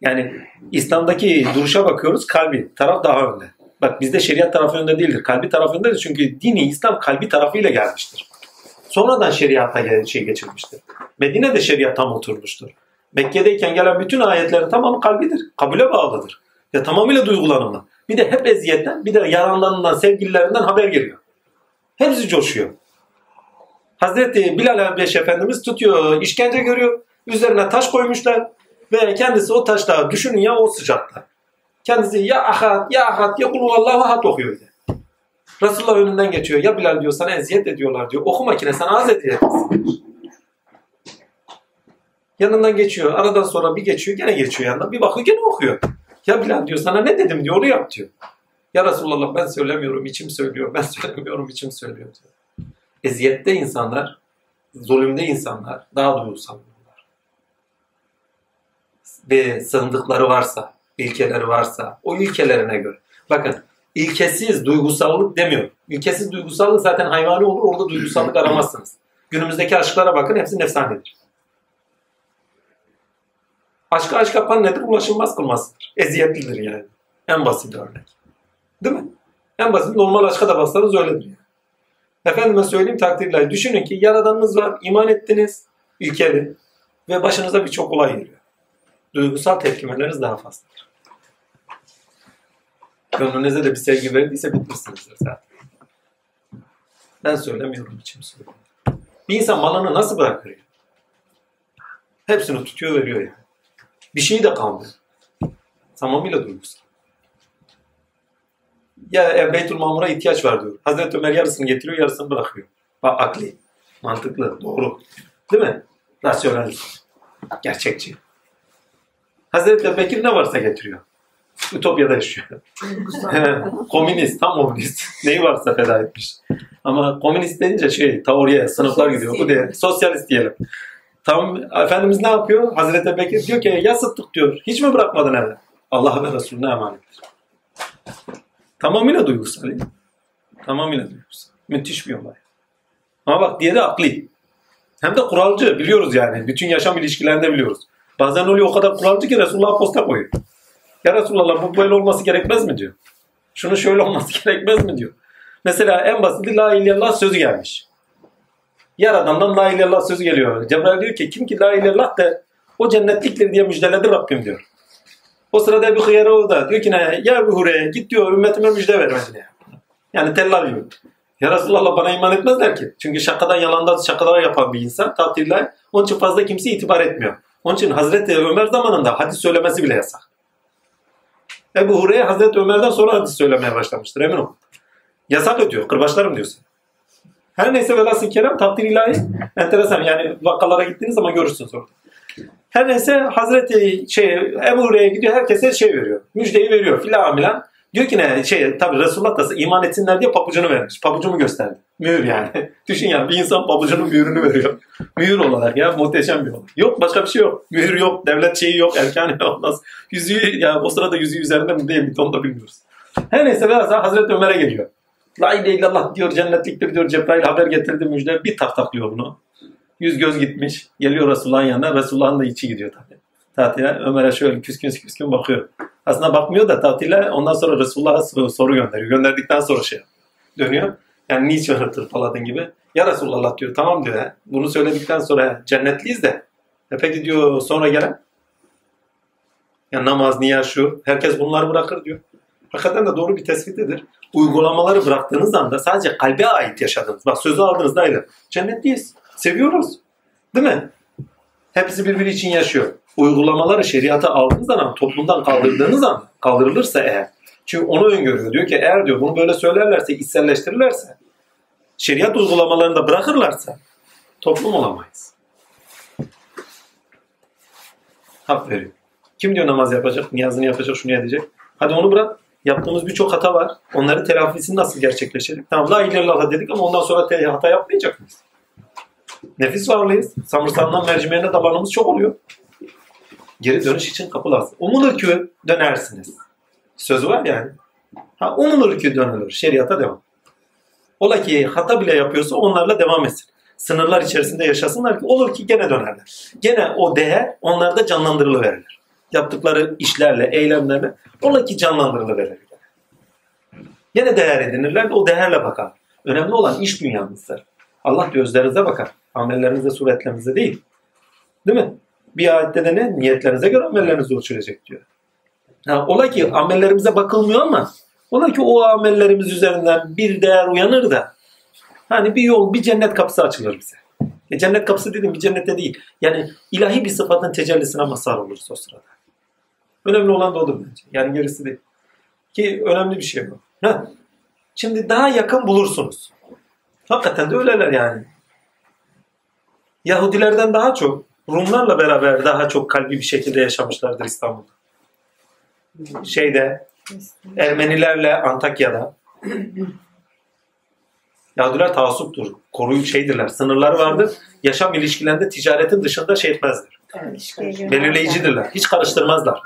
A: Yani İslam'daki duruşa bakıyoruz kalbi taraf daha önde. Bak bizde şeriat tarafı önde değildir. Kalbi tarafı öndedir. Çünkü dini İslam kalbi tarafıyla gelmiştir. Sonradan şeriata şey geçirmiştir. Medine'de şeriat tam oturmuştur. Mekke'deyken gelen bütün ayetlerin tamamı kalbidir. Kabule bağlıdır. Ya tamamıyla duygulanımla. Bir de hep eziyetten, bir de yaranlarından, sevgililerinden haber geliyor. Hepsi coşuyor. Hazreti Bilal Habeş Efendimiz tutuyor, işkence görüyor. Üzerine taş koymuşlar. Ve kendisi o taşta düşünün ya o sıcakta. Kendisi ya ahad, ya ahad, ya kulullahu ahad okuyor. Diye. Resulullah önünden geçiyor. Ya Bilal diyor sana eziyet ediyorlar diyor. Oku makine sana az Yanından geçiyor. Aradan sonra bir geçiyor. Gene geçiyor yanından. Bir bakıyor gene okuyor. Ya Bilal diyor sana ne dedim diyor. Onu yap diyor. Ya Resulallah ben söylemiyorum. içim söylüyor. Ben söylemiyorum. içim söylüyor diyor. Eziyette insanlar, zulümde insanlar daha duygusal ve sığındıkları varsa, ilkeleri varsa o ilkelerine göre. Bakın ilkesiz duygusallık demiyor. İlkesiz duygusallık zaten hayvani olur. Orada duygusallık aramazsınız. Günümüzdeki aşklara bakın hepsi nefsanedir. Aşka aşk yapan nedir? Ulaşılmaz kılmasıdır. Eziyetlidir yani. En basit örnek. Değil mi? En basit normal aşka da bassanız öyledir yani. Efendime söyleyeyim takdirle. Düşünün ki yaradanınız var, iman ettiniz, ilkeli ve başınıza birçok olay geliyor duygusal tepkimeleriniz daha fazladır. Gönlünüze de bir sevgi verdiyse bitmişsinizdir zaten. Ben söylemiyorum içim söylüyor. Bir insan malını nasıl bırakır ya? Hepsini tutuyor veriyor yani. Bir şeyi de kalmıyor. Tamamıyla duygusal. Ya e, Beytül Mamur'a ihtiyaç var diyor. Hazreti Ömer yarısını getiriyor, yarısını bırakıyor. Bak akli, mantıklı, doğru. Değil mi? Rasyonel, gerçekçi. Hazreti Bekir ne varsa getiriyor. Ütopya'da yaşıyor. komünist, tam komünist. Neyi varsa feda etmiş. Ama komünist deyince şey, ta oraya sınıflar gidiyor. Bu değil. Sosyalist diyelim. Tam Efendimiz ne yapıyor? Hazreti Bekir diyor ki ya diyor. Hiç mi bırakmadın eve? Allah'a ve Resulüne emanettir. Tamamıyla duygusal. Tamamıyla duygusal. Müthiş bir olay. Ama bak diğeri akli. Hem de kuralcı biliyoruz yani. Bütün yaşam ilişkilerinde biliyoruz. Bazen oluyor o kadar kuralcı ki Resulullah posta koyuyor. Ya Resulullah bu böyle olması gerekmez mi diyor. Şunu şöyle olması gerekmez mi diyor. Mesela en basiti la illallah sözü gelmiş. Yaradan'dan la ilahe illallah sözü geliyor. Cebrail diyor ki kim ki la illallah de o cennetliktir diye müjdeledi Rabbim diyor. O sırada bir hıyarı o da diyor ki ne ya bir hureye git diyor ümmetime müjde ver Medine'ye. Yani tellal gibi. Ya Resulallah bana iman etmezler ki. Çünkü şakadan yalandan şakalar yapan bir insan tatillah. Onun için fazla kimse itibar etmiyor. Onun için Hazreti Ömer zamanında hadis söylemesi bile yasak. Ebu Hureyre Hazreti Ömer'den sonra hadis söylemeye başlamıştır emin ol. Yasak ödüyor. Kırbaçlarım diyorsun. Her neyse velhasıl kelam takdir ilahi enteresan. Yani vakalara gittiğiniz zaman görürsünüz orada. Her neyse Hazreti şey, Ebu Hureyre gidiyor herkese şey veriyor. Müjdeyi veriyor filan filan. Diyor ki ne şey tabi Resulullah da iman etsinler diye pabucunu vermiş. Pabucumu gösterdi. Mühür yani. Düşün yani bir insan pabucunun mühürünü veriyor. Mühür olarak ya muhteşem bir olay. Yok başka bir şey yok. Mühür yok. Devlet şeyi yok. Erkanı olmaz. Yüzüğü ya o sırada yüzüğü üzerinde mi değil mi onu da bilmiyoruz. Her neyse biraz daha Hazreti Ömer'e geliyor. La ilahe illallah diyor cennetliktir diyor Cebrail haber getirdi müjde. Bir taftaklıyor bunu. Yüz göz gitmiş. Geliyor Resulullah'ın yanına. Resulullah'ın da içi gidiyor tabii. Tatile Ömer'e şöyle küskün küskün bakıyor. Aslında bakmıyor da tatile ondan sonra Resulullah'a soru, gönderiyor. Gönderdikten sonra şey dönüyor. Yani niçin hırpaladın gibi. Ya Resulullah diyor tamam diyor. Bunu söyledikten sonra cennetliyiz de. E peki diyor sonra gelen? Ya namaz, niyaz şu. Herkes bunları bırakır diyor. Hakikaten de doğru bir tespitidir. Uygulamaları bıraktığınız anda sadece kalbe ait yaşadınız. Bak sözü aldınız ayrı. Cennetliyiz. Seviyoruz. Değil mi? Hepsi birbiri için yaşıyor. Uygulamaları şeriata aldığınız zaman toplumdan kaldırdığınız zaman kaldırılırsa eğer. Çünkü onu öngörüyor. Diyor ki eğer diyor bunu böyle söylerlerse, içselleştirirlerse, şeriat uygulamalarını da bırakırlarsa toplum olamayız. Hak veriyor. Kim diyor namaz yapacak, niyazını yapacak, şunu edecek. Hadi onu bırak. Yaptığımız birçok hata var. Onların telafisi nasıl gerçekleşecek? Tamam la illallah dedik ama ondan sonra hata yapmayacak mıyız? Nefis varlıyız. Samırsandan mercimeğine dalanımız çok oluyor. Geri dönüş için kapı lazım. Umulur ki dönersiniz. Sözü var yani. Ha, umulur ki dönülür. Şeriata devam. Ola ki hata bile yapıyorsa onlarla devam etsin. Sınırlar içerisinde yaşasınlar ki olur ki gene dönerler. Gene o değer onlarda canlandırılıverilir. Yaptıkları işlerle, eylemlerle ola ki canlandırılıverilir. Gene değer edinirler de o değerle bakar. Önemli olan iş dünyanızdır. Allah gözlerinize bakar. Amellerinize, suretlerinize değil. Değil mi? Bir ayette de ne? Niyetlerinize göre amellerinizi ölçülecek diyor. Ha, ola ki amellerimize bakılmıyor ama ola ki o amellerimiz üzerinden bir değer uyanır da hani bir yol, bir cennet kapısı açılır bize. E cennet kapısı dedim bir cennette değil. Yani ilahi bir sıfatın tecellisine mazhar oluruz o sırada. Önemli olan da odur bence. Yani gerisi değil. Ki önemli bir şey bu. Ha. Şimdi daha yakın bulursunuz. Hakikaten de öyleler yani. Yahudilerden daha çok, Rumlarla beraber daha çok kalbi bir şekilde yaşamışlardır İstanbul'da. Şeyde, Ermenilerle Antakya'da. Yahudiler taassuptur, koruyucu şeydirler, sınırları vardır. Yaşam ilişkilerinde ticaretin dışında şey etmezler. Belirleyicidirler, hiç karıştırmazlar.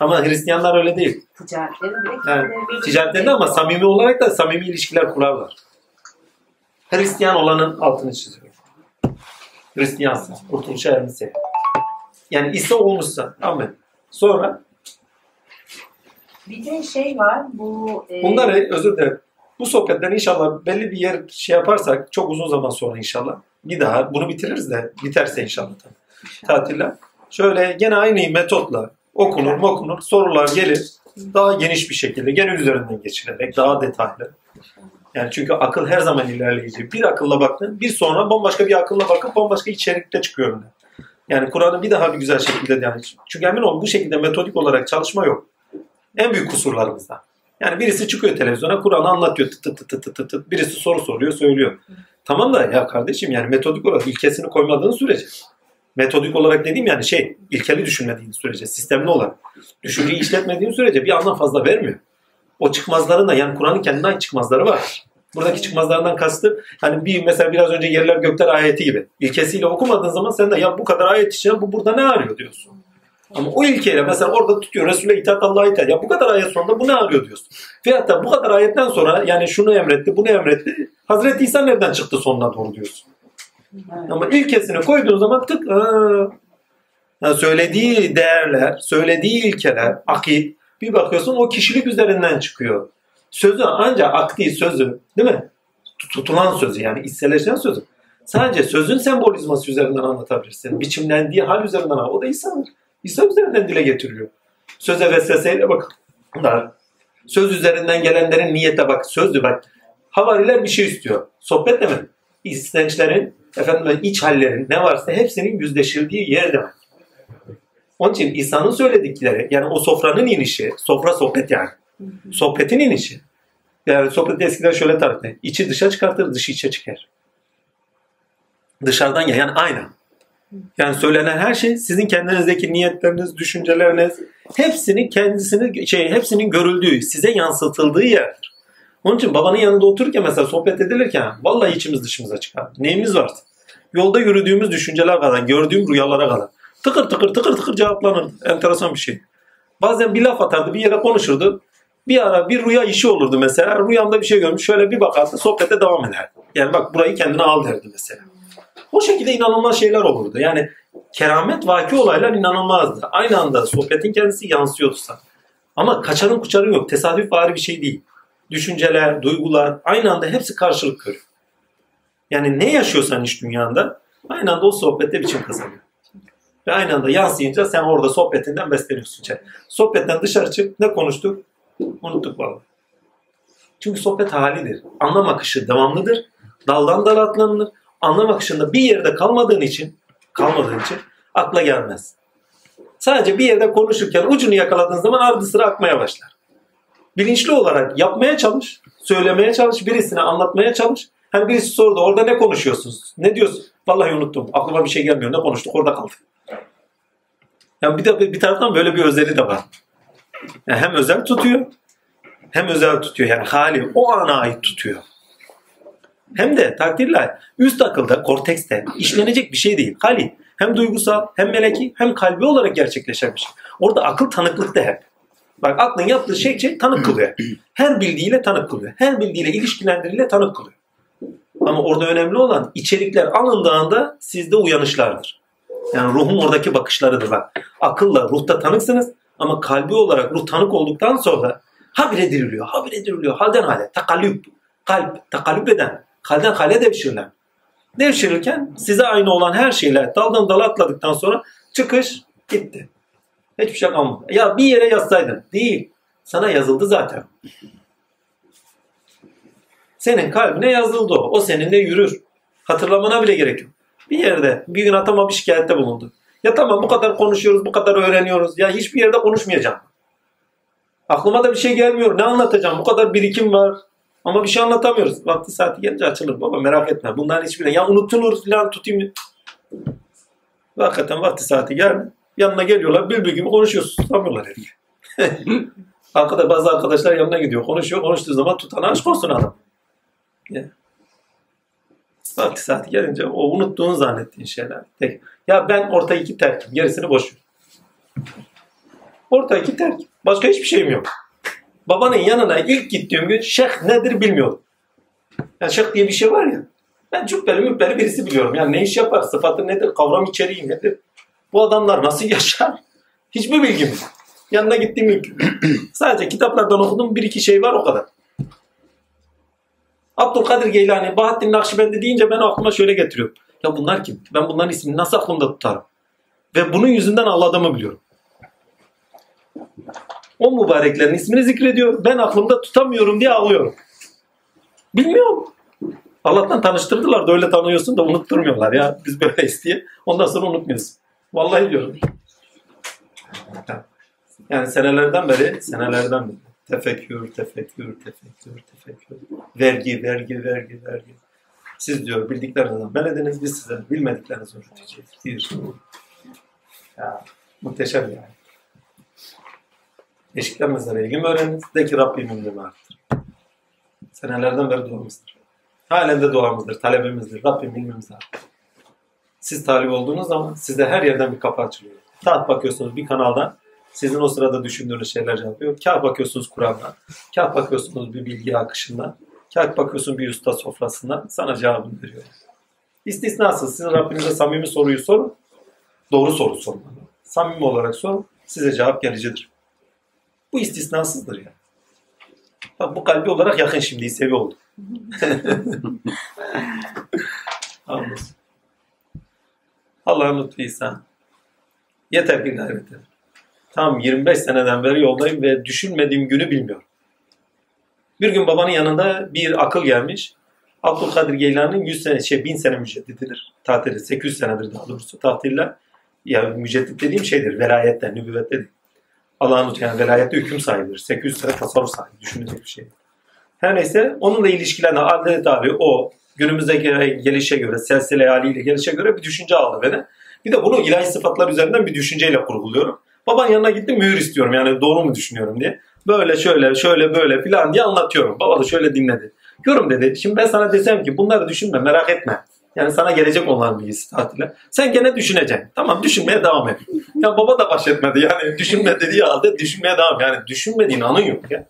A: Ama Hristiyanlar öyle değil.
F: Ticaretlerin direkt
A: Yani ticaretlerinde ama samimi olarak da samimi ilişkiler kurarlar. Hristiyan olanın altını çiziyor. Hristiyansın. Kurtuluşa ermişse. Yani ise olmuşsa. Amin. Sonra
F: Bir de şey var bu e,
A: bunları özür dilerim. Bu sohbetten inşallah belli bir yer şey yaparsak çok uzun zaman sonra inşallah bir daha bunu bitiririz de biterse inşallah tabii. Tatiller. Şöyle gene aynı metotla okunur okunur sorular gelir daha geniş bir şekilde gene üzerinden geçilerek daha detaylı. Yani çünkü akıl her zaman ilerleyici. Bir akılla baktın, bir sonra bambaşka bir akılla bakıp bambaşka içerikte çıkıyor önüne. Yani Kur'an'ı bir daha bir güzel şekilde yani. Çünkü emin ol bu şekilde metodik olarak çalışma yok. En büyük kusurlarımızdan. Yani birisi çıkıyor televizyona Kur'an'ı anlatıyor. Tıt tıt tıt tıt tıt. Birisi soru soruyor, söylüyor. Tamam da ya kardeşim yani metodik olarak ilkesini koymadığın sürece. Metodik olarak dediğim yani şey, ilkeli düşünmediğin sürece, sistemli olarak. Düşünceyi işletmediğin sürece bir anlam fazla vermiyor. O çıkmazların da yani Kur'an'ın kendine ait çıkmazları var. Buradaki çıkmazlardan kastı hani bir mesela biraz önce yerler gökler ayeti gibi. İlkesiyle okumadığın zaman sen de ya bu kadar ayet içinde bu burada ne arıyor diyorsun. Ama o ilkeyle mesela orada tutuyor Resul'e itaat Allah'a itaat. Ya bu kadar ayet sonunda bu ne arıyor diyorsun. Veyahut da bu kadar ayetten sonra yani şunu emretti bunu emretti. Hazreti İsa nereden çıktı sonuna doğru diyorsun. Ama ilkesini koyduğun zaman tık aa. Yani söylediği değerler, söylediği ilkeler, akit bir bakıyorsun o kişilik üzerinden çıkıyor. Sözü ancak akli sözü değil mi? Tutulan sözü yani içselleşen sözü. Sadece sözün sembolizması üzerinden anlatabilirsin. Biçimlendiği hal üzerinden o da İsa'dır. İsa üzerinden dile getiriyor. Söze vesveseyle bak. Bunlar. Söz üzerinden gelenlerin niyete bak. Sözdü bak. Havariler bir şey istiyor. Sohbet demek. İstençlerin, efendim iç hallerin ne varsa hepsinin yüzleşildiği yer demek. Onun için İsa'nın söyledikleri yani o sofranın inişi, sofra sohbet yani. Sohbetin inişi. Yani sohbeti eskiden şöyle tarif edilir. İçi dışa çıkartır, dışı içe çıkar. Dışarıdan ya yani ayna. Yani söylenen her şey sizin kendinizdeki niyetleriniz, düşünceleriniz hepsinin kendisini şey hepsinin görüldüğü, size yansıtıldığı yerdir. Onun için babanın yanında otururken mesela sohbet edilirken vallahi içimiz dışımıza çıkar. Neyimiz varsa. Yolda yürüdüğümüz düşünceler kadar, gördüğüm rüyalara kadar. Tıkır tıkır tıkır tıkır cevaplanırdı. Enteresan bir şey. Bazen bir laf atardı, bir yere konuşurdu. Bir ara bir rüya işi olurdu mesela. Rüyamda bir şey görmüş. Şöyle bir bakardı, sohbete devam ederdi. Yani bak burayı kendine al derdi mesela. O şekilde inanılmaz şeyler olurdu. Yani keramet vaki olaylar inanılmazdı. Aynı anda sohbetin kendisi yansıyordu sana. Ama kaçarın kuçarın yok. Tesadüf bari bir şey değil. Düşünceler, duygular aynı anda hepsi karşılık görüyor. Yani ne yaşıyorsan iş dünyanda aynı anda o sohbette biçim kazanıyor. Ve aynı anda yansıyınca sen orada sohbetinden besleniyorsun. içeri. Sohbetten dışarı çık. Ne konuştuk? Unuttuk vallahi. Çünkü sohbet halidir. Anlam akışı devamlıdır. Daldan dala atlanılır. Anlam akışında bir yerde kalmadığın için kalmadığın için akla gelmez. Sadece bir yerde konuşurken ucunu yakaladığın zaman ardı sıra akmaya başlar. Bilinçli olarak yapmaya çalış, söylemeye çalış, birisine anlatmaya çalış. Hani birisi sordu orada ne konuşuyorsunuz? Ne diyorsun? Vallahi unuttum. Aklıma bir şey gelmiyor. Ne konuştuk? Orada kaldı. Yani bir de bir taraftan böyle bir özelliği de var. Yani hem özel tutuyor hem özel tutuyor. Yani hali o ana ait tutuyor. Hem de takdirle üst akılda, kortekste işlenecek bir şey değil. Hali hem duygusal hem meleki hem kalbi olarak gerçekleşen bir şey. Orada akıl tanıklıkta hep. Bak aklın yaptığı şey, şey tanık kılıyor. Her bildiğiyle tanık kılıyor. Her bildiğiyle ilişkilendiriyle tanık kılıyor. Ama orada önemli olan içerikler alındığında sizde uyanışlardır. Yani ruhun oradaki bakışlarıdır bak. Akılla ruhta tanıksınız ama kalbi olarak ruh tanık olduktan sonra habire diriliyor, habire diriliyor. Halden hale, takallüp, kalp, takallüp eden, halden hale devşirilen. Devşirirken size aynı olan her şeyler daldan dala atladıktan sonra çıkış gitti. Hiçbir şey kalmadı. Ya bir yere yazsaydın. Değil. Sana yazıldı zaten. Senin kalbine yazıldı o. O seninle yürür. Hatırlamana bile gerek yok. Bir yerde bir gün atama bir şikayette bulundu. Ya tamam bu kadar konuşuyoruz, bu kadar öğreniyoruz. Ya hiçbir yerde konuşmayacağım. Aklıma da bir şey gelmiyor. Ne anlatacağım? Bu kadar birikim var. Ama bir şey anlatamıyoruz. Vakti saati gelince açılır. Baba merak etme. Bunların hiçbiri. Ya unutulur falan tutayım. Hakikaten vakti saati geldi. Yanına geliyorlar. Bülbül gibi konuşuyoruz. Tutamıyorlar herifi. Arkada bazı arkadaşlar yanına gidiyor. Konuşuyor. Konuştuğu zaman tutana aşk olsun adam. Ya. Vakti saati gelince o unuttuğunu zannettiğin şeyler. Tek. Ya ben orta iki terkim. Gerisini boş ver. Orta iki terk. Başka hiçbir şeyim yok. Babanın yanına ilk gittiğim gün şeyh nedir bilmiyordum. Yani şeyh diye bir şey var ya. Ben cübbeli mübbeli birisi biliyorum. Yani ne iş yapar, sıfatı nedir, kavram içeriği nedir? Bu adamlar nasıl yaşar? Hiçbir bilgim yok. Yanına gittiğim ilk. Sadece kitaplardan okudum bir iki şey var o kadar. Abdülkadir Geylani, Bahattin Nakşibendi deyince ben aklıma şöyle getiriyorum. Ya bunlar kim? Ben bunların ismini nasıl aklımda tutarım? Ve bunun yüzünden ağladığımı biliyorum. O mübareklerin ismini zikrediyor. Ben aklımda tutamıyorum diye ağlıyorum. Bilmiyorum. Allah'tan tanıştırdılar da öyle tanıyorsun da unutturmuyorlar ya. Biz böyleyiz diye. Ondan sonra unutmuyoruz. Vallahi diyorum. Yani senelerden beri, senelerden beri tefekkür, tefekkür, tefekkür, tefekkür. Vergi, vergi, vergi, vergi. Siz diyor bildiklerinizden ben ediniz biz size bilmediklerinizi öğreteceğiz. Bir. Ya, muhteşem yani. Eşiklenmezlere ilgimi öğreniniz. De ki Rabbim ilmimi arttır. Senelerden beri duamızdır. Halen de duamızdır, talebimizdir. Rabbim ilmimizi arttır. Siz talip olduğunuz zaman size her yerden bir kapı açılıyor. Kağıt bakıyorsunuz bir kanaldan sizin o sırada düşündüğünüz şeyler yapıyor. Kağıt bakıyorsunuz Kur'an'dan. Kağıt bakıyorsunuz bir bilgi akışından. Kağıt bakıyorsun bir usta sofrasından. Sana cevabını veriyor. İstisnasız. Sizin Rabbinize samimi soruyu sorun. Doğru soru sorun. Samimi olarak sorun. Size cevap gelicidir. Bu istisnasızdır yani. Bak bu kalbi olarak yakın şimdi sevi oldu. Anlasın. Allah'ın lütfu İsa. Yeter ki gayret. Tam 25 seneden beri yoldayım ve düşünmediğim günü bilmiyorum. Bir gün babanın yanında bir akıl gelmiş. Abdülkadir Geylani'nin 100 sene, şey 1000 sene müceddididir. Tatili 800 senedir daha doğrusu tatille. Ya müceddit dediğim şeydir. Velayetten, nübüvvette değil. Allah'ın lütfu yani velayette hüküm sahibidir. 800 sene tasarruf sahibi. Düşünecek bir şey. Her neyse onunla ilişkilenen adet abi o günümüzdeki gelişe göre, selsile haliyle gelişe göre bir düşünce aldı beni. Bir de bunu ilahi sıfatlar üzerinden bir düşünceyle kurguluyorum. Baban yanına gittim mühür istiyorum yani doğru mu düşünüyorum diye. Böyle şöyle şöyle böyle filan diye anlatıyorum. Baba da şöyle dinledi. Yorum dedi. Şimdi ben sana desem ki bunları düşünme merak etme. Yani sana gelecek olan bir his tatile. Sen gene düşüneceksin. Tamam düşünmeye devam et. Ya baba da baş etmedi. Yani düşünme dediği halde düşünmeye devam. Yani düşünmediğin anın yok ya.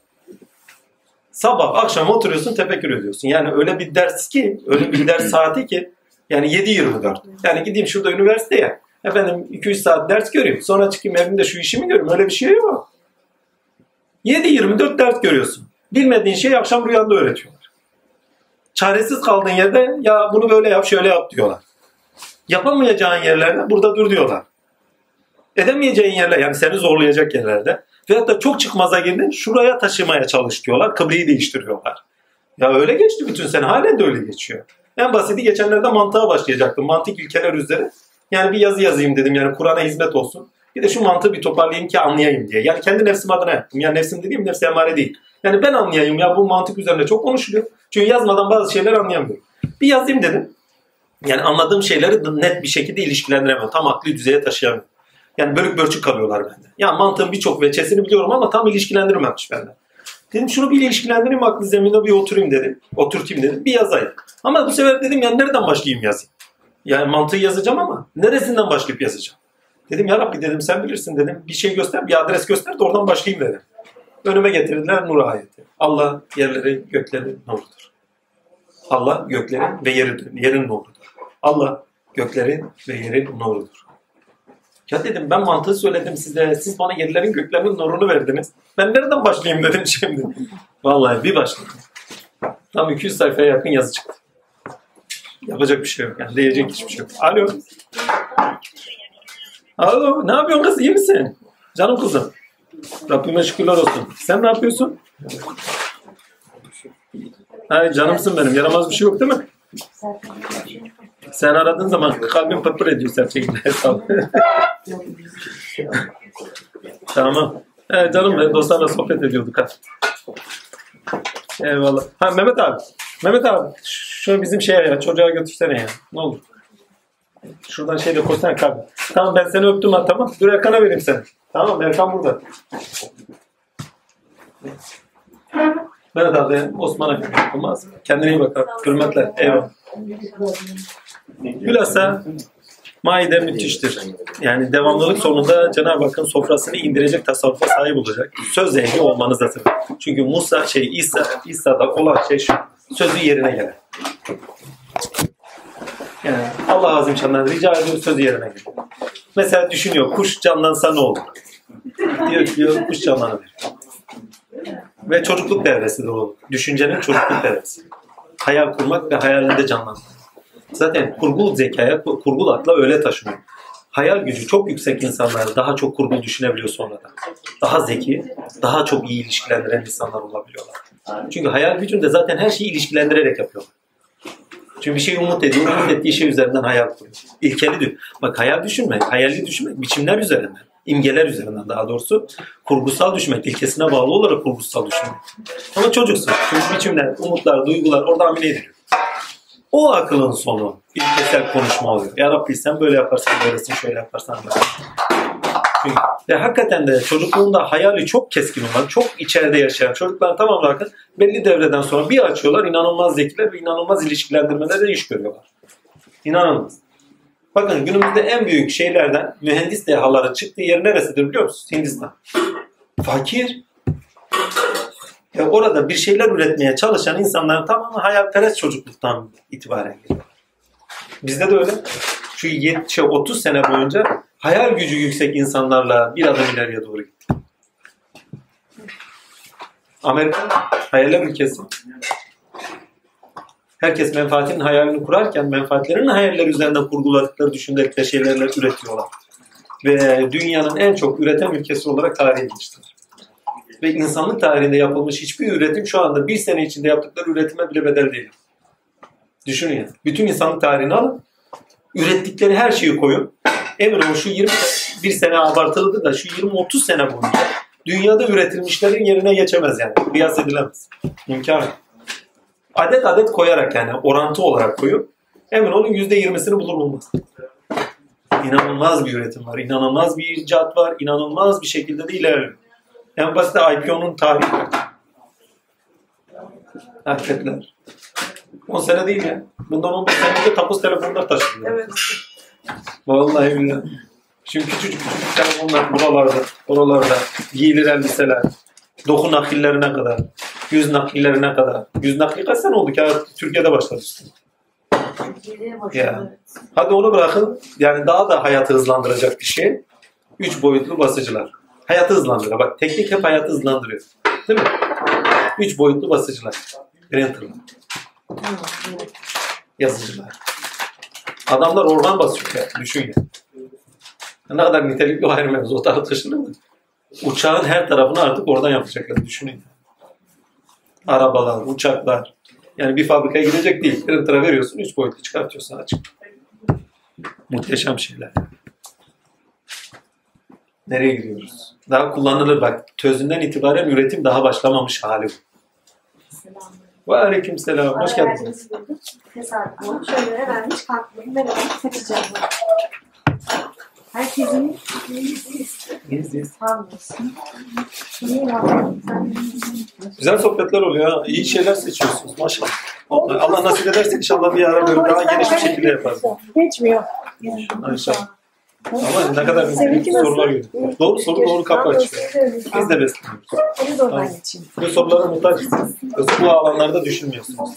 A: Sabah akşam oturuyorsun tefekkür ediyorsun. Yani öyle bir ders ki, öyle bir ders saati ki yani 7-24. Yani gideyim şurada üniversiteye. Efendim 2-3 saat ders göreyim. Sonra çıkayım evimde şu işimi göreyim. Öyle bir şey yok. 7-24 ders görüyorsun. Bilmediğin şeyi akşam rüyanda öğretiyorlar. Çaresiz kaldığın yerde ya bunu böyle yap şöyle yap diyorlar. Yapamayacağın yerlerde burada dur diyorlar. Edemeyeceğin yerler yani seni zorlayacak yerlerde veyahut da çok çıkmaza girdin şuraya taşımaya çalış diyorlar. Kıbleyi değiştiriyorlar. Ya öyle geçti bütün sene. Halen de öyle geçiyor. En basiti geçenlerde mantığa başlayacaktım. Mantık ilkeler üzere. Yani bir yazı yazayım dedim. Yani Kur'an'a hizmet olsun. Bir de şu mantığı bir toparlayayım ki anlayayım diye. Yani kendi nefsim adına yaptım. Yani nefsim dediğim nefsi emare değil. Yani ben anlayayım ya bu mantık üzerine çok konuşuluyor. Çünkü yazmadan bazı şeyler anlayamıyorum. Bir yazayım dedim. Yani anladığım şeyleri net bir şekilde ilişkilendiremiyorum. Tam akli düzeye taşıyamıyorum. Yani bölük bölçük kalıyorlar bende. Ya mantığın birçok veçesini biliyorum ama tam ilişkilendirmemiş bende. Dedim şunu bir ilişkilendireyim aklı zemine bir oturayım dedim. Oturtayım dedim. Bir yazayım. Ama bu sefer dedim yani nereden başlayayım yazayım? Yani mantığı yazacağım ama neresinden başlayıp yazacağım? Dedim ya Rabbi dedim sen bilirsin dedim. Bir şey göster, bir adres göster de oradan başlayayım dedim. Önüme getirdiler nur ayeti. Allah yerleri, gökleri nurudur. Allah göklerin ve yerin, yerin nurudur. Allah göklerin ve yerin nurudur. Ya dedim ben mantığı söyledim size. Siz bana yerlerin göklerin nurunu verdiniz. Ben nereden başlayayım dedim şimdi. Vallahi bir başladım. Tam 200 sayfaya yakın yazı çıktı. Yapacak bir şey yok. Yani diyecek hiçbir şey yok. Alo. Alo. Ne yapıyorsun kız? İyi misin? Canım kızım. Rabbime şükürler olsun. Sen ne yapıyorsun? Hay canımsın benim. Yaramaz bir şey yok değil mi? Sen aradığın zaman kalbim pırpır ediyor serçekinde. tamam. Evet canım ben dostlarla sohbet ediyorduk ha. Eyvallah. Ha Mehmet abi. Mehmet abi. Şöyle bizim şeye ya çocuğa götürsene ya. Ne olur. Şuradan şeyle koysana kalbi. Tamam ben seni öptüm ha tamam. Dur Erkan'a vereyim seni. Tamam Erkan burada. Mehmet abi Osman'a olmaz. Kendine iyi bak abi. Hürmetler. Eyvallah. Bilhassa maide müthiştir. Yani devamlılık sonunda Cenab-ı Hakk'ın sofrasını indirecek tasavvufa sahip olacak. Söz ehli olmanız lazım. Çünkü Musa şey İsa İsa'da olan şey şu. Sözü yerine gelir. Yani Allah azim şanlar rica ediyor sözü yerine gelir. Mesela düşünüyor kuş canlansa ne olur? Diyor diyor kuş canlanır. Ve çocukluk devresidir o. Düşüncenin çocukluk devresi. Hayal kurmak ve hayalinde canlanmak. Zaten kurgul zekaya, kurgul akla öyle taşınıyor. Hayal gücü çok yüksek insanlar daha çok kurgul düşünebiliyor sonradan. Daha zeki, daha çok iyi ilişkilendiren insanlar olabiliyorlar. Çünkü hayal gücünde zaten her şeyi ilişkilendirerek yapıyorlar. Çünkü bir şey umut ediyor, umut ettiği şey üzerinden hayal kuruyor. İlkeli diyor. Bak hayal düşünmek, hayali düşünmek biçimler üzerinden, imgeler üzerinden daha doğrusu kurgusal düşünmek, ilkesine bağlı olarak kurgusal düşünmek. Ama çocuksun. Çünkü biçimler, umutlar, duygular orada amine ediliyor. O akılın sonu ilkesel konuşma oluyor. Ya Rabbi sen böyle yaparsan böylesin, şöyle yaparsan böyle. Ve hakikaten de çocukluğunda hayali çok keskin olan, çok içeride yaşayan çocuklar tamam bakın belli devreden sonra bir açıyorlar inanılmaz zekiler ve inanılmaz ilişkilendirmelerde iş görüyorlar. İnanılmaz. Bakın günümüzde en büyük şeylerden mühendis dehaların çıktığı yer neresidir biliyor musunuz? Hindistan. Fakir. Ya orada bir şeyler üretmeye çalışan insanların tamamı hayalperest çocukluktan itibaren geliyor. Bizde de öyle. Şu yet- şey, 30 sene boyunca hayal gücü yüksek insanlarla bir adım ileriye doğru gitti. Amerika hayaller ülkesi. Herkes menfaatinin hayalini kurarken menfaatlerinin hayaller üzerinden kurguladıkları düşündükleri şeylerle üretiyorlar. Ve dünyanın en çok üreten ülkesi olarak tarihe geçtiler. Ve insanlık tarihinde yapılmış hiçbir üretim şu anda bir sene içinde yaptıkları üretime bile bedel değil. Düşünün ya. Bütün insanlık tarihini alın. Ürettikleri her şeyi koyun. Emin olun şu 21 sene abartıldı da şu 20-30 sene boyunca dünyada üretilmişlerin yerine geçemez yani. Kıyas edilemez. İmkan. Adet adet koyarak yani orantı olarak koyup emin olun %20'sini bulur bulmaz. İnanılmaz bir üretim var. inanılmaz bir icat var. inanılmaz bir şekilde de ilerliyor. En basit IPO'nun tarihi. Hakikatler. 10 sene değil ya. Bundan 15 sene önce tapus telefonlar taşınıyor.
I: Evet.
A: Vallahi billahi. Şimdi küçücük küçücük telefonlar buralarda, oralarda, giyilir elbiseler, doku nakillerine kadar, yüz nakillerine kadar. Yüz nakli kaç sene oldu ki? Türkiye'de başladı.
F: Türkiye'de başladı.
A: Ya. Hadi onu bırakın. Yani daha da hayatı hızlandıracak bir şey. Üç boyutlu basıcılar. Hayatı hızlandırıyor. Bak teknik hep hayatı hızlandırıyor. Değil mi? Üç boyutlu basıcılar. Printerlar. Yazıcılar. Adamlar oradan basıyor ya. Düşün ya. Ne kadar nitelikli o ayrı mevzu. O tartışılır mı? Uçağın her tarafını artık oradan yapacaklar. Düşünün. Arabalar, uçaklar. Yani bir fabrikaya gidecek değil. Printer'a veriyorsun, üç boyutlu çıkartıyorsun açık. Muhteşem şeyler. Nereye gidiyoruz? Daha kullanılır bak. Tözünden itibaren üretim daha başlamamış hali bu. Ve aleyküm selam. Hoş geldiniz.
C: Tesadüfen şöyle hemen hiç kalkmayın. Merhaba. Kaçacağım. Herkesin
A: İyiyiz. Güzel sohbetler oluyor. ha. İyi şeyler seçiyorsunuz maşallah. Allah nasip ederse inşallah bir ara böyle daha geniş bir şekilde yaparız.
C: Geçmiyor.
A: İnşallah. Ama ne kadar nitelikli sorular geliyor. Doğru soru doğru kapı açıyor. Biz de besleniyoruz.
C: Oradan geçeyim.
A: Bu sorulara muhtaçsınız. Bu alanlarda düşünmüyorsunuz.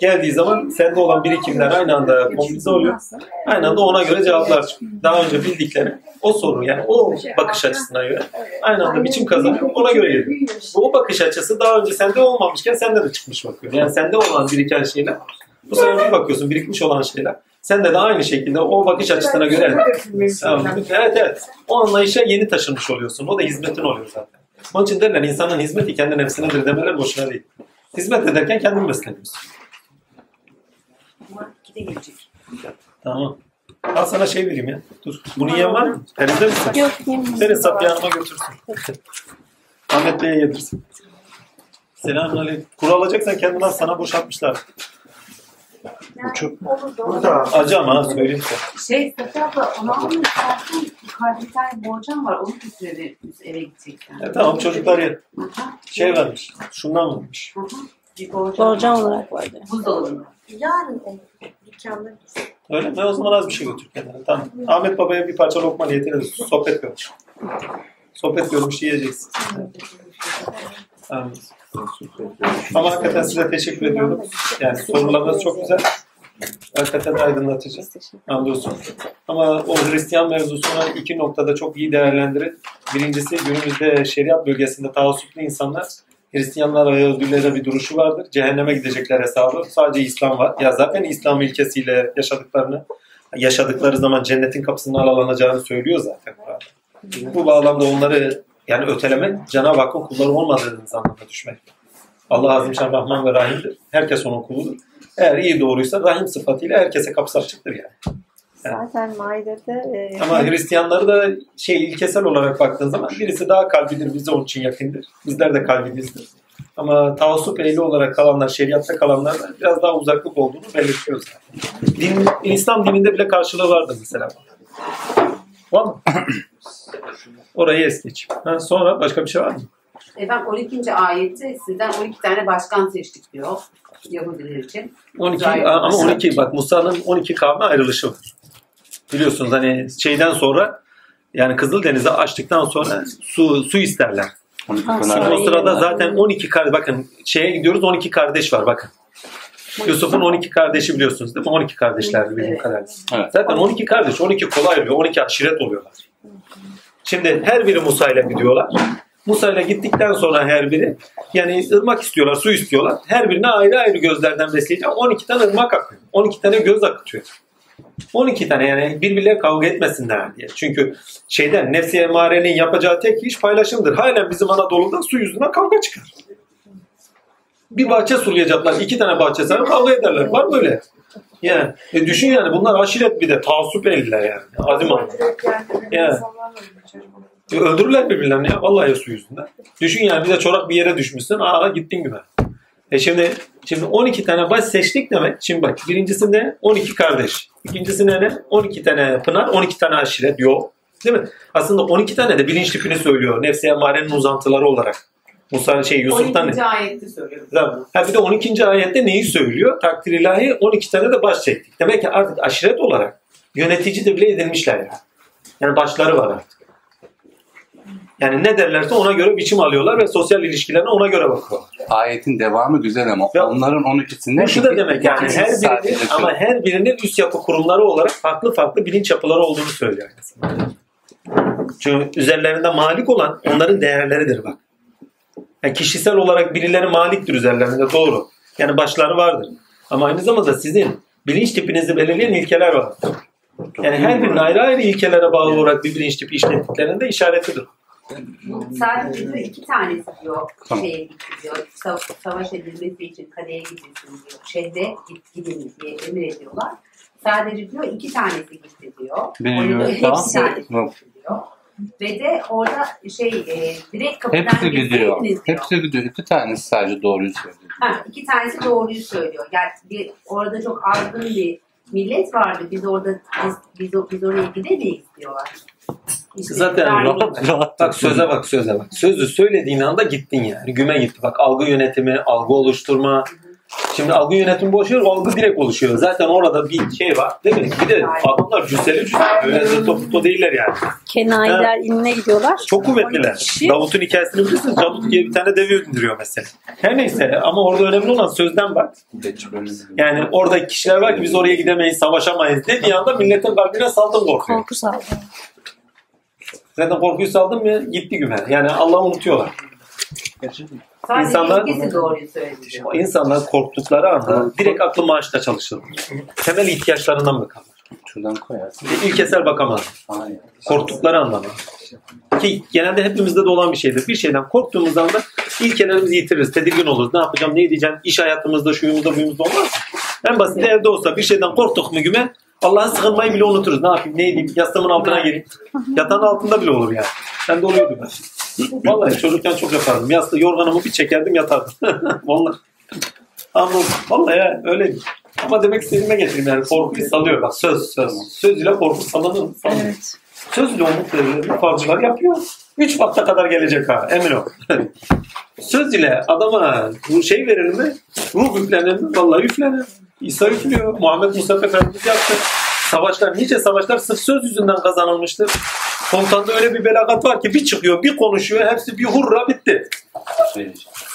A: Geldiği zaman sende olan birikimler aynı anda kombinize oluyor. Aynı anda ona göre cevaplar çıkıyor. Daha önce bildikleri o soru yani o bakış açısına göre aynı anda biçim kazanıyor. Ona göre geliyor. Bu bakış açısı daha önce sende olmamışken sende de çıkmış bakıyor. Yani sende olan biriken şeyler bu sefer bir bakıyorsun birikmiş olan şeyler. Sende de aynı şekilde o bakış açısına göre Tamam. Evet evet. O anlayışa yeni taşınmış oluyorsun. O da hizmetin oluyor zaten. Onun için derler insanın hizmeti kendi nefsinedir demeler boşuna değil. Hizmet ederken kendin besleniyorsun.
F: Ama gide gelecek.
A: Tamam. Al sana şey vereyim ya. Dur. Bunu yiyen var mı? Elinizde misin?
H: Yok yemiyorum.
A: Verin Safiye Hanım'a götürsün. Ahmet Bey'e yedirsin. Selamünaleyküm. Kuru alacaksan kendin al sana boşaltmışlar. Acı ama söyleyeyim size.
F: Şey Safiye abla onu. Zaten yukarıda bir tane borcam var. Onu götürelim. Biz eve gidecek yani.
A: E, tamam çocuklar ye. Şey vermiş. Şundan varmış.
F: Hı hı. Bir borcam,
H: Borcam olarak vardı.
F: Buzdolabında.
C: Yarın o dükkanda
A: Öyle mi? O zaman az bir şey götür kendine. Tamam. Ahmet Baba'ya bir parça lokma niyetine sohbet görmüş. Sohbet görmüş yiyeceksin. Tamam. Ama hakikaten size teşekkür ediyorum. Yani sorularınız çok güzel. Hakikaten aydınlatıcı. Hamdolsun. Ama o Hristiyan mevzusunu iki noktada çok iyi değerlendirin. Birincisi günümüzde şeriat bölgesinde taassuplu insanlar Hristiyanlar ve Yahudiler'e bir duruşu vardır. Cehenneme gidecekler hesabı. Sadece İslam var. Ya zaten İslam ilkesiyle yaşadıklarını yaşadıkları zaman cennetin kapısının aralanacağını söylüyor zaten. Bu bağlamda onları yani ötelemek Cenab-ı Hakk'ın kulları olmadığınız anlamına düşmek. Allah Azimşan Rahman ve Rahim'dir. Herkes onun kuludur. Eğer iyi doğruysa Rahim sıfatıyla herkese kapısı açıktır yani.
G: Zaten Maide'de e,
A: Ama Hristiyanları da şey ilkesel olarak baktığın zaman birisi daha kalbidir, bize onun için yakındır. Bizler de kalbimizdir. Ama tavsup ehli olarak kalanlar, şeriatta kalanlar da biraz daha uzaklık olduğunu belirtiyor zaten. Din, İslam dininde bile karşılığı vardır mesela. Var mı? Orayı es geç. Ha, sonra başka bir şey var mı?
F: E ben 12. ayette sizden 12 tane başkan seçtik diyor. Yahudiler için.
A: 12
F: Gayet
A: ama
F: güzel.
A: 12 bak Musa'nın 12 kavme ayrılışı var. Biliyorsunuz hani şeyden sonra yani Kızıldeniz'i açtıktan sonra su su isterler.
H: Ha,
A: O sırada zaten 12 kardeş bakın şeye gidiyoruz 12 kardeş var bakın. Yusuf'un 12 kardeşi biliyorsunuz değil mi? 12 kardeşlerdi bildiğim
F: Evet.
A: kadarıyla.
B: Evet.
A: Zaten 12 kardeş 12 kolay oluyor. 12 aşiret oluyorlar. Şimdi her biri Musa ile gidiyorlar. Musa ile gittikten sonra her biri yani ırmak istiyorlar, su istiyorlar. Her birine ayrı ayrı gözlerden besleyeceğim. 12 tane ırmak akıyor. 12 tane göz akıtıyor. 12 tane yani birbirleriyle kavga etmesinler diye. Çünkü şeyden nefsi emarenin yapacağı tek iş paylaşımdır. Halen bizim Anadolu'da su yüzünden kavga çıkar. Bir bahçe sulayacaklar. iki tane bahçe sahibi kavga ederler. Var mı öyle? Yani e düşün yani bunlar aşiret bir de taassup ehliler yani. Azim Allah. Ya. Öldürürler birbirlerini ya vallahi su yüzünden. Düşün yani bir de çorak bir yere düşmüşsün. Aa gittin güme. E şimdi şimdi 12 tane baş seçtik demek. Şimdi bak birincisi ne? 12 kardeş. İkincisi ne? ne? 12 tane pınar, 12 tane aşiret. Yok. Değil mi? Aslında 12 tane de bilinç tipini söylüyor. Nefsi emarenin uzantıları olarak. Musa şey Yusuf'tan
F: 12. ayette söylüyorum.
A: Tamam. Ha bir de 12. ayette neyi söylüyor? Takdir ilahi 12 tane de baş çektik. Demek ki artık aşiret olarak yönetici de bile edilmişler ya. Yani başları var artık. Yani ne derlerse ona göre biçim alıyorlar ve sosyal ilişkilerine ona göre bakıyorlar.
B: Ayetin devamı güzel ama
A: Ya-
B: onların 12'sinde
A: Bu şu da demek yani her birinin ama her birinin üst yapı kurumları olarak farklı farklı bilinç yapıları olduğunu söylüyor. Çünkü üzerlerinde malik olan onların değerleridir bak. Yani kişisel olarak birileri maliktir üzerlerinde doğru. Yani başları vardır. Ama aynı zamanda sizin bilinç tipinizi belirleyen ilkeler var. Yani her birinin ayrı ayrı ilkelere bağlı olarak bir bilinç tipi işlettiklerinde işaretidir.
F: Sadece diyor iki tanesi diyor
B: Tamam.
F: şeye gitti diyor. Sa- savaş edilmesi için kaleye gidilsin diyor. Şehre git, gidin diye emir ediyorlar. Sadece diyor iki tanesi gitti diyor. Orada hepsi tanesi gitti diyor. Ve de orada şey e, direkt kapıdan
B: Hepsi gidiyor.
F: diyor.
B: Hepsi gidiyor. İki tanesi sadece doğruyu söylüyor.
F: Ha, iki tanesi doğruyu söylüyor. Yani bir, orada çok azgın bir millet vardı. Biz orada biz, biz, biz oraya gidemeyiz diyorlar.
A: Zaten
B: Rahat rahat.
A: Bak söze bak söze bak. Sözü söylediğin anda gittin yani. Güme gitti. Bak algı yönetimi, algı oluşturma. Şimdi algı yönetimi boş ver, algı direkt oluşuyor. Zaten orada bir şey var değil mi? Bir de adamlar cüsseli cüsseli. Öyle zırto pırto değiller yani.
H: Kenayiler inine gidiyorlar.
A: Çok kuvvetliler.
H: 12 kişi.
A: Davut'un hikayesini bilirsiniz. Davut diye bir tane deve indiriyor mesela. Her neyse ama orada önemli olan sözden bak. Yani orada kişiler var ki biz oraya gidemeyiz, savaşamayız dediği anda milletin kalbine saldın korkuyor.
H: Korku saldı.
A: Zaten korkuyu saldın mı gitti güven. Yani Allah'ı unutuyorlar.
F: Sadece
A: İnsanlar-
F: doğruyu söyledi.
A: insanlar korktukları anda direkt aklı maaşta çalışır. Temel ihtiyaçlarından bakarlar.
B: Şuradan koyarsın.
A: İlkesel bakamaz.
B: Aynen.
A: Korktukları anlamda. Ki genelde hepimizde de olan bir şeydir. Bir şeyden korktuğumuz anda ilkelerimizi yitiririz. Tedirgin oluruz. Ne yapacağım, ne diyeceğim? İş hayatımızda, şuyumuzda, buyumuzda olmaz. En basit evde olsa bir şeyden korktuk mu güme Allah'a sığınmayı bile unuturuz. Ne yapayım, ne edeyim? Yastığımın altına geleyim. Yatağın altında bile olur yani. Ben de oluyordu ben. Vallahi çocukken çok yapardım. Yastığı, yorganımı bir çekerdim yatardım. Vallahi. Anladım. Vallahi ya öyle. Ama demek istediğime getireyim yani korkuyu salıyor. Bak söz söz. Söz ile korku salınır mı? Salınır.
H: Evet.
A: Söz ile umut verilir. Falcılar yapıyor. Üç vakte kadar gelecek ha. Emin ol. Söz ile adama bu şey verilir mi? Ruh üflenir mi? Vallahi üflenir. İsa üflüyor. Muhammed Mustafa Efendimiz yaptı. Savaşlar, nice savaşlar sırf söz yüzünden kazanılmıştır. Komutanda öyle bir belagat var ki bir çıkıyor, bir konuşuyor, hepsi bir hurra bitti.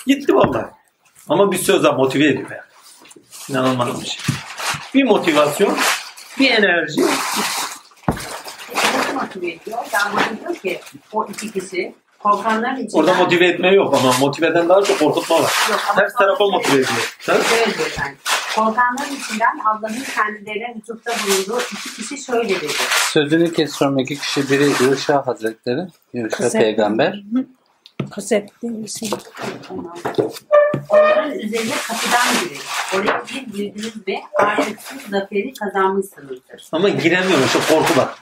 A: Gitti vallahi. Ama bir sözle motive ediyor yani. İnanılmaz bir şey. Bir motivasyon, bir enerji.
F: Nasıl motive ediyor? Ben bana diyor ki o iki kişi korkanların içinden...
A: Orada motive etme yok ama motiveden daha çok korkutma var.
F: Yok,
A: Ters tarafa motive ediyor. Ha?
F: Şöyle diyor yani. Korkanların içinden Allah'ın kendilerine lütufta bulunduğu iki kişi şöyle dedi.
B: Sözünü kesiyorum iki kişi. Biri Yuşa Hazretleri. Yuşa peygamber.
H: Kaset değil mi? Şey.
F: Onların üzerine kapıdan girin. Oraya bir girdiniz ve ayrıksız zaferi kazanmışsınızdır.
A: Ama giremiyorum şu korku bak.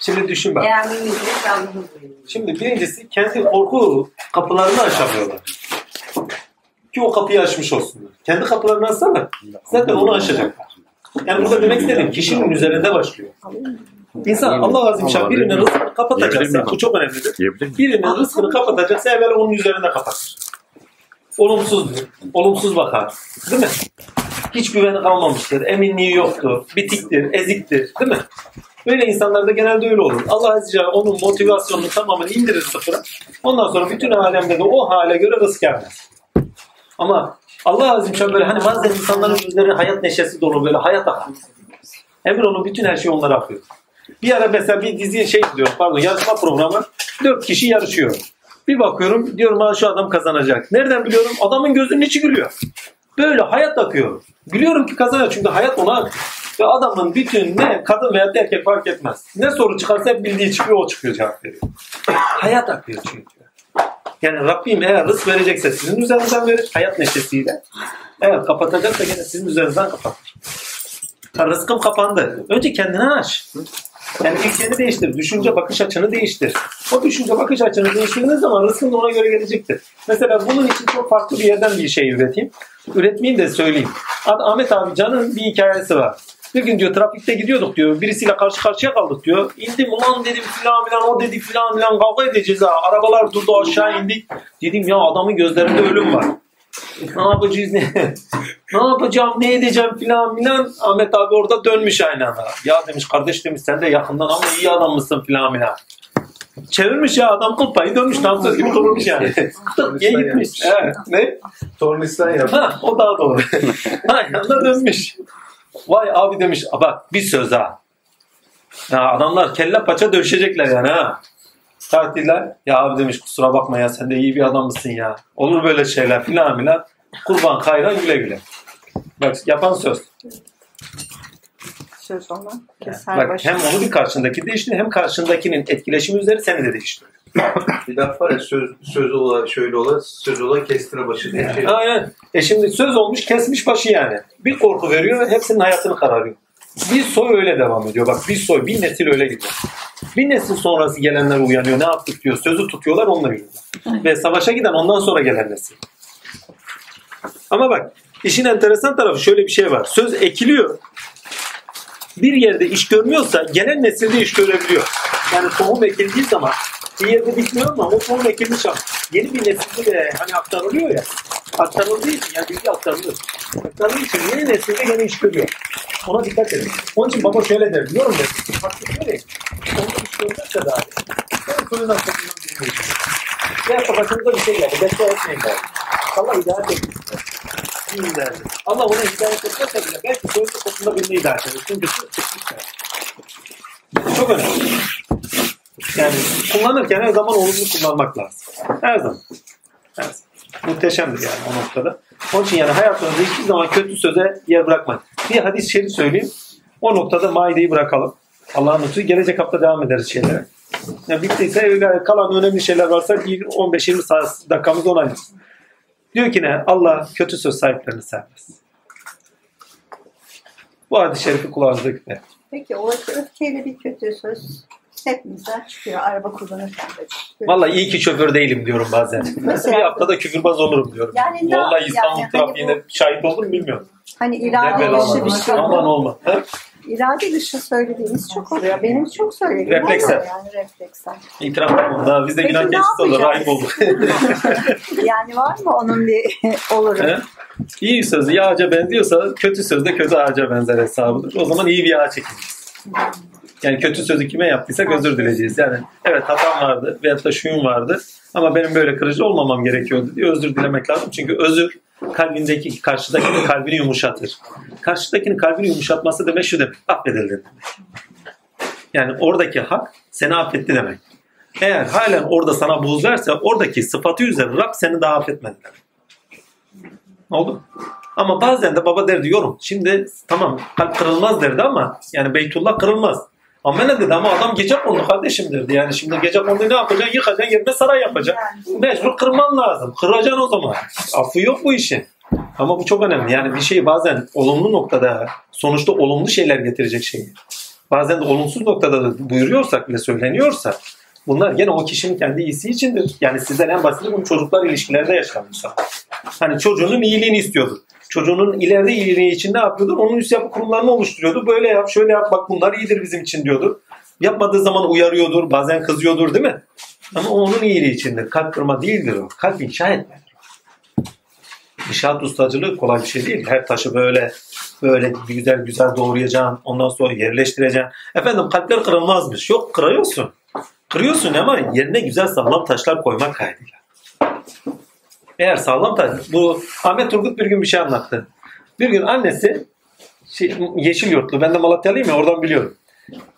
A: Şimdi düşün bak.
F: Eğer mümkünse Allah'ı buyurun.
A: Şimdi birincisi kendi korku kapılarını aşamıyorlar. Ki o kapıyı açmış olsunlar. Kendi kapılarını açsana. Zaten onu aşacaklar. Yani burada demek istediğim kişinin üzerinde başlıyor. İnsan Allah azim şan birinin rızkını kapatacaksa, bu çok önemlidir. Birinin rızkını kapatacaksa evvel onun üzerinde kapatır. Olumsuzdur. Olumsuz bakar. Değil mi? Hiç güveni kalmamıştır. Eminliği yoktur. Bitiktir. Eziktir. Değil mi? Böyle insanlarda genelde öyle olur. Allah Azze ve Celle onun motivasyonunu tamamen indirir sıfıra. Ondan sonra bütün alemde de o hale göre rızk gelmez. Ama Allah azim şan böyle hani bazen insanların yüzleri hayat neşesi dolu böyle hayat akar. Emir onun bütün her şey onlara akıyor. Bir ara mesela bir diziye şey diyor pardon yarışma programı dört kişi yarışıyor. Bir bakıyorum diyorum şu adam kazanacak. Nereden biliyorum? Adamın gözünün içi gülüyor. Böyle hayat akıyor. Biliyorum ki kazanacak çünkü hayat ona. Ve adamın bütün ne kadın veya erkek fark etmez. Ne soru çıkarsa hep bildiği çıkıyor o çıkıyor cevap veriyor. hayat akıyor çünkü. Yani Rabbim eğer rızk verecekse sizin üzerinizden verir hayat neşesiyle. Eğer kapatacaksa gene sizin üzerinizden kapatır. Ha, rızkım kapandı. Önce kendini aç. Yani ilkeni değiştir. Düşünce bakış açını değiştir. O düşünce bakış açını değiştirdiğiniz zaman rızkın da ona göre gelecektir. Mesela bunun için çok farklı bir yerden bir şey üreteyim. Üretmeyeyim de söyleyeyim. Ad- Ahmet abi Can'ın bir hikayesi var. Bir gün diyor trafikte gidiyorduk diyor. Birisiyle karşı karşıya kaldık diyor. İndim ulan dedim filan filan o dedi filan filan kavga edeceğiz ha. Arabalar durdu aşağı indik. Dedim ya adamın gözlerinde ölüm var. Ne yapacağız ne? ne yapacağım ne edeceğim filan filan. Ahmet abi orada dönmüş aynı anda. Ya demiş kardeş demiş sen de yakından ama iyi adam mısın filan filan. Çevirmiş ya adam kıl payı dönmüş tam söz gibi durmuş yani. Tık diye gitmiş. Evet. Ne?
D: Tornistan yap.
A: Ha, o daha doğru. Aynı anda dönmüş. Vay abi demiş "A bak bir söz ha. Ya adamlar kelle paça dövüşecekler yani ha. Tatiller. Ya abi demiş kusura bakma ya sen de iyi bir adam mısın ya. Olur böyle şeyler filan filan. Kurban kayra güle güle. Bak yapan söz.
G: Söz olan keser
A: Bak hem onu bir karşındaki değiştiriyor hem karşındakinin etkileşimi üzeri seni de değiştiriyor.
D: Bir laf var ya söz, söz ola şöyle ola söz ola kestire başı diye bir şey.
A: Aynen. E şimdi söz olmuş kesmiş başı yani. Bir korku veriyor ve hepsinin hayatını kararıyor. Bir soy öyle devam ediyor. Bak bir soy, bir nesil öyle gidiyor. Bir nesil sonrası gelenler uyanıyor. Ne yaptık diyor. Sözü tutuyorlar onunla yürüyorlar. Ve savaşa giden ondan sonra gelen nesil. Ama bak işin enteresan tarafı şöyle bir şey var. Söz ekiliyor. Bir yerde iş görmüyorsa gelen nesilde iş görebiliyor. Yani tohum ekildiği zaman bir yerde bitmiyor ama o tohum ekilmiş ama yeni bir nesilde de hani aktarılıyor ya. Aktarıldığı için yani bilgi aktarılıyor. Aktarıldığı için yeni nesilde gene iş görüyor. Ona dikkat edin. Onun için baba şöyle der. Diyorum ben. Farklı şöyle. Onu iş görmezse dahi. Ben sorudan sorudan dinleyeceğim. Veya kafasınıza bir şey geldi. Bekle etmeyin der. Allah hidayet derdi. Allah ona hidayet etmezse bile belki soyunca toplumda birini hidayet eder. Çünkü çıkmışlar. Çok önemli. Yani kullanırken her zaman olumlu kullanmak lazım. Her zaman. Her zaman. Muhteşemdir yani o noktada. Onun için yani hayatınızda hiçbir zaman kötü söze yer bırakmayın. Bir hadis-i şerif söyleyeyim. O noktada maideyi bırakalım. Allah'ın lütfu. Gelecek hafta devam ederiz şeylere. Yani bittiyse kalan önemli şeyler varsa bir 15-20 saat dakikamız ona. Diyor ki ne? Allah kötü söz sahiplerini sevmez. Bu hadis-i şerifi kulağınızda.
G: Peki o öfkeyle bir kötü söz hepimizden çıkıyor araba kullanırken de. çıkıyor.
A: Vallahi iyi ki şoför değilim diyorum bazen.
G: Mesela-
A: bir haftada küfürbaz olurum diyorum.
G: Yani
A: Vallahi İstanbul
G: yani hani
A: trafiğine
G: bu-
A: şahit oldum bilmiyorum.
G: Hani irade dışı bir şey.
A: Aman olma.
G: İrade dışı söylediğimiz çok oluyor. Benim çok söylediğim
A: Refleksler.
G: oluyor yani refleksler.
A: İtiraf yapmam. Daha biz de günah keçisi olur. Rahip olduk.
G: Yani var mı onun bir oluru?
A: He? iyi söz iyi ağaca benziyorsa kötü söz de kötü ağaca benzer hesabıdır. O zaman iyi bir ağa çekiliriz. Yani kötü sözü kime yaptıysak özür dileyeceğiz. Yani evet hatam vardı veyahut da şuyum vardı ama benim böyle kırıcı olmamam gerekiyordu diye özür dilemek lazım. Çünkü özür kalbindeki karşıdakinin kalbini yumuşatır. Karşıdakinin kalbini yumuşatması demek şu demek. Affedildi demek. Yani oradaki hak seni affetti demek. Eğer halen orada sana buğz verse oradaki sıfatı üzerine Rab seni daha affetmedi demek. Oldu. Ama bazen de baba derdi yorum. Şimdi tamam kalp kırılmaz derdi ama yani Beytullah kırılmaz. Ama ne dedi ama adam gece kondu kardeşim derdi. Yani şimdi gece kondu ne yapacaksın? Yıkacaksın yerine saray yapacaksın. Mecbur kırman lazım. Kıracaksın o zaman. Affı yok bu işin. Ama bu çok önemli. Yani bir şeyi bazen olumlu noktada sonuçta olumlu şeyler getirecek şeyi. Bazen de olumsuz noktada da buyuruyorsak bile söyleniyorsa bunlar gene o kişinin kendi iyisi içindir. Yani sizden en basiti bunu çocuklar ilişkilerinde yaşanmış. Hani çocuğunun iyiliğini istiyordur. Çocuğunun ileride iyiliği için ne yapıyordur? Onun üst yapı kurumlarını oluşturuyordu. Böyle yap, şöyle yap, bak bunlar iyidir bizim için diyordur. Yapmadığı zaman uyarıyordur, bazen kızıyordur değil mi? Ama onun iyiliği içindir. Kalp kırma değildir o. Kalp inşa etmedir. İnşaat ustacılığı kolay bir şey değil. Her taşı böyle böyle güzel güzel doğrayacaksın. Ondan sonra yerleştireceksin. Efendim kalpler kırılmazmış. Yok kırıyorsun. Kırıyorsun ama yerine güzel sağlam taşlar koymak kaydıyla. Eğer sağlam da bu Ahmet Turgut bir gün bir şey anlattı. Bir gün annesi şey, yeşil yurtlu. Ben de Malatyalıyım ya oradan biliyorum.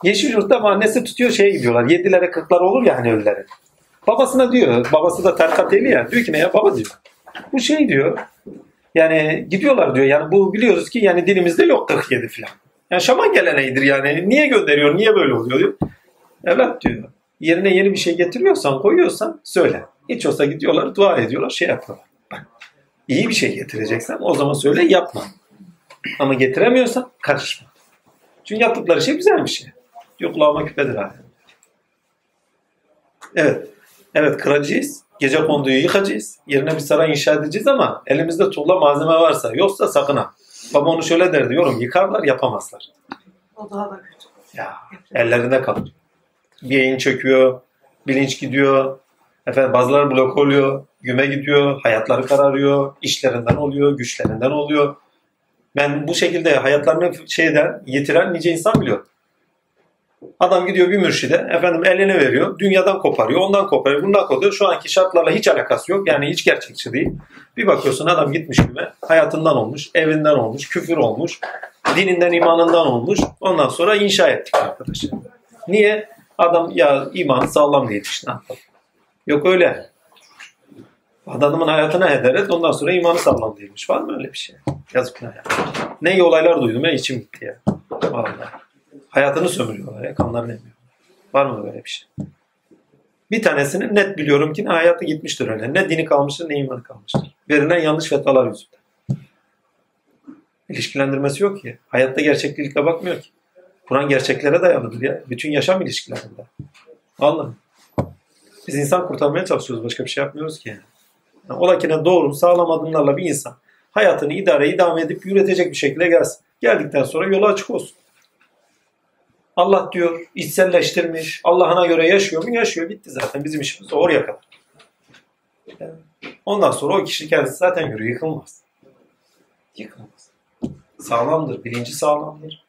A: Yeşil yurtta ama annesi tutuyor şeye gidiyorlar. Yedilere kırklar olur ya hani ölülerin. Babasına diyor. Babası da tarikat ehli ya. Diyor ki ne ya baba diyor. Bu şey diyor. Yani gidiyorlar diyor. Yani bu biliyoruz ki yani dilimizde yok 47 falan. Yani şaman geleneğidir yani. Niye gönderiyor? Niye böyle oluyor diyor. Evlat diyor. Yerine yeni bir şey getiriyorsan, koyuyorsan söyle. Hiç olsa gidiyorlar, dua ediyorlar, şey yapıyorlar. Bak, iyi bir şey getireceksen o zaman söyle, yapma. Ama getiremiyorsan karışma. Çünkü yaptıkları şey güzel bir şey. Diyor kulağıma küpedir hala. Evet. Evet kıracağız. Gece konduyu yıkacağız. Yerine bir saray inşa edeceğiz ama elimizde tuğla malzeme varsa yoksa sakın ha. Baba onu şöyle der diyorum. Yıkarlar yapamazlar.
I: O daha da kötü.
A: Ya ellerinde kalır. Beyin çöküyor, bilinç gidiyor, efendim bazıları blok oluyor, güme gidiyor, hayatları kararıyor, işlerinden oluyor, güçlerinden oluyor. Ben bu şekilde hayatlarını şeyden yitiren nice insan biliyorum. Adam gidiyor bir mürşide, efendim elini veriyor, dünyadan koparıyor, ondan koparıyor, bundan koparıyor. Şu anki şartlarla hiç alakası yok, yani hiç gerçekçi değil. Bir bakıyorsun adam gitmiş güme, hayatından olmuş, evinden olmuş, küfür olmuş, dininden, imanından olmuş. Ondan sonra inşa ettik arkadaşı. Niye? Adam ya imanı sağlam yapalım? Yok öyle. Adamın hayatına heder et ondan sonra imanı sağlam değilmiş. Var mı öyle bir şey? Yazık ne ya. Ne iyi olaylar duydum ya içim gitti ya. Vallahi. Hayatını sömürüyorlar ya kanlarını emiyor. Var mı böyle bir şey? Bir tanesini net biliyorum ki ne hayatı gitmiştir öyle. Ne dini kalmıştır ne imanı kalmıştır. Verilen yanlış fetvalar yüzünden. İlişkilendirmesi yok ki. Hayatta gerçeklikle bakmıyor ki. Kur'an gerçeklere dayalıdır ya. Bütün yaşam ilişkilerinde. Anladın Biz insan kurtarmaya çalışıyoruz. Başka bir şey yapmıyoruz ki. Yani. Yani ola ki ne doğru, sağlam adımlarla bir insan hayatını idare, idame edip yürütecek bir şekilde gelsin. Geldikten sonra yolu açık olsun. Allah diyor içselleştirmiş. Allah'ına göre yaşıyor mu? Yaşıyor. Bitti zaten. Bizim işimiz oraya kadar. Ondan sonra o kişi kendisi zaten yürü yıkılmaz. Yıkılmaz. Sağlamdır. Bilinci sağlamdır.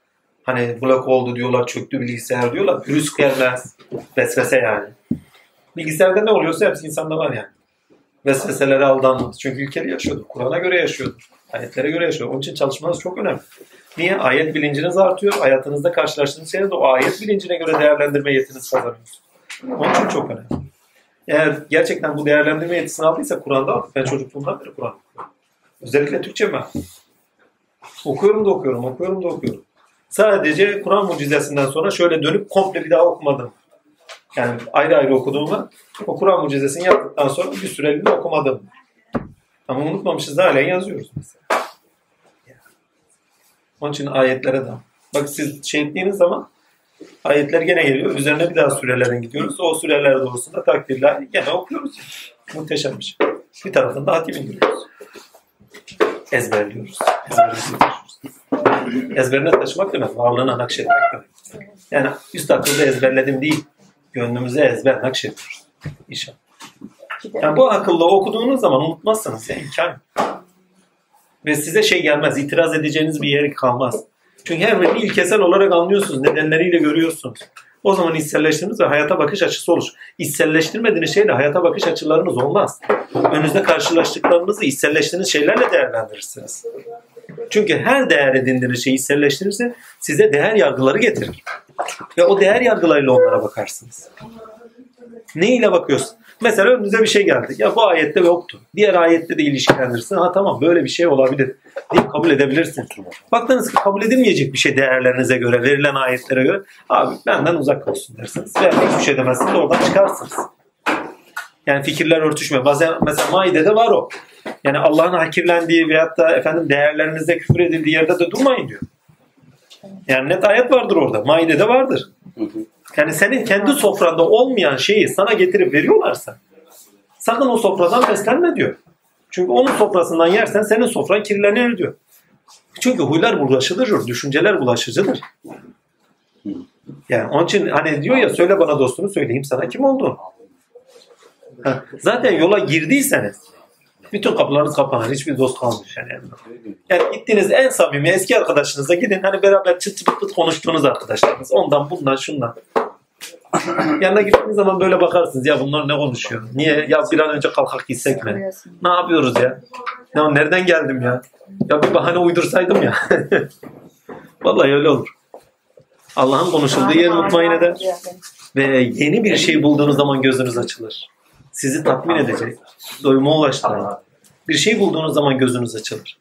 A: Hani blok oldu diyorlar, çöktü bilgisayar diyorlar. Virüs gelmez. Vesvese yani. Bilgisayarda ne oluyorsa hepsi insanda var yani. Vesveselere aldanmaz. Çünkü ülkede yaşıyordur. Kur'an'a göre yaşıyordur. Ayetlere göre yaşıyor. Onun için çalışmanız çok önemli. Niye? Ayet bilinciniz artıyor. Hayatınızda karşılaştığınız şeyleri o ayet bilincine göre değerlendirme yetiniz kazanıyorsunuz. Onun için çok önemli. Eğer gerçekten bu değerlendirme yetisini aldıysa Kur'an'da. Ben çocukluğumdan beri Kur'an okuyorum. Özellikle Türkçe ben. Okuyorum da okuyorum, okuyorum da okuyorum. Sadece Kur'an mucizesinden sonra şöyle dönüp komple bir daha okumadım. Yani ayrı ayrı okuduğumda o Kur'an mucizesini yaptıktan sonra bir süreliğine okumadım. Ama unutmamışız da halen yazıyoruz mesela. Onun için ayetlere de. Bak siz şey ettiğiniz zaman ayetler gene geliyor. Üzerine bir daha sürelerin gidiyoruz. O süreler doğrusunda takdirler gene okuyoruz. Muhteşem bir şey. Bir taraftan da hatim indiriyoruz. Ezberliyoruz. Ezberliyoruz. Ezberine taşımak demek, varlığına nakşetmek demek. Yani üst akılda ezberledim değil, gönlümüze ezber nakşediyoruz. İnşallah. Yani bu akılla okuduğunuz zaman unutmazsanız ya imkan yok. Ve size şey gelmez, itiraz edeceğiniz bir yer kalmaz. Çünkü her birini ilkesel olarak anlıyorsunuz, nedenleriyle görüyorsunuz. O zaman içselleştiriniz ve hayata bakış açısı olur. İçselleştirmediğiniz şeyle hayata bakış açılarınız olmaz. Önünüzde karşılaştıklarınızı içselleştirdiğiniz şeylerle değerlendirirsiniz. Çünkü her değer edindiğiniz şeyi içselleştirirse size değer yargıları getirir. Ve o değer yargılarıyla onlara bakarsınız. Ne ile bakıyorsun? Mesela önünüze bir şey geldi. Ya bu ayette yoktu. Diğer ayette de ilişkilendirirsin. Ha tamam böyle bir şey olabilir. Deyip kabul edebilirsin. Baktınız ki kabul edilmeyecek bir şey değerlerinize göre, verilen ayetlere göre. Abi benden uzak olsun dersiniz. Veya hiçbir şey demezsiniz oradan çıkarsınız. Yani fikirler örtüşmüyor. Bazen mesela Maide'de var o. Yani Allah'ın hakirlendiği veyahut da efendim değerlerinizde küfür edildiği yerde de durmayın diyor. Yani net ayet vardır orada. Maide'de vardır. Yani senin kendi sofranda olmayan şeyi sana getirip veriyorlarsa sakın o sofradan beslenme diyor. Çünkü onun sofrasından yersen senin sofran kirlenir diyor. Çünkü huylar bulaşıcıdır, düşünceler bulaşıcıdır. Yani onun için hani diyor ya söyle bana dostunu söyleyeyim sana kim olduğunu. Zaten yola girdiyseniz bütün kapılarınız kapanır. Hiçbir dost kalmıyor yani. Yani gittiğiniz en samimi eski arkadaşınıza gidin. Hani beraber çıt çıt pıt konuştuğunuz arkadaşlarınız. Ondan bundan şundan. Yanına gittiğiniz zaman böyle bakarsınız. Ya bunlar ne konuşuyor? Niye? Ya bir an önce kalkak gitsek mi? Ne yapıyoruz ya? Ya nereden geldim ya? Ya bir bahane uydursaydım ya. Vallahi öyle olur. Allah'ın konuşulduğu yer mutmain eder. Ve yeni bir şey bulduğunuz zaman gözünüz açılır. Sizi tatmin edecek, doyuma ulaştıran bir şey bulduğunuz zaman gözünüz açılır.